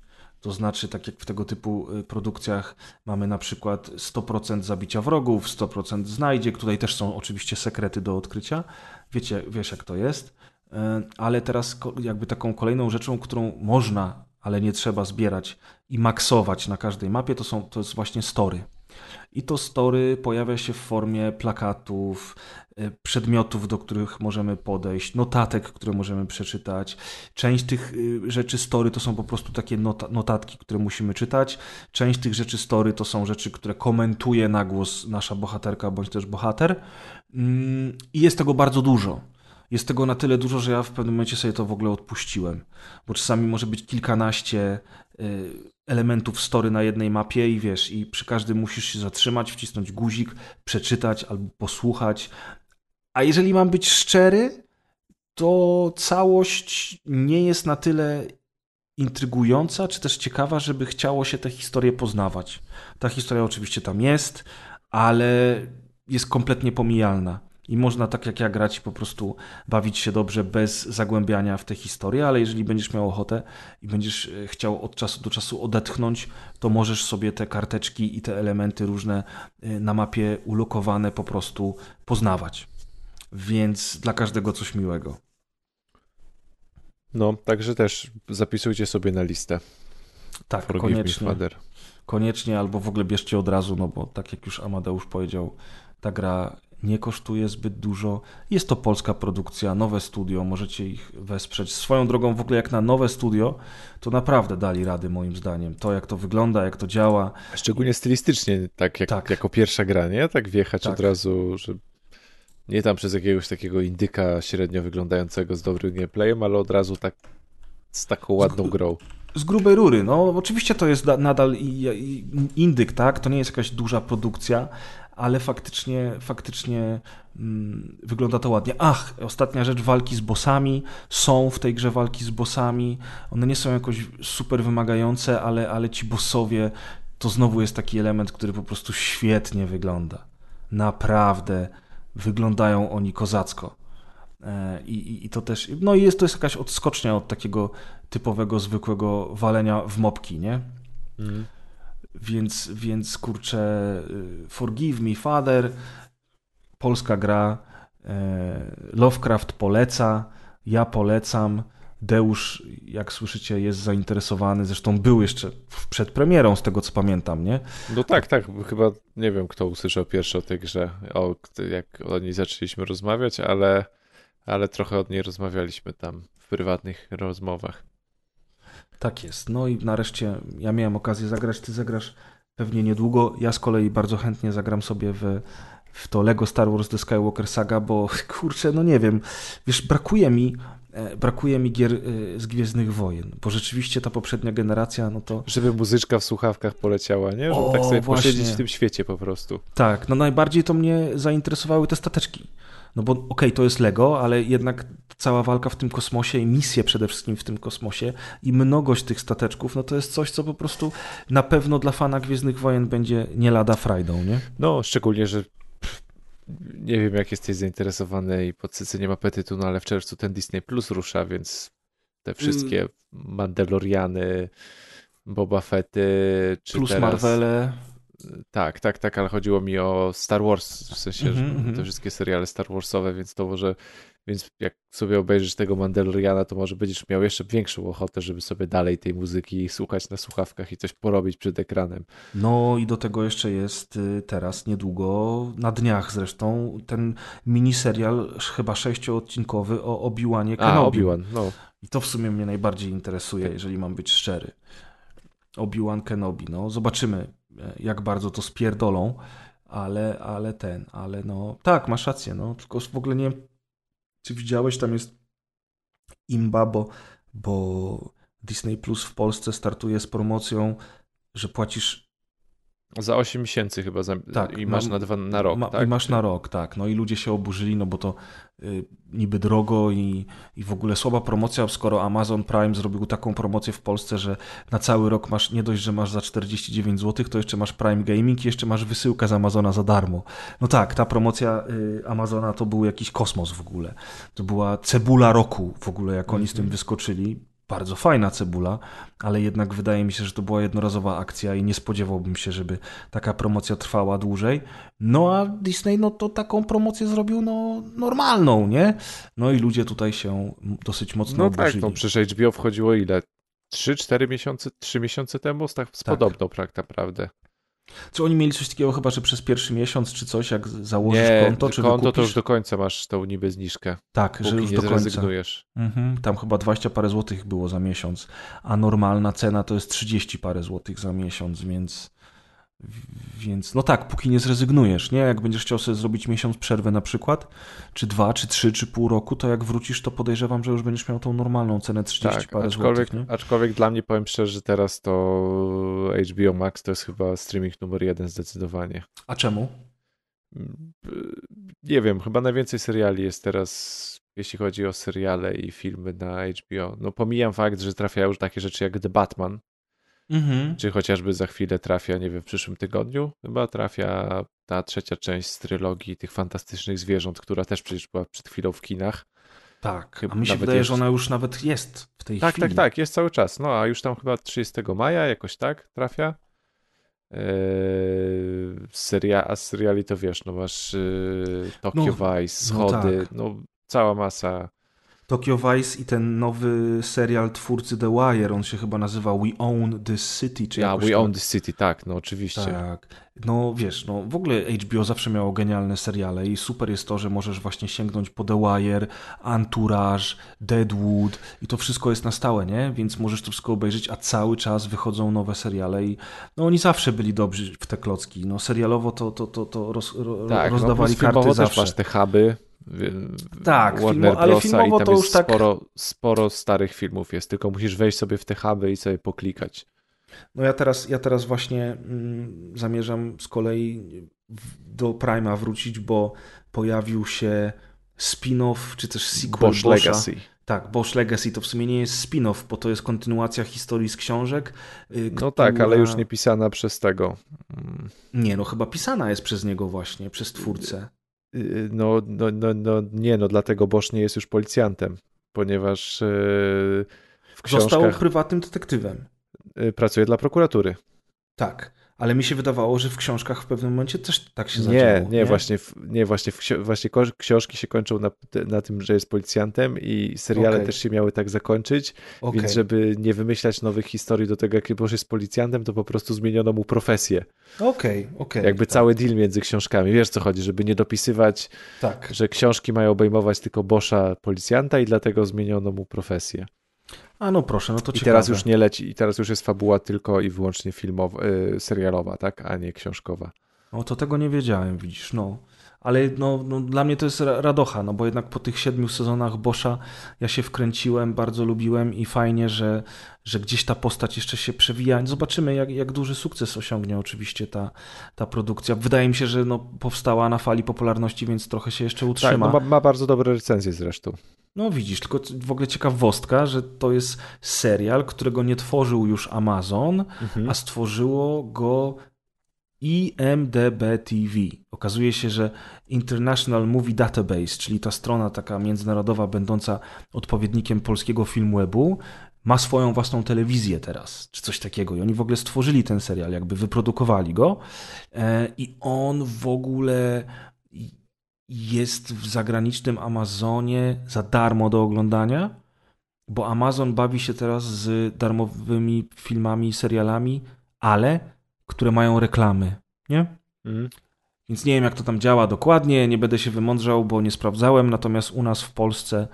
To znaczy, tak jak w tego typu y, produkcjach mamy na przykład 100% zabicia wrogów, 100% znajdziek, tutaj też są oczywiście sekrety do odkrycia. Wiecie, wiesz jak to jest. E, Ale teraz jakby taką kolejną rzeczą, którą można, ale nie trzeba zbierać i maksować na każdej mapie, to, są, to jest właśnie story. I to story pojawia się w formie plakatów, przedmiotów, do których możemy podejść, notatek, które możemy przeczytać. Część tych y, rzeczy story to są po prostu takie nota- notatki, które musimy czytać. Część tych rzeczy story to są rzeczy, które komentuje na głos nasza bohaterka bądź też bohater. Mm, I jest tego bardzo dużo. Jest tego na tyle dużo, że ja w pewnym momencie sobie to w ogóle odpuściłem. Bo czasami może być kilkanaście y, elementów story na jednej mapie i wiesz, i przy każdym musisz się zatrzymać, wcisnąć guzik, przeczytać albo posłuchać. A jeżeli mam być szczery, to całość nie jest na tyle intrygująca, czy też ciekawa, żeby chciało się tę historię poznawać. Ta historia oczywiście tam jest, ale jest kompletnie pomijalna. I można tak jak ja grać i po prostu bawić się dobrze bez zagłębiania w tę historię, ale jeżeli będziesz miał ochotę i będziesz e, chciał od czasu do czasu odetchnąć, to możesz sobie te karteczki i te elementy różne e, na mapie ulokowane po prostu poznawać. Więc dla każdego coś miłego. No, także też zapisujcie sobie na listę. Tak, Forgive koniecznie. Koniecznie albo w ogóle bierzcie od razu, no bo tak jak już Amadeusz powiedział, ta gra nie kosztuje zbyt dużo. Jest to polska produkcja, nowe studio, możecie ich wesprzeć. Swoją drogą w ogóle jak na nowe studio, to naprawdę dali rady moim zdaniem. To jak to wygląda, jak to działa. Szczególnie stylistycznie, tak, jak, Tak. jako pierwsza gra, nie? Tak wjechać Tak. od razu, że nie tam przez jakiegoś takiego indyka średnio wyglądającego z dobrym gameplayem, ale od razu tak z taką ładną grą. Z grubej rury, no oczywiście to jest da- nadal indyk, tak? To nie jest jakaś duża produkcja, ale faktycznie, faktycznie mm, wygląda to ładnie. Ach, ostatnia rzecz, walki z bossami. Są w tej grze walki z bossami. One nie są jakoś super wymagające, ale, ale ci bossowie to znowu jest taki element, który po prostu świetnie wygląda. Naprawdę wyglądają oni kozacko. E, I, i, I to też, no i jest to jest jakaś odskocznia od takiego typowego, zwykłego walenia w mopki, nie? Więc, więc kurczę, y, Forgive Me Father, polska gra, e, Lovecraft poleca, ja polecam, Deusz, jak słyszycie, jest zainteresowany, zresztą był jeszcze przed premierą, z tego co pamiętam, nie? No tak, tak, chyba nie wiem, kto usłyszał pierwszy o tej grze, o, jak o niej zaczęliśmy rozmawiać, ale, ale trochę od niej rozmawialiśmy tam w prywatnych rozmowach. Tak jest. No i nareszcie ja miałem okazję zagrać, ty zagrasz pewnie niedługo. Ja z kolei bardzo chętnie zagram sobie w, w to Lego Star Wars The Skywalker Saga, bo [laughs] kurczę, no nie wiem, wiesz, brakuje mi brakuje mi gier e, z Gwiezdnych Wojen, bo rzeczywiście ta poprzednia generacja, no to Żeby muzyczka w słuchawkach poleciała, nie? Żeby O, tak sobie właśnie. posiedzieć w tym świecie po prostu. tak, no najbardziej to mnie zainteresowały te stateczki. No bo okej, to jest Lego, ale jednak cała walka w tym kosmosie i misje przede wszystkim w tym kosmosie i mnogość tych stateczków, no to jest coś, co po prostu na pewno dla fana Gwiezdnych Wojen będzie nie lada frajdą, nie? No, szczególnie, że nie wiem, jak jesteś zainteresowany i pod syceniem apetytu, no ale w czerwcu ten Disney Plus rusza, więc te wszystkie Mm. Mandaloriany, Boba Fetty, czy Plus teraz... Marvele. Tak, tak, tak, ale chodziło mi o Star Wars, w sensie, Mhm, że mhm. te wszystkie seriale Star Warsowe, więc to może, więc jak sobie obejrzysz tego Mandaloriana, to może będziesz miał jeszcze większą ochotę, żeby sobie dalej tej muzyki słuchać na słuchawkach i coś porobić przed ekranem. No i do tego jeszcze jest y, teraz niedługo, na dniach zresztą, ten miniserial chyba sześcioodcinkowy o Obi-Wanie A, Kenobi. Obi-Wan, no. I to w sumie mnie najbardziej interesuje, Tak. jeżeli mam być szczery. Obi-Wan Kenobi, no zobaczymy e, jak bardzo to spierdolą, ale, ale ten, ale no tak, masz rację, no tylko w ogóle nie wiem, czy widziałeś, tam jest imba, bo, bo Disney Plus w Polsce startuje z promocją, że płacisz Za 8 miesięcy chyba za, Tak, i masz mam- na, dwa, na rok, Ma, tak? I masz na rok, tak. No i ludzie się oburzyli, no bo to y, niby drogo i, i w ogóle słaba promocja, skoro Amazon Prime zrobił taką promocję w Polsce, że na cały rok masz, nie dość, że masz za 49 zł, to jeszcze masz Prime Gaming i jeszcze masz wysyłkę z Amazona za darmo. No tak, ta promocja y, Amazona to był jakiś kosmos w ogóle. To była cebula roku w ogóle, jak oni z tym wyskoczyli. Bardzo fajna cebula, ale jednak wydaje mi się, że to była jednorazowa akcja i nie spodziewałbym się, żeby taka promocja trwała dłużej. No a Disney no to taką promocję zrobił no normalną, nie? No i ludzie tutaj się dosyć mocno No tak, oburzyli. no przecież HBO wchodziło ile? 3-4 miesiące, 3 miesiące temu z, tak, z Tak. podobną tak naprawdę. Czy oni mieli coś takiego chyba, że przez pierwszy miesiąc czy coś, jak założysz Nie, konto, czy konto to wykupisz? już do końca masz tą niby zniżkę, Tak, że już nie do końca. Mhm, tam chyba 20 parę złotych było za miesiąc, a normalna cena to jest 30 parę złotych za miesiąc, więc więc no tak, póki nie zrezygnujesz, nie? Jak będziesz chciał sobie zrobić miesiąc przerwę na przykład, czy dwa, czy trzy, czy pół roku, to jak wrócisz, to podejrzewam, że już będziesz miał tą normalną cenę 30 Tak, parę aczkolwiek, złotych, aczkolwiek dla mnie powiem szczerze, że teraz to HBO Max to jest chyba streaming numer jeden zdecydowanie. A czemu? Mm, Nie wiem, chyba najwięcej seriali jest teraz, jeśli chodzi o seriale i filmy na HBO. No pomijam fakt, że trafiają już takie rzeczy jak The Batman, Mhm. czy chociażby za chwilę trafia, nie wiem, w przyszłym tygodniu chyba trafia ta trzecia część z trylogii tych fantastycznych zwierząt, która też przecież była przed chwilą w kinach. Tak, Chyba a mi się wydaje, jest- że ona już nawet jest w tej Tak, chwili. tak, tak, jest cały czas. No a już tam chyba 30 maja jakoś tak trafia. Eee, seria, a z seriali to wiesz, no masz yy, Tokyo No, Vice, no Schody, tak. no cała masa. Tokyo Vice i ten nowy serial twórcy The Wire, on się chyba nazywa We Own This City, czy Ja, We tak. Own the City, tak, no oczywiście. Tak. No wiesz, no w ogóle HBO zawsze miało genialne seriale i super jest to, że możesz właśnie sięgnąć po The Wire, Entourage, Deadwood i to wszystko jest na stałe, nie? Więc możesz to wszystko obejrzeć, a cały czas wychodzą nowe seriale i no oni zawsze byli dobrzy w te klocki. No serialowo to, to, to, to roz, ro, Tak, no rozdawali filmowo karty też zawsze. masz te huby. Tak, Warner filmo- ale Brosa filmowo i tam to jest już tak- sporo, sporo starych filmów jest, tylko musisz wejść sobie w te huby i sobie poklikać. No ja teraz, ja teraz właśnie mm, zamierzam z kolei do Prima wrócić, bo pojawił się spin-off, czy też sequel Bosch Boscha. Legacy. Tak, Bosch Legacy to w sumie nie jest spin-off, bo to jest kontynuacja historii z książek. y, No tak, ale która- już nie pisana przez tego. mm, Nie, no chyba pisana jest przez niego właśnie, przez twórcę. Y, No, no, no, no nie, no dlatego Bosch nie jest już policjantem, ponieważ yy, w Został książkach prywatnym detektywem. y, pracuje dla prokuratury. Tak, ale mi się wydawało, że w książkach w pewnym momencie też tak się Nie, zadziało. nie, właśnie, nie właśnie, właśnie książki się kończą na, na tym, że jest policjantem i seriale Okej. też się miały tak zakończyć, Okej. więc żeby nie wymyślać nowych historii do tego, jaki Bosch jest policjantem, to po prostu zmieniono mu profesję. Okej, okej. Jakby tak, cały deal między książkami. Wiesz co chodzi, żeby nie dopisywać, Tak. że książki mają obejmować tylko Boscha policjanta i dlatego zmieniono mu profesję. A no proszę, no to I ciekawe. teraz już nie leci, i teraz już jest fabuła tylko i wyłącznie filmowa, y, serialowa, tak, a nie książkowa. No to tego nie wiedziałem, widzisz, no. Ale no, no, dla mnie to jest ra- radocha, no bo jednak po tych siedmiu sezonach Boscha ja się wkręciłem, bardzo lubiłem i fajnie, że, że gdzieś ta postać jeszcze się przewija. Zobaczymy, jak, jak duży sukces osiągnie oczywiście ta, ta produkcja. Wydaje mi się, że no, powstała na fali popularności, więc trochę się jeszcze Tak, utrzyma. no ma, ma bardzo dobre recenzje zresztą. No widzisz, tylko w ogóle ciekawostka, że to jest serial, którego nie tworzył już Amazon, a stworzyło go IMDB TV. Okazuje się, że International Movie Database, czyli ta strona taka międzynarodowa będąca odpowiednikiem polskiego Filmwebu, ma swoją własną telewizję teraz, czy coś takiego. I oni w ogóle stworzyli ten serial, jakby wyprodukowali go. E, I on w ogóle jest w zagranicznym Amazonie za darmo do oglądania, bo Amazon bawi się teraz z darmowymi filmami serialami, ale które mają reklamy, nie? Mhm. Więc nie wiem, jak to tam działa dokładnie, nie będę się wymądrzał, bo nie sprawdzałem, natomiast u nas w Polsce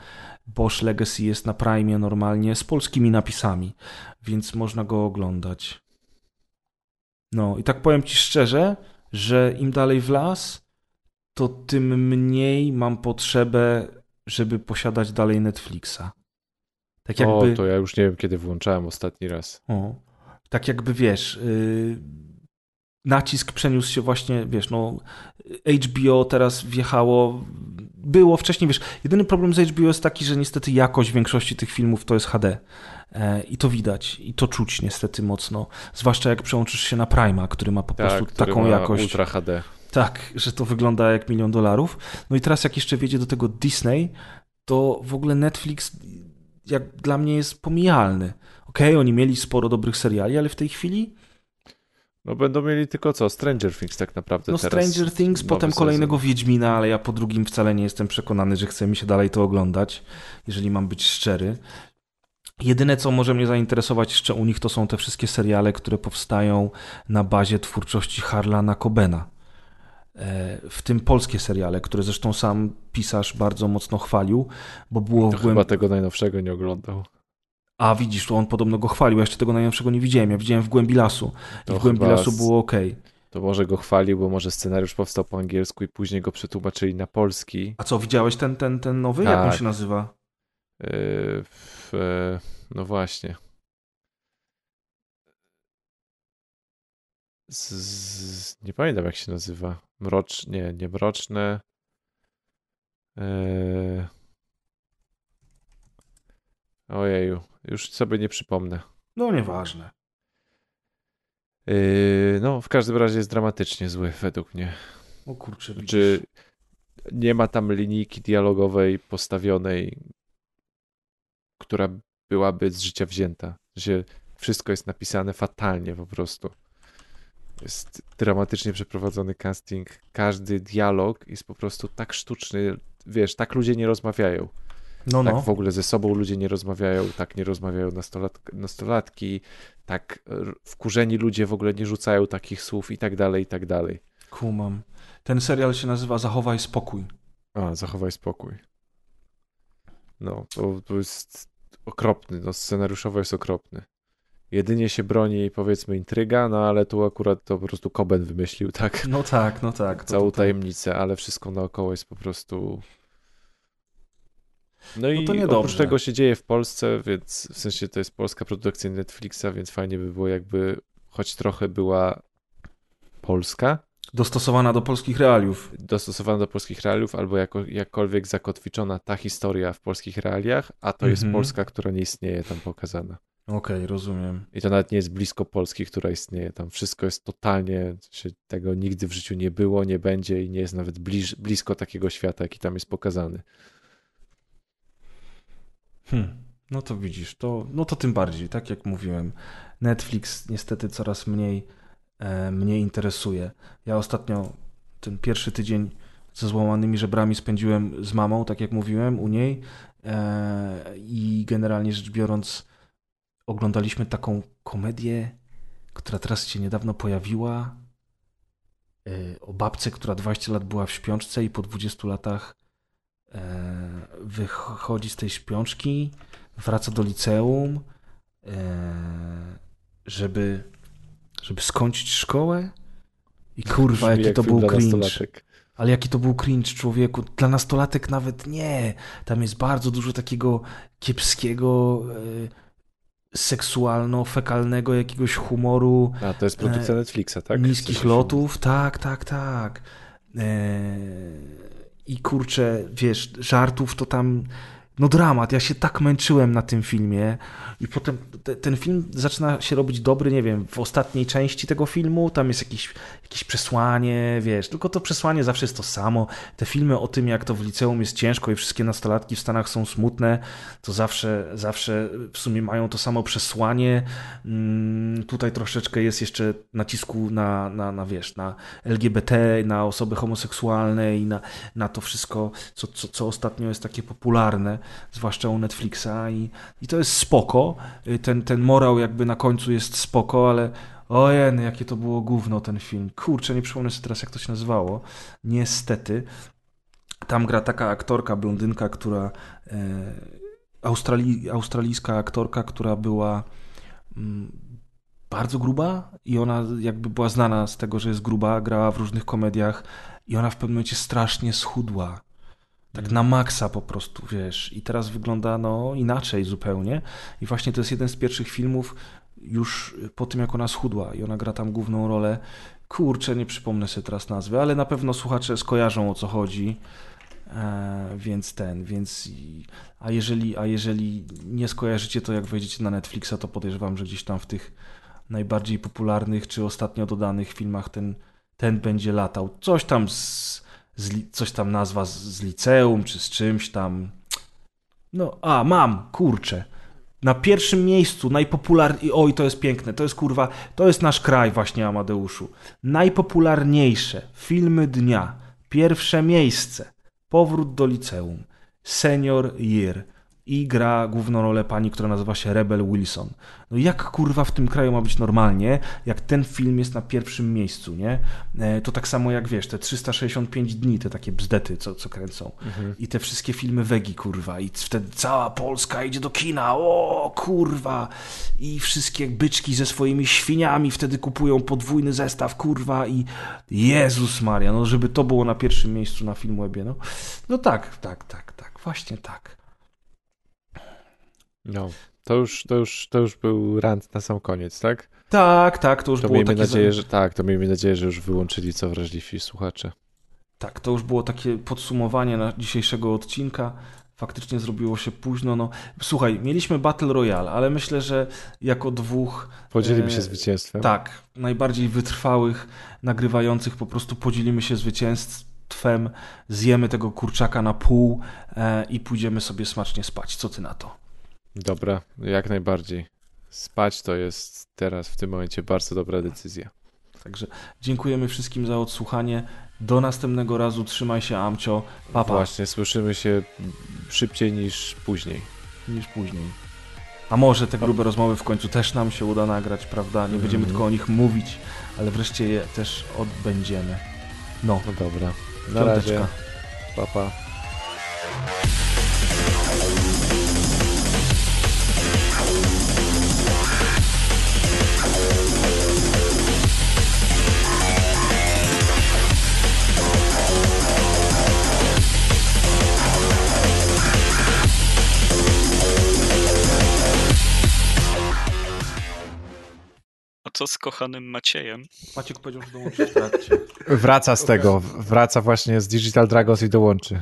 Bosch Legacy jest na Prime normalnie z polskimi napisami, więc można go oglądać. No i tak powiem Ci szczerze, że im dalej w las, to tym mniej mam potrzebę, żeby posiadać dalej Netflixa. Tak jakby... O, to ja już nie wiem, kiedy włączałem ostatni raz. O, tak jakby wiesz, yy, nacisk przeniósł się właśnie, wiesz, no HBO teraz wjechało, było wcześniej, wiesz, jedyny problem z HBO jest taki, że niestety jakość większości tych filmów to jest HD e, i to widać i to czuć niestety mocno, zwłaszcza jak przełączysz się na Prima, który ma po prostu Tak, który taką jakość. Ultra HD. Tak, że to wygląda jak milion dolarów. No i teraz jak jeszcze wiedzie do tego Disney, to w ogóle Netflix jak dla mnie jest pomijalny. Okej, okay, oni mieli sporo dobrych seriali, ale w tej chwili No będą mieli tylko co? Stranger Things tak naprawdę no teraz. Stranger Things, potem kolejnego sezon. Wiedźmina, ale ja po drugim wcale nie jestem przekonany, że chce mi się dalej to oglądać, jeżeli mam być szczery. Jedyne, co może mnie zainteresować jeszcze u nich, to są te wszystkie seriale, które powstają na bazie twórczości Harlana Cobena. E, W tym polskie seriale, które zresztą sam pisarz bardzo mocno chwalił, bo było To w chyba głęb... tego najnowszego nie oglądał. A widzisz, to on podobno go chwalił, ja jeszcze tego najnowszego nie widziałem, ja widziałem w Głębi Lasu i w Głębi Lasu było ok. To może go chwalił, bo może scenariusz powstał po angielsku i później go przetłumaczyli na polski. A co, widziałeś ten, ten, ten nowy? Jak on Tak. się nazywa? Yy, w, e, no właśnie. Z, z, nie pamiętam jak się nazywa. Mrocz, nie, nie mroczne. Yy... Ojeju, już sobie nie przypomnę. No nieważne. Yy, no, w każdym razie jest dramatycznie zły, według mnie. O kurczę, widzisz. Czy nie ma tam linijki dialogowej postawionej, która byłaby z życia wzięta? Że wszystko jest napisane fatalnie po prostu. Jest dramatycznie przeprowadzony casting. Każdy dialog jest po prostu tak sztuczny. Wiesz, tak ludzie nie rozmawiają. No, Tak no. w ogóle ze sobą ludzie nie rozmawiają, tak nie rozmawiają nastolat nastolatki, tak wkurzeni ludzie w ogóle nie rzucają takich słów i tak dalej, i tak dalej. Kumam. Ten serial się nazywa Zachowaj spokój. A, zachowaj spokój. No, to, to jest okropny, no scenariuszowo jest okropny. Jedynie się broni powiedzmy intryga, no ale tu akurat to po prostu Koben wymyślił, tak? No tak, no tak. To, Całą to, to, tajemnicę, ale wszystko naokoło jest po prostu... No i to oprócz tego się dzieje w Polsce, więc w sensie to jest polska produkcja Netflixa, więc fajnie by było jakby choć trochę była polska, Dostosowana do polskich realiów. dostosowana do polskich realiów, albo jako, jakkolwiek zakotwiczona ta historia w polskich realiach, a to jest Mhm. Polska, która nie istnieje tam pokazana. Okej, rozumiem. I to nawet nie jest blisko Polski, która istnieje. Tam wszystko jest totalnie, tego nigdy w życiu nie było, nie będzie i nie jest nawet bliż, blisko takiego świata, jaki tam jest pokazany. Hm. No to widzisz, to, no to tym bardziej, tak jak mówiłem. Netflix niestety coraz mniej e, mnie interesuje. Ja ostatnio ten pierwszy tydzień ze złamanymi żebrami spędziłem z mamą, tak jak mówiłem, u niej e, i generalnie rzecz biorąc oglądaliśmy taką komedię, która teraz się niedawno pojawiła e, o babce, która 20 lat była w śpiączce i po 20 latach wychodzi z tej śpiączki, wraca do liceum, e, żeby, żeby skończyć szkołę i kurwa, Brzmi jaki jak to był cringe. Ale jaki to był cringe, człowieku. Dla nastolatek nawet nie. Tam jest bardzo dużo takiego kiepskiego, e, seksualno-fekalnego jakiegoś humoru. A, to jest produkcja E, Netflixa, tak? Niskich lotów, tak, tak, tak. Eee, I kurczę, wiesz, żartów to tam. No dramat, ja się tak męczyłem na tym filmie i potem te, ten film zaczyna się robić dobry, nie wiem, w ostatniej części tego filmu, tam jest jakieś, jakieś przesłanie, wiesz, tylko to przesłanie zawsze jest to samo. Te filmy o tym, jak to w liceum jest ciężko i wszystkie nastolatki w Stanach są smutne, to zawsze, zawsze w sumie mają to samo przesłanie. Mm, Tutaj troszeczkę jest jeszcze nacisku na, na, na wiesz, na LGBT, na osoby homoseksualne i na, na to wszystko, co, co, co ostatnio jest takie popularne, zwłaszcza u Netflixa i, i to jest spoko. Y, Ten, ten morał jakby na końcu jest spoko, ale ojej, jakie to było gówno ten film. Kurczę, nie przypomnę sobie teraz, jak to się nazywało. Niestety. Tam gra taka aktorka, blondynka, która e, Australi, australijska aktorka, która była mm, bardzo gruba i ona jakby była znana z tego, że jest gruba, grała w różnych komediach i ona w pewnym momencie strasznie schudła. Tak na maksa po prostu, wiesz. I teraz wygląda no inaczej zupełnie. I właśnie to jest jeden z pierwszych filmów już po tym, jak ona schudła i ona gra tam główną rolę. Kurczę, nie przypomnę sobie teraz nazwy, ale na pewno słuchacze skojarzą o co chodzi. E, więc ten, więc a jeżeli, a jeżeli nie skojarzycie, to jak wejdziecie na Netflixa, to podejrzewam, że gdzieś tam w tych najbardziej popularnych czy ostatnio dodanych filmach ten, ten będzie latał. Coś tam z, z coś tam nazwa z, z liceum czy z czymś tam. No, a mam, kurczę. Na pierwszym miejscu najpopularniejszy. Oj, to jest piękne. To jest kurwa. To jest nasz kraj, właśnie, Amadeuszu. Najpopularniejsze filmy dnia. Pierwsze miejsce. Powrót do liceum. Senior Year. I gra główną rolę pani, która nazywa się Rebel Wilson. No jak kurwa w tym kraju ma być normalnie, jak ten film jest na pierwszym miejscu, nie? E, To tak samo jak wiesz, te 365 dni, te takie bzdety, co, co kręcą. I te wszystkie filmy Wegi, kurwa. I wtedy cała Polska idzie do kina. O, kurwa. I wszystkie byczki ze swoimi świniami wtedy kupują podwójny zestaw, kurwa. I Jezus Maria, no żeby to było na pierwszym miejscu na Filmwebie, no. No tak, tak, tak, tak. Właśnie tak. No, to już, to, już, to już był rant na sam koniec, tak? Tak, tak, to już To było miejmy nadzieję, że tak, to miejmy nadzieję, że już wyłączyli co wrażliwi słuchacze. Tak, to już było takie podsumowanie na dzisiejszego odcinka. Faktycznie zrobiło się późno. No, słuchaj, mieliśmy Battle Royale, ale myślę, że jako dwóch. Podzielimy e, się zwycięstwem. Tak, najbardziej wytrwałych, nagrywających, po prostu podzielimy się zwycięstwem, zjemy tego kurczaka na pół e, i pójdziemy sobie smacznie spać. Co ty na to? Dobra, jak najbardziej. Spać to jest teraz w tym momencie bardzo dobra decyzja. Także dziękujemy wszystkim za odsłuchanie. Do następnego razu. Trzymaj się, Amcio. Papa. Właśnie, słyszymy się szybciej niż później. niż później. A może te grube rozmowy w końcu też nam się uda nagrać, prawda? Nie będziemy Mhm. tylko o nich mówić, ale wreszcie je też odbędziemy. No, No dobra. Na razie. piąteczka. Pa, pa. A co z kochanym Maciejem? Maciek powiedział, że dołączy w trakcie. Wraca z tego. Wraca właśnie z Digital Dragons i dołączy.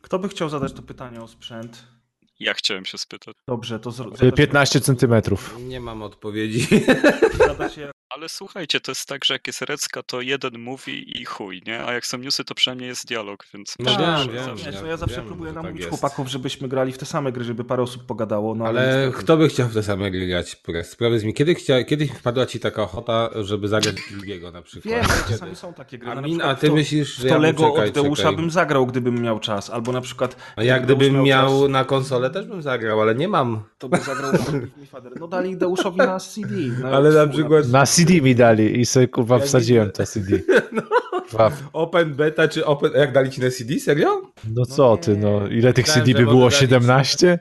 Kto by chciał zadać to pytanie o sprzęt? Ja chciałem się spytać. Dobrze, to zro- Y, zadacie- 15 centymetrów. Nie mam odpowiedzi. zadacie- Ale słuchajcie, to jest tak, że jak jest Recka, to jeden mówi i chuj, nie? A jak są newsy, to przynajmniej jest dialog, więc... No wiem, wiem, zawsze- Nie, ja to ja zawsze wiem, próbuję że tak namówić jest. chłopaków, żebyśmy grali w te same gry, żeby parę osób pogadało. No, ale, Ale niestety- kto by chciał w te same gry grać? Powiedz, Powiedz mi, kiedy chcia, kiedyś wpadła ci taka ochota, żeby zagrać drugiego na przykład? Wiem, ale Kiedy? czasami są takie gry. A, na min, przykład a ty w to- myślisz, w że to ja bym- Lego czekaj, od Deusza czekaj. bym zagrał, gdybym miał czas. Albo na przykład... A gdyby gdybym Deusz miał czas, na konsolę, też bym zagrał, ale nie mam. To by zagrał mi. No dali Deuszowi na CD. Na Ale na przykład- Na CD mi dali i sobie kurwa wsadziłem to CD. [laughs] Dwa. Open beta czy open... Jak dali ci na CD? Serio? No co ty, no ile tych Myślałem, CD by było? może dali- 17?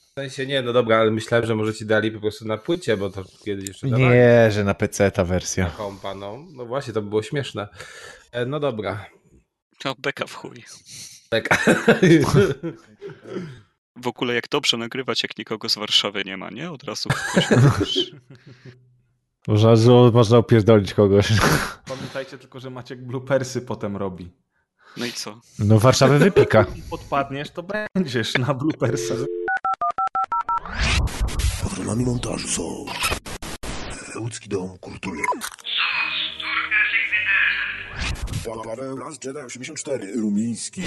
W sensie nie, no dobra, ale myślałem, że może ci dali po prostu na płycie, bo to kiedyś jeszcze dawali. Nie, że na PC ta wersja. Kompa, no. no właśnie, to by było śmieszne. E, No dobra. No, beka w chuj. Tak. W ogóle jak dobrze nagrywać, jak nikogo z Warszawy nie ma, nie? Od razu [laughs] Można, można opierdolić kogoś. [laughs] Pamiętajcie tylko, że Maciek bloopersy potem robi. No i co? No Warszawę wypika. I [laughs] podpadniesz, to będziesz na bloopersach. Patronami montażu są Łódzki Dom Kultury. Paweł Las Jedi 84 Rumiński.